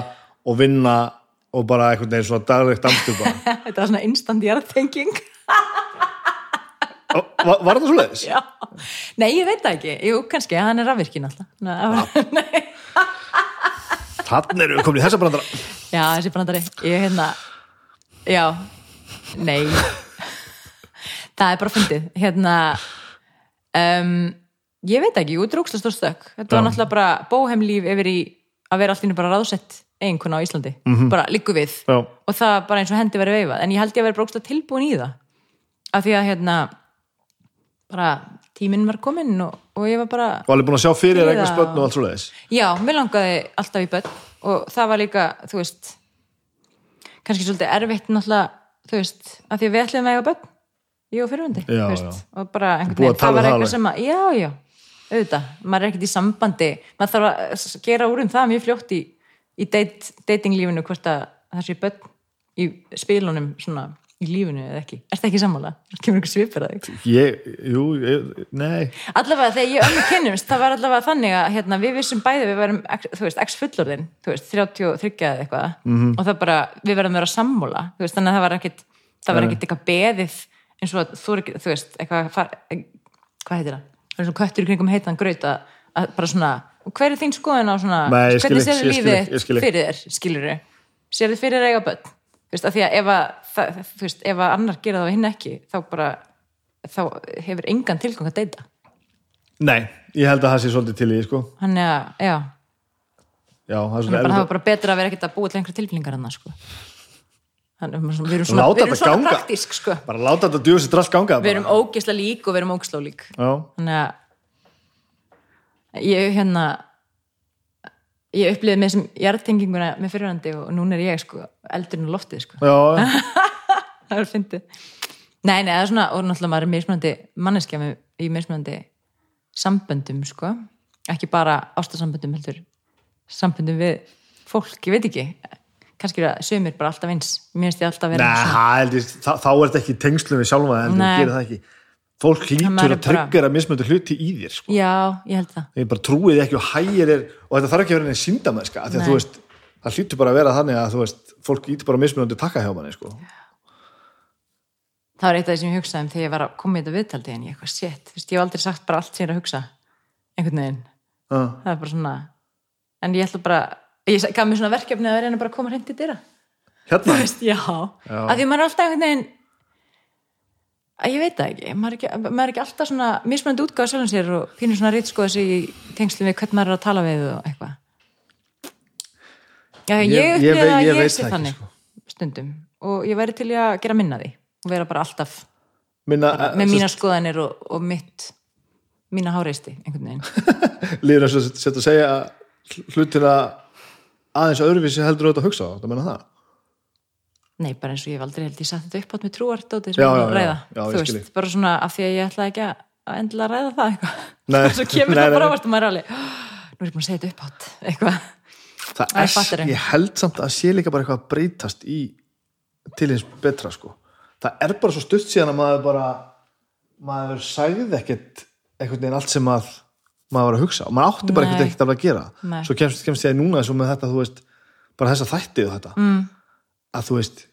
og vinna og bara einhvern veginn svona daglegt amstur bara.
Þetta var svona instant jarðtenging.
Var, var þetta svo leiðis?
Já, nei ég veit það ekki. Jú, kannski, hann er rafvirkin alltaf. Nei,
Þannig erum við komin í þessa brandara
Já, þessi brandari. Ég hérna Já, nei. Það er bara fyndið. Hérna um, Ég veit ekki, út rúksla stór stökk. Þetta var
Já.
náttúrulega bara bóheimlíf yfir í að vera einu bara ráðsett eiginkona á Íslandi, bara liggu við.
Já,
og það bara eins og hendi verið veifað. En ég held ég að vera brókslega tilbúin í það. Af því að hérna bara tíminn var kominn og, og ég var bara
og alveg búin að sjá fyrir eitthvað spötn og allt svo leiðis
Já, mér langaði alltaf í börn. Og það var líka, þú veist kannski svolítið erfitt náttúrulega, þú veist, að því við ætlum að eiga börn ég og
já.
og bara einhvern veginn, það var eitthvað sem að já, já, auðvitað, maður er ekkert í sambandi maður þarf að gera úr um það mjög fljótt í, í date, datinglífinu hvort að það sé börn í spilunum svona í lífinu eða ekki, ertu ekki sammála? kemur einhver svipur að þig?
Ég, jú, ég, nei.
Allavega þegar ég ömmu kynnumst það var allavega þannig að hérna, við vissum bæði við verum, þú veist, x fullorðin þú veist, 33 eða eitthvað. -hmm. og það bara, við verðum að vera sammála þú veist, þannig að það var ekkit, það var ekkit eitthvað beðið eins og að þú er þú veist eitthvað, far, hvað heitir það? Það er svona köttur í kringum heitan að, að bara svona, hver er þín skoðin á svona Að að, það, þú veist, ef að annar gera það og hinn ekki, þá bara þá hefur engan tilgang að deyta.
Nei, ég held að það sé svolítið til í, sko.
Hann er að, já,
Já, það er svona
er bara, það var
erfitt
bara betra að vera ekkert að búa til einhverja tilfinningar hann sko. hann, við erum svona, við erum svona praktísk sko.
að bara láta þetta djúsi drall ganga
við erum ógisla lík og við erum ógisla lík
Já,
þannig að ég hérna ég upplýði mig sem jarðtenginguna með fyrirhandi og núna er ég sko eldurinn á loftið sko.
Já,
það er fyndið. Nei, nei, það er svona, og náttúrulega maður er mismunandi manneskja í mismunandi samböndum, sko. Ekki bara ástasamböndum heldur samböndum við fólk, ég veit ekki. Kannski er það sömur bara alltaf eins. Mér finnst ég alltaf vera
Nei, ég, þá, þá er þetta ekki tengslum við sjálfa en þú gerir það ekki. Fólk
er
að tryggjara mismöndu hluti í þér sko.
já, ég held það.
Ég bara trúið ekki og hægir er og þetta þarf ekki að vera neinn síndamæska af því að
Nei.
þú veist, það hlýtur bara að vera þannig að veist, fólk ítir bara mismöndu takka hjá manni sko.
Það var eitt af því sem ég hugsaði um þegar ég var að koma í þetta viðtaldi en ég eitthvað shit, þú veist, ég hef aldrei sagt bara allt sem ég er að hugsa einhvern veginn,
uh,
það er bara svona en ég ætla bara, ég gaf mér svona verkefni að reyna bara að koma hreint í dyra.
Hérna,
þú veist, já,
Já.
að því maður er alltaf einhvern veginn að ég veit það ekki maður er ekki, maður er ekki alltaf svona mismunandi útgáð sjálfum sér og pínur svona rítskoða sig í tengslum við hvern maður er að tala við og já, að
það
og að því og vera bara alltaf
minna,
með mína skoðanir og, og mitt mína háreisti einhvern veginn.
Líður eins og setja að segja hlutina aðeins öðruvísi heldur auðvitað að hugsa á, það menna það?
Nei, bara eins og ég hef aldrei held ég satt þetta upp átt með trúardóti
Já,
sem ég
já,
að ræða.
já, já,
þú veist, bara svona af því að ég ætla ekki að að endilega ræða það eitthvað.
Nei,
svo kemur það bara ávart og maður er alveg nú er ég búin að segja þetta upp átt eitthvað.
Það
Æ,
er, ég held samt að sé líka bara eitthvað að breytast í til hins betra sko það er bara svo stutt síðan að maður bara maður sagði ekkert einhvern veginn allt sem að maður var að hugsa. Og maður átti bara
Nei.
ekkert ekkert alveg að gera.
Nei.
svo kemst, kemst ég núna eins og með þetta veist, bara þessa þætti og þetta.
Mm,
að þú veist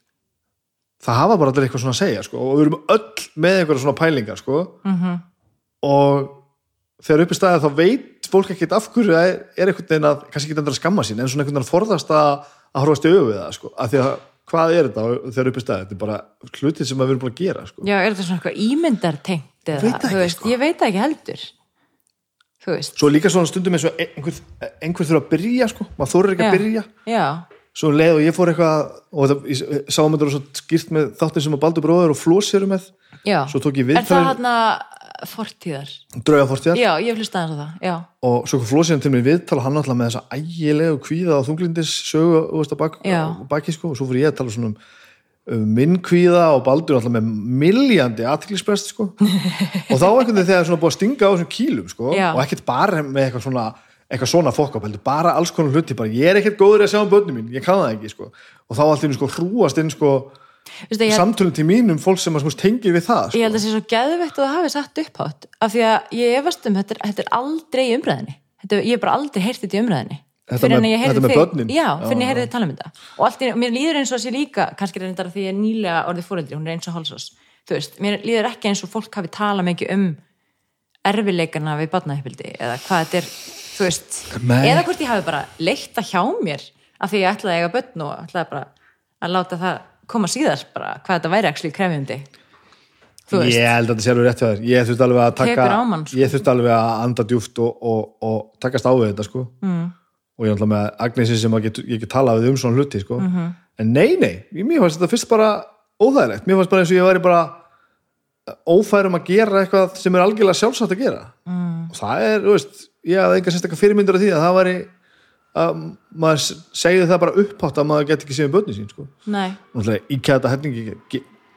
það hafa bara allir eitthvað svona að segja sko, og við erum öll með einhverja svona pælingar sko,
mm
og þegar upp í staðið þá veit fólk ekkert af hverju það er, er einhvern veginn að kannski ekki endur að skamma sín en svona einhvern veginn að forðast að, að horfast í augu við það sko, af því að hvað er þetta þegar upp í staðið, þetta er bara hlutið sem við erum búin að gera sko.
Já, er þetta svona eitthvað ímyndartengt eða, þú veist,
sko.
ég veit það ekki heldur. Þú veist.
Svo líka svona stundum eins og einhver, einhver þurfa að byrja sko, maður þorir ekki að
Já.
byrja.
Já,
svo um leið og ég fór eitthvað og það, sáum þetta svo skýrt með þáttin sem að Baldur bróður og Flós eru með.
Já.
Svo tók ég
Er það hann fortíðar?
draugafortjar
Já, ég hef hlustað hans á það, já.
Og svo kom Flósíðan til mér í viðtal og hann alltaf með þessa ægilegu kvíða og þunglindis sögu að bak, baki sko. Og svo fyrir ég að tala svona um, um minn kvíða og Baldur alltaf með miljandi aðtiklisprest sko. Og þá veginn þegar svona búið að stinga á þessum kýlum sko og ekkert bara með eitthvað svona eitthvað svona fokk heldur, bara alls konar hluti bara ég er ekkert góður að sjá um börnum mín, ég kann það ekki sko. Og þá allt í einu sko hrúast inn sko samtölum til mínum fólk sem að tengir við það
ég
sko.
held að það sé svo geðvegt og það hafi satt upphátt af því að ég efast um þetta, er- þetta er aldrei í umræðinni þetta, ég hef bara aldrei heyrt þetta í umræðinni
Þetta með-
ég
þetta með börnin?
já, fyrir en ég heyrði þið tala um þetta. Og allt mér líður eins og sé líka kannski reyndar að því ég er nýlega orðið fóreldri hún er eins og hálsás, veist, mér líður ekki eins og fólk hafi talað mikið um erfileikana við barnaðipildi eða hvað þetta er, veist. Eða hvort ég hafi bara leitt það hjá mér af því ég ætlaði að eiga börn og ætlaði bara að láta það koma síðar bara hvað þetta væri ekki krefjandi
ég held að þetta sé alveg rétt þér ég þurfti alveg að taka
Tekur á mann, sko.
ég þurfti alveg að anda djúft og, og, og takast á við þetta sko mm. og ég alltaf með Agnesi sem get, ég get talað við um svona hluti sko
Mhm.
-hmm. en nei, nei, mér fannst þetta fyrst bara óþægilegt, mér fannst bara eins og ég væri bara ófærum að gera eitthvað sem er algjörlega sjálfsagt að gera mm. og það er, þú veist, ég hafði enga sérstakka fyrirmyndur af því að það væri að maður segði það bara upphátt að maður get ekki séð um börni sín sko. Íkjæða þetta herningi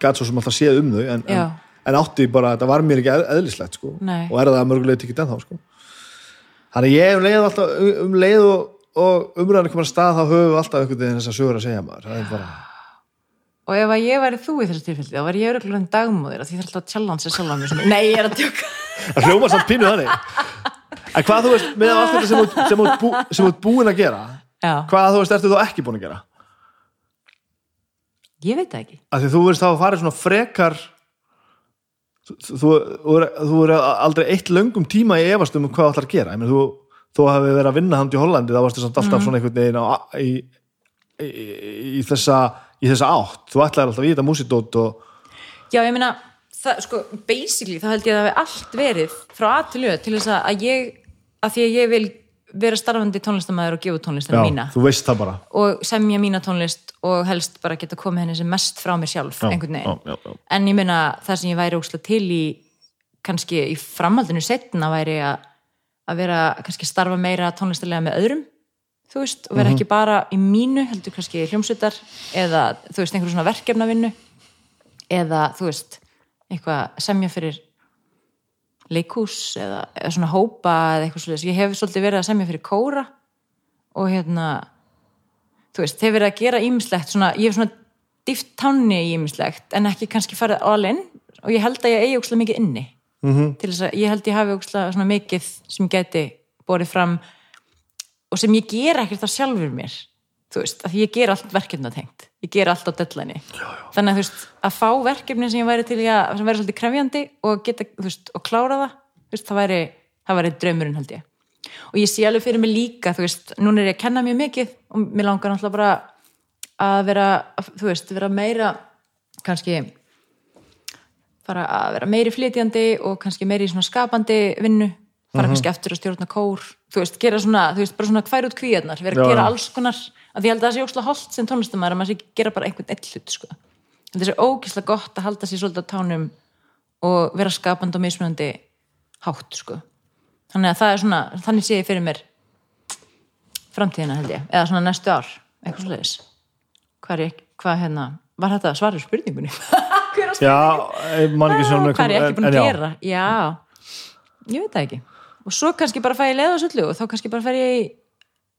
gæt svo sem alltaf séð um þau en, en, en átti bara, þetta var mér ekki eð- eðlislegt sko, og er það að mörgulegt ekki ennþá sko. þannig að ég um leið alltaf um, um leið og, og umræðan komar að stað þá höfum við alltaf einhvern veginn þess að sögur að segja maður. Það er bara,
og ef að ég væri þú í þessu tilfelli þá væri ég öruglega en dagmóðir að því það er alltaf að challenge sjálf á mér nei, ég er að tjóka
það hljóma samt pínu þannig en hvað þú veist, með allt þetta sem þú sem þú bú, sem þú ert búin að gera
já,
hvað þú veist, ertu þú ekki búin að gera?
Ég veit það ekki.
Af því þú veist þá að fara svona frekar þú, þú, þú, er- þú er aldrei eitt löngum tíma í efast um hvað þú ætlar að gera. Meina, þú, þú hafi verið að vinna hand í Hollandi þá varstu samt alltaf svona einhvern veginn á, í, í, í, þessa, í þessa átt. Þú ætlar alltaf í þetta músidót og
já, ég meina, það, sko, basically þá held ég að það hafi allt verið frá að til þess að- að ég að því að ég vil vera starfandi tónlistamæður og gefa tónlistina mína
þú veist það bara
og semja mína tónlist og helst bara geta komið henni sem mest frá mér sjálf einhvern veginn
já, já.
en ég meina það sem ég væri ósla til í kannski í framhaldinu setna væri að, að vera kannski starfa meira tónlistilega með öðrum þú veist, og vera
Mhm.
ekki bara í mínu heldur kannski hljómsveitar eða þú veist, einhverjum svona verkefnavinnu eða þú veist eitthvað semja fyrir leikhús eða, eða svona hópa eða eitthvað svolítið, ég hef svolítið verið að semja fyrir kóra og hérna þú veist, þeir verið að gera ímislegt svona, ég hef svona dýft tanni í ímislegt en ekki kannski farið all in og ég held að ég eigi ókslega mikið inni. -hmm. til þess að ég held ég hafi ókslega svona mikið sem geti borið fram og sem ég ger ekkert á sjálfur mér þú veist, að ég ger allt verkefna tengt. Ég ger allt á deadline þannig að þú veist, að fá verkefni sem ég væri til að, sem væri svolítið krefjandi og geta, þú veist, og klára það þú veist, það væri, það væri draumurinn held ég. Og ég sé alveg fyrir mig líka þú veist, núna er ég að kenna mjög mikið og mér langar náttúrulega bara að vera, að, þú veist, vera meira kannski fara að vera meiri flytjandi og kannski meiri svona skapandi vinnu. Fara kannski eftir að stjórna kór. Þú veist, gera svona, þú veist, bara svona að ég held að það sé óslega holt sem tónlistamæður að maður sé ekki gera bara einhvern eitt hlut sko. þetta er svo ógislega gott að halda sér svolítið á tánum og vera skapandi og mismunandi hátt sko. þannig að það er svona þannig sé ég fyrir mér framtíðina held ég, eða svona næstu ár eitthvað svoleiðis hvað er ég, hvað hérna, var þetta svarur spurningunni?
Já, ég man ekki svona
hvað er ég ekki búin
en
að gera já, ég veit það ekki og svo kannski bara fæ ég á söllu og þá kannski bara fer ég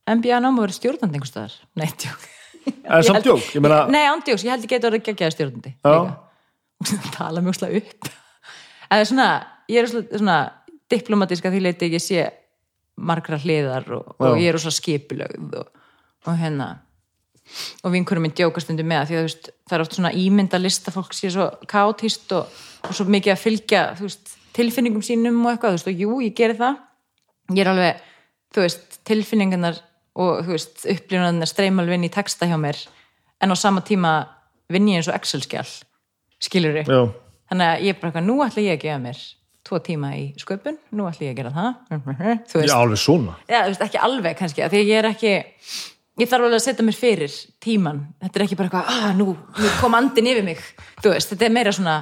í MBA nám og verið stjórnandi einhvers staðar. Nei, djók.
Er
Ég
samt djók? Ég meina-
nei, ándjóks, ég held ég geti orðið geggjaði stjórnandi
Já.
líka. tala mjög slag upp. Eða svona, ég er svona, svona diplomatísk að því leiti ekki sé margra hliðar og, og ég er svona skipulögð og, og hérna. Og vinkurum minn djóka stundum með það því að veist, það er oft svona ímynda lista fólk sé svo kátíst og, og svo mikið að fylgja veist, tilfinningum sínum og eitthvað veist, og jú, ég geri það. Ég er alveg, þú veist, tilfinningarnar og þú veist, upplifunarnar streyma alveg inn í texta hjá mér. En á sama tíma vinn ég eins og Excel-skjál skilur
Já.
þannig að ég er bara eitthvað, nú ætla ég að gefa mér tvo tíma í sköpun, nú ætla ég að gera það. Þú veist,
Já, alveg svona.
Já, veist, ekki alveg kannski, því ég er ekki ég þarf alveg að setja mér fyrir tíman þetta er ekki bara eitthvað, ah, nú, nú kom andin yfir mig, þú veist, þetta er meira svona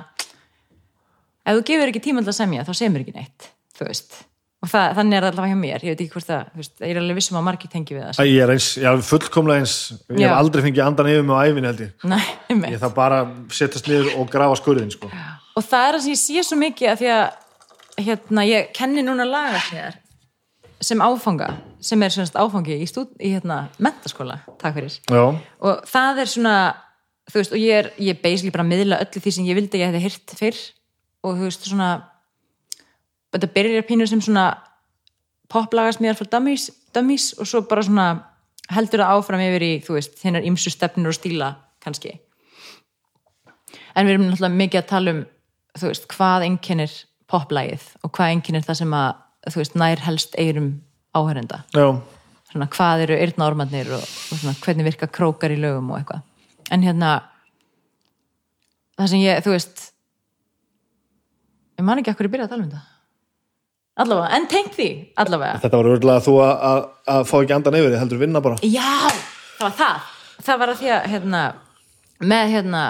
ef þú gefur ekki tíma að semja, þá semur ekki neitt. Þú veist, og það, þannig er það allavega hjá mér. Ég veit ekki hvort það, veist, ég er alveg vissum að margir tengi við það,
Æ, Ég er eins, já, fullkomlega eins. Ég
Já.
hef aldrei fengið andan yfir mig á æfinni held ég.
Nei.
Ég þarf bara setjast niður og grafa skurðin sko.
og það er það sem ég sé svo mikið að því að hérna, ég kenni núna lagasniðar sem áfanga sem er semst áfangi í, stúd, í hérna, mentaskóla, takk fyrir.
Já,
og það er svona þú veist, og ég er, ég er basically bara að miðla öllu því sem ég vildi að ég hefði hýrt fyrr. Og þú veist, svona þetta byrjar pínur sem svona poplagasmíðar fyrir dummies, dummies og svo bara svona heldur það áfram yfir í, þú veist, hinnar ymsu stefnur og stíla kannski. En við erum náttúrulega mikið að tala um þú veist, hvað einkennir poplægið og hvað einkennir það sem að þú veist, nær helst eirum áhörenda
já,
svona hvað eru eyrnaormarnir og, og svona hvernig virka krókar í lögum og eitthvað. En hérna það sem ég, þú veist ég man ekki að hverju byrja að tala um þetta allavega, en tengt því allavega,
þetta var örgulega þú að, að, að fá ekki andan yfir heldur vinna bara.
Já það var það, það var að því að hérna, með hérna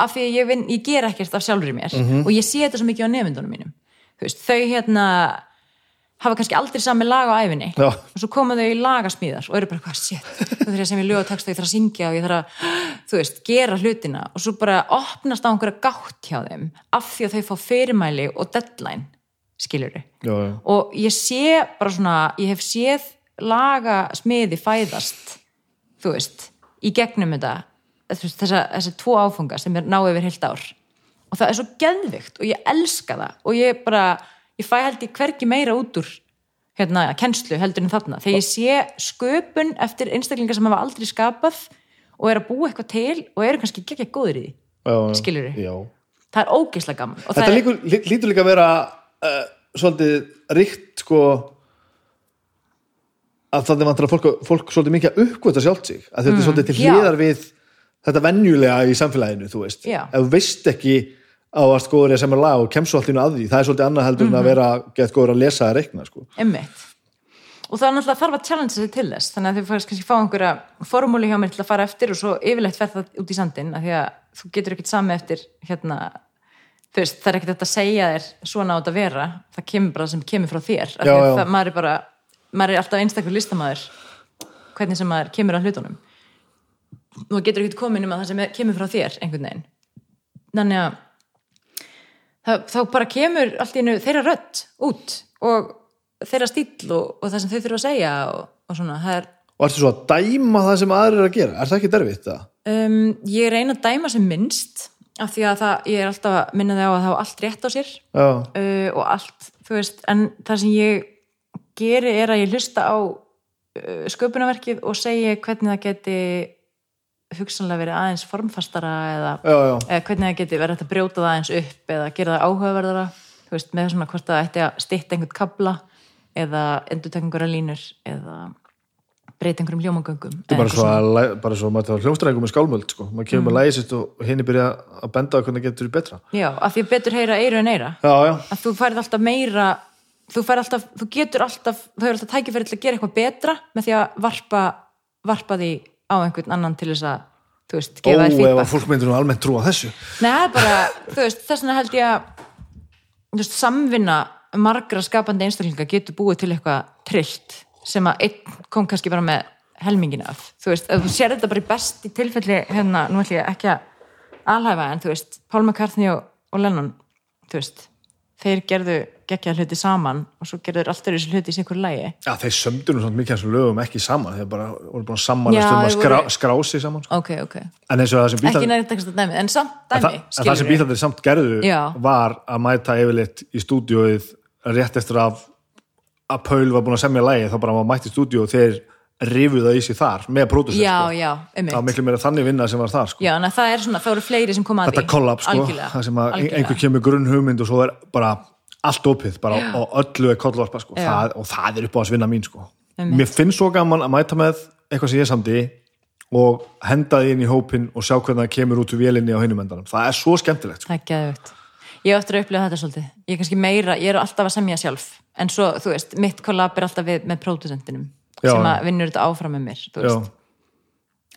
af því að ég, vin, ég ger ekkert af sjálfur í mér og ég sé þetta svo mikið á nefndunum mínum. Veist, þau hérna hafa kannski aldrei sami lag á æfinni
Já.
og svo koma þau í lagasmíðar og eru bara hvað, shit, þú þurfið sem ég lög og texta ég þarf að syngja og ég þarf að, þú veist, gera hlutina. Og svo bara opnast á einhverja gátt hjá þeim af því að þau fá fyrirmæli og deadline,
já.
og ég sé bara svona, ég hef séð lagasmiði fæðast þú veist, í gegnum þetta þessa, þessa tvo áfunga sem er náðu yfir heilt ár. Og það er svo geðvikt og ég elska það. Og ég bara, ég fæ held ég hvergi meira út úr hérna, kennslu heldur en þarna, þegar ég sé sköpun eftir einstaklingar sem hafa aldrei skapað og er að búa eitthvað til og eru kannski ekki góður í því,
já.
það er ógeðslega gaman.
Þetta lítur líka að vera uh, svolítið ríkt sko að það er vantar að fólk, fólk svolítið mikið að uppgöta sjálft sig að þetta er svolítið til
Mm, já.
hliðar við þetta venjulega í samfélaginu þú veist,
Já.
ef þú veist ekki á að skoður ég sem er lag og kemst svo allt í einu að því það er svolítið annað heldur
Mhm.
en að vera gett góður að lesa að reikna sko.
Og það er náttúrulega þarf að challenge sig til þess, þannig að þið færst kannski fá einhverja formúli hjá mér til að fara eftir og svo yfirleitt fer það út í sandin, af því að þú getur ekkert sami eftir, hérna, þú veist, það er ekkert að segja þér svona á þetta að vera, það kemur bara sem kemur frá þér,
Já, já.
það, maður er bara, maður er alltaf einstakur listamæður, hvernig sem maður kemur að hlutunum. Þú getur ekkert komin um að það sem er, kemur frá þér, einhvern veginn. Þannig að það, þá bara kemur allt í einu þeirra rödd út og þeirra stíl og, og það sem þau þurfa að segja og, og svona, það er
og ertu svo að dæma það sem aðrir eru að gera er það ekki derfitt það?
um, ég reyna að dæma sem minnst af því að það, ég er alltaf að minna þig á að það á allt rétt á sér. Uh, og allt, þú veist, en það sem ég geri er að ég hlusta á uh, sköpunarverkið og segi hvernig það geti hugsanlega verið aðeins formfastara eða
já, já,
eða hvernig það geti verið að brjóta það eins upp eða gera það áhugaverðara. Þú veist, með svona hvort það ætti að stytta einhvern kabla eða endur taka einhverja línur eða breyta einhverjum ljómagöngum
þetta er bara svo að bara svo að hljómstræðingum með skálmöld sko. maður kemur með lægi sitt og henni byrja að benda á hvernig getur betra.
Já, af því að betur heyra eiru en eira.
Já, já,
að þú færð alltaf meira þú alltaf, þú getur alltaf þú hefur alltaf tækifæri til að gera eitthvað betra með því að varpa, varpa því á einhvern annan til þess að þú veist,
ó,
gefa þér
ef að
feedback.
fólk myndir nú almennt trúa þessu.
Er bara, þú veist, þess vegna held ég að þú veist, samvinna margra skapandi einstaklinga getur búið til eitthvað trillt sem að einn kom kannski bara með helmingin af, þú veist, þú sér þetta bara í besti tilfelli, hérna, nú ætlum ég ekki að alhæfa, en þú veist, Paul McCartney og, og Lennon, þú veist þeir gerðu geggja hluti saman og svo gerður alltaf þessu hluti í sikur lægi
já, þeir sömdu nú svona mikið hans lögum ekki saman þeir bara voru að samanast um að
þeir
skrá,
voru-
skrá sig saman sko.
ok, ok,
en eins og það sem
ekki
bílarnir
næri tekst að dæmi en samt
en,
dæmi,
það, en það sem
skilur
bílarnir samt gerðu
Já.
var að mæta yfirleitt í stúdíóið rétt eftir að að Paul var búin að semja lægi þá bara var mætt í stúdíó og þeir rifuð það í sig þar með pródusent
já,
sko.
já,
það var miklu meira þannig vinna sem var þar sko.
Já, það er svona, það eru fleiri sem koma að
þetta
því.
kollab sko,
Algjörlega,
það sem að
algjörlega.
einhver kemur grunn hugmynd og svo er bara allt opið bara, og öllu er kollvarpa sko.
Já.
það, og það er upp á að vinna mín sko. Mér finnst svo gaman að mæta með eitthvað sem ég samdi og henda því inn í hópin og sjá hvernig það kemur út úr vélinni á hinum endanum það er svo skemmtilegt sko.
Það er geðvögt. Ég eftir að upplifa þetta svolítið. Ég er kannski meira, ég er alltaf að semja sjálf. En svo, þú veist, mitt kollab er alltaf við, með pródusentinum
Já.
sem að vinnur þetta áfram með mér, þú
Já.
veist.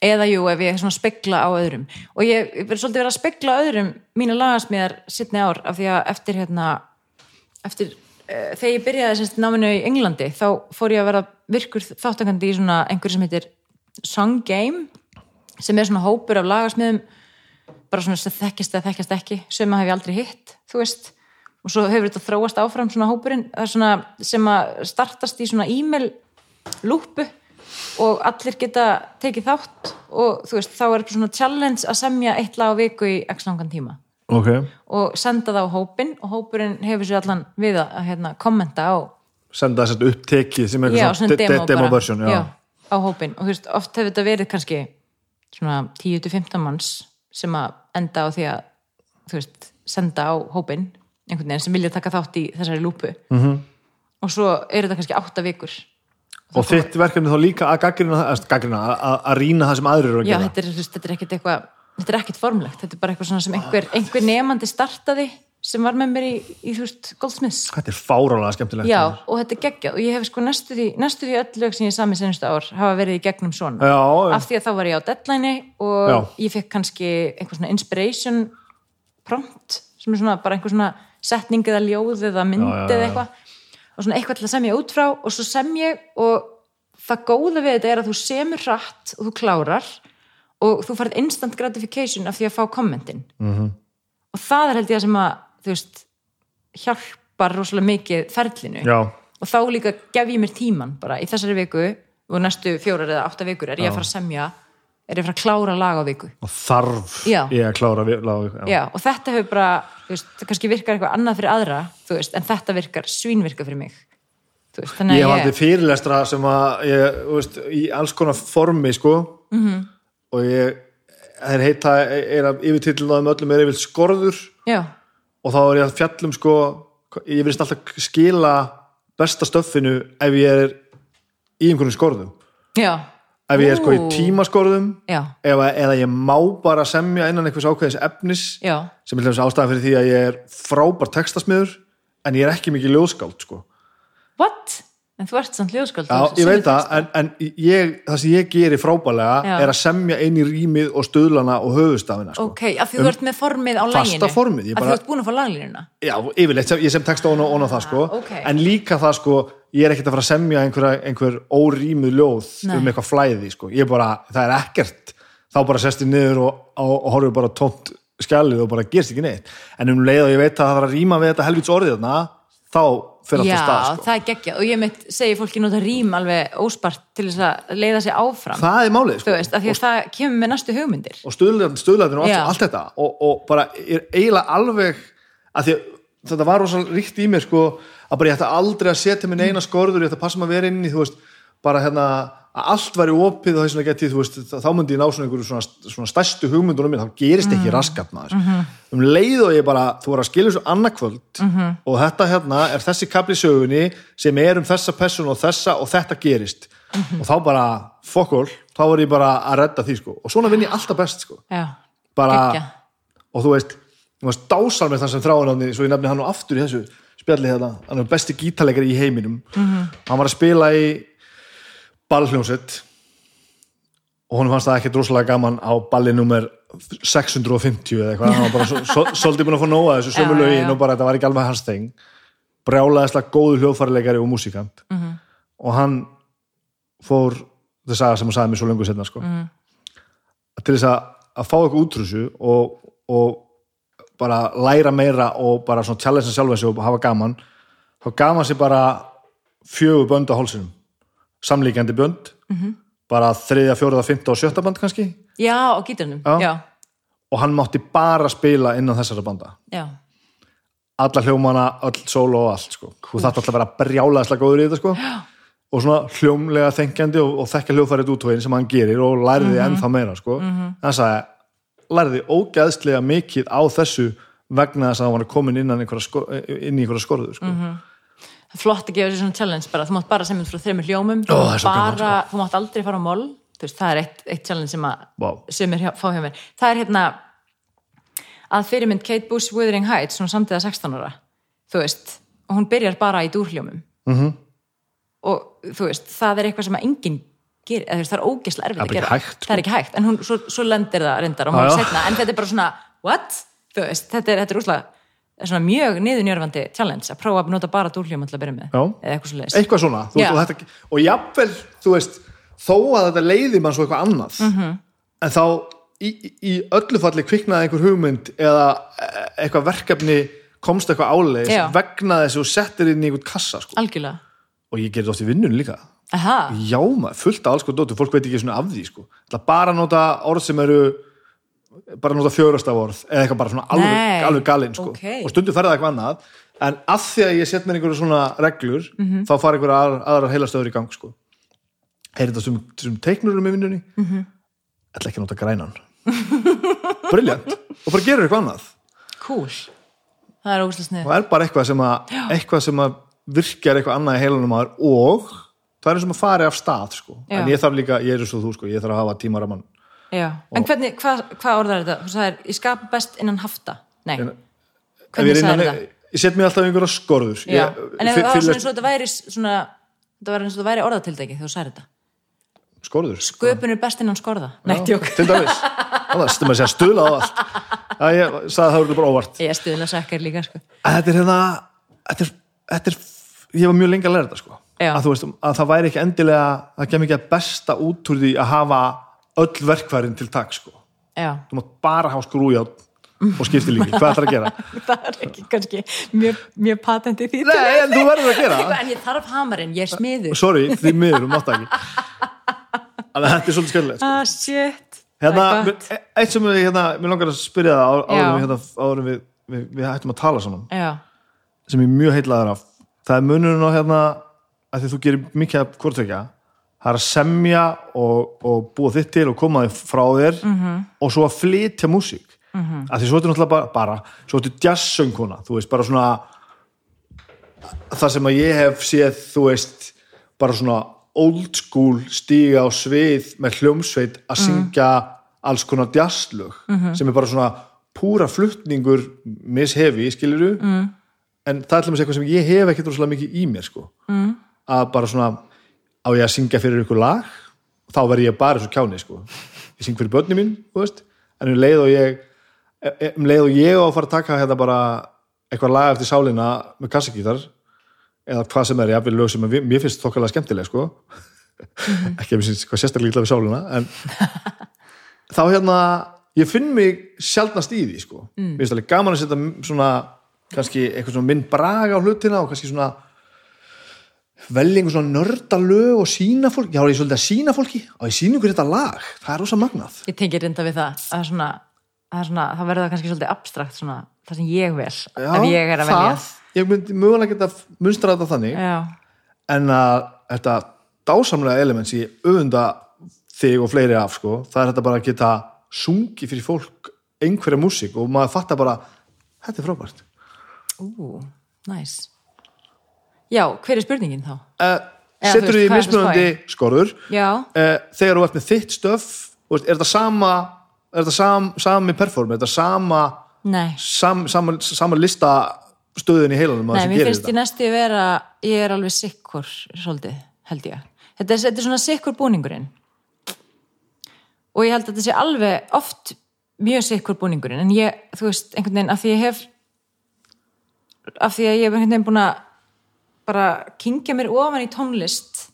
Eða jú, ef ég svona spegla á öðrum. Og ég, verið svolítið verið að spegla öðrum mínu lagasmíðar sittni ár af því að eftir hérna, eftir uh, þegar ég byrjaði semst náminu í Englandi þá fór ég að vera virkur þáttakandi í svona einhverju sem heitir Song Game sem er svona hópur af lagasmiðum bara svona sem þekkist eða þekkist ekki. Sem að hef ég aldrei hitt, þú veist. Og svo hefur þetta þróast áfram svona hópurinn er svona sem að startast í svona e-mail lúpu og allir geta tekið þátt og þú veist, þá er svona challenge að semja eitt lag á viku í x langan tíma.
Ok,
og senda það á hópin og hópurinn hefur sér allan við að hérna, kommenta á,
senda þess að upptekið sem er eitthvað
svona
de-
demo,
de- demo
bara,
version, já.
á hópin og þú veist, oft hefur þetta verið kannski svona 10-15 manns sem að enda á því að þú veist, senda á hópin einhvern veginn sem vilja taka þátt í þessari lúpu
Mhm.
-hmm. og svo er þetta kannski 8 vikur
og þitt verkefni þá líka að gaggrina, að, rýna það sem aðrir eru að
Já,
gera
þetta er, þetta er ekkit eitthvað þetta er ekkit formlegt, þetta er bara eitthvað sem einhver, einhver nefandi startaði sem var með mér í, í þú veist, Goldsmiths
þetta er fárálega skemmtilegt
Já, og þetta er geggjað og ég hef sko næstu því, næstu því öll lög sem ég sami senstu ár hafa verið í gegnum svona
já, já.
af því að þá var ég á deadline og
Já.
ég fekk kannski einhver svona inspiration prompt sem er svona bara einhver svona setning eða ljóð eða mynd eða eitthvað og svona eitthvað til að semja út frá og svo sem ég og það góða við þetta er að þú semur hratt og þú klárar og þú farið instant gratification af því að fá kommentin
Mhm.
-hmm. og það er held ég að sem að þú veist, hjálpar rosalega mikið ferlinu
já,
og þá líka gef ég mér tíman bara í þessari viku og næstu fjórar eða átta vikur er ég að fara að semja er ég að fara að klára lag á viku
og þarf
Já.
ég að klára lág, já.
Já, og þetta hefur bara, þú veist, það kannski virkar eitthvað annað fyrir aðra, þú veist, en þetta virkar svínvirka fyrir mig veist,
ég
ég,
aldrei fyrirlestra sem að ég, þú veist, í alls konar formi sko -hmm.
Mhm.
og ég þeir heita, er að yfirtitlaðum öllum er yfir skorður
já,
og þá er ég að fjallum sko ég verðist alltaf skila besta stöffinu ef ég er í einhvern skorðum.
Já.
Ef ég er sko í tímaskorðum eða, eða ég má bara semja innan einhvers ákveðis efnis
já,
sem er ástæðan fyrir því að ég er frábær textasmiður en ég er ekki mikið ljóðskáld sko.
what? En þú ert samt ljóðskáld
Já, ég veit það, en, en ég, það sem ég geri frábærlega
Já.
er að semja í rýmið og stöðlana og höfustafina sko.
ok, af því þú ert með formið á
Fasta
læginu
formið, ég
af því þú ert búin að fá laglínuna
Já, yfirleitt, ég sem texta ón og, ón og það sko.
ok.
en líka það sko ég er ekkert að fara að semja einhver, einhver órýmuð ljóð
Nei.
um eitthvað flæði sko. ég bara, það er ekkert þá bara sest ég niður og, og, og horfum bara tómt skjalið og bara gerst ekki neitt en um leið og ég veit að það var að rýma við þetta helvits orðið þarna, þá fyrir allt
já,
að stað sko.
það er geggjað og ég mitt segi fólki nota rím alveg óspart til þess að leiða sig áfram
það er málið
þú
sko.
veist, af því að það kemur með næstu hugmyndir
og stöðlæðin, stöðlæðin og allt,
Já.
allt þetta og, og bara er eiginlega alveg að því að þetta var rosa ríkt í mér sko, að bara ég ætti aldrei að setja minn eina skorður, ég ætti að passa maður að vera inn í þú veist, bara hérna að allt væri opið og þess getið, þú veist, þá myndi ég ná svona einhverju svona, svona stærstu hugmyndunum minn, þá gerist ekki raskat maður. Um leið og ég bara, þú var að skilja þessu annarkvöld og þetta hérna er þessi kapli sögunni sem er um þessa person og þessa og þetta gerist. Og þá bara, fokkól, þá var ég bara að redda því sko. Og svona vinn ég alltaf best sko.
Já,
bara, og þú veist þú veist dásal með þann sem þráináni svo ég nefni hann nú aftur í þessu spjalli hérna. Hann er besti gítarleikari í heiminum. -hmm. hann var að spila í ballhljónsett og hún fannst það ekki droslega gaman á balli nummer 650 eða eitthvað, hann var bara svo- svo- svolítið búin að fá nóga þessu sömu lögin og bara þetta var ekki alveg hans þeng brjálaðislega góður hljóðfærileikari og músikant
Mhm.
-hmm. og hann fór það saga sem hann sagði mér svo lengur setna sko.
Mhm.
til þess að, að fá eitthvað útrúsu og, og bara læra meira og bara svona challenge sjálfa sig og hafa gaman þá gaf hann sér bara fjögur bönd á hálsinum samlíkjandi bönd -hmm. bara þriðja, fjóraða, fymta og sjötta band kannski
já,
Já.
já,
og hann mátti bara spila innan þessara banda
já,
alla hljómana, öll solo og allt sko. þú þarf alltaf að vera brjálaðislega góður í þetta sko. og svona hljómlega þengjandi og, og þekkja hljóðfærið útvegin sem hann gerir og lærði
Mhm.
ennþá meira sko. hann sagði, lærði ógæðslega mikið á þessu vegna þess að hann var komin inn í einhverja skorðu sko.
Það er flott að gefa sér svona challenge bara, þú mátt bara semja frá þreymur hljómum
Ó, það er svo
bara,
gaman,
þú mátt aldrei fara á moll þú veist, það er eitt, eitt challenge sem að
Vá.
sem er hjá, fá hjá mér það er hérna að fyrirmynd Kate Bush Wuthering Heights hún samtiða 16 ára þú veist, og hún byrjar bara í dúrhljómum
Mhm.
-hmm. og þú veist, það er eitthvað sem að enginn gerir, veist, það er ógeðslega erfitt
er
að gera
hægt, sko.
það er ekki hægt, en hún, svo, svo lendir það reyndar og hún
já.
setna, en þetta er bara svona what? þú veist, þetta er, er úslega svona mjög niðurnjörfandi challenge að prófa að nota bara dúrhljóma til að byrja með eða eitthvað svo leis
eitthvað svona
Já.
veist, og, þetta, og jafnvel, þú veist þó að þetta leiði mann svo eitthvað annað
Mhm.
-hmm. en þá í, í- öllu falli kviknaði einhver hugmynd eða eh, eitthvað verkefni komst eitthvað áleiðis
Já.
vegna þess að þú settir inn í einhvern kassa sko. og ég gerði oft í vinnun líka
Aha,
Já, maður, fullt af alls sko fólk veit ekki svona af því sko. Bara nota orð sem eru bara nota fjörasta orð eða eitthvað bara svona alveg, alveg galinn sko.
ok.
og stundu ferða eitthvað annað en að því að ég set mér einhverju svona reglur
Mhm.
þá fara einhverja aðrar, aðrar heilastöður í gang sko. Heyrðu þetta sem, teiknurum í vinnunni
Mhm.
ætla ekki að nota grænan Briljant og bara gerur eitthvað annað
cool Það er ógæslega snið
og er bara eitthvað sem að, eitthvað sem að virkjar eitthvað annað í heilanum maður og það er eins og maður fari af stað sko. En ég þarf líka, ég er eins og þú sko, ég þarf að hafa tímaramann
en hvernig, hvað, hvað orðar þetta? Þú sagðir, ég skapa best innan hafta. Nei,
En-
hvernig sagðir
innan,
þetta?
ég set mér alltaf einhverja skorður. Ég,
en ef það var svona eins og þetta væri svona, þetta var eins og þetta væri orðatildegi þegar þú sagðir þetta.
Skorður?
Sköpun er best innan skorða. Nei, tjók
til dæmis, það er að segja stuðla á allt. Já, ég sagði það voru bara óvart.
Ég stuðla sekkar líka, sko.
Þetta er hérna þetta er, þetta er, ég var mjög lengi að læra þetta sko. Að, þú veist, að það væri ekki endilega það kem ekki að besta út úr því að hafa öll verkværin til takk sko.
Já,
þú mátt bara hafa skrújátt og skipti líki, hvað ætlar að gera?
það er ekki kannski mjög, mjög patenti því
Nei, en þú verður að gera
En ég þarf hamarinn, ég er smiður
Sorry, því miður, þú mátt ekki Þannig að þetta er svolítið skemmilegt sko.
Ah, shit
Hérna,
Það er
mér-
gott.
eitt sem við, hérna, mér langar að spyrja það á- áður
Já.
en við, hérna, áður en við, við, við hættum að tala saman
Já,
sem ég er mjög heitlaður af það er munurinn á hérna að því þú gerir mikið af hvortvekja það er að semja og, og búa þitt til og koma þig frá þér
Mhm.
-hmm. og svo að flytja músík mm -hmm. að því svo ertu náttúrulega bara, bara svo ertu jazzsöngkona, þú veist, bara svona það sem að ég hef séð, þú veist bara svona old school stíga á svið með hljómsveit að syngja alls konar jazzlög sem er bara svona púra fluttningur mishefi, skiluru mm. en það er dæmis eitthvað sem ég hef ekkert rosalega mikið í mér sko mm. að bara svona á ég að syngja fyrir ykkur lag þá verð ég bara svo kjáni sko. Ég syng fyrir börni mín, en um leið og ég um leið og ég á að fara að taka hérna bara eitthvað lag eftir sálina með kassakítar eða hvað sem er, jafnvel lög sem vi- mér finnst þokkalega skemmtileg sko. Ekki að mér finnst hvað sérstaklega illa við sálina en þá hérna ég finn mig sjaldnast í því sko. Mm. mér finnst alveg gaman að setja svona kannski eitthvað svona minn braga á hlutina og kannski svona velja einhver svona nördalög og sína fólk, já, ég er svolítið að sína fólki. Og ég sína ykkur þetta lag, það er rosa magnað.
Ég tengi reynda við það. Að svona, að svona, það verður það kannski svolítið abstrakt svona, það sem ég vel
já,
ef ég er að velja.
það, ég myndi mögulega geta munstra þetta þannig.
Já,
en að þetta dásamlega element sem ég öfunda þig og fleiri af sko, það er þetta bara að geta sungi fyrir fólk einhverja músík og maður fattar bara þetta er frábært.
Ú, næs Já, hver er spurningin þá?
uh,
þú
setur
hvað er
mismunandi skorður. Uh, þegar þú ert með þitt stöf þú er þetta sama er þetta sam, sami perform, er þetta sama sam, sama, sama lista stöðin í heilanum að
Nei, mér finnst ég næstu að vera ég er alveg sikkur, svolítið, held ég. Þetta er, þetta er svona sikkur búningurinn. Og ég held að þetta sé alveg oft mjög sikkur búningurinn en ég, þú veist, einhvern veginn af því ég hef af því að ég hef einhvern veginn búin að bara kingja mér ofan í tónlist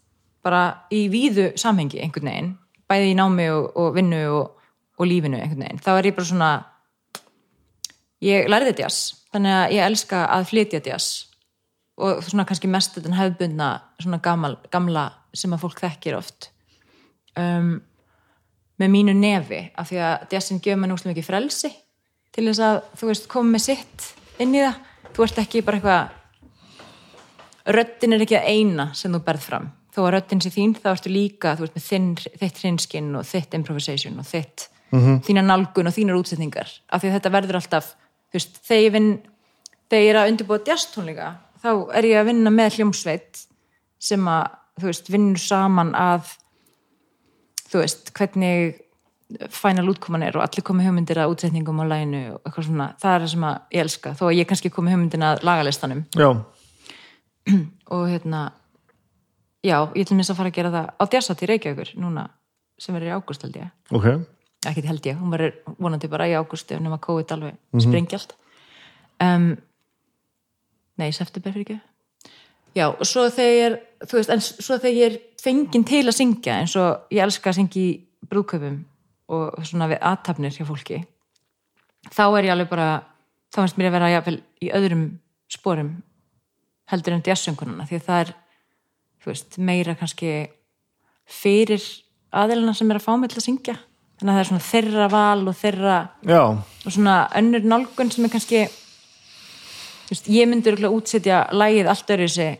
bara í víðu samhengi einhvern veginn, bæði í námi og, og vinnu og, og lífinu einhvern veginn þá er ég bara svona ég lærði jazz, þannig að ég elska að flytja jazz og svona kannski mest þetta hefðbundna svona gamal, gamla sem að fólk þekkir oft. Um, með mínu nefi af því að jazzin gefur mér nústum ekki frelsi til þess að þú veist koma með sitt inn í það. Þú ert ekki bara eitthvað röddin er ekki það eina sem þú berð fram. Þó að röddin sé þín þá ertu líka þú veist með þinn, þitt hrinskinn og þitt improvisation og þitt þína nálgun og þínar útsetningar. Af því að þetta verður alltaf þú veist, þegar ég vinn þegar ég er að undirbúa jazztónleika þá er ég að vinna með hljómsveit sem að, þú veist, vinnur saman að þú veist, hvernig final útkoman er og allir komi hugmyndir að útsetningum á læginu og eitthvað svona, það er það sem að ég elska þó að ég kannski komi hugmyndin að lagalistanum.
Já,
og hérna já, ég ætlum þess að fara að gera það á Djassat í Reykjavíkur núna sem verður í ágúst held ég.
Ok.
Ekkert held ég, hún verður vonandi bara í ágúst ef nema COVID alveg mm sprengjalt um, nei, september fyrir ekki. Já, og svo þegar þú veist, en svo þegar ég er fengin til að syngja eins og ég elska að syngja í brúðköpum og svona við aðtapnir hjá fólki þá er ég alveg bara þá finnst mér að vera í öðrum sporum heldur en jazzsöngununa því að það er veist, meira kannski fyrir aðeilina sem er að fá mig til að syngja. Þannig að það er svona þeirra val og þeirra
já,
og svona önnur nálgun sem er kannski veist, ég örugglega útsetja lægið allt öðru sig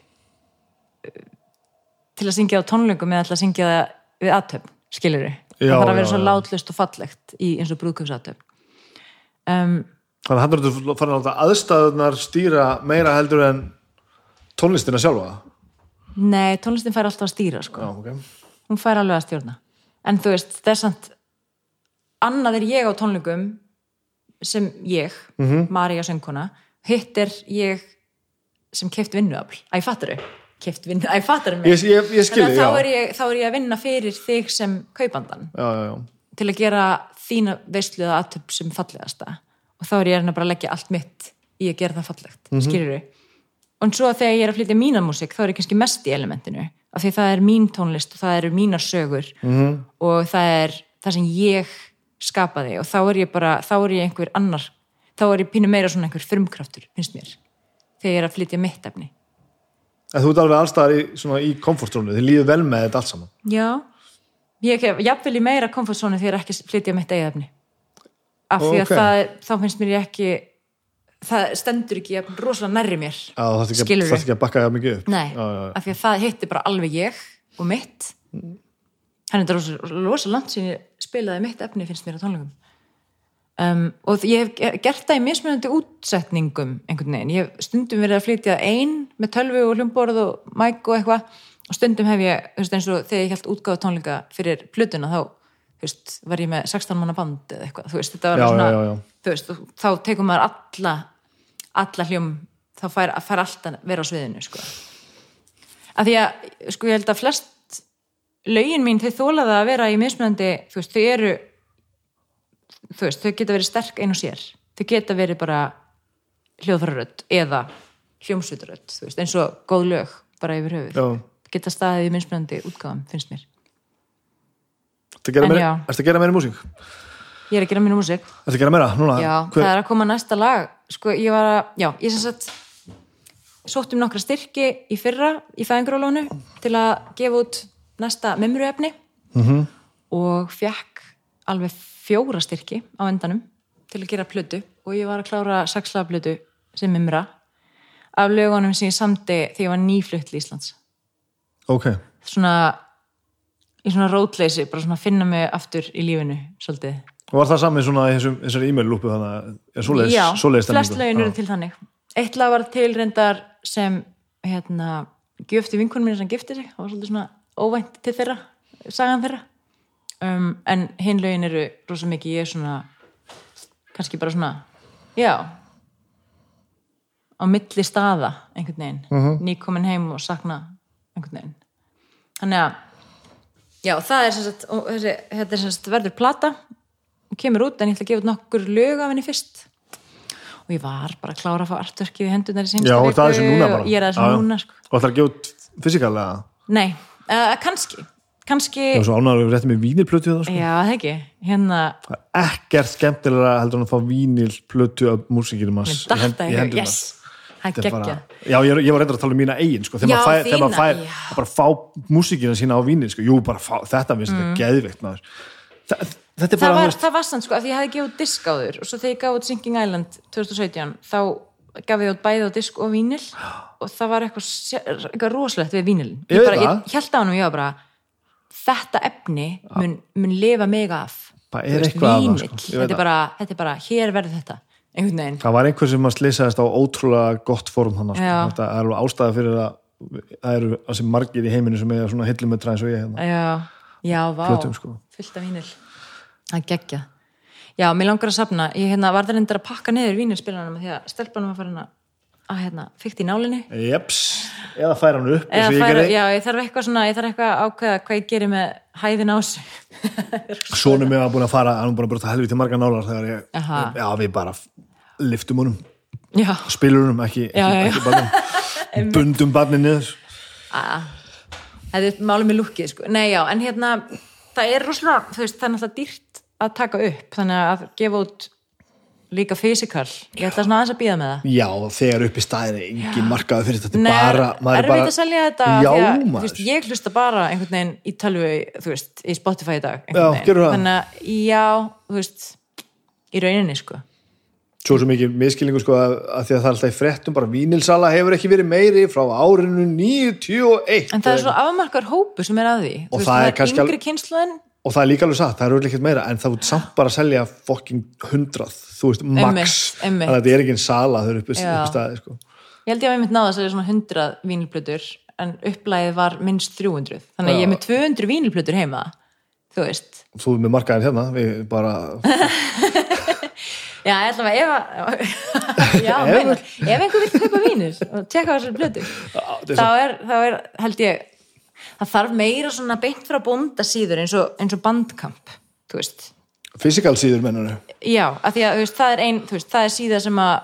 til að syngja á tónlöngum eða til að syngja það við aðtöfn, skilur við
Já,
það þarf að vera svo látlust og fallegt í eins og brúðköpsatöfn um,
þannig að hann er farin að láta aðstæðunar stýra meira heldur en tónlistina sjálfa?
Nei, tónlistin fær alltaf að stýra sko.
já, ok,
hún fær alveg að stjórna. En þú veist, það samt annað er ég á tónlingum sem ég, mm. -hmm. Marja söngkona. Hitt er ég sem keft vinnuafl, að ég fattar þau keft vinnu, að ég fattar þau mig?
Ég, ég, skilji,
Þannig að þá er, ég, þá er ég að vinna fyrir þig sem kaupandan
já, já, já,
til að gera þína veislu eða aðtöp sem fallegasta. Og þá er ég að bara leggja allt mitt í að gera það fallegt, mm -hmm. Og svo þegar ég er að flytja mína músík þá er ég kannski mest í elementinu af því það er mín tónlist og það eru mínar sögur -hmm. og það er það sem ég skapaði og þá er ég bara, þá er ég einhver annar þá er ég pínu meira svona einhver frumkraftur finnst mér, þegar ég er að flytja mitt efni
en þú ert alveg allstaðar í, í komfortrónu, þið líður vel með þetta allt saman
Já, ég hef jafnvel í meira komfortzónu þegar ég er ekki flytja mitt eigið efni af því að
Ókei.
það, þá finnst mér ég ekki það stendur ekki rosalega nærri mér
já, það þarf ekki, ekki að bakka það mikið upp.
Nei,
já, já, já.
af því að það hittir bara alveg ég og mitt. Hann er þetta rosa, rosa langt sem ég spilaði mitt efni finnst mér á tónleikum. Um, og ég hef ge- gert það í mismunandi útsetningum einhvern veginn, ég hef stundum verið að flytja ein með tölvu og hljómborð og mæk og eitthvað. Og stundum hef ég þú veist, eins og þegar ég held útgáfa tónleika fyrir plötuna þá þú veist, var ég með 16 manna band eða eitthvað, þú veist, þetta var
Já,
svona
já, já, já.
þú veist, þá tekur maður alla alla hljóm, þá fær, fær allt að vera á sviðinu, sko. Að því að, sko, ég held að flest lögin mín, þau þólaða að vera í mismunandi, þú veist, þau eru þú veist, þau geta verið sterk ein og sér, þau geta verið bara hljóðfærarödd eða veist, eins og góð lög bara yfir höfuð,
Já.
geta staðið í mismunandi útgáðum, finnst mér.
Ertu að gera meira músík?
Ég er að gera mínu músík
Ertu að gera meira? Núna?
Já,
Hver-
það er að koma næsta lag sko, ég var að, já, ég sem sagt sótt um nokkra styrki í fyrra í fæðingrólónu til að gefa út næsta memruefni
Mhm.
-hmm. og fekk alveg fjóra styrki á endanum til að gera plötu og ég var að klára saxlaða plötu sem memra af lögunum sem ég samdi þegar ég var nýflutt til Íslands
ok,
svona í svona rótleysi, bara svona finna mig aftur í lífinu, svolítið
og var það saman svona þessari e-mail lúpu þannig að er svoleiðis,
Já,
svoleiðis
flest lögin eru til þannig. Eitt lag var til reyndar sem hérna, gjöfti vinkunum mínu sem gifti sig. Það var svolítið svona óvænt til þeirra sagan þeirra. Um, en hinn lögin eru rosa mikið ég er svona kannski bara svona já á milli staða einhvern veginn,
Mhm.
nýkomin heim og sakna einhvern veginn. Þannig að já, það er sem sagt, þetta er sem sagt verður plata og kemur út en ég ætla að gefa út nokkur lög af henni fyrst og ég var bara að klára að fá artverkið í hendunar í
Já,
seinstu
og það er
ég er að
Já,
þessu
já.
núna sko.
og það er að gefa út fysikalega
nei, uh, kannski kannski,
og svo ánæður við réttum með vínilplötu það, sko.
já það ekki hérna,
það er ekkert skemmtilega heldur en að fá vínilplötu af músikinum hans í hend-
datta
í
ég,
hendurnar.
yes það er
bara- Já, ég, ég var reyndar að tala um mína eigin sko, þegar
Já,
maður fær, þegar maður fær
já.
bara fá músikina sína á vínil sko, jú, bara fá, þetta finnst þetta geðveikt maður Þa, þetta er
það var,
veist,
það var sann sko, því ég hafði gefið disk áður og svo þegar ég gaf út Sinking Island 2017 þá gaf ég út bæði á disk og vínil og það var eitthvað, eitthvað rosalegt við vínilin
Ég
bara,
það.
ég held á hann og ég var bara þetta efni mun, mun lifa mig af
Það það,
vínill,
sko.
Þetta,
það.
þetta er bara, hér verður þetta
það var einhver sem að slisaðist á ótrúlega gott form þannig, sko.
Já.
þetta er alveg ástæða fyrir að það eru þessi margir í heiminu sem er svona hillumetra eins og ég hérna.
já, já, vá,
Plötum, sko.
fullt af vínil það geggja já, mér langar að safna, ég hérna, var það reyndar að pakka niður vínilspilanum því að stelpanum var farin að, að hérna, fykta í nálinni.
Jeps, eða færa hann upp
Eða
ég
færa,
gerði,
já, ég þarf eitthvað svona, ég þarf eitthvað að ákveða hvað ég gerir með hæðin á þessu
sonum mig var búin að fara hann var búin að brota helviti marga nálar þegar ég,
Aha.
já, við bara liftum honum,
já,
spilur honum ekki, ekki,
já.
ekki barnum bundum barnið niður.
Þetta er málum með lukkið sko. nei, já, en hérna það er rosalega, þú veist, það er náttúrulega dýrt að taka upp, þannig að gefa út líka physical ég ætla svona aðeins að býða með það.
Já, þegar upp í staðinni engin markaði fyrir þetta
Nei,
bara, maður
erfitt að selja þetta
Já,
að, veist, ég hlusta bara einhvern veginn í tölvu, þú veist, í Spotify í dag
Já,
þannig að, já, þú veist í rauninni, sko.
Svo sem ekki miskilningu sko að, að því að það er alltaf í fréttum bara vínilsala hefur ekki verið meiri frá árinu 91
en það er svo afmarkar hópu sem er að því.
Og
Þú
það er
er yngri kynsluðin
og það er líka alveg satt, það er öll ekkert meira en það er samt bara að selja fokking hundrað þú veist, max. þannig að þetta er ekki sala þau eru uppi, staði sko.
ég held ég að ég mitt náða að selja svona 100 vínilplötur en upplæðið var minnst 300 þannig að ég er með 200 vínilplötur heima þú veist.
Þú er með markaðin hérna við bara,
Já, ég ætla að ef já, meina, ef einhver vil kaupa vínir og tjekka þessar
er
þá er, þá er, held ég það þarf meira svona beint frá bónda síður eins og, eins og bandkamp
fysikal síður mennur
já, af því að veist, það er ein, þú veist, það er síða sem að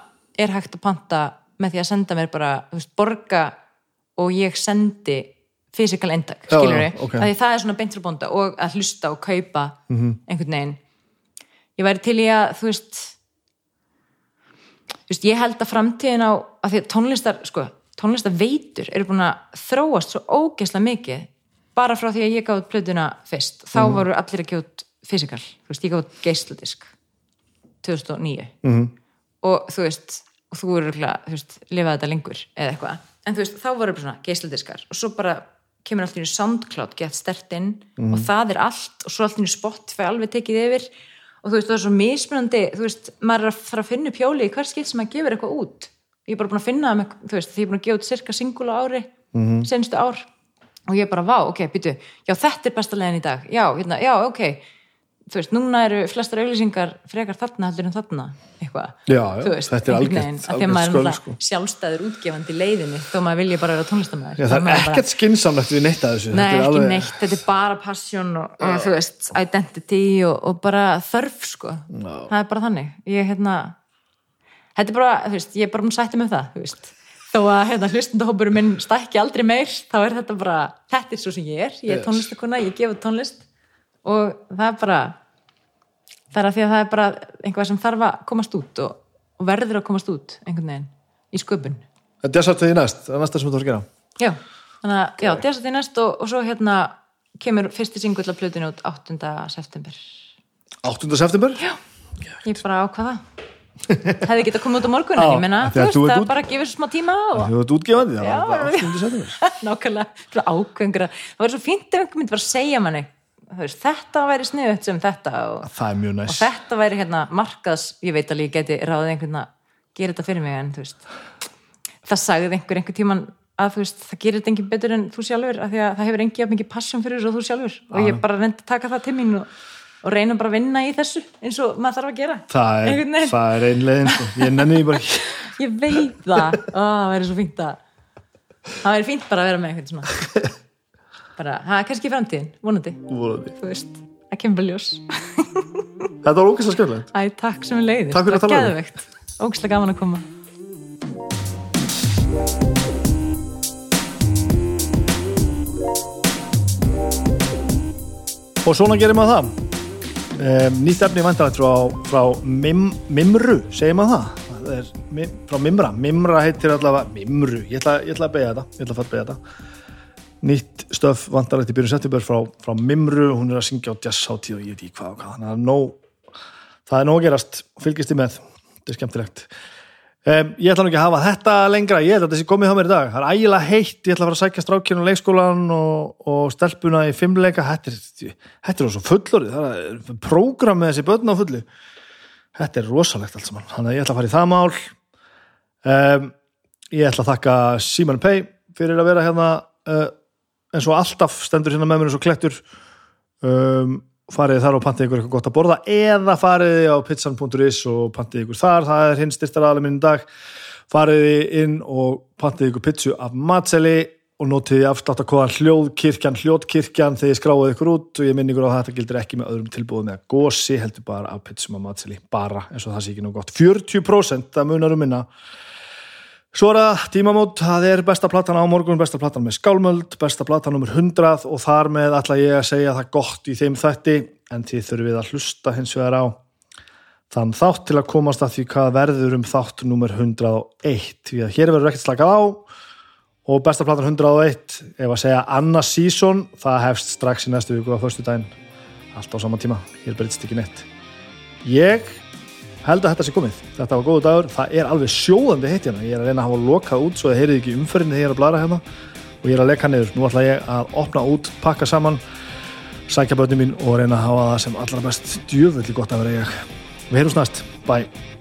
er hægt að panta með því að senda mér bara, veist, borga og ég sendi fysikal endag, skilur
já,
við
ok.
af því það er svona beint frá bónda og að hlusta og kaupa
Mhm.
einhvern veginn ég væri til í að, þú veist veist, ég held að framtíðin á að því að tónlistar, sko, tónlistar veitur eru búin að þróast svo ógeðslega mikið bara frá því að ég gáði plötuna fyrst, þá
Mhm.
voru allir að út fysikal, þú veist, ég gáði geisladisk 2009
Mhm.
og þú veist og þú eru lifa þetta lengur eða eitthvað, en þú veist, þá voru svona geisladiskar og svo bara kemur allt í einu SoundCloud gett stert inn og það er allt og svo allt í einu Spotify alveg tekið yfir. Og þú veist, það er svo mismunandi þú veist, maður er að fara að finna upp hjóli í hver skilt sem maður gefur eitthvað út ég er bara búin að finna það með, þú veist, því ég er búin að gefa út cirka singul á ári, mm senstu ár. Og ég er bara, vá, ok, býtu já, þetta er besta leiðin í dag, já, hérna, já, ok. Þú veist, núna eru flestar auglýsingar frekar þarna heldur en þarna eitthvað, þú veist,
þetta er algjört-
að
algjört
maður er
sko.
sjálfstæður útgefandi leiðinni þó maður vilja bara vera tónlistamæður
Já, það er ekkert skinsamlegt við neitt að þessu.
Nei,
Þetta er alveg-
neitt, þetta er bara passion og, og þú veist, identity og, og bara þörf, sko.
Já.
það er bara þannig, ég hérna þetta er bara, þú veist, ég er bara um sætti með það, þú veist. Þó að hérna, hlustundahópurum minn stækki aldrei meir þá er þetta bara, þetta er svo sem ég er. Ég er tónlistakona, ég gef út tónlist. Og það er bara það er að því að það er bara einhvað sem þarf að komast út og, og verður að komast út einhvern veginn, í sköpun.
Þetta er satt því næst, það er næsta sem þú þarf að gera.
Já, þannig að, já, þess að því næst og, og svo hérna kemur fyrsti singull af plötinu út 8. september.
8. september?
Já, ég bara ákvaða hefði getað komið út á morgun meina,
af
þú
að
veist, það
út-
bara gefur smá tíma og
Þú ert útgefandi, það var bara
já.
8. september
nákvæmlega, svona ákveðingra það var svo fínt ef einhver myndi bara segja manni veist, þetta væri sniðut sem þetta og,
Það er mjög
og þetta væri hérna markaðs, ég veit alveg ég geti ráðið einhvern að gera þetta fyrir mig en þú veist það sagði einhver einhver tíman að þú veist, það gerir þetta engin betur en þú sjálfur af því að það hefur engin mikið passion fyrir þú sjálfur og ég bara reyndi að taka það til mín og, og reyna bara að vinna í þessu eins og maður þarf að gera.
Það er, það er ein leiðin sko. Ég nenni því bara ekki.
Ég veit það, Ó, það væri svo fínt að það væri fínt bara að vera með einhvern svona. Bara, það er kannski framtíðin, vonandi.
Vonandi.
þú veist, það kemur ljós.
Þetta var ógæslega skemmtilegt.
Æ, takk sem er leiðis,
Takk fyrir að tala við mig.
geðveikt. Ógæslega gaman að koma.
Og svona gerir maður það um, Nýtt efni vantalegt frá, frá mim, Mimru, segir maður það? Það er mim, frá Mimra. Mimra heitir allavega Mimru, ég ætla, ég ætla að beigja þetta Ég ætla að fara að beigja þetta. Nýtt stöf vantalegt í byrjun september frá, frá Mimru Hún er að syngja á jazzhátíð og ég veit ekki hvað og hvað Þannig að það er nóg gerast Fylgist þið með, þetta er skemmtilegt Um, ég ætla nú ekki að hafa þetta lengra. Ég held að þessi komið hjá mér í dag. Það er ægilega heitt, ég ætla að fara að sækja strákjörn og leikskólan og, og stelpuna í fimmleika. Þetta er, þetta er svo fullorið það er prógram með þessi börn á fullu. Þetta er rosalegt allt saman. Þannig að ég ætla að fara í það mál. Um, ég ætla að þakka Simon Pay fyrir að vera hérna uh, eins og alltaf stendur hérna með mér eins og klettur. Um, farið þar og pantið ykkur eitthvað gott að borða eða farið á pizzan.is og pantið ykkur þar, það er hinn styrtaraðalinn minn í dag. Farið inn og pantið ykkur pizzu af matseli og notið afsláttakóðan hljóðkirkjan hljóðkirkjan þegar ég skráði ykkur út. Og ég minn ykkur á að þetta gildir ekki með öðrum tilbúðum eða gósi heldur bara af pizzum af matseli. Bara eins og það sé ekki nú gott. 40% það munar um minna Svo er það tímamót, það er besta platan á morgun, besta platan með skálmöld, besta platan nummer 100 og þar með ætla ég að segja það gott í þeim þætti en þið þurfið að hlusta hins vegar á þann þátt til að komast að því hvað verður um þátt nummer 101 því að hér verður ekkert slakað á. Og besta platan 101 ef að segja annars season það hefst strax í næstu viku á förstu daginn allt á sama tíma, hér breytist ekki neitt. Ég held að þetta sé komið, þetta var góðu dagur. Það er alveg sjóðandi heitt hérna. Ég er að reyna að hafa lokað út svo það heyrið ekki umferðinni þegar ég er að blara hérna. Og ég er að leka niður. Nú ætla ég að opna út, pakka saman sækja börnum mín og reyna að hafa það sem allra best. Djöfulli gott að vera ég. Við heyrum snart, bye